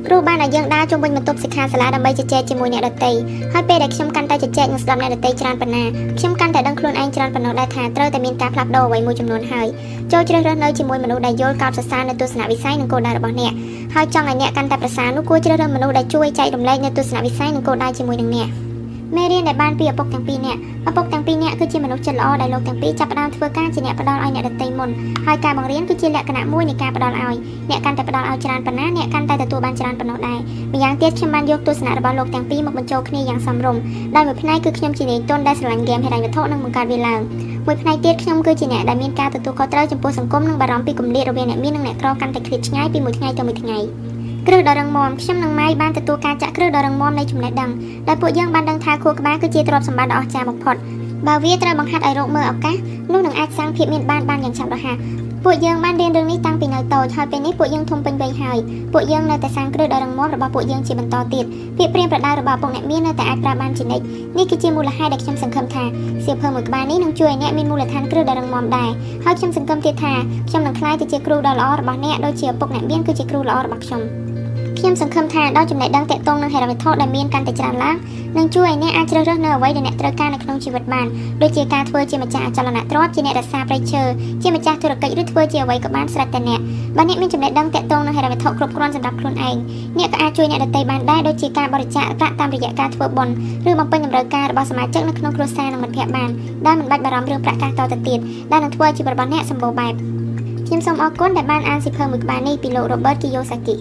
គ្រូបានឲ្យយើងដើរជុំវិញបន្ទប់សិក្ខាសាលាដើម្បីជជែកជាមួយអ្នកដទៃហើយពេលដែលខ្ញុំកាន់តែជជែកនិងស្ដាប់អ្នកដទៃច្រើនប៉ុណ្ណាខ្ញុំកាន់តែដឹងខ្លួនឯងច្រើនប៉ុណ្ណោះដែរថាត្រូវតែមានការផ្លាស់ប្ដូរអ្វីមួយចំនួនហើយចូលជ្រើសរើសនៅជាមួយមនុស្សដែលយល់កោតសរសើរនៅទស្សនវិស័យនិងគោលដៅរបស់អ្នកហើយចង់ឲ្យអ្នកកាន់តែប្រសើរនោះគួរជ្រើសរើសមនុស្សដែលជួយចែករំលែកនៅទស្សនវិស័យនិងគោលដៅជាមួយនឹងអ្នក មេរៀនដែលបានពីឪពុកទាំងពីរនាក់ឪពុកទាំងពីរនាក់គឺជាមនុស្សចិត្តល្អដែលលោកទាំងពីរចាប់ផ្ដើមធ្វើការជាអ្នកផ្ដល់ឲ្យអ្នកដទៃមុនហើយការបង្រៀនគឺជាលក្ខណៈមួយនៃការផ្ដល់ឲ្យអ្នកកាន់តែផ្ដល់ឲ្យច្រើនប៉ុណ្ណាអ្នកកាន់តែទទួលបានច្រើនប៉ុណ្ណោះដែរម្យ៉ាងទៀតខ្ញុំបានយកទស្សនៈរបស់លោកទាំងពីរមកបញ្ចូលគ្នាយ៉ាងសមរម្យដោយមួយផ្នែកគឺខ្ញុំជានាយទុនដែលស្រឡាញ់ហ្គេមហិរញ្ញវត្ថុនិងបង្កើតវាឡើងមួយផ្នែកទៀតខ្ញុំគឺជាអ្នកដែលមានការទទួលខុសត្រូវចំពោះសង្គមនិងបារម្ភពីគម្លាតរវាងអ្នកមាននិងអ្នកក្រកាន់តែឃ្លាតឆ្ងាយពីមួយថ្ងៃទៅមួយថ្ងៃ គ្រឹះដ៏រឹងមាំខ្ញុំនិងម៉ៃបានទទួលការចាក់គ្រឹះដ៏រឹងមាំនៃចំណេះដឹងដែលពួកយើងបានដឹងថាខួរក្បាលគឺជាទ្រព្យសម្បត្តិដ៏អស្ចារ្យបំផុតបើវាត្រូវបង្ហាត់ឲ្យរកមើលឱកាសនោះនឹងអាចសាងភាពមានបានបានយ៉ាងឆាប់រហ័សពួកយើងបានរៀនរឿងនេះតាំងពីនៅតូចហើយពេលនេះពួកយើងធំពេញវ័យហើយពួកយើងនៅតែសាងគ្រឹះដ៏រឹងមាំរបស់ពួកយើងជាបន្តទៀតពាក្យព្រាមប្រដៅរបស់ពុកអ្នកមាននៅតែអាចប្រើបានជានិច្ចនេះគឺជាមូលហេតុដែលខ្ញុំសង្ឃឹមថាសៀវភៅមួយក្បាលនេះនឹងជួយឲ្យអ្នកមានមូលដ្ឋានគ្រឹះដ៏រឹងមាំដែរហើយខ្ញុំសង្ឃឹមទៀតថាខ្ញុំនឹងក្លាយទៅជាគ្រូដ៏ល្អរបស់អ្នកដូចជាពុកអ្នកមានគឺជាគ្រូល្អរបស់ខ្ញុំ ខ្ញុំសង្ឃឹមថាដោយចំណេះដឹងតាក់ទងនឹងហេរ៉ាវត្ថុដែលមានកាន់តែច្រើនឡើងនឹងជួយឲ្យអ្នកអាចជ្រើសរើសនៅអ្វីដែលអ្នកត្រូវការនៅក្នុងជីវិតបានដូចជាការធ្វើជាម្ចាស់អចលនទ្រព្យជាអ្នករក្សាព្រៃឈើជាម្ចាស់ធុរកិច្ចឬធ្វើជាអ្វីក៏បានស្រេចតែអ្នកបើអ្នកមានចំណេះដឹងតាក់ទងនឹងហេរ៉ាវត្ថុគ្រប់គ្រាន់សម្រាប់ខ្លួនឯងអ្នកក៏អាចជួយអ្នកដទៃបានដែរដូចជាការបរិច្ចាគប្រាក់តាមរយៈការធ្វើបុណ្យឬបំពេញតម្រូវការរបស់សមាជិកនៅក្នុងគ្រួសារនិងមិត្តភ័ក្តិបានដែលមិនបាច់បារម្ភរឿងប្រាក់កាសតទៅទៀតដែលនឹងធ្វើឲ្យជីវិតរបស់អ្នកសម្បូរបែបខ្ញុំសូមអរគុណដែលបានអានសៀវភៅមួយក្បាលនេះពីលោក Robert Kiyosaki